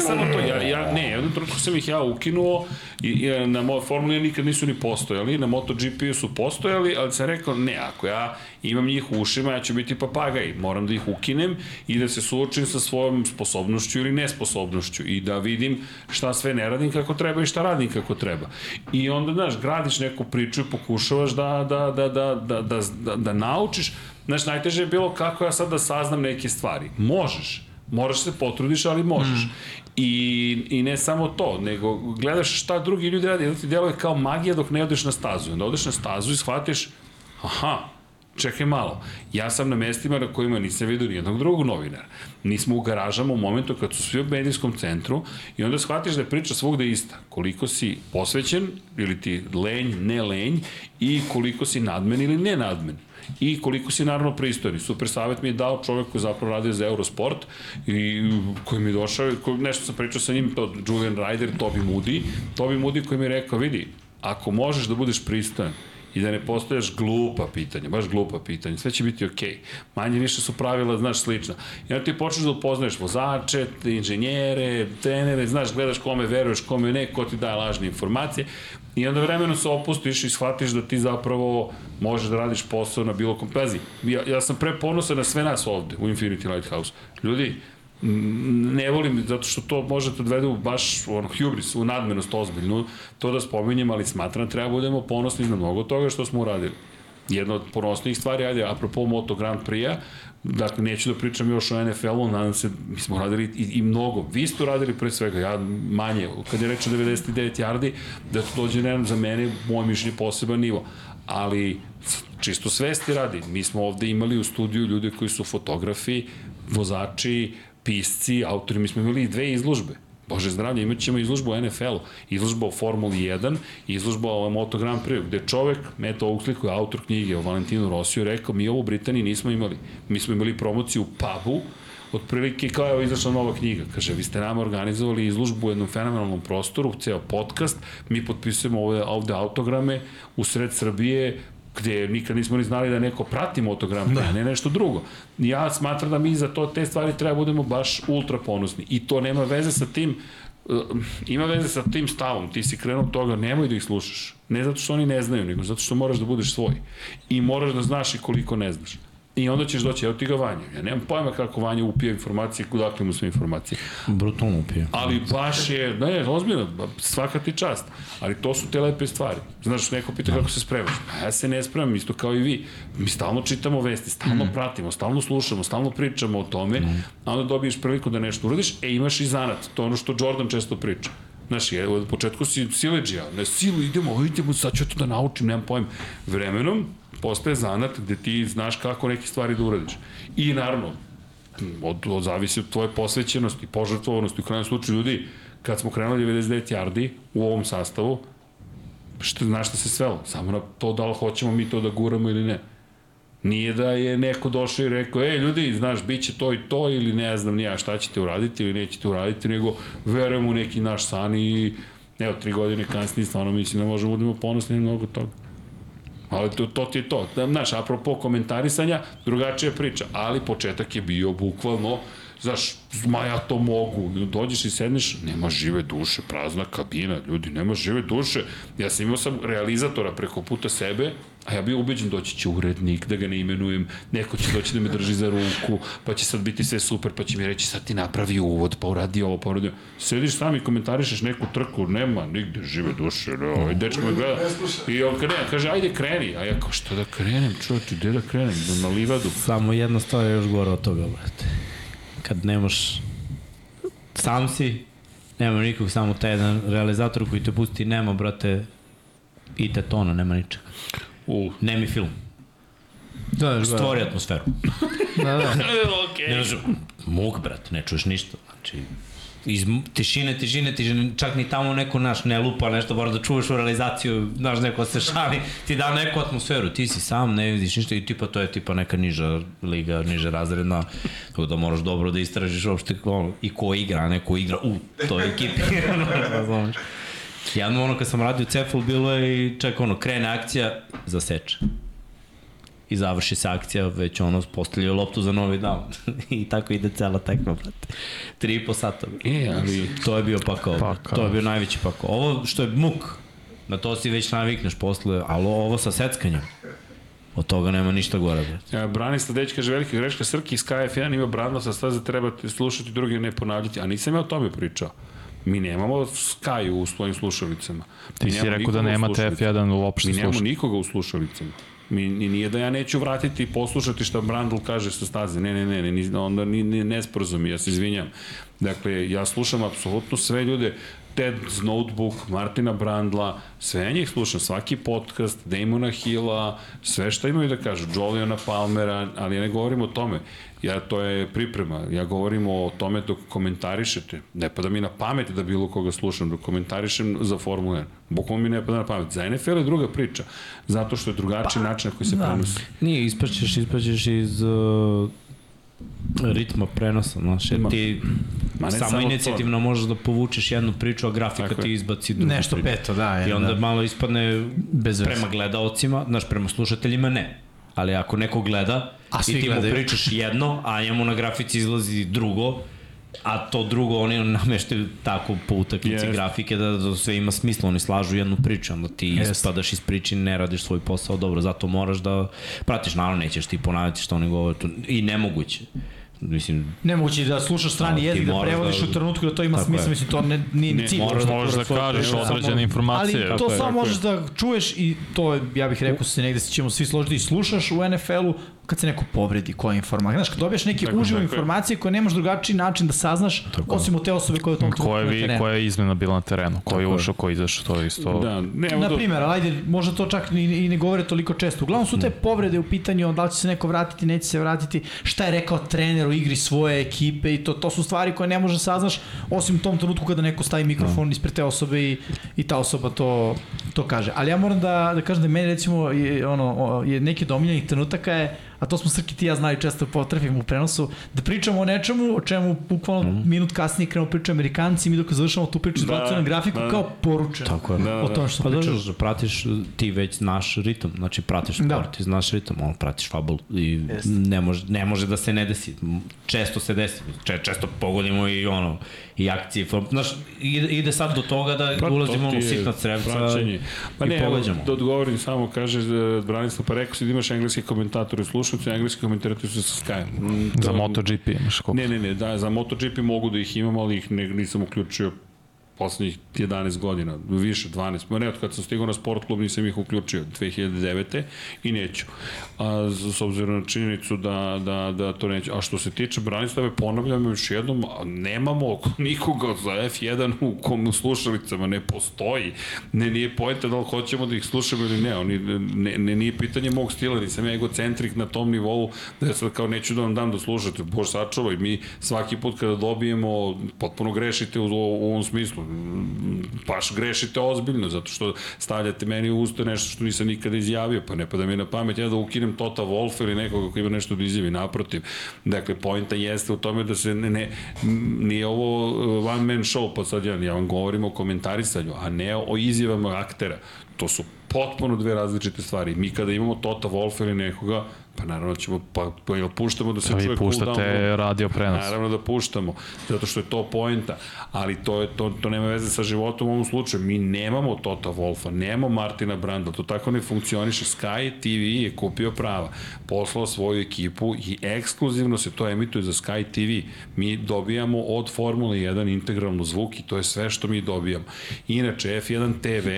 samo to, ja, ja ne, jednom trenutku sam ih ja ukinuo i, i na mojoj formuli nikad nisu ni postojali, na MotoGP su postojali, ali sam rekao, ne, ako ja imam njih u ušima, ja ću biti papagaj, moram da ih ukinem i da se suočim sa svojom sposobnošću ili nesposobnošću i da vidim šta sve ne radim kako treba i šta radim kako treba. I onda, znaš, gradiš neku priču i pokušavaš da, da, da, da, da, da, da, da naučiš, Znaš, najteže je bilo kako ja sad da saznam neke stvari. Možeš, moraš se potrudiš, ali možeš. Mm. I, I ne samo to, nego gledaš šta drugi ljudi radi, jedno ti deluje kao magija dok ne odeš na stazu. Onda odeš na stazu i shvatiš, aha, čekaj malo, ja sam na mestima na kojima nisam vidio nijednog drugog novinara. Nismo u garažama u momentu kad su svi u medijskom centru i onda shvatiš da je priča svugde ista. Koliko si posvećen ili ti lenj, ne lenj i koliko si nadmen ili ne nadmen i koliko si naravno pristojni. Super savjet mi je dao čovek koji zapravo radi za Eurosport i koji mi je došao, koji, nešto sam pričao sa njim, to Julian Ryder, Toby Moody, Toby Moody koji mi je rekao, vidi, ako možeš da budeš pristojan, i da ne postojaš glupa pitanja, baš glupa pitanja, sve će biti okej. Okay. Manje više su pravila, znaš, slična. I onda ti počneš da upoznaješ vozače, inženjere, trenere, znaš, gledaš kome veruješ, kome ne, ko ti daje lažne informacije. I onda vremenom se opustiš i shvatiš da ti zapravo možeš da radiš posao na bilo kom pazi. Ja, ja sam pre ponosan na sve nas ovde u Infinity Lighthouse. Ljudi, ne volim, zato što to može da odvede u baš ono, hubris, u nadmenost ozbiljnu, to da spominjem, ali smatram treba budemo ponosni na mnogo toga što smo uradili. Jedna od ponosnijih stvari, ajde, apropo Moto Grand Prix-a, dakle, neću da pričam još o NFL-u, nadam se, mi smo radili i, i mnogo. Vi ste radili pre svega, ja manje, kad je reč o 99 yardi, da to dođe ne, za mene, moj mišljenje, poseban nivo. Ali, čisto svesti radi, mi smo ovde imali u studiju ljude koji su fotografi, vozači, pisci, autori, mi smo imali dve izložbe Bože zdravlje, imat ćemo izložbu o NFL-u, izložbu o Formuli 1, izložbu o Moto Grand Prix, gde čovek, Meto Oaksley, koji je autor knjige o Valentinu Rosiju, rekao, mi ovo u Britaniji nismo imali. Mi smo imali promociju u pubu, otprilike kao je izašla nova knjiga. Kaže, vi ste nama organizovali izložbu u jednom fenomenalnom prostoru, ceo podcast, mi potpisujemo ovde, ovde autograme u sred Srbije, gde nikad nismo ni znali da neko prati motogram, da. ne nešto drugo. Ja smatram da mi za to te stvari treba da budemo baš ultra ponosni. I to nema veze sa tim, uh, ima veze sa tim stavom. Ti si krenuo toga, nemoj da ih slušaš. Ne zato što oni ne znaju, nego zato što moraš da budeš svoj. I moraš da znaš i koliko ne znaš. I onda ćeš doći, evo ti ga Vanja. Ja nemam pojma kako Vanja upije informacije, kudakle mu sve informacije.
Brutalno upije.
Ali baš je, ne, ozbiljno, svaka ti čast. Ali to su te lepe stvari. Znaš, neko pita kako se spremaš. Ja se ne spremam, isto kao i vi. Mi stalno čitamo vesti, stalno mm. pratimo, stalno slušamo, stalno pričamo o tome, mm. a onda dobiješ priliku da nešto uradiš, e imaš i zanat. To je ono što Jordan često priča. Znaš, je, od početku si sileđija, ne silu, idemo, idemo, sad ću to da naučim, nemam pojem. Vremenom, postaje zanat gde ti znaš kako neke stvari da uradiš. I naravno, od, od zavisi od tvoje posvećenosti, požrtvovanosti, u krajem slučaju ljudi, kad smo krenuli 99 yardi u ovom sastavu, što, znaš šta se svelo? Samo na to da li hoćemo mi to da guramo ili ne. Nije da je neko došao i rekao, ej ljudi, znaš, bit će to i to ili ne znam nija šta ćete uraditi ili nećete uraditi, nego verujem u neki naš san i evo, tri godine kasnije stvarno mislim da možemo da budemo ponosni mnogo toga. Ali to, to ti je to. Znaš, apropo komentarisanja, drugačija priča. Ali početak je bio bukvalno, znaš, ma ja to mogu. Dođeš i sedneš, nema žive duše, prazna kabina, ljudi, nema žive duše. Ja sam imao sam realizatora preko puta sebe, A ja bio ubeđen doći će urednik, da ga ne imenujem, neko će doći da me drži za ruku, pa će sad biti sve super, pa će mi reći sad ti napravi uvod, pa uradi ovo, pa uradi ovo. Sediš sam i komentarišeš neku trku, nema nigde žive duše, ne, ovaj dečko me gleda. I on kaže, kaže, ajde kreni. A ja kao, što da krenem, čovječe, gde da krenem, na livadu.
Samo jedna stvar je još gore od toga, brate. Kad nemaš, sam si, nema nikog, samo taj jedan realizator koji te pusti, nema, brate, i tetona, nema ničega.
U.
Nemi film.
Da, da,
Stvori atmosferu.
da, da.
okay. Ne znaš, muk, brat, ne čuješ ništa. Znači, iz tišine, tišine, tišine, čak ni tamo neko naš ne lupa nešto, mora da čuvaš u realizaciju, znaš, neko se šali, ti da neku atmosferu, ti si sam, ne vidiš ništa i tipa to je tipa neka niža liga, niža razredna, tako da moraš dobro da istražiš uopšte ono, i ko igra, a ne ko igra u toj ekipi, znaš. Jedno ono kad sam radio Cefal bilo je i čak ono krene akcija, zaseče. I završi se akcija, već ono postavljaju loptu za novi down. I tako ide cela tekma, brate. Tri i po sata.
E, ali...
To je bio pakao.
Pakao.
To je bio najveći pakao. Ovo što je muk, na to si već navikneš posle, ali ovo sa seckanjem, od toga nema ništa gore. Brate.
Ja, Branislav Deć kaže velika greška Srki iz KF1 ima branilo sa sve za treba slušati drugi ne ponavljati, a nisam ja o tome pričao. Mi nemamo Sky u svojim slušalicama.
Ti si rekao da nemate F1 uopšte
Mi nemamo nikoga u slušalicama. Mi, ni, nije da ja neću vratiti i poslušati šta Brandl kaže sa staze. Ne, ne, ne, ne, onda ni, ni nesporazum, ja se izvinjam. Dakle, ja slušam apsolutno sve ljude, Ted's Notebook, Martina Brandla, sve njih slušam, svaki podcast, Damona Hilla, sve šta imaju da kažu, Joliona Palmera, ali ja ne govorim o tome. Ja, to je priprema. Ja govorim o tome dok komentarišete. Ne pada mi na pamet da bilo koga slušam, dok komentarišem za Formula 1. Bukvalno mi ne pada na pamet. Za NFL je druga priča. Zato što je drugačiji pa, način na koji se da. prenosi.
Nije, ispraćeš, ispraćeš iz uh, ritma prenosa, znaš, jer ti Ma samo, samo inicijativno to. možeš da povučeš jednu priču, a grafika Tako ti izbaci drugu
Nešto
priču.
peto, da. Je,
I onda
da.
malo ispadne Bez prema gledaocima, znaš, prema slušateljima ne. Ali ako neko gleda a i ti mu pričaš jedno, a njemu na grafici izlazi drugo, a to drugo oni nameštaju tako po utakmici yes. grafike da, da sve ima smisla, oni slažu jednu priču, onda ti yes. ispadaš iz priče ne radiš svoj posao dobro, zato moraš da pratiš, naravno nećeš ti ponavljati što oni govore, i nemoguće mislim,
Nemoguće da slušaš strani
Da,
jezik, da
moraš
prevodiš
da-
u trenutku da to ima
Tako
smisla, mislim, to ne, nije
Ne,
ni cilj.
moraš da
Možeš da kažeš određene informacije.
Ali to
je,
samo
tako
možeš da čuješ i to je, ja bih rekao se negde ćemo svi složiti i slušaš u NFL-u kad se neko povredi koja informacija. Znaš, kad dobiješ neke
Tako,
uživo
tako je.
informacije koje nemaš drugačiji način da saznaš, osim od te osobe koja je u tom trenutku
Koja
na
je,
terenu.
koja je izmena bila na terenu, ko je
Tako je.
ušao, ko je izašao, to je isto...
Da, ne, evo
Na primjer, ali ajde, možda to čak i, i ne govore toliko često. Uglavnom su te povrede u pitanju da li će se neko vratiti, neće se vratiti, šta je rekao trener u igri svoje ekipe i to, to su stvari koje ne može saznaš osim u tom trenutku kada neko stavi mikrofon ispred te osobe i, i ta osoba to, to kaže. Ali ja moram da, da kažem da meni recimo je, ono, je neki od omiljenih trenutaka je a to smo Srki ti ja znali često potrefimo u prenosu, da pričamo o nečemu o čemu bukvalno mm. minut kasnije krenu pričaju Amerikanci i mi dok završamo tu priču
Da,
na grafiku
da.
kao poručeno
Tako je.
Da, da,
o tome što
Pa da,
pričali.
da, pratiš ti već naš ritam, znači pratiš sport,
Da.
da. ti znaš ritam, on pratiš fabul i ne može, ne može da se ne desi. Često se desi, Če, često pogodimo i ono, i akcije, znaš, ide, ide sad do toga da
Pa,
ulazimo u sitna crevca
praćenje. Pa
i
ne,
pogađamo.
da odgovorim samo, kaže e, Branislav, pa rekao si da imaš engleski komentator i slušalci, engleski komentatori su sa Sky. Mm,
Za
to-
MotoGP imaš koliko?
Ne, ne, ne, da, za MotoGP mogu da ih imam, ali ih ne, nisam uključio poslednjih 11 godina, više, 12. Ma ne, od kad sam stigao na sport klub nisam ih uključio, 2009. i neću. A, s obzirom na činjenicu da, da, da to neću. A što se tiče Branislave, ponavljam još jednom, nemamo nikoga za F1 u kom u slušalicama, ne postoji. Ne, nije pojenta da li hoćemo da ih slušamo ili ne. Oni, ne, ne, nije pitanje mog stila, nisam ja egocentrik na tom nivou da ja sad kao neću da vam dam da slušate. Bož sačuvaj, mi svaki put kada dobijemo, potpuno grešite u, u ovom smislu. Baš grešite ozbiljno, zato što stavljate meni u usta nešto što nisam nikada izjavio, pa ne pada mi na pamet ja da ukinem Tota Wolfa ili nekoga ko ima nešto da izjavi, naprotiv. Dakle, pojenta jeste u tome da se ne, ne nije ovo one man show, pa sad ja, ja vam govorim o komentarisanju, a ne o izjavama aktera. To su potpuno dve različite stvari. Mi kada imamo Tota Wolfa ili nekoga, pa naravno ćemo, pa, pa jel puštamo da se
Pa
čuje
vi
cool
puštate radio prenos.
Naravno da puštamo, zato što je to poenta, ali to, je, to, to nema veze sa životom u ovom slučaju. Mi nemamo Tota Wolfa, nemamo Martina Branda, to tako ne funkcioniše. Sky TV je kupio prava, poslao svoju ekipu i ekskluzivno se to emituje za Sky TV. Mi dobijamo od Formule 1 integralno zvuk i to je sve što mi dobijamo. Inače, F1 TV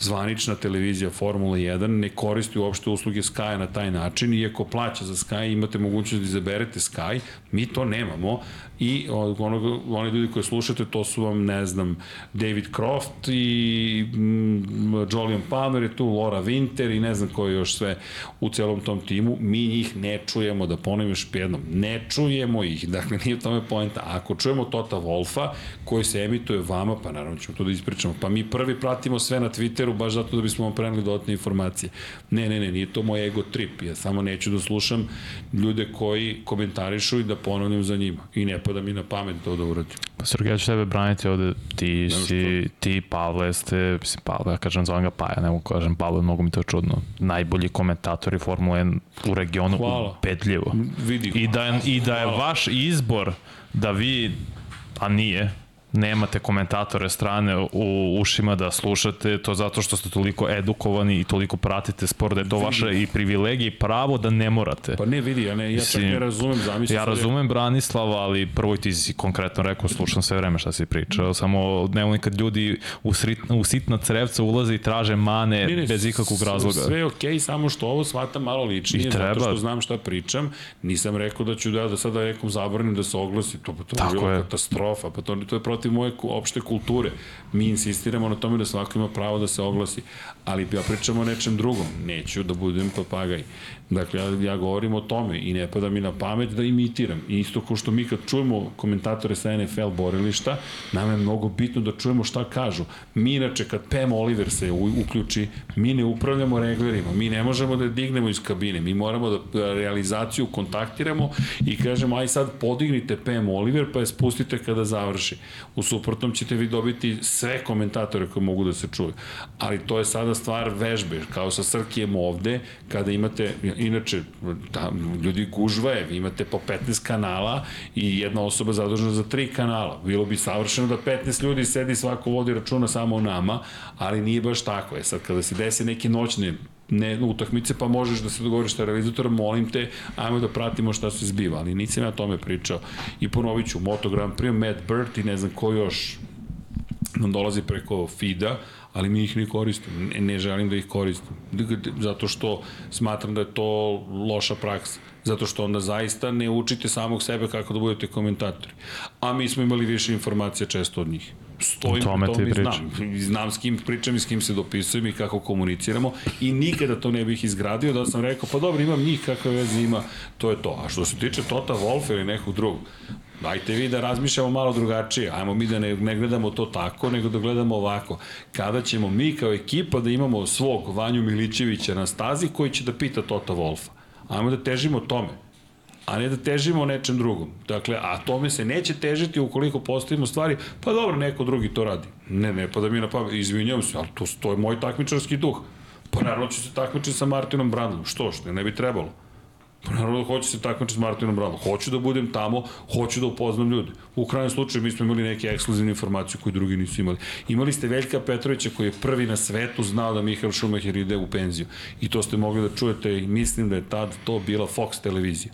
zvanična televizija Formula 1 ne koristi uopšte usluge Sky na taj način, iako plaća za Sky imate mogućnost da izaberete Sky, mi to nemamo. I onog, oni ljudi koji slušate to su vam, ne znam, David Croft i mm, Julian Palmer je tu, Laura Winter i ne znam ko je još sve u celom tom timu, mi njih ne čujemo, da ponovim još jednom, ne čujemo ih, dakle nije tome poenta. Ako čujemo Tota Wolfa koji se emituje vama, pa naravno ćemo to da ispričamo, pa mi prvi pratimo sve na Twitteru baš zato da bismo vam preneli dodatne informacije. Ne, ne, ne, nije to moj ego trip, ja samo neću da slušam ljude koji komentarišu i da ponavljam za njima i ne pada mi na pamet to da uradim.
Pa Sergej, ja ću tebe braniti ovde, ti si, ti Pavle ste, mislim Pavle, ja kažem zovem ga Paja, ne mogu kažem Pavle, mnogo mi to čudno, najbolji komentatori Formule 1 u regionu,
Hvala.
ubedljivo.
Vidi,
I da, je, I da je vaš izbor da vi, a nije, nemate komentatore strane u ušima da slušate, to zato što ste toliko edukovani i toliko pratite sport, da je to vaše i privilegije i pravo da ne morate.
Pa ne vidi, ja, ne, ja čak ne razumem, zamisli
Ja
je-
razumem Branislava, ali prvo ti si konkretno rekao, slušam sve vreme šta si pričao, samo ne volim kad ljudi u, srit, u sitna crevca ulaze i traže mane
Ne, ne,
bez ikakvog razloga.
Sve je okej, okay, samo što ovo shvatam malo ličnije,
I treba.
zato što znam šta pričam. Nisam rekao da ću da, da sada nekom zabranim da se oglasi, to, to
Tako
je bila
je.
katastrofa, pa to, to je protiv moje ku- opšte kulture. Mi insistiramo na tome da svako ima pravo da se oglasi, ali ja pričam o nečem drugom, neću da budem papagaj. Dakle, ja, ja govorim o tome i ne pada mi na pamet da imitiram. I isto kao što mi kad čujemo komentatore sa NFL borilišta, nam je mnogo bitno da čujemo šta kažu. Mi inače, kad Pam Oliver se u, uključi, mi ne upravljamo reglerima, mi ne možemo da dignemo iz kabine, mi moramo da, da realizaciju kontaktiramo i kažemo, aj sad podignite Pam Oliver pa je spustite kada završi. U suprotnom ćete vi dobiti sve komentatore koji mogu da se čuju. Ali to je sada stvar vežbe, kao sa Srkijem ovde, kada imate, inače, da, ljudi gužvaje, vi imate po 15 kanala i jedna osoba zadužena za tri kanala. Bilo bi savršeno da 15 ljudi sedi, svako vodi računa samo o nama, ali nije baš tako. E sad, kada se desi neke noćne ne utakmice, pa možeš da se dogovoriš sa realizatorem, molim te, ajmo da pratimo šta se zbiva, ali nisam ja tome pričao. I ponovit ću, Moto Grand Prix, Matt Burt i ne znam ko još nam dolazi preko FIDA, ali mi ih ne koristim, ne, ne želim da ih koristim, zato što smatram da je to loša praksa zato što onda zaista ne učite samog sebe kako da budete komentatori. A mi smo imali više informacija često od njih. Stojim
tome
u
ti
i znam. Znam s kim pričam i s kim se dopisujem i kako komuniciramo i nikada to ne bih izgradio da sam rekao, pa dobro, imam njih, kakve veze ima, to je to. A što se tiče Tota Wolfa ili nekog drugog, Dajte vi da razmišljamo malo drugačije. Ajmo mi da ne, ne gledamo to tako, nego da gledamo ovako. Kada ćemo mi kao ekipa da imamo svog Vanju Milićevića na stazi koji će da pita Tota Wolfa. Ajmo da težimo tome a ne da težimo nečem drugom. Dakle, a tome se neće težiti ukoliko postavimo stvari, pa dobro, neko drugi to radi. Ne, ne, pa da mi na pamet, izvinjam se, ali to, to je moj takmičarski duh. Pa naravno ću se takmičiti sa Martinom Brandom. Što, što, ne bi trebalo. Pa naravno da hoću se takmičiti s Martinom Brandom. Hoću da budem tamo, hoću da upoznam ljude. U krajnjem slučaju mi smo imali neke ekskluzivne informacije koje drugi nisu imali. Imali ste Veljka Petrovića koji je prvi na svetu znao da Mihael Schumacher ide u penziju. I to ste mogli da čujete i mislim da je tad to bila Fox televizija.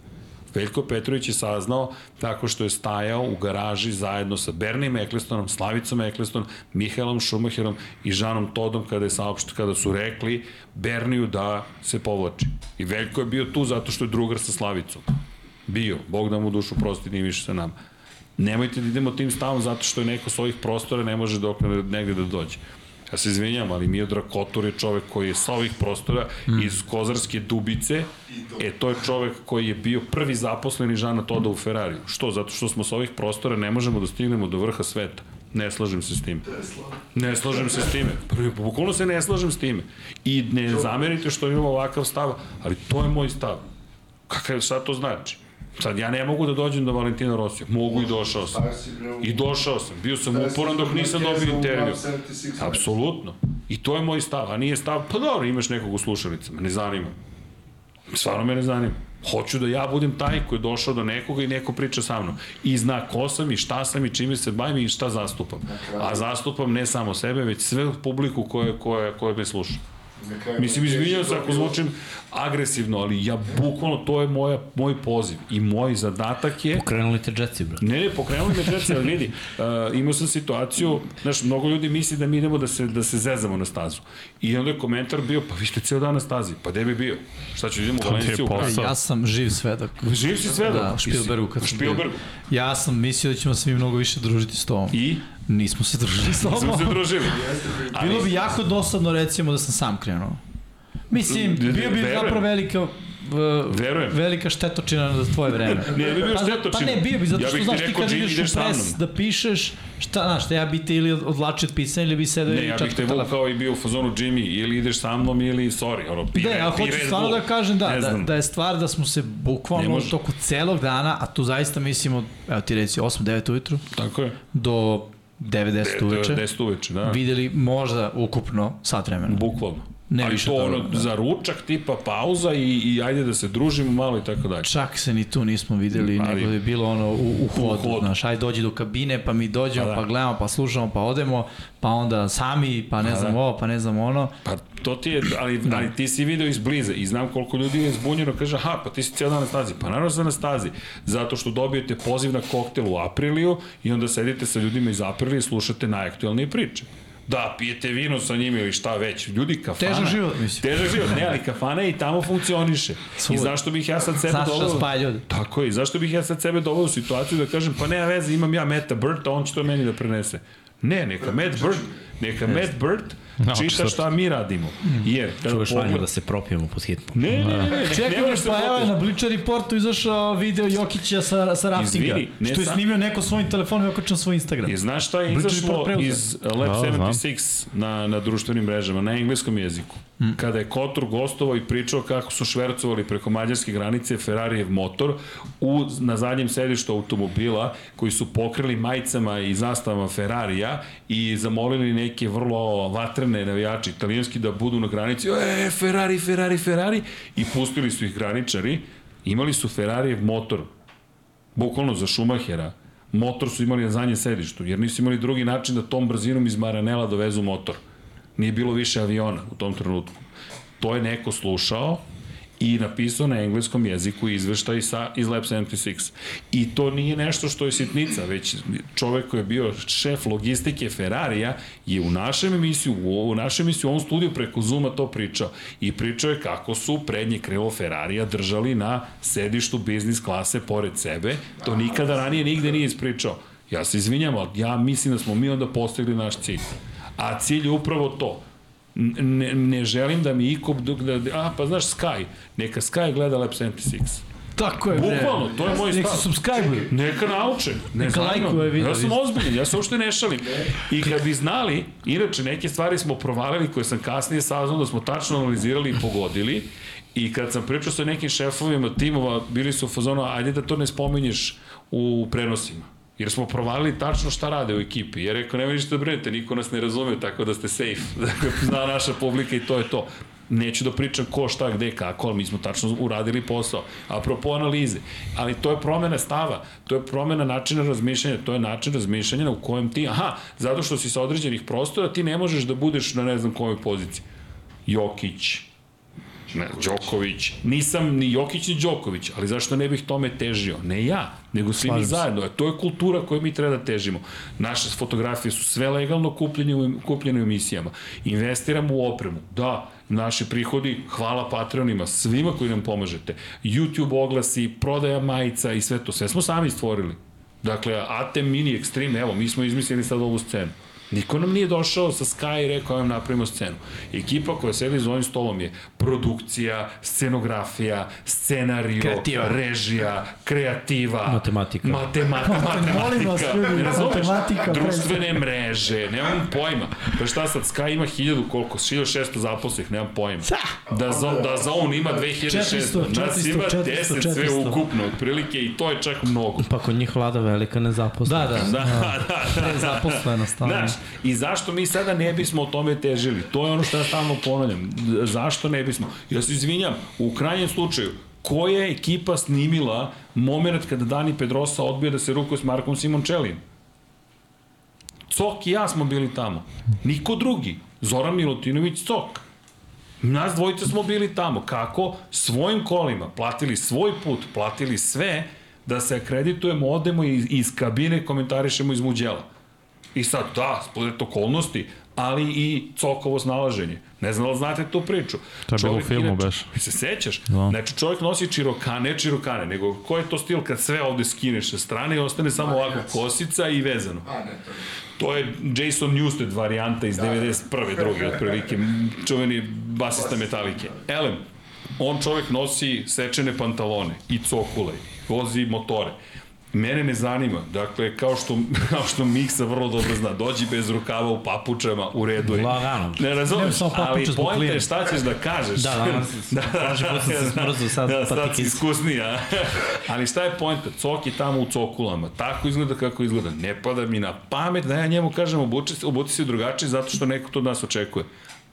Veljko Petrović je saznao tako što je stajao u garaži zajedno sa Bernim Eklestonom, Slavicom Eklestonom, Mihaelom Šumacherom i Žanom Todom kada, je saopšt, kada su rekli Berniju da se povlači. I Veljko je bio tu zato što je drugar sa Slavicom. Bio. Bog da mu dušu prosti, nije više sa nama. Nemojte da idemo tim stavom zato što je neko s ovih prostora ne može dok negde da dođe. Ja se izvinjam, ali Miodrag Kotor je čovek koji je sa ovih prostora mm. iz Kozarske dubice, e to je čovek koji je bio prvi zaposleni Žana Toda u Ferrariju. Što? Zato što smo sa ovih prostora ne možemo da stignemo do vrha sveta. Ne slažem se s tim. Ne slažem se s time. Prvi, bukvalno se ne slažem s time. I ne zamerite što imamo ovakav stav, ali to je moj stav. Kakav sad to znači? Sad ja ne mogu da dođem do Valentina Rosija. Mogu i došao sam. I došao sam. Bio sam uporan dok nisam dobio intervju. Apsolutno. I to je moj stav. A nije stav, pa dobro, imaš nekog u slušalicama. Ne zanima. Stvarno me ne zanima. Hoću da ja budem taj koji je došao do nekoga i neko priča sa mnom. I zna ko sam i šta sam i čime se bavim i šta zastupam. A zastupam ne samo sebe, već sve publiku koje, koje, koje me sluša. Mislim, izvinjam se ako zvučim agresivno, ali ja bukvalno, to je moja, moj poziv i moj zadatak je...
Pokrenuli te džetci, bro.
Ne, ne, pokrenuli me džetci, ali vidi, uh, imao sam situaciju, znaš, mnogo ljudi misli da mi idemo da se, da se zezamo na stazu. I onda je komentar bio, pa vi ste ceo dan na stazi, pa gde bi bio? Šta ću, idemo u Valenciju?
posao.
Ja sam živ svedok.
Živ si sve
Da, u Špilbergu kad
U
sam bio.
Špilbergu.
Ja sam mislio da ćemo se mi mnogo više družiti s tobom.
I?
Nismo se družili s tobom.
Smo se družili.
Bilo bi jako dosadno recimo da sam sam krenuo. Mislim, bio bi zapravo velika
Verujem.
velika štetočina za tvoje vreme.
Ne, ne bi bio
Pa,
štetočina.
Pa ne, bio bi, zato
Ja
što
ti
znaš ti kad
Jimmy,
ideš u pres da pišeš, šta, znaš, ja bi te ili odlačio od pisanja ili bi sedeo
Ne,
i
ja bih te
telefon.
vukao i bio u fazonu Jimmy, ili ideš sa mnom ili sorry, ono, pi,
Ne, ja hoću stvarno da kažem da,
Ne
da, da je stvar da smo se
Ne
bukvalno
može.
u toku celog dana, a tu zaista mislimo, evo ti reci 8-9 ujutru,
Tako je.
do 9-10 uveče,
10 uveče, da.
videli možda ukupno sat vremena.
Bukvalno.
Ne
Ali to ono,
da.
za ručak tipa pauza i, i ajde da se družimo malo i tako dalje.
Čak se ni tu nismo videli,
Ali-
nego je bilo ono u, u hodu,
hodu.
znaš, aj dođi do kabine, pa mi dođemo,
Pa
pa,
da.
gledamo, pa slušamo, pa odemo, pa onda sami, pa ne
Pa
znam
da.
ovo, pa ne znam ono.
Pa to ti je, ali,
Da.
ali ti si video iz bliza i znam koliko ljudi je zbunjeno, kaže, aha, pa ti si cijel dan na stazi. Pa naravno sam na stazi, zato što dobijete poziv na koktel u Apriliju i onda sedite sa ljudima iz Aprilije i slušate najaktualnije priče. Da, pijete vino sa njima ili šta već. Ljudi, kafana.
Težak život, mislim.
Težak život, ne, ali kafana i tamo funkcioniše. I zašto bih ja sad sebe
šta
doveo...
ljude.
Tako je, zašto bih ja sad sebe doveo u situaciju da kažem, pa nema veze, imam ja Meta a on će to meni da prenese. Ne, neka Matt Burt, neka Matt Burt
Nauči
čita
se.
šta mi radimo. Jer, kada
Čuješ vanju
pogled...
da se propijemo pod hitno.
Ne, ne, ne, ne, ne,
Čekaj,
ne, se
pa evo na Bleacher Reportu izašao video Jokića sa, sa raftinga.
Izvini, ne
što je snimio neko svojim telefonom i okačio svoj Instagram.
I znaš šta je izašlo iz Lab
Da, znam.
76 na, na društvenim mrežama, na engleskom jeziku?
Mm.
Kada je Kotor gostovao i pričao kako su švercovali preko mađarske granice Ferrarijev motor u, na zadnjem sedištu automobila koji su pokrili majicama i zastavama Ferrarija i zamolili neke vrlo vatrene navijače italijanski da budu na granici e, Ferrari, Ferrari, Ferrari i pustili su ih graničari imali su Ferrarijev motor bukvalno za Schumachera, motor su imali na zadnjem sedištu, jer nisu imali drugi način da tom brzinom iz Maranela dovezu motor. Nije bilo više aviona u tom trenutku. To je neko slušao i napisao na engleskom jeziku izveštaj sa, iz Lab 76. I to nije nešto što je sitnica, već čovek koji je bio šef logistike Ferrarija je u našem emisiju, u, u našem emisiju, u ovom studiju preko Zuma to pričao. I pričao je kako su prednje krilo Ferrarija držali na sedištu biznis klase pored sebe. To nikada ranije nigde nije ispričao. Ja se izvinjam, ali ja mislim da smo mi onda postigli naš cilj. A cilj je upravo to ne, ne želim da mi iko, da, a pa znaš Sky, neka Sky gleda Lab 76.
Tako je, bre.
Bukvalno, to je moj
Nek
stav.
se subscribe
Neka nauče. Ne
Neka lajkuje video,
Ja sam
isto.
ozbiljan, ja se uopšte ne šalim. I kad bi znali, inače neke stvari smo provalili koje sam kasnije saznao da smo tačno analizirali i pogodili. I kad sam pričao sa nekim šefovima timova, bili su u fazonu, ajde da to ne spominješ u prenosima. Jer smo provalili tačno šta rade u ekipi. Jer rekao, nema ništa da brinete, niko nas ne razume, tako da ste safe. Dakle, zna naša publika i to je to. Neću da pričam ko, šta, gde, kako, ali mi smo tačno uradili posao. Apropo analize. Ali to je promena stava, to je promena načina razmišljanja, to je način razmišljanja u kojem ti, aha, zato što si sa određenih prostora, ti ne možeš da budeš na ne znam kojoj poziciji. Jokić, ne, Đoković. Nisam ni Jokić ni Đoković, ali zašto ne bih tome težio? Ne ja, nego svi mi zajedno. A to je kultura koju mi treba da težimo. Naše fotografije su sve legalno kupljene u, kupljene u emisijama. Investiramo u opremu. Da, naši prihodi, hvala Patreonima, svima koji nam pomažete. YouTube oglasi, prodaja majica i sve to. Sve smo sami stvorili. Dakle, ATEM Mini Extreme, evo, mi smo izmislili sad ovu scenu. Niko nam nije došao sa Sky i rekao vam napravimo scenu. Ekipa koja sedi za ovim stolom je produkcija, scenografija, scenario,
Kreativa.
režija, kreativa,
Matematika.
Matematika,
Molim vas, ljudi, matematika,
Društvene mreže, nemam pojma. Pa šta sad, Sky ima hiljadu koliko, 1600 zaposlenih, nemam pojma. Da, za, da za on ima 2600,
400,
nas ima
400,
10 sve
400.
ukupno, otprilike, i to je čak mnogo.
Pa kod njih vlada velika nezaposlenost.
Da, da,
Da, da, da.
zaposleno stalno.
Znaš, i zašto mi sada ne bismo o tome težili? To je ono što ja stalno ponavljam. Zašto ne bismo? Ja se izvinjam, u krajnjem slučaju, koja je ekipa snimila moment kada Dani Pedrosa odbija da se rukuje s Markom Simončelijem? Cok i ja smo bili tamo. Niko drugi. Zoran Milutinović Cok. Nas dvojica smo bili tamo. Kako? Svojim kolima. Platili svoj put, platili sve da se akreditujemo, odemo i iz kabine komentarišemo iz muđela. I sad, da, splet okolnosti, ali i cokovo snalaženje. Ne znam da li znate tu priču.
To je bilo u
Čovjek
filmu,
inače-
beš.
Se sećaš?
Da.
Znači, čovjek nosi čirokane, ne čirokane, nego ko je to stil kad sve ovde skineš sa strane i ostane samo ovako kosica i vezano.
A, ne, to je.
To je Jason Newsted varijanta iz 91. druge, otprilike, čuveni basista Metalike. Elem, on čovek nosi sečene pantalone i cokule, vozi motore. Mene ne zanima, dakle, kao što, kao što Miksa vrlo dobro zna, dođi bez rukava u papučama, u redu je.
Lagano.
Ne razumeš, ali pojenta je šta ćeš da kažeš.
Da, danas prošli put sam se smrzao, sad
da, sad si
patikice.
iskusniji, a? Ali šta je pojenta? Cok je tamo u cokulama. Tako izgleda kako izgleda. Ne pada mi na pamet da ja njemu kažem obuči, se- obuci se drugačije zato što neko to od nas očekuje.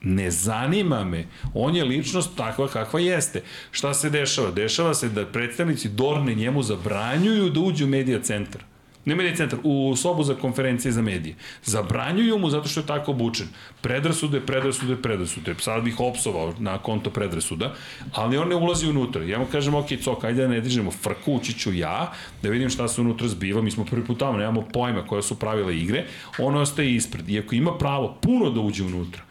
Ne zanima me. On je ličnost takva kakva jeste. Šta se dešava? Dešava se da predstavnici Dorne njemu zabranjuju da uđe u medija centar. Ne medija centar, u sobu za konferencije za medije. Zabranjuju mu zato što je tako obučen. Predrasude, predrasude, predrasude. Sad bih opsovao na konto predrasuda, ali on ne ulazi unutra. Ja mu kažem, ok, cok, ajde da ne dižemo frku, ući ću ja, da vidim šta se unutra zbiva. Mi smo prvi put tamo, nemamo pojma koja su pravila igre. On ostaje ispred. Iako ima pravo puno da uđe unutra.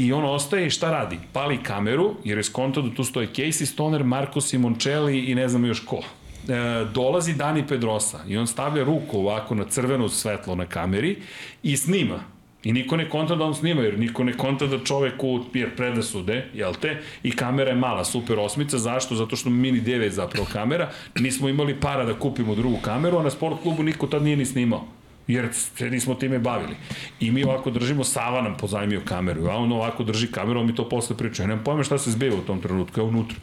I on ostaje i šta radi? Pali kameru, jer je skonto da tu stoje Casey Stoner, Marco Simoncelli i ne znam još ko. E, dolazi Dani Pedrosa i on stavlja ruku ovako na crveno svetlo na kameri i snima. I niko ne konta da on snima, jer niko ne konta da čoveku, jer predasude, jel te, i kamera je mala, super osmica, zašto? Zato što mini 9 je zapravo kamera, nismo imali para da kupimo drugu kameru, a na sport klubu niko tad nije ni snimao jer se nismo time bavili. I mi ovako držimo, Sava nam pozajmio kameru, a on ovako drži kameru, on mi to posle priča. Ja nemam pojma šta se zbiva u tom trenutku, je unutra.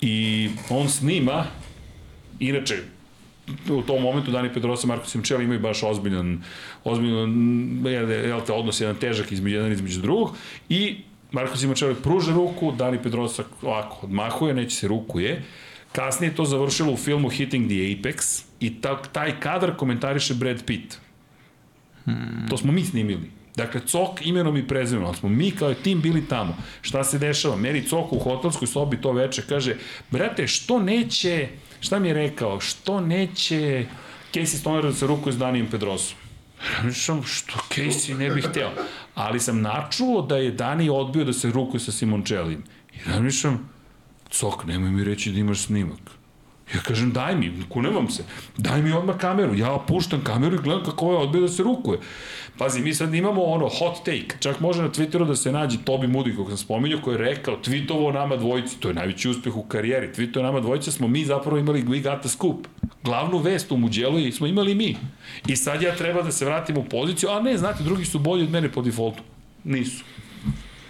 I on snima, inače, u tom momentu Dani Pedrosa i Marko Simčeli imaju baš ozbiljan, ozbiljan jel, te, odnos jedan težak između jedan između drugog i Marko Simčeli pruža ruku, Dani Pedrosa ovako odmahuje, neće se rukuje, Kasnije je to završilo u filmu Hitting the Apex i ta, taj kadar komentariše Brad Pitt. To smo mi snimili. Dakle, Cok imenom i prezimenom, smo mi kao tim bili tamo. Šta se dešava? Meni Cok u hotelskoj sobi to veče kaže, brate, što neće, šta mi je rekao, što neće Casey Stoner da se rukuje s Danijem Pedrosom? Razmišljam, što Casey ne bih hteo. Ali sam načuo da je Dani odbio da se rukuje sa Simončelijem. I razmišljam, Cok, nemoj mi reći da imaš snimak. Ja kažem, daj mi, kunevam se, daj mi odmah kameru. Ja puštam kameru i gledam kako je odbio da se rukuje. Pazi, mi sad imamo ono hot take, čak može na Twitteru da se nađe Tobi Moody, kog sam spominjao, koji je rekao, tweetovo nama dvojici, to je najveći uspeh u karijeri, tweetovo nama dvojici, smo mi zapravo imali We Got the Scoop. Glavnu vest u Muđelu smo imali mi. I sad ja treba da se vratim u poziciju, a ne, znate, drugi su bolji od mene po defaultu. Nisu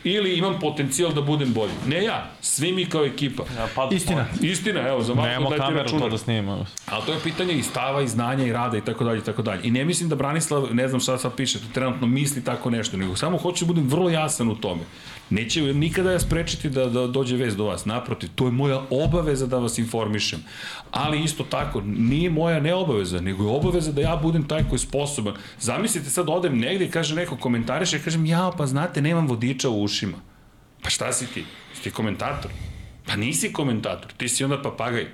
ili imam potencijal da budem bolji. Ne ja, svi mi kao ekipa.
Ja, pa,
Istina.
Istina, evo, za Marko
Nemamo
dajte
kameru
računar.
to da snimamo.
Ali to je pitanje i stava, i znanja, i rada, i tako dalje, i tako dalje. I ne mislim da Branislav, ne znam šta sad piše, trenutno misli tako nešto, nego samo hoću da budem vrlo jasan u tome. Neće nikada ja sprečiti da, da dođe vez do vas, naprotiv, to je moja obaveza da vas informišem. Ali isto tako, nije moja ne obaveza, nego je obaveza da ja budem taj koji je sposoban. Zamislite sad odem negde i kaže neko komentariše i kažem, ja pa znate, nemam vodiča u ušima. Pa šta si ti? Ti komentator? Pa nisi komentator, ti si onda papagaj.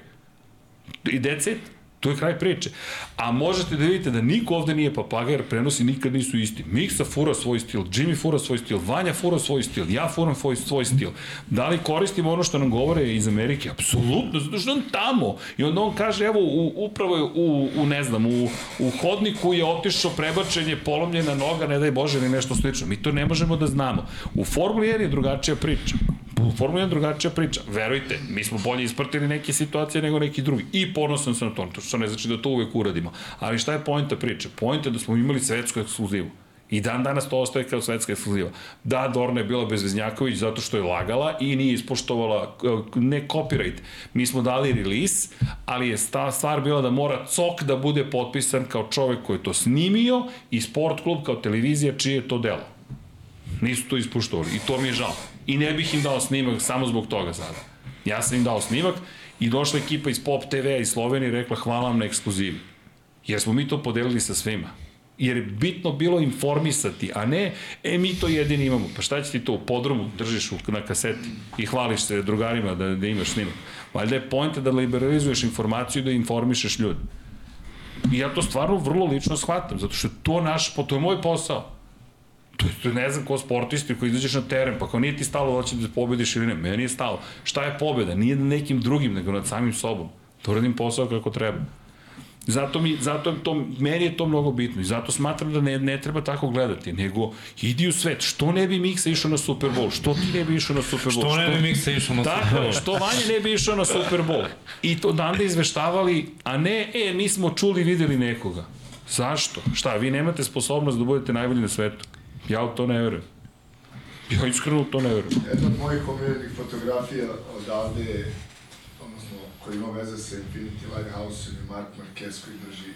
I it. To je kraj priče. A možete da vidite da niko ovde nije papagaj, jer prenosi nikad nisu isti. Miksa fura svoj stil, Jimmy fura svoj stil, Vanja fura svoj stil, ja furam svoj, svoj stil. Da li koristimo ono što nam govore iz Amerike? Apsolutno, zato što on tamo. I onda on kaže, evo, u, upravo u, u ne znam, u, u hodniku je otišao prebačen je polomljena noga, ne daj Bože, ili nešto slično. Mi to ne možemo da znamo. U Formuli 1 je drugačija priča. U Formula 1 drugačija priča. Verujte, mi smo bolje ispratili neke situacije nego neki drugi. I ponosan sam na to, to što ne znači da to uvek uradimo. Ali šta je pojenta priče? Pojenta je da smo imali svetsku ekskluzivu. I dan danas to ostaje kao svetska ekskluziva. Da, Dorna je bila bez Veznjaković zato što je lagala i nije ispoštovala eh, ne copyright. Mi smo dali release, ali je sta, stvar bila da mora COK da bude potpisan kao čovek koji je to snimio i sport klub kao televizija čije je to delo. Nisu to ispuštovali i to mi je žao. I ne bih im dao snimak samo zbog toga sada. Ja sam im dao snimak i došla ekipa iz Pop TV iz Slovenije i rekla hvala vam na ekskluzivi. Jer smo mi to podelili sa svima. Jer je bitno bilo informisati, a ne, e, mi to jedini imamo. Pa šta će ti to u podrumu držiš na kaseti i hvališ se drugarima da, da imaš snimak. Valjda je pojenta da liberalizuješ informaciju i da informišeš ljudi. I ja to stvarno vrlo lično shvatam, zato što je to naš, to je moj posao. To je, to je ne znam ko sportisti koji izađeš na teren, pa kao nije ti stalo da će da pobediš ili ne, meni je stalo. Šta je pobeda? Nije nekim drugim, nego nad samim sobom. To radim posao kako treba. Zato mi, zato je to, meni je to mnogo bitno i zato smatram da ne, ne treba tako gledati, nego idi u svet. Što ne bi Miksa išao na Super Bowl? Što ti ne bi išao na Super Bowl?
Što ne bi Miksa išao na Super
Tako je,
Bowl?
što Vanja ne bi išao na Super Bowl. I to da onda izveštavali, a ne, e, mi smo čuli, videli nekoga. Zašto? Šta, vi nemate sposobnost da budete najbolji na svetu? Ja u to ne verujem. Ja iskreno u to ne verujem.
Jedna od mojih omiljenih fotografija odavde je, odnosno, koja ima veze sa Infinity Lighthouse je Mark Marquez koji drži.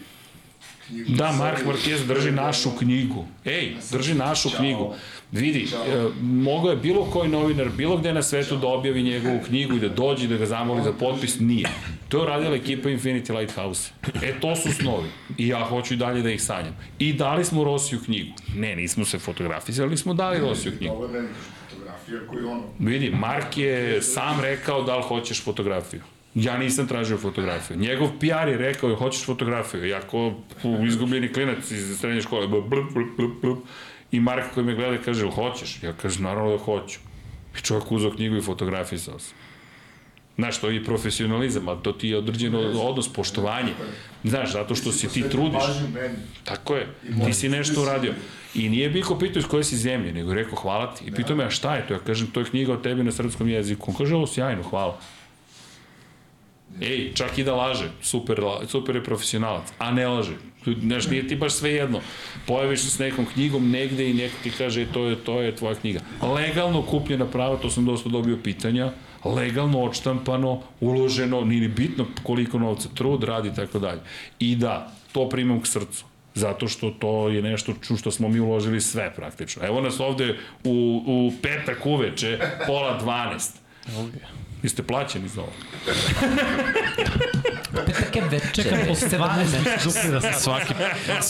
Da, Mark Marquez drži našu knjigu. Ej, drži našu knjigu. Vidi, e, mogao je bilo koji novinar, bilo gde na svetu da objavi njegovu knjigu i da dođe i da ga zamoli za potpis, nije. To je uradila ekipa Infinity Lighthouse. E, to su snovi. I ja hoću i dalje da ih sanjam. I dali smo Rosiju knjigu. Ne, nismo se fotografisali, ali smo dali Rosiju knjigu.
Fotografija koju ono,
Vidi, Mark je sam rekao da li hoćeš fotografiju. Ja nisam tražio fotografiju. Njegov PR je rekao, hoćeš fotografiju. Ja ko izgubljeni klinac iz srednje škole, blup, blup, blup, blup. I Mark koji me gleda kaže, hoćeš? Ja kažem, naravno da hoću. I čovjek uzao knjigu i fotografisao se. Znaš, to je i profesionalizam, ali to ti je određeno odnos, poštovanje. Znaš, zato što se ti trudiš. Tako je, ti si nešto uradio. I nije Biko pitao iz koje si zemlje, nego je rekao hvala ti. I pitao me, a šta je to? Ja kažem, to je knjiga o tebi na srpskom jeziku. On kaže, ovo sjajno, hvala. Ej, čak i da laže, super, super je profesionalac, a ne laže. Znaš, nije ti baš sve jedno. Pojaviš se s nekom knjigom negde i neko ti kaže, "E, to je, to je tvoja knjiga. Legalno kupljena prava, to sam dosta dobio pitanja, legalno odštampano, uloženo, nije ni bitno koliko novca, trud, radi i tako dalje. I da, to primam k srcu. Zato što to je nešto što smo mi uložili sve praktično. Evo nas ovde u, u petak uveče, pola 12. Vi ste plaćeni za ovo.
Petake večere.
Čekam posle 12 duplira sad.
Svaki,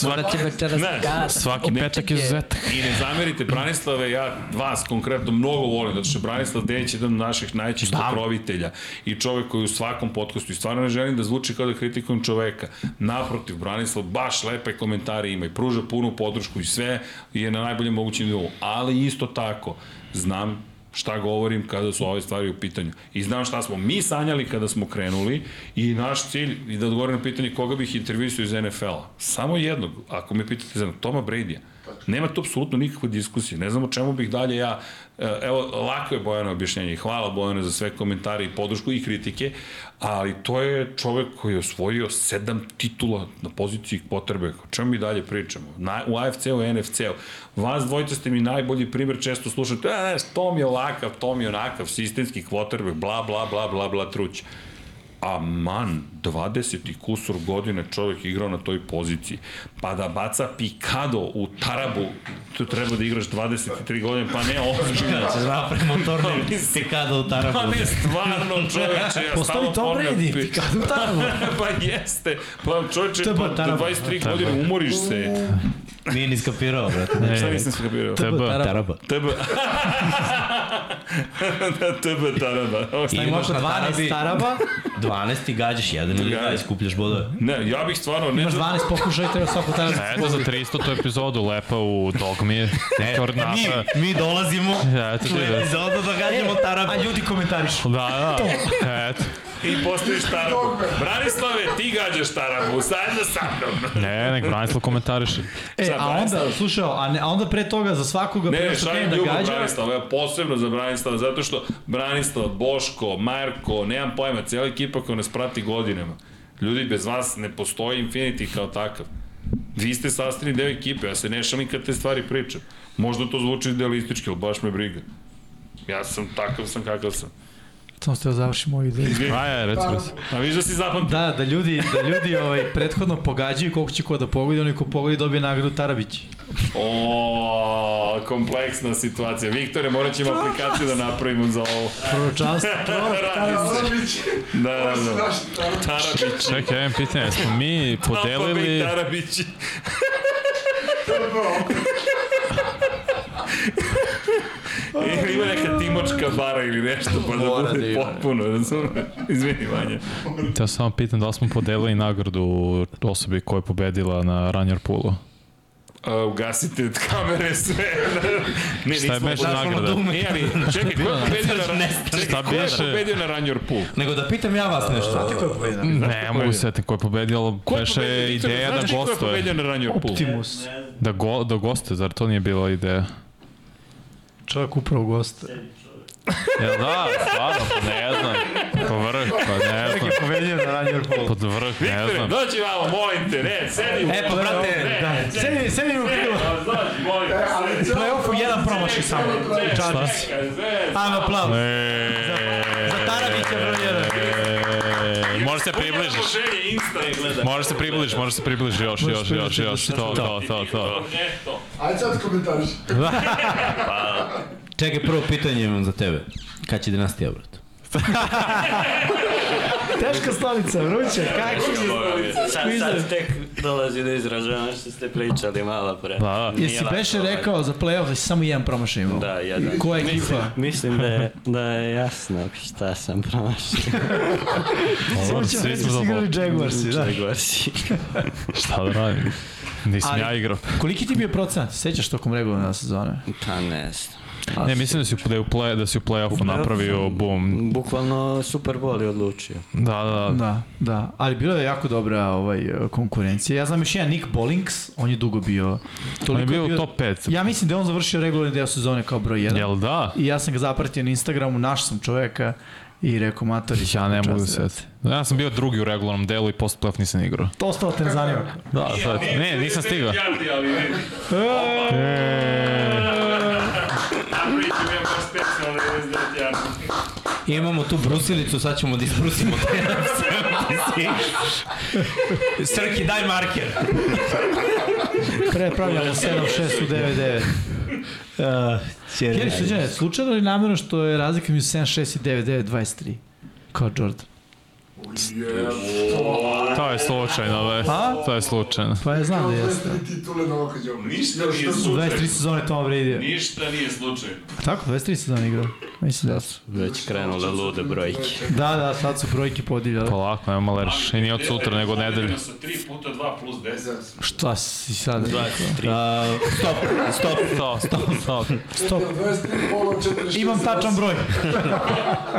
Morat će večeras
Ne,
gas.
svaki petak je izuzetak.
I ne zamerite Branislave, ja vas konkretno mnogo volim, zato što je Branislav Dejić jedan od naših najčešćih pokrovitelja i čovek koji u svakom podcastu, i stvarno ne želim da zvuči kao da kritikujem čoveka, naprotiv, Branislav baš lepe komentare ima i pruža punu podršku i sve je na najboljem mogućem nivou, ali isto tako, znam šta govorim kada su ove stvari u pitanju. I znam šta smo mi sanjali kada smo krenuli i naš cilj, i da odgovorim na pitanje koga bih intervjuisao iz NFL-a. Samo jednog, ako me pitate za Toma Brady-a. Nema tu apsolutno nikakve diskusije. Ne znam o čemu bih dalje ja... e, Evo, lako je Bojano objašnjenje hvala Bojano za sve komentare i podršku i kritike, ali to je čovek koji je osvojio sedam titula na poziciji potrebe. O čemu mi dalje pričamo? Na, u AFC-u i NFC-u. Vas dvojica ste mi najbolji primjer, često slušate, e, ne, Tom je ovakav, Tom je onakav, sistemski quarterback, bla, bla, bla, bla, bla, truć. A man, 20 i kusur godine čovjek igrao na toj poziciji. Pa da baca pikado u tarabu, tu treba da igraš 23 godine, pa ne ozbiljno.
Se napravi motorni pikada u tarabu.
Pa ne, stvarno čoveče, ja
Postoji to
ponavljam
Brady,
pi-
pikadu tamo.
pa jeste, pa čoveče,
TB
pa do
taraba.
23 godine umoriš se.
Nije ni skapirao, brate.
Ne,
Šta nisam skapirao?
TB.
Taraba.
TB. da, TB taraba. Okay.
I
Imaš
na
12
tarabi
taraba,
12 i gađaš jedan ili dva i skupljaš bodove.
Ne, ja bih stvarno... Ne,
imaš 12 pokušaja, treba svaku tarabu.
Eto za 300 epizodu lepa u Dogmi. Koordinata.
Mi, mi dolazimo
Eto ti
u
da.
epizodu da gađamo tarabu.
A ljudi komentarišu.
Da, da. Eto.
I postojiš tarabu. Branislave, ti gađaš tarabu, zajedno sa mnom.
Ne, nek Branislav komentariše.
E,
Sad,
a onda, slušaj, a, ne, a onda pre toga za svakoga
Ne,
pre
ne,
što
šaljem
krene da gađa,
Branislava, ja posebno za Branislava, zato što Branislav, Boško, Marko, nemam pojma, cijela ekipa koja nas prati godinama. Ljudi, bez vas ne postoji Infinity kao takav. Vi ste sastavni deo ekipe, ja se ne šalim kad te stvari pričam. Možda to zvuči idealistički, ali baš me briga. Ja sam takav sam kakav sam.
Samo ste da završim moju ideju.
Aj, aj, reci, reci.
A viš da si zapamtio?
Da, da ljudi, da ljudi ovaj, prethodno pogađaju koliko će ko da pogodi, onaj ko pogodi dobije nagradu Tarabić.
O, kompleksna situacija. Viktore, morat ćemo aplikaciju da napravimo za ovo.
Proročanstvo, Tarabić.
Tarabić,
Da, da, da.
Tarabić.
Tarabić.
Čekaj, ja imam pitanje, smo mi podelili...
Podelili... Tarabići. Ili ima neka timočka bara ili nešto, pa da
Mora da
bude
ima.
potpuno, razumeš? Izvini, Vanja.
Ja samo pitam da li smo podelili nagradu osobi koja je pobedila na Runner Poolu.
A, ugasite kamere sve. ne,
Šta je beše nagrada?
Ne, ali, čekaj, ko je pobedio na, čekaj,
Šta
ko je
beše?
pobedio na Run Your Pool?
Nego da pitam ja vas nešto.
Ne, mogu se setim ko je pobedio, ali
Ko je
beše ideja da
znaš li ko je
gostuje.
pobedio na Run Your Pool?
Optimus.
Da, go, da gostuje, zar to nije bila ideja?
Čovjek upravo gosta.
Jel da, stvarno, pa ne znam. Po vrh, pa ne znam.
Pobedio na Ranjer Pol.
Pod vrh, ne
Viktore,
znam.
dođi vamo, molim te, ne, sedi.
E, pa, brate,
Da, sedi, sedi u krilu.
Dođi, molim te.
Playoffu jedan promašaj samo.
Sve.
Ajmo aplauz.
E, Može se približiš. Može se približiš, može se približiš još, još, još, još. To, to, to, to.
Ajde sad komentariš.
Čekaj, prvo pitanje imam za tebe. Kad će dinastija, brate?
Teška stolica, vruće, kako?
Sad, sad tek dolazi do izražaja ono što ste pričali malo pre.
Da, da.
Jesi beše
ovaj.
rekao za play-off da si samo jedan promašaj imao?
Da, jedan.
Koja ekipa?
Mislim da je, da je jasno šta sam promašio.
Dobro,
Svi
smo
su igrali. Jaguarsi, da.
Jaguarsi.
Šta da radim? Nisam
Ali-
ja igrao.
Koliki ti je bio procenat? Sećaš tokom regularne sezone?
Pa ne znam.
Ne, mislim da si, da je u, play, da si u play-offu napravio boom.
Bukvalno Super Bowl je odlučio.
Da, da, da.
Da, da. Ali bilo je jako dobra ovaj, konkurencija. Ja znam još jedan Nick Bollings, on je dugo bio...
On je bio u top 5.
Ja mislim da je on završio regularni deo sezone kao broj 1.
Jel da?
I ja sam ga zapratio na Instagramu, naš sam čoveka i rekao, matori,
Ja ne mogu da se. Ja sam bio drugi u regularnom delu i posle play-off nisam igrao.
To ostalo te ne zanima.
Da, sad. Ne, nisam stigao.
Milijardi,
Imamo tu brusilicu, sad ćemo da isbrusimo te Srki, daj marker.
Prepravljamo 7-6 u 9-9. Kjer, sviđa, slučajno ili namjerno što je razlika među 7-6 i 9-9, 23? Kao Jordan.
To je slučajno, ve.
Pa?
To je slučajno.
Pa ja znam da jeste.
Titule Novaka.
Ništa nije
23
slučajno.
sezone Tom Brady.
Ništa nije slučajno.
Tako, 23 sezone igrao. Mislim da su.
Već krenule lude brojke.
Da, da, sad su brojke podivljale.
Polako, nema malerš. I nije od sutra, nego od nedelje.
Sa 3 puta 2 plus 10.
Šta si sad?
23.
A, stop, stop.
Stop, stop, stop.
Stop.
23 pola, 46.
Imam tačan broj.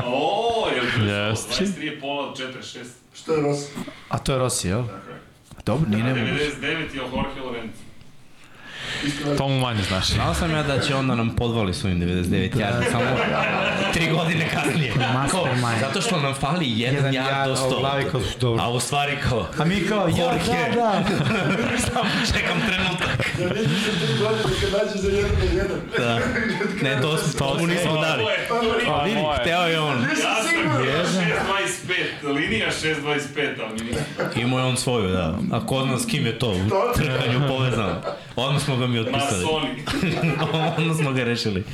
O, je li
Jeste.
23 je pola od 4-6.
Što je Rossi?
A to je Rossi, jel?
Tako je.
Dobro, nije ne mogu.
99 je Jorge Lorenzo.
To mu manje znaš.
Znao sam ja da će onda nam podvali svojim 99 da. yardi, samo tri godine kasnije. Kao,
Mastermind.
zato što nam fali jedan,
Jedan
yard do
yard, a u
100.
glavi kao, dobro.
A u stvari kao,
A mi kao, ja, da, da.
samo čekam trenutak.
Da vidiš za tri godine kad nađeš za jedan na jedan.
Da. Ne, to, to mu nismo dali.
To je, to je,
A, moje.
Hteo je on.
ja sam 6.25, linija 6.25, ali nisam.
Imao je on svoju, da. A ko zna s kim je to u trkanju povezano. Odmah smo ga mi otpisali.
Masoni.
Odmah smo ga rešili.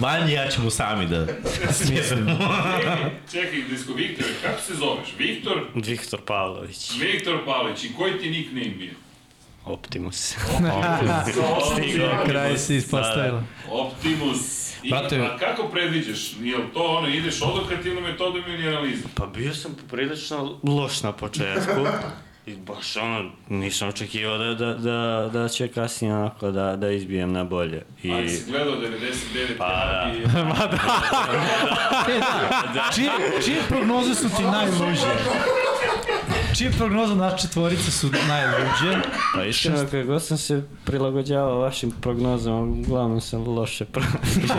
Vanje ja ćemo sami da smislimo.
Čekaj, čekaj, Disko, Viktor, kako se zoveš? Viktor?
Viktor Pavlović.
Viktor Palić, i koji ti nickname bio?
Optimus.
Stigao.
Kraj se ispostavila.
Optimus. I,
Brate-
a kako predviđaš? Jel to ono, ideš odokativnom metodom ili analizom?
Pa bio sam poprilično loš na početku. I baš ono, nisam očekivao da, da, da, da će kasnije onako da, da izbijem na bolje. I...
Ali si gledao 99
Pa da.
i...
E, da. Čije, čije prognoze su ti najluđe? Čije prognoze naše četvorice su najluđe?
Pa iskreno, kako god sam se prilagođavao vašim prognozama, uglavnom sam loše prognozio.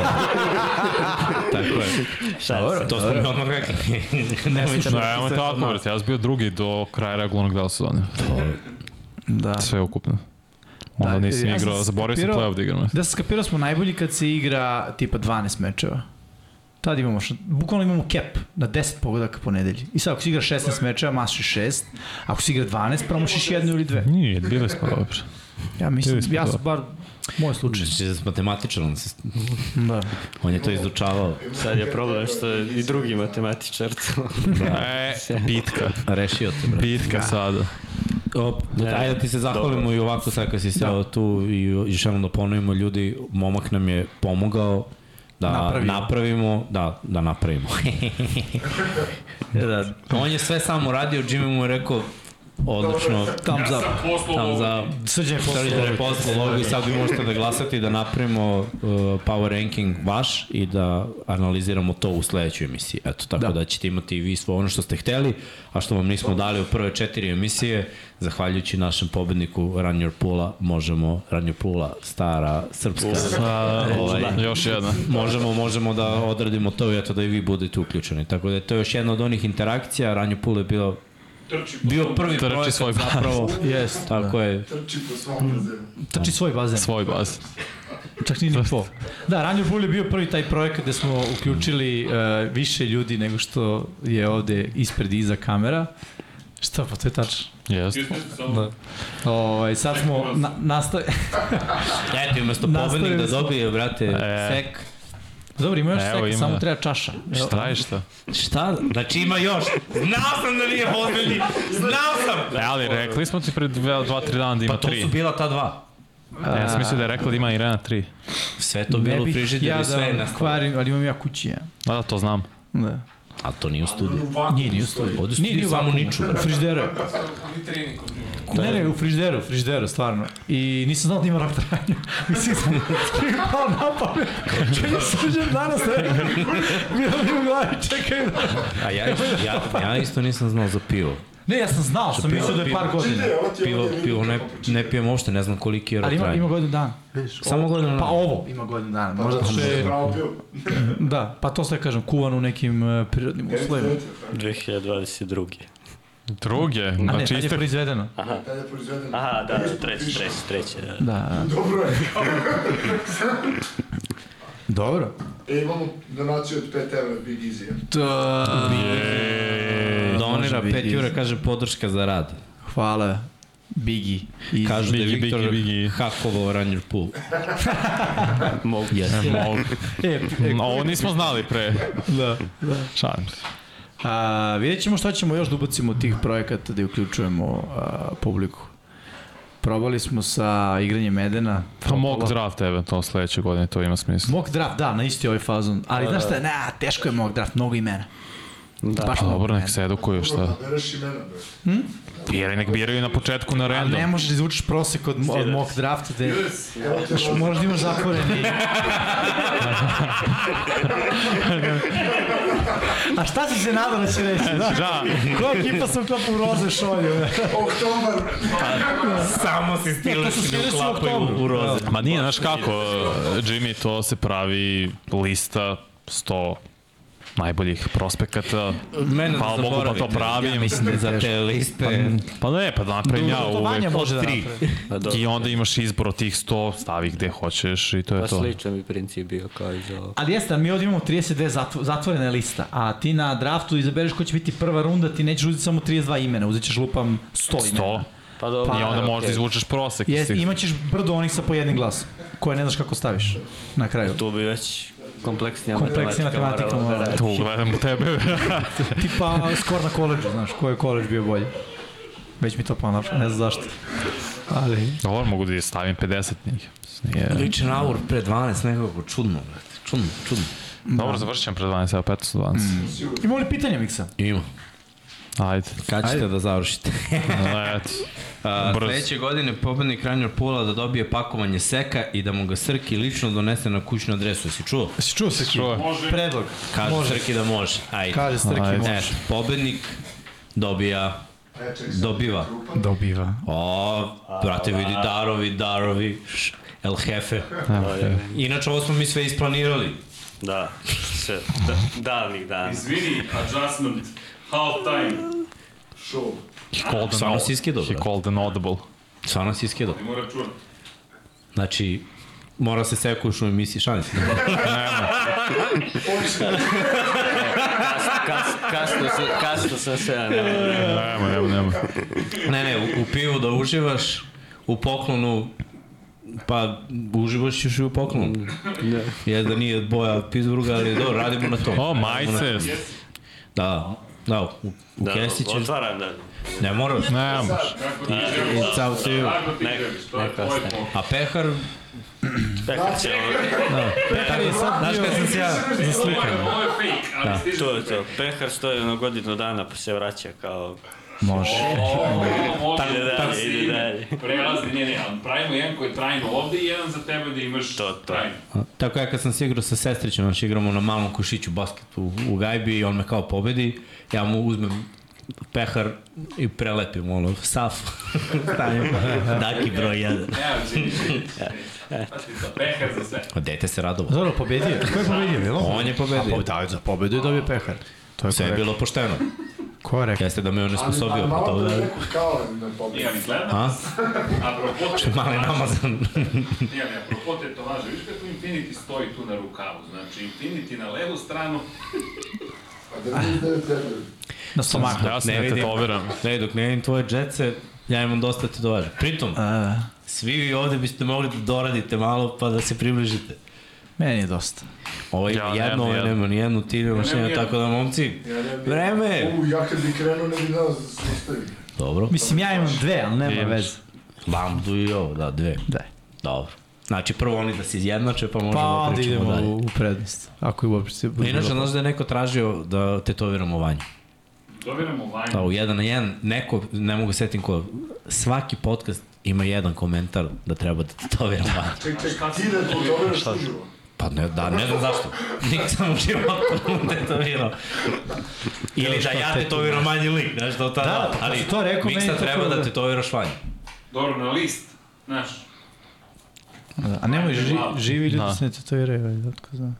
Tako je.
Šta
To smo mi odmah rekli. Nemojte
No, evo tako, brate, ja sam bio drugi do kraja regularnog dela sezone.
Da.
Sve ukupno. Onda
Da,
nisam
ja
igrao, zaboravio sam playoff da igram.
Da skapirao smo najbolji kad se igra tipa 12 mečeva. Tad imamo, bukvalno imamo cap na 10 pogodaka po nedelji. I sad ako si igra 16 mečeva, mašiš 6. Ako si igra 12, promašiš jednu ili dve.
Nije, bili smo dobro.
Ja mislim, ja sam bar, moj slučaj.
Znači, matematičar, on, se,
Da.
on je to izučavao.
Sad je problem što je i drugi matematičar to.
E, bitka.
Rešio te, bre.
Bitka sada.
O,
Ne,
ajde da ti se zahvalimo
dobro.
i ovako sad kad si seo tu i još jednom da ponovimo ljudi, momak nam je pomogao da
Napravimo.
napravimo, da, da napravimo. da, on je sve sam uradio, Jimmy mu je rekao, odlično, thumbs up, thumbs up.
Srđan je poslao.
logo i sad vi možete da glasate i da napravimo uh, power ranking vaš i da analiziramo to u sledećoj emisiji. Eto, tako da,
Da.
da ćete imati i vi svo ono što ste hteli, a što vam nismo dali u prve četiri emisije, zahvaljujući našem pobedniku Run Your Pula, možemo, Run Your Pula, stara, srpska,
A,
Ovaj.
Još jedna.
možemo, možemo da odradimo to i eto da i vi budete uključeni. Tako da je to još jedna od onih interakcija, Run Your Pula je bio,
Trči po
bio prvi
Trči
projekat
svoj bas.
zapravo,
Jest,
tako je,
Trči po svom bazenu.
Trči svoj bazen.
Svoj baz.
Čak nije ni po. Da, Ranjur Bull je bio prvi taj projekat gde smo uključili uh, više ljudi nego što je ovde ispred i iza kamera. Šta pa, to je tačno.
Jest.
Isti samo-
Ovaj, sad smo na, nastav...
Eto, umesto pobednik da dobije, brate,
E.
sek.
Dobro, ima još
Evo,
seka,
ima.
samo treba čaša. Evo,
Šta je šta?
Šta? Znači ima još. Znao sam da nije poslednji. Znao sam.
E, ali rekli smo ti pre dve, dva, tri dana da ima
Pa to
tri.
su bila ta dva.
E, ja sam mislio da je rekla da ima Irena tri.
Sve to bilo u
bih
frižideru
ja
i sve
da kvarim, ali imam ja kući, ja.
Da, da, to znam.
Da.
Ali to nije u studiju.
Nije, nije u studiju.
Ovde su
Nije, nije u
samo niču.
U frižideru. Je. Ne, ne, u frižideru, u frižideru, stvarno. I nisam znao da ima rok trajanja. Mislim, sam mi je pao na pamet. Čekaj, suđem danas, ne? Bilo mi u glavi, čekaj. da-
A ja, ja, ja isto nisam znao za pivo.
Ne, ja sam znao, sam mislio da je par godina.
Je
Pivo, pivo ne, ne pijem uopšte, ne znam koliki je rok
Ali ima,
trajanja.
ima godinu dana.
Samo godinu
Pa
dana.
ovo ima godinu dana. Možda što je, da, pa to sve kažem, kuvan u nekim uh, prirodnim uslovima.
2022.
Druge,
A ne,
znači
tad je proizvedeno.
Tada je proizveden.
Aha, da, da, treći, treći, treći, da.
Da,
Dobro je.
dobro.
E, imamo donaciju od 5 evra Big Easy.
To...
Donira
Može biti
5 jura, kaže podrška za rad.
Hvala. Biggie. I
Kažu da je Viktor
Biggie, Biggie.
hakovao Ranger Pool.
Mogu.
Yes.
Mogu.
E,
No, ovo nismo znali pre.
da, da.
Šalim se.
A, vidjet ćemo šta ćemo još da ubacimo tih projekata da uključujemo a, publiku. Probali smo sa igranjem Medena.
Pa mock draft eventualno sledeće godine, to ima smisla.
Mock draft, da, na isti ovaj fazon. Ali znaš šta, na, teško je mock draft, mnogo imena.
Da.
Baš
Pa dobro, nek se edukuju šta.
Da bre.
Biraj, nek biraju na početku na
Ali
random.
ne možeš da izvučeš prosek od, od mock drafta.
Evo ti
Znaš, možda imaš zatvoreni. A šta si se nadao da će reći? Znaš,
Da,
koja ekipa sam klopu u roze šolju?
Oktobar.
Samo se
to su
stileši ne uklapaju
oktobar.
u roze.
ma nije, znaš kako, Jimmy, to se pravi lista 100 najboljih prospekata.
Mene
Hvala
da
Bogu, pa to
zaboravite.
pravim.
Ja mislim da za te liste...
Pa ne, pa da napravim ja
To
uvek.
Može da
tri.
Pa dobro.
I onda imaš izbor od tih 100, stavi gde hoćeš i to je
Pa
to.
sličan bi princip bio kao i za ovo.
Ali jeste, mi ovdje imamo 32 zatvo, zatvorena lista, a ti na draftu izabereš ko će biti prva runda, ti nećeš uzeti samo 32 imena, uzet ćeš lupam 100 imena.
100.
Pa dobro.
I onda
okej.
možda izvučeš prosek. iz
Jest,
tih.
imaćeš brdo onih sa po jednim glasom, koje ne znaš kako staviš na kraju.
Tu bi već kompleksnija
Kompleksnija
matematika,
matematika
da.
Tu gledam u tebe.
Tipa skor na koleđu, znaš, koji je koleđ bio bolji. Već mi to pa napravo, ne znam zašto. Ali,
Dobro, mogu da je stavim 50 njih. Nije...
Ličan aur pre 12, nekako čudno, brate. Čudno, čudno.
Dobro, završit ćemo pre 12, evo 15 do 12.
imamo li pitanja, Miksa?
Ima.
Ajde.
Kad ćete
Ajde.
da završite?
Eto.
A, sledeće godine pobednik Ranger Pula da dobije pakovanje seka i da mu ga Srki lično donese na kućnu adresu. Jesi čuo?
Si čuo se
Čuo.
Može.
Predlog.
Kaže
Može.
Srki da može. Ajde.
Kaže Strki,
Ajde.
može.
Eto, pobednik dobija, dobiva.
Dobiva.
O, brate, vidi darovi, darovi, š, el jefe. Inače, ovo smo mi sve isplanirali.
Da, sve, da, davnih dana.
Izvini, adjustment, half time.
Show.
He called an,
Stvarno si iskidao,
he
brate.
called an audible.
Stvarno si iskidao.
Ne mora čuvam.
Znači, mora se sekuš u emisiji, šalim se.
Kas, kasno, sam, kasno sam se ja ne.
Nema, nema, nema.
Ne, ne, u, u pivu da uživaš, u poklonu, pa uživaš još i u poklonu. Je da nije boja Pittsburgha, ali dobro, radimo na to.
O, majice.
Da, da, u, u
Da,
kesi ćeš,
otvaram da.
ne moraš.
Ne
ti
It's up to you. A pehar,
Pekar će ovo.
Pekar je sad
znaš
bio...
kad sam se ja...
Ovo je fake, ali stiže
To je to. Pehar stoji ono godinu dana pa se vraća kao...
Može.
Ovo
Ide dalje,
da
ide dalje.
prelazi, ne, ne, ali pravimo jedan koji je trajno ovde i jedan za tebe da imaš
To, to.
trajno.
Tako ja kad sam se igrao sa sestrićem, znači igramo na malom kušiću basket u, u gajbi i on me kao pobedi, ja mu uzmem pehar i prelepim ono, saf, stavim, daki broj jedan.
Evo, Pati to, pehar za sve.
A dete se radovao.
Dobro, pobedio. Ko je pobedio, jel?
On je pobedio.
A, da, za pobedu je dobio pehar. To je
Sve je bilo pošteno.
Ko je rekao?
Jeste da me on nesposobio, pa
malo
to
pre
da...
neku kao na pobedu.
Nije mi gledam.
A?
Apropo,
Mali namazan.
Nije mi, apropo tetovaže, viš kako Infinity stoji tu na rukavu, znači Infinity na levu stranu,
Da da.
Na stomaku.
Ja se
Ne
ne
vidim.
tetoviram.
Ne, dok ne vidim tvoje džetce, ja imam dosta tetovaža. Pritom,
A,
svi vi ovde biste mogli da doradite malo pa da se približite.
meni je dosta.
Ovo ima
Ja
jedno, ovo nema ni jednu, ti nemaš jedno, tako da momci,
Ja ne
vreme!
U, ja kad bi krenuo ne bi znao da se ostavi.
Dobro.
Mislim, ja imam dve, ali nema veze.
Lambdu i ovo, da, dve.
Da.
Dobro. Znači, prvo oni da se izjednače, pa možemo
Pa
da pričamo
idemo
dalje.
u, prednost. Ako je uopšte se...
Inače, znaš da je neko tražio da tetoviramo vanju.
doviramo
Pa
vanju.
u jedan na jedan, neko, ne mogu setim ko, svaki podcast ima jedan komentar da treba da tetoviramo vanju.
Ček, ček, ti da tetoviraš uživo.
Pa ne, da, ne znam zašto. Nisam u životu tetovirao. Ili da ja tetoviram manji lik, znaš, to tada.
Da, pa
ali
to rekao,
Miksa treba da
da-
tetoviraš vanju.
Dobro, na list, znaš,
A nemoj, ži, živi ljudi
Da.
se ne tetoviraju, ajde, otko znam.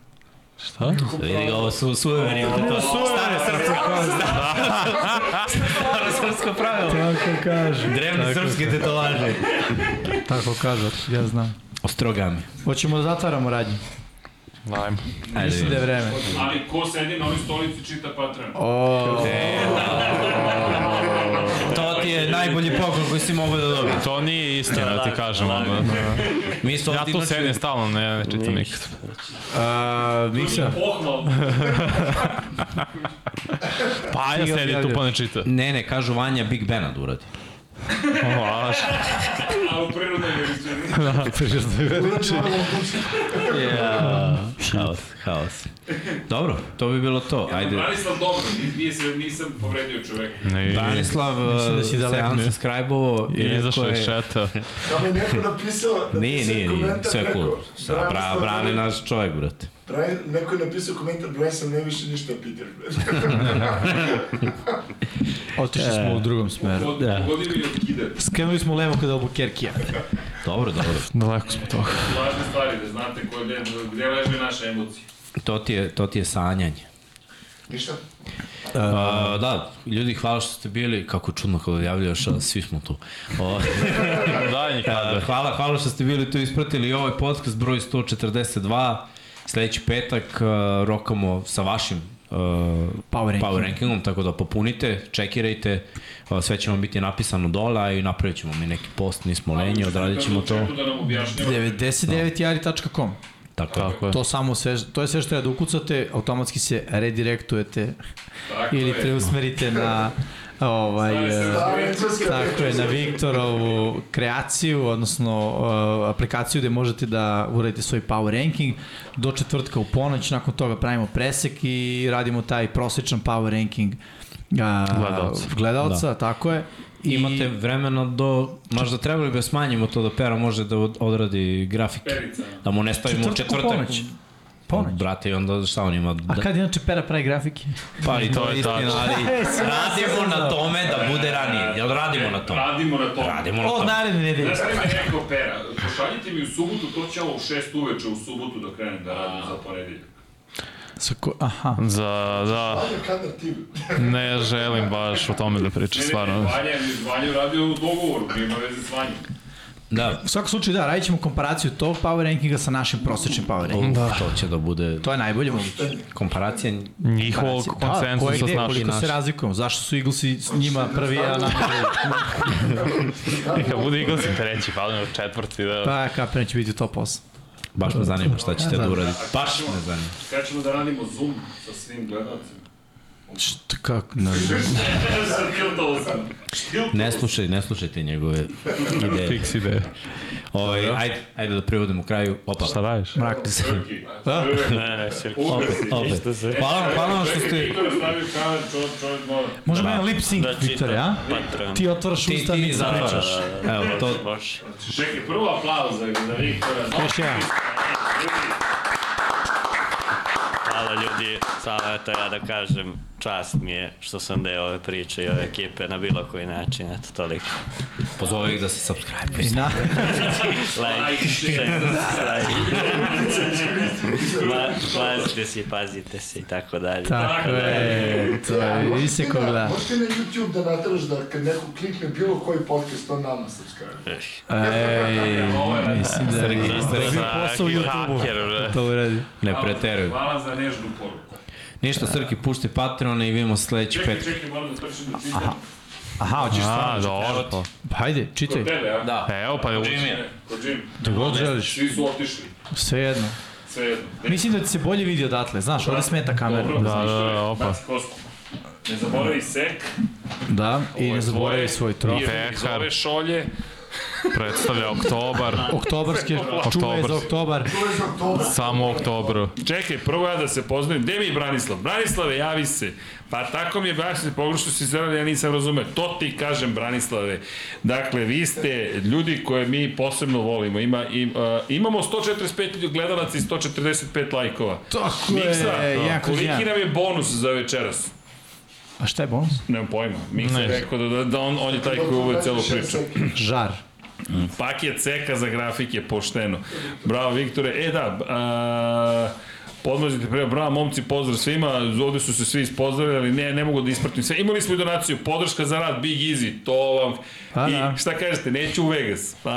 Šta?
Vidi ga, ovo su suveri u to. Stare srpsko. Stare srpsko pravilo.
Tako kaže.
Drevne srpske tetovaže.
Tako kaže, ja znam.
Ostrogami.
Hoćemo da zatvaramo radnju.
Ajmo.
Ajde,
Mislim da je vreme.
ali ko sedi na ovoj stolici čita Patreon.
O,
To ti je je najbolji poklon koji si mogao da dobiješ.
To nije istina, ti kažem. ono.
Mi smo
Ja
inače-
sedim stalno, ne, ne čitam nikad.
Uh, Miksa.
Pa ja sedi tu pa ne čita.
Ne, ne, kažu Vanja Big Bena da uradi.
O, laž.
A u prirodnoj veličini.
Urači ono odluči.
Haos, haos. Dobro, to bi bilo to. Ajde.
Branislav dobro, nisam, nisam povredio čoveka.
Ne,
Branislav
Mislim da si
se
daleko.
unsubscribe-ovo.
I izašao je šeta.
Samo je neko napisao...
Nije,
napisao
nije, nije,
komentar
sve
preko,
cool. Bra, brane
ne-
naš čovjek, brate.
Brian, neko je napisao komentar, Brian sam ne više ništa Peter.
otišli smo u drugom smeru.
Da.
Od.
Skrenuli smo levo kada Albuquerque.
Dobro, dobro.
Daleko smo toga.
Važne stvari, da znate ko, gde, gde leže naše emocije.
To ti je, to ti je sanjanje.
Ništa?
Uh, da, ljudi, hvala što ste bili, kako čudno kada javljaš, a svi smo tu.
Nikada.
Uh, hvala, hvala što ste bili tu ispratili ovaj podcast broj 142. Sledeći petak uh, rokamo sa vašim uh,
Power ranking.
power rankingom, tako da popunite, čekirajte, uh, sve će vam biti napisano dole, a i napravit ćemo mi neki post, nismo lenji, odradit ćemo to.
Da nam objašnjava.
99jari.com
Tako, je.
Tako je.
To samo sve, to je sve što treba da ukucate, automatski se redirektujete
Tako
ili
je.
preusmerite na ovaj
Da, engleska
tako je na Viktorovu kreaciju, odnosno uh, aplikaciju gde možete da uradite svoj power ranking do četvrtka u ponoć, nakon toga pravimo presek i radimo taj prosečan power ranking uh,
Gledalca.
gledalca, tako je. I
Imate vremena do, možda trebali bi da smanjimo to da Pera može da od- odradi grafike.
Perica.
Da mu ne stavimo
Četvrtak u
četvrtak.
Ponoć. Ponoć.
Brate, i onda šta on ima?
A kad inače Pera pravi grafike?
Pa i to,
je tačno.
ali radimo na tome da bude ranije. Jel radimo na tome?
Radimo na tome.
Radimo na
Od
tome.
naredne nedelje.
Znaš šta mi je rekao Pera? Pošaljite mi u subotu, to će ovo u šest uveče u subotu da krenem da radim za ponedeljak.
Sa ko, aha.
Za, da, ne želim baš o tome da pričam,
Ne, ne, ne,
stvarno.
Vanja, Vanja radio u dogovoru, nema veze s Vanjom.
Da,
U svakom slučaju da, radit ćemo komparaciju tog power rankinga sa našim prosečnim power rankingom.
da. to će da bude
To je najbolje moguće.
komparacija.
Njihovog
Da,
konsensusa
gde,
s našim.
koliko se razlikujemo, zašto su Eaglesi s njima prvi, a nam
kad bude Eaglesi treći, falimo četvrti, da.
Pa Kapitan će biti u top 8.
Baš me zanima šta ćete da uradite. Baš me zanima.
Kad ćemo da radimo Zoom sa svim gledalcima?
Šta, kako, ne
sam.
Ne slušaj, ne slušajte njegove ideje.
Fiks ideje.
Ovaj, ajde, ajde da privodimo kraju. Opa.
Šta radiš?
Mrak.
Da?
Ne, ne, Sirki.
Opet, opet. Hvala vam, hvala vam što ste...
Viktor.
Možemo jedan lip sync,
Da čitam.
Viktore, a?
Patreon.
Ti otvaraš
Ti,
usta,
ti
mi
zatvaraš.
zapričaš.
Evo, to.
Čekaj, prvo aplauz za, za Viktora.
Još jedan.
Hvala ljudi, samo eto ja da kažem, čast mi je što sam deo ove priče i ove ekipe na bilo koji način, eto toliko.
pozove ih da se subscribe.
Na,
Like, share, like. Ma, Pazite se, pazite se i tako dalje.
tako je, to je, vidi se ko gleda.
Možete na YouTube da nataraš da kad neko klikne bilo koji podcast, on nama subscribe.
Ej, mislim da je posao u YouTube-u. To uradi.
Ne preteruj.
Hvala za nežnu poruku.
Ništa, Srki, pušti Patreon i vidimo sledeći
Čekaj,
petak.
čekaj, moram da trčim da čitam.
Aha, hoćeš
A,
stvarno?
dobro. pa.
Pa hajde, čitaj.
Kod tebe, a?
Da.
Evo, pa je uči.
Kod Jim.
Da god želiš.
Svi su otišli.
Sve jedno.
Sve jedno. Ne,
Mislim da ti se bolje vidi odatle, znaš, ovde smeta kamera.
Dobro,
Da, da, da, opa.
Ne zaboravi sek.
Da, i ne zaboravi svoj trofej.
Nije iz ove šolje.
Predstavlja oktobar.
Oktobarske, čuvaj za oktobar.
To je za oktobar.
Samo u oktobru.
Čekaj, prvo ja da se pozdravim. Gde mi je Branislav? Branislave, javi se. Pa tako mi je baš se pogrešno si zrali, ja nisam razumeo. To ti kažem, Branislave. Dakle, vi ste ljudi koje mi posebno volimo. Ima, im, uh, imamo 145 gledalaca i 145 lajkova.
Tako
Miksa,
je, kroz
koliki nam je bonus za večeras?
A šta je bonus?
Nemam pojma. Miksa je
Ne.
rekao da, da, da on, on je taj koji uvode celu priču.
Žar.
Paket ceka za grafike, pošteno. Bravo, Viktore. E da, a, podmazite pre, bravo momci, pozdrav svima, ovde su se svi ispozdravili, ali ne, ne mogu da ispratim sve. Imali smo i donaciju, podrška za rad, Big Easy, to vam,
Pa
i
da.
šta kažete, neću u Vegas, pa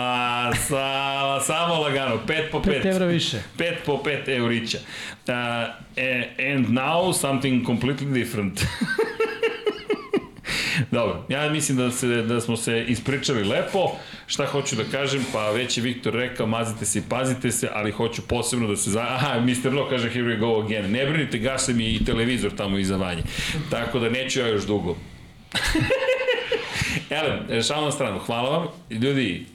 sa, samo lagano, 5 po 5.
5 evra više.
5 po 5 eurića. Uh, and now something completely different. Dobro, ja mislim da, se, da smo se ispričali lepo. Šta hoću da kažem? Pa već je Viktor rekao, mazite se i pazite se, ali hoću posebno da se... Za... Aha, Mr. No kaže, here we go again. Ne brinite, gase mi i televizor tamo iza vanje. Tako da neću ja još dugo. Ele, šalno na stranu, hvala vam. Ljudi,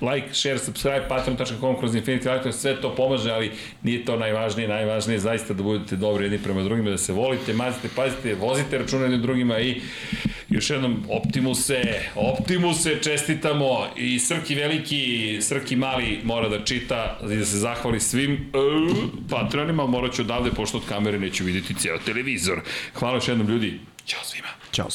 like, share, subscribe, patreon.com kroz Infinity Light, sve to pomaže, ali nije to najvažnije, najvažnije je zaista da budete dobri jedni prema drugima, da se volite, mazite, pazite, vozite jednim drugima i još jednom Optimuse, Optimuse čestitamo i Srki veliki, Srki mali mora da čita i da se zahvali svim uh, patronima, morat ću odavde, pošto od kamere neću vidjeti cijel televizor. Hvala još jednom ljudi, ćao svima.
Ćao.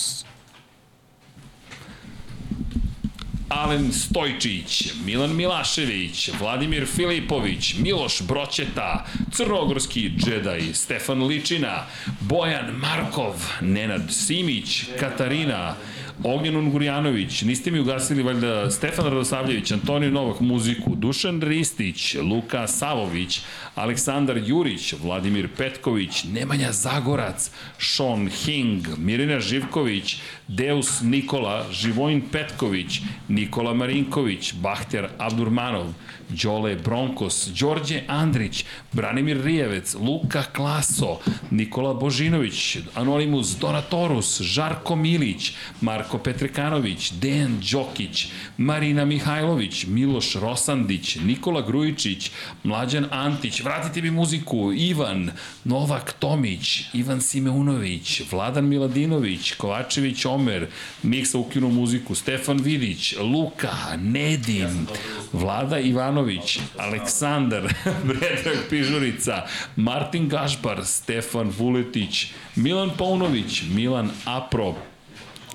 Alen Stojčić, Milan Milašević, Vladimir Filipović, Miloš Broćeta, Crnogorski džedaj, Stefan Ličina, Bojan Markov, Nenad Simić, Katarina, Ognjen Ungurjanović, niste mi ugasili valjda Stefan Radosavljević, Antonio Novak muziku, Dušan Ristić, Luka Savović, Aleksandar Jurić, Vladimir Petković, Nemanja Zagorac, Sean Hing, Mirina Živković, Deus Nikola, Živojin Petković, Nikola Marinković, Bahter Abdurmanov, Đole Bronkos, Đorđe Andrić, Branimir Rijevec, Luka Klaso, Nikola Božinović, Anonimus Donatorus, Žarko Milić, Marko Petrekanović, Dejan Đokić, Marina Mihajlović, Miloš Rosandić, Nikola Grujičić, Mlađan Antić, vratite mi muziku, Ivan, Novak Tomić, Ivan Simeunović, Vladan Miladinović, Kovačević Omer, Miksa ukinu muziku, Stefan Vidić, Luka, Nedim, Vlada Ivanović, Aleksandar, Predrag Pižurica, Martin Gašpar, Stefan Vuletić, Milan Paunović, Milan Apro,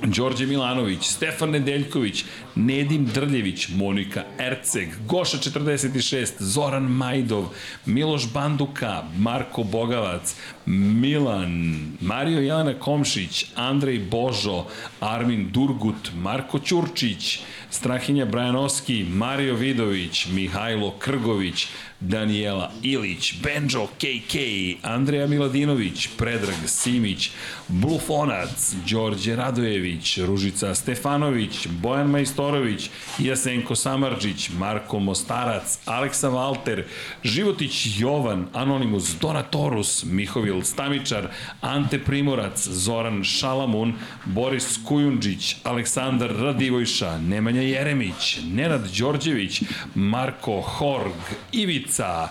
Đorđe Milanović, Stefan Nedeljković, Nedim Drljević, Monika Erceg, Goša 46, Zoran Majdov, Miloš Banduka, Marko Bogavac, Milan, Mario Jelena Komšić, Andrej Božo, Armin Durgut, Marko Ćurčić, Strahinja Brajanovski, Mario Vidović, Mihajlo Krgović, Daniela Ilić, Benjo KK, Andreja Miladinović, Predrag Simić, Blufonac, Đorđe Radojević, Ružica Stefanović, Bojan Majstorović, Jasenko Samarđić, Marko Mostarac, Aleksa Valter, Životić Jovan, Anonimus Donatorus, Mihovil Stamičar, Ante Primorac, Zoran Šalamun, Boris Kujundžić, Aleksandar Radivojša, Nemanja Jeremić, Nenad Đorđević, Marko Horg, Ivica,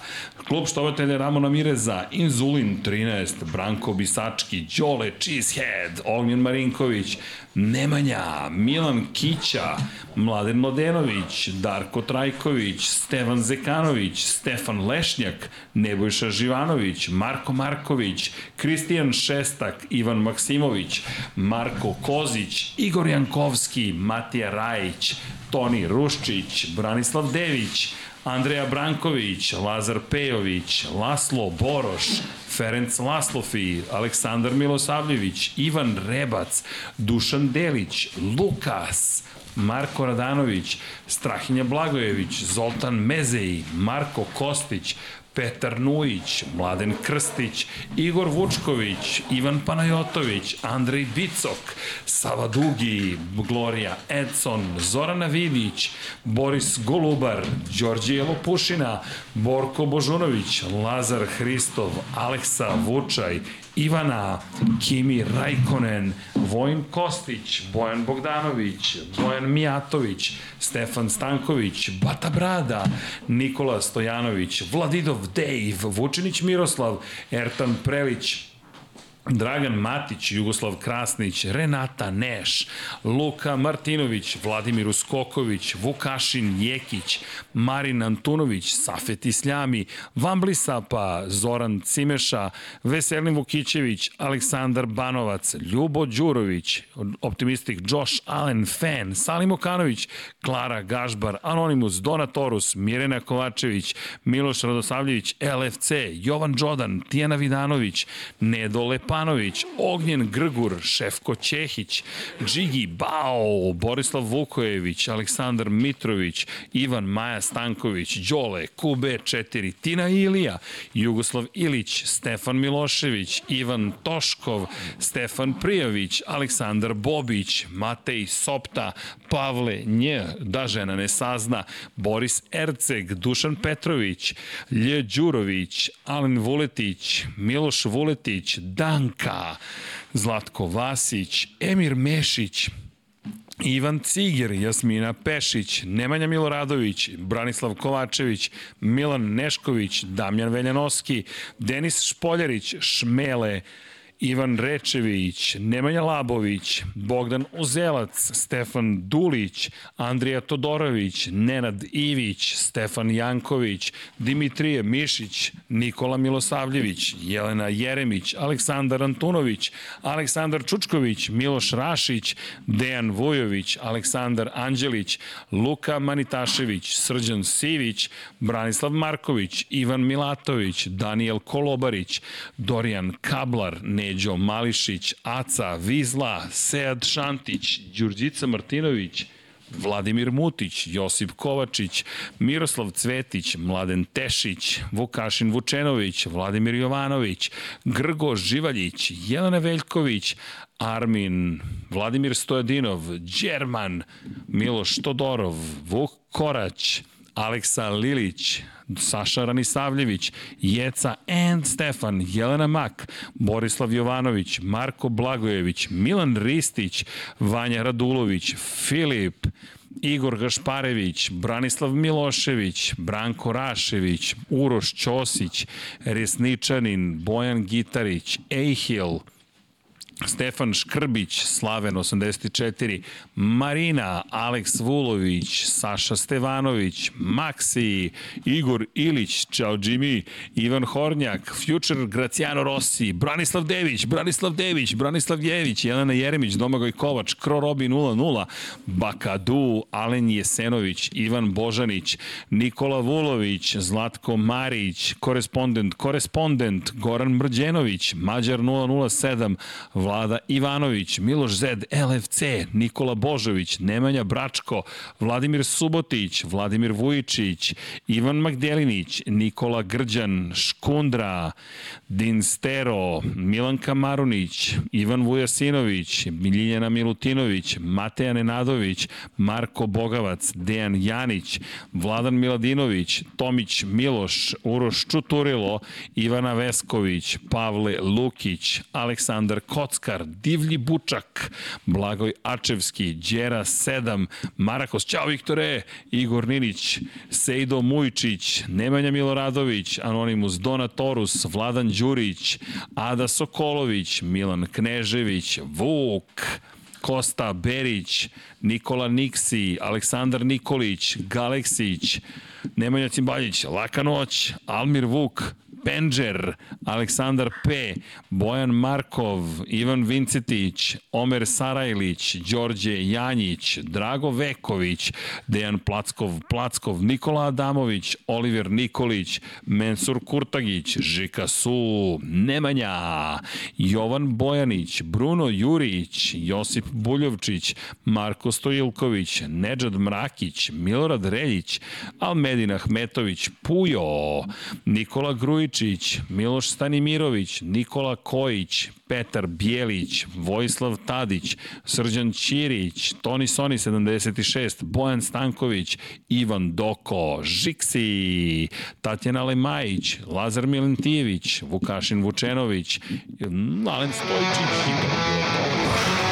klub štovatelja Ramona Mireza, Inzulin 13, Branko Bisački, Đole Cheesehead, Ognjen Marinković, Nemanja, Milan Kića, Mladen Mladenović, Darko Trajković, Stevan Zekanović, Stefan Lešnjak, Nebojša Živanović, Marko Marković, Kristijan Šestak, Ivan Maksimović, Marko Kozić, Igor Jankovski, Matija Rajić, Toni Ruščić, Branislav Dević, Andreja Branković, Lazar Pejović, Laslo Boroš, Ferenc Laslofi, Aleksandar Milosavljević, Ivan Rebac, Dušan Delić, Lukas, Marko Radanović, Strahinja Blagojević, Zoltan Mezeji, Marko Kostić, Petar Nujić, Mladen Krstić, Igor Vučković, Ivan Panajotović, Andrej Bicok, Sava Dugi, Gloria Edson, Zorana Vidić, Boris Golubar, Đorđe Lopušina, Borko Božunović, Lazar Hristov, Aleksa Vučaj, Ivana, Kimi Rajkonen, Vojn Kostić, Bojan Bogdanović, Bojan Mijatović, Stefan Stanković, Bata Brada, Nikola Stojanović, Vladidov Dejv, Vučinić Miroslav, Ertan Prelić, Dragan Matić, Jugoslav Krasnić, Renata Neš, Luka Martinović, Vladimir Uskoković, Vukašin Jekić, Marin Antunović, Safet Isljami, Vambli Sapa, Zoran Cimeša, Veselin Vukićević, Aleksandar Banovac, Ljubo Đurović, Optimistik Josh Allen, Fan, Salim Okanović, Klara Gažbar, Anonimus, Donatorus, Mirena Kovačević, Miloš Radosavljević, LFC, Jovan Đodan, Tijana Vidanović, Nedo Lepo Stepanović, Ognjen Grgur, Šefko Ćehić, Džigi Bao, Borislav Vukojević, Aleksandar Mitrović, Ivan Maja Stanković, Đole, QB4, Tina Ilija, Jugoslav Ilić, Stefan Milošević, Ivan Toškov, Stefan Prijović, Aleksandar Bobić, Matej Sopta, Pavle Nj, da žena ne sazna, Boris Erceg, Dušan Petrović, Lje Đurović, Alen Vuletić, Miloš Vuletić, Danka, Zlatko Vasić, Emir Mešić, Ivan Ciger, Jasmina Pešić, Nemanja Miloradović, Branislav Kovačević, Milan Nešković, Damjan Veljanoski, Denis Špoljarić, Šmele, Ivan Rečević, Nemanja Labović, Bogdan Uzelac, Stefan Dulić, Andrija Todorović, Nenad Ivić, Stefan Janković, Dimitrije Mišić, Nikola Milosavljević, Jelena Jeremić, Aleksandar Antunović, Aleksandar Čučković, Miloš Rašić, Dejan Vujović, Aleksandar Anđelić, Luka Manitašević, Srđan Sivić, Branislav Marković, Ivan Milatović, Daniel Kolobarić, Dorijan Kablar, Ne Neđo Mališić, Aca, Vizla, Sead Šantić, Đurđica Martinović, Vladimir Mutić, Josip Kovačić, Miroslav Cvetić, Mladen Tešić, Vukašin Vučenović, Vladimir Jovanović, Grgo Živaljić, Jelena Veljković, Armin, Vladimir Stojadinov, Đerman, Miloš Todorov, Vuk Korać, Aleksa Lilić, Saša Ranisavljević, Jeca and Stefan, Jelena Mak, Borislav Jovanović, Marko Blagojević, Milan Ristić, Vanja Radulović, Filip, Igor Gašparević, Branislav Milošević, Branko Rašević, Uroš Ćosić, Resničanin, Bojan Gitarić, Ejhil, Stefan Škrbić, Slaven 84, Marina, Aleks Vulović, Saša Stevanović, Maksi, Igor Ilić, Ćao Jimmy, Ivan Hornjak, Future Graciano Rossi, Branislav Dević, Branislav Dević, Branislav Jević, Jelena Jeremić, Domagoj Kovač, Kro Robi 00, Bakadu, Alen Jesenović, Ivan Božanić, Nikola Vulović, Zlatko Marić, korespondent, korespondent, Goran Mrđenović, Mađar 007, Vlada Ivanović, Miloš Zed, LFC, Nikola Božović, Nemanja Bračko, Vladimir Subotić, Vladimir Vujičić, Ivan Magdelinić, Nikola Grđan, Škundra, Dinstero, Milanka Marunić, Ivan Vujasinović, Miljana Milutinović, Mateja Nenadović, Marko Bogavac, Dejan Janić, Vladan Miladinović, Tomić Miloš, Uroš Čuturilo, Ivana Vesković, Pavle Lukić, Aleksandar Kock, Oskar, Divlji Bučak, Blagoj Ačevski, Đera 7, Marakos, Ćao Viktore, Igor Ninić, Sejdo Mujčić, Nemanja Miloradović, Anonimus Donatorus, Vladan Đurić, Ada Sokolović, Milan Knežević, Vuk, Kosta Berić, Nikola Niksi, Aleksandar Nikolić, Galeksić, Nemanja Cimbaljić, Laka noć, Almir Vuk, Penđer, Aleksandar P, Bojan Markov, Ivan Vincetić, Omer Sarajlić, Đorđe Janjić, Drago Veković, Dejan Plackov, Plackov, Nikola Adamović, Oliver Nikolić, Mensur Kurtagić, Žika Su, Nemanja, Jovan Bojanić, Bruno Jurić, Josip Buljovčić, Marko Stojilković, Nedžad Mrakić, Milorad Reljić, Almedin Ahmetović, Pujo, Nikola Grujić, Milojičić, Miloš Stanimirović, Nikola Kojić, Petar Bijelić, Vojislav Tadić, Srđan Ćirić, Toni Soni 76, Bojan Stanković, Ivan Doko, Žiksi, Tatjana Lemajić, Lazar Milentijević, Vukašin Vučenović, Alen Stojčić i to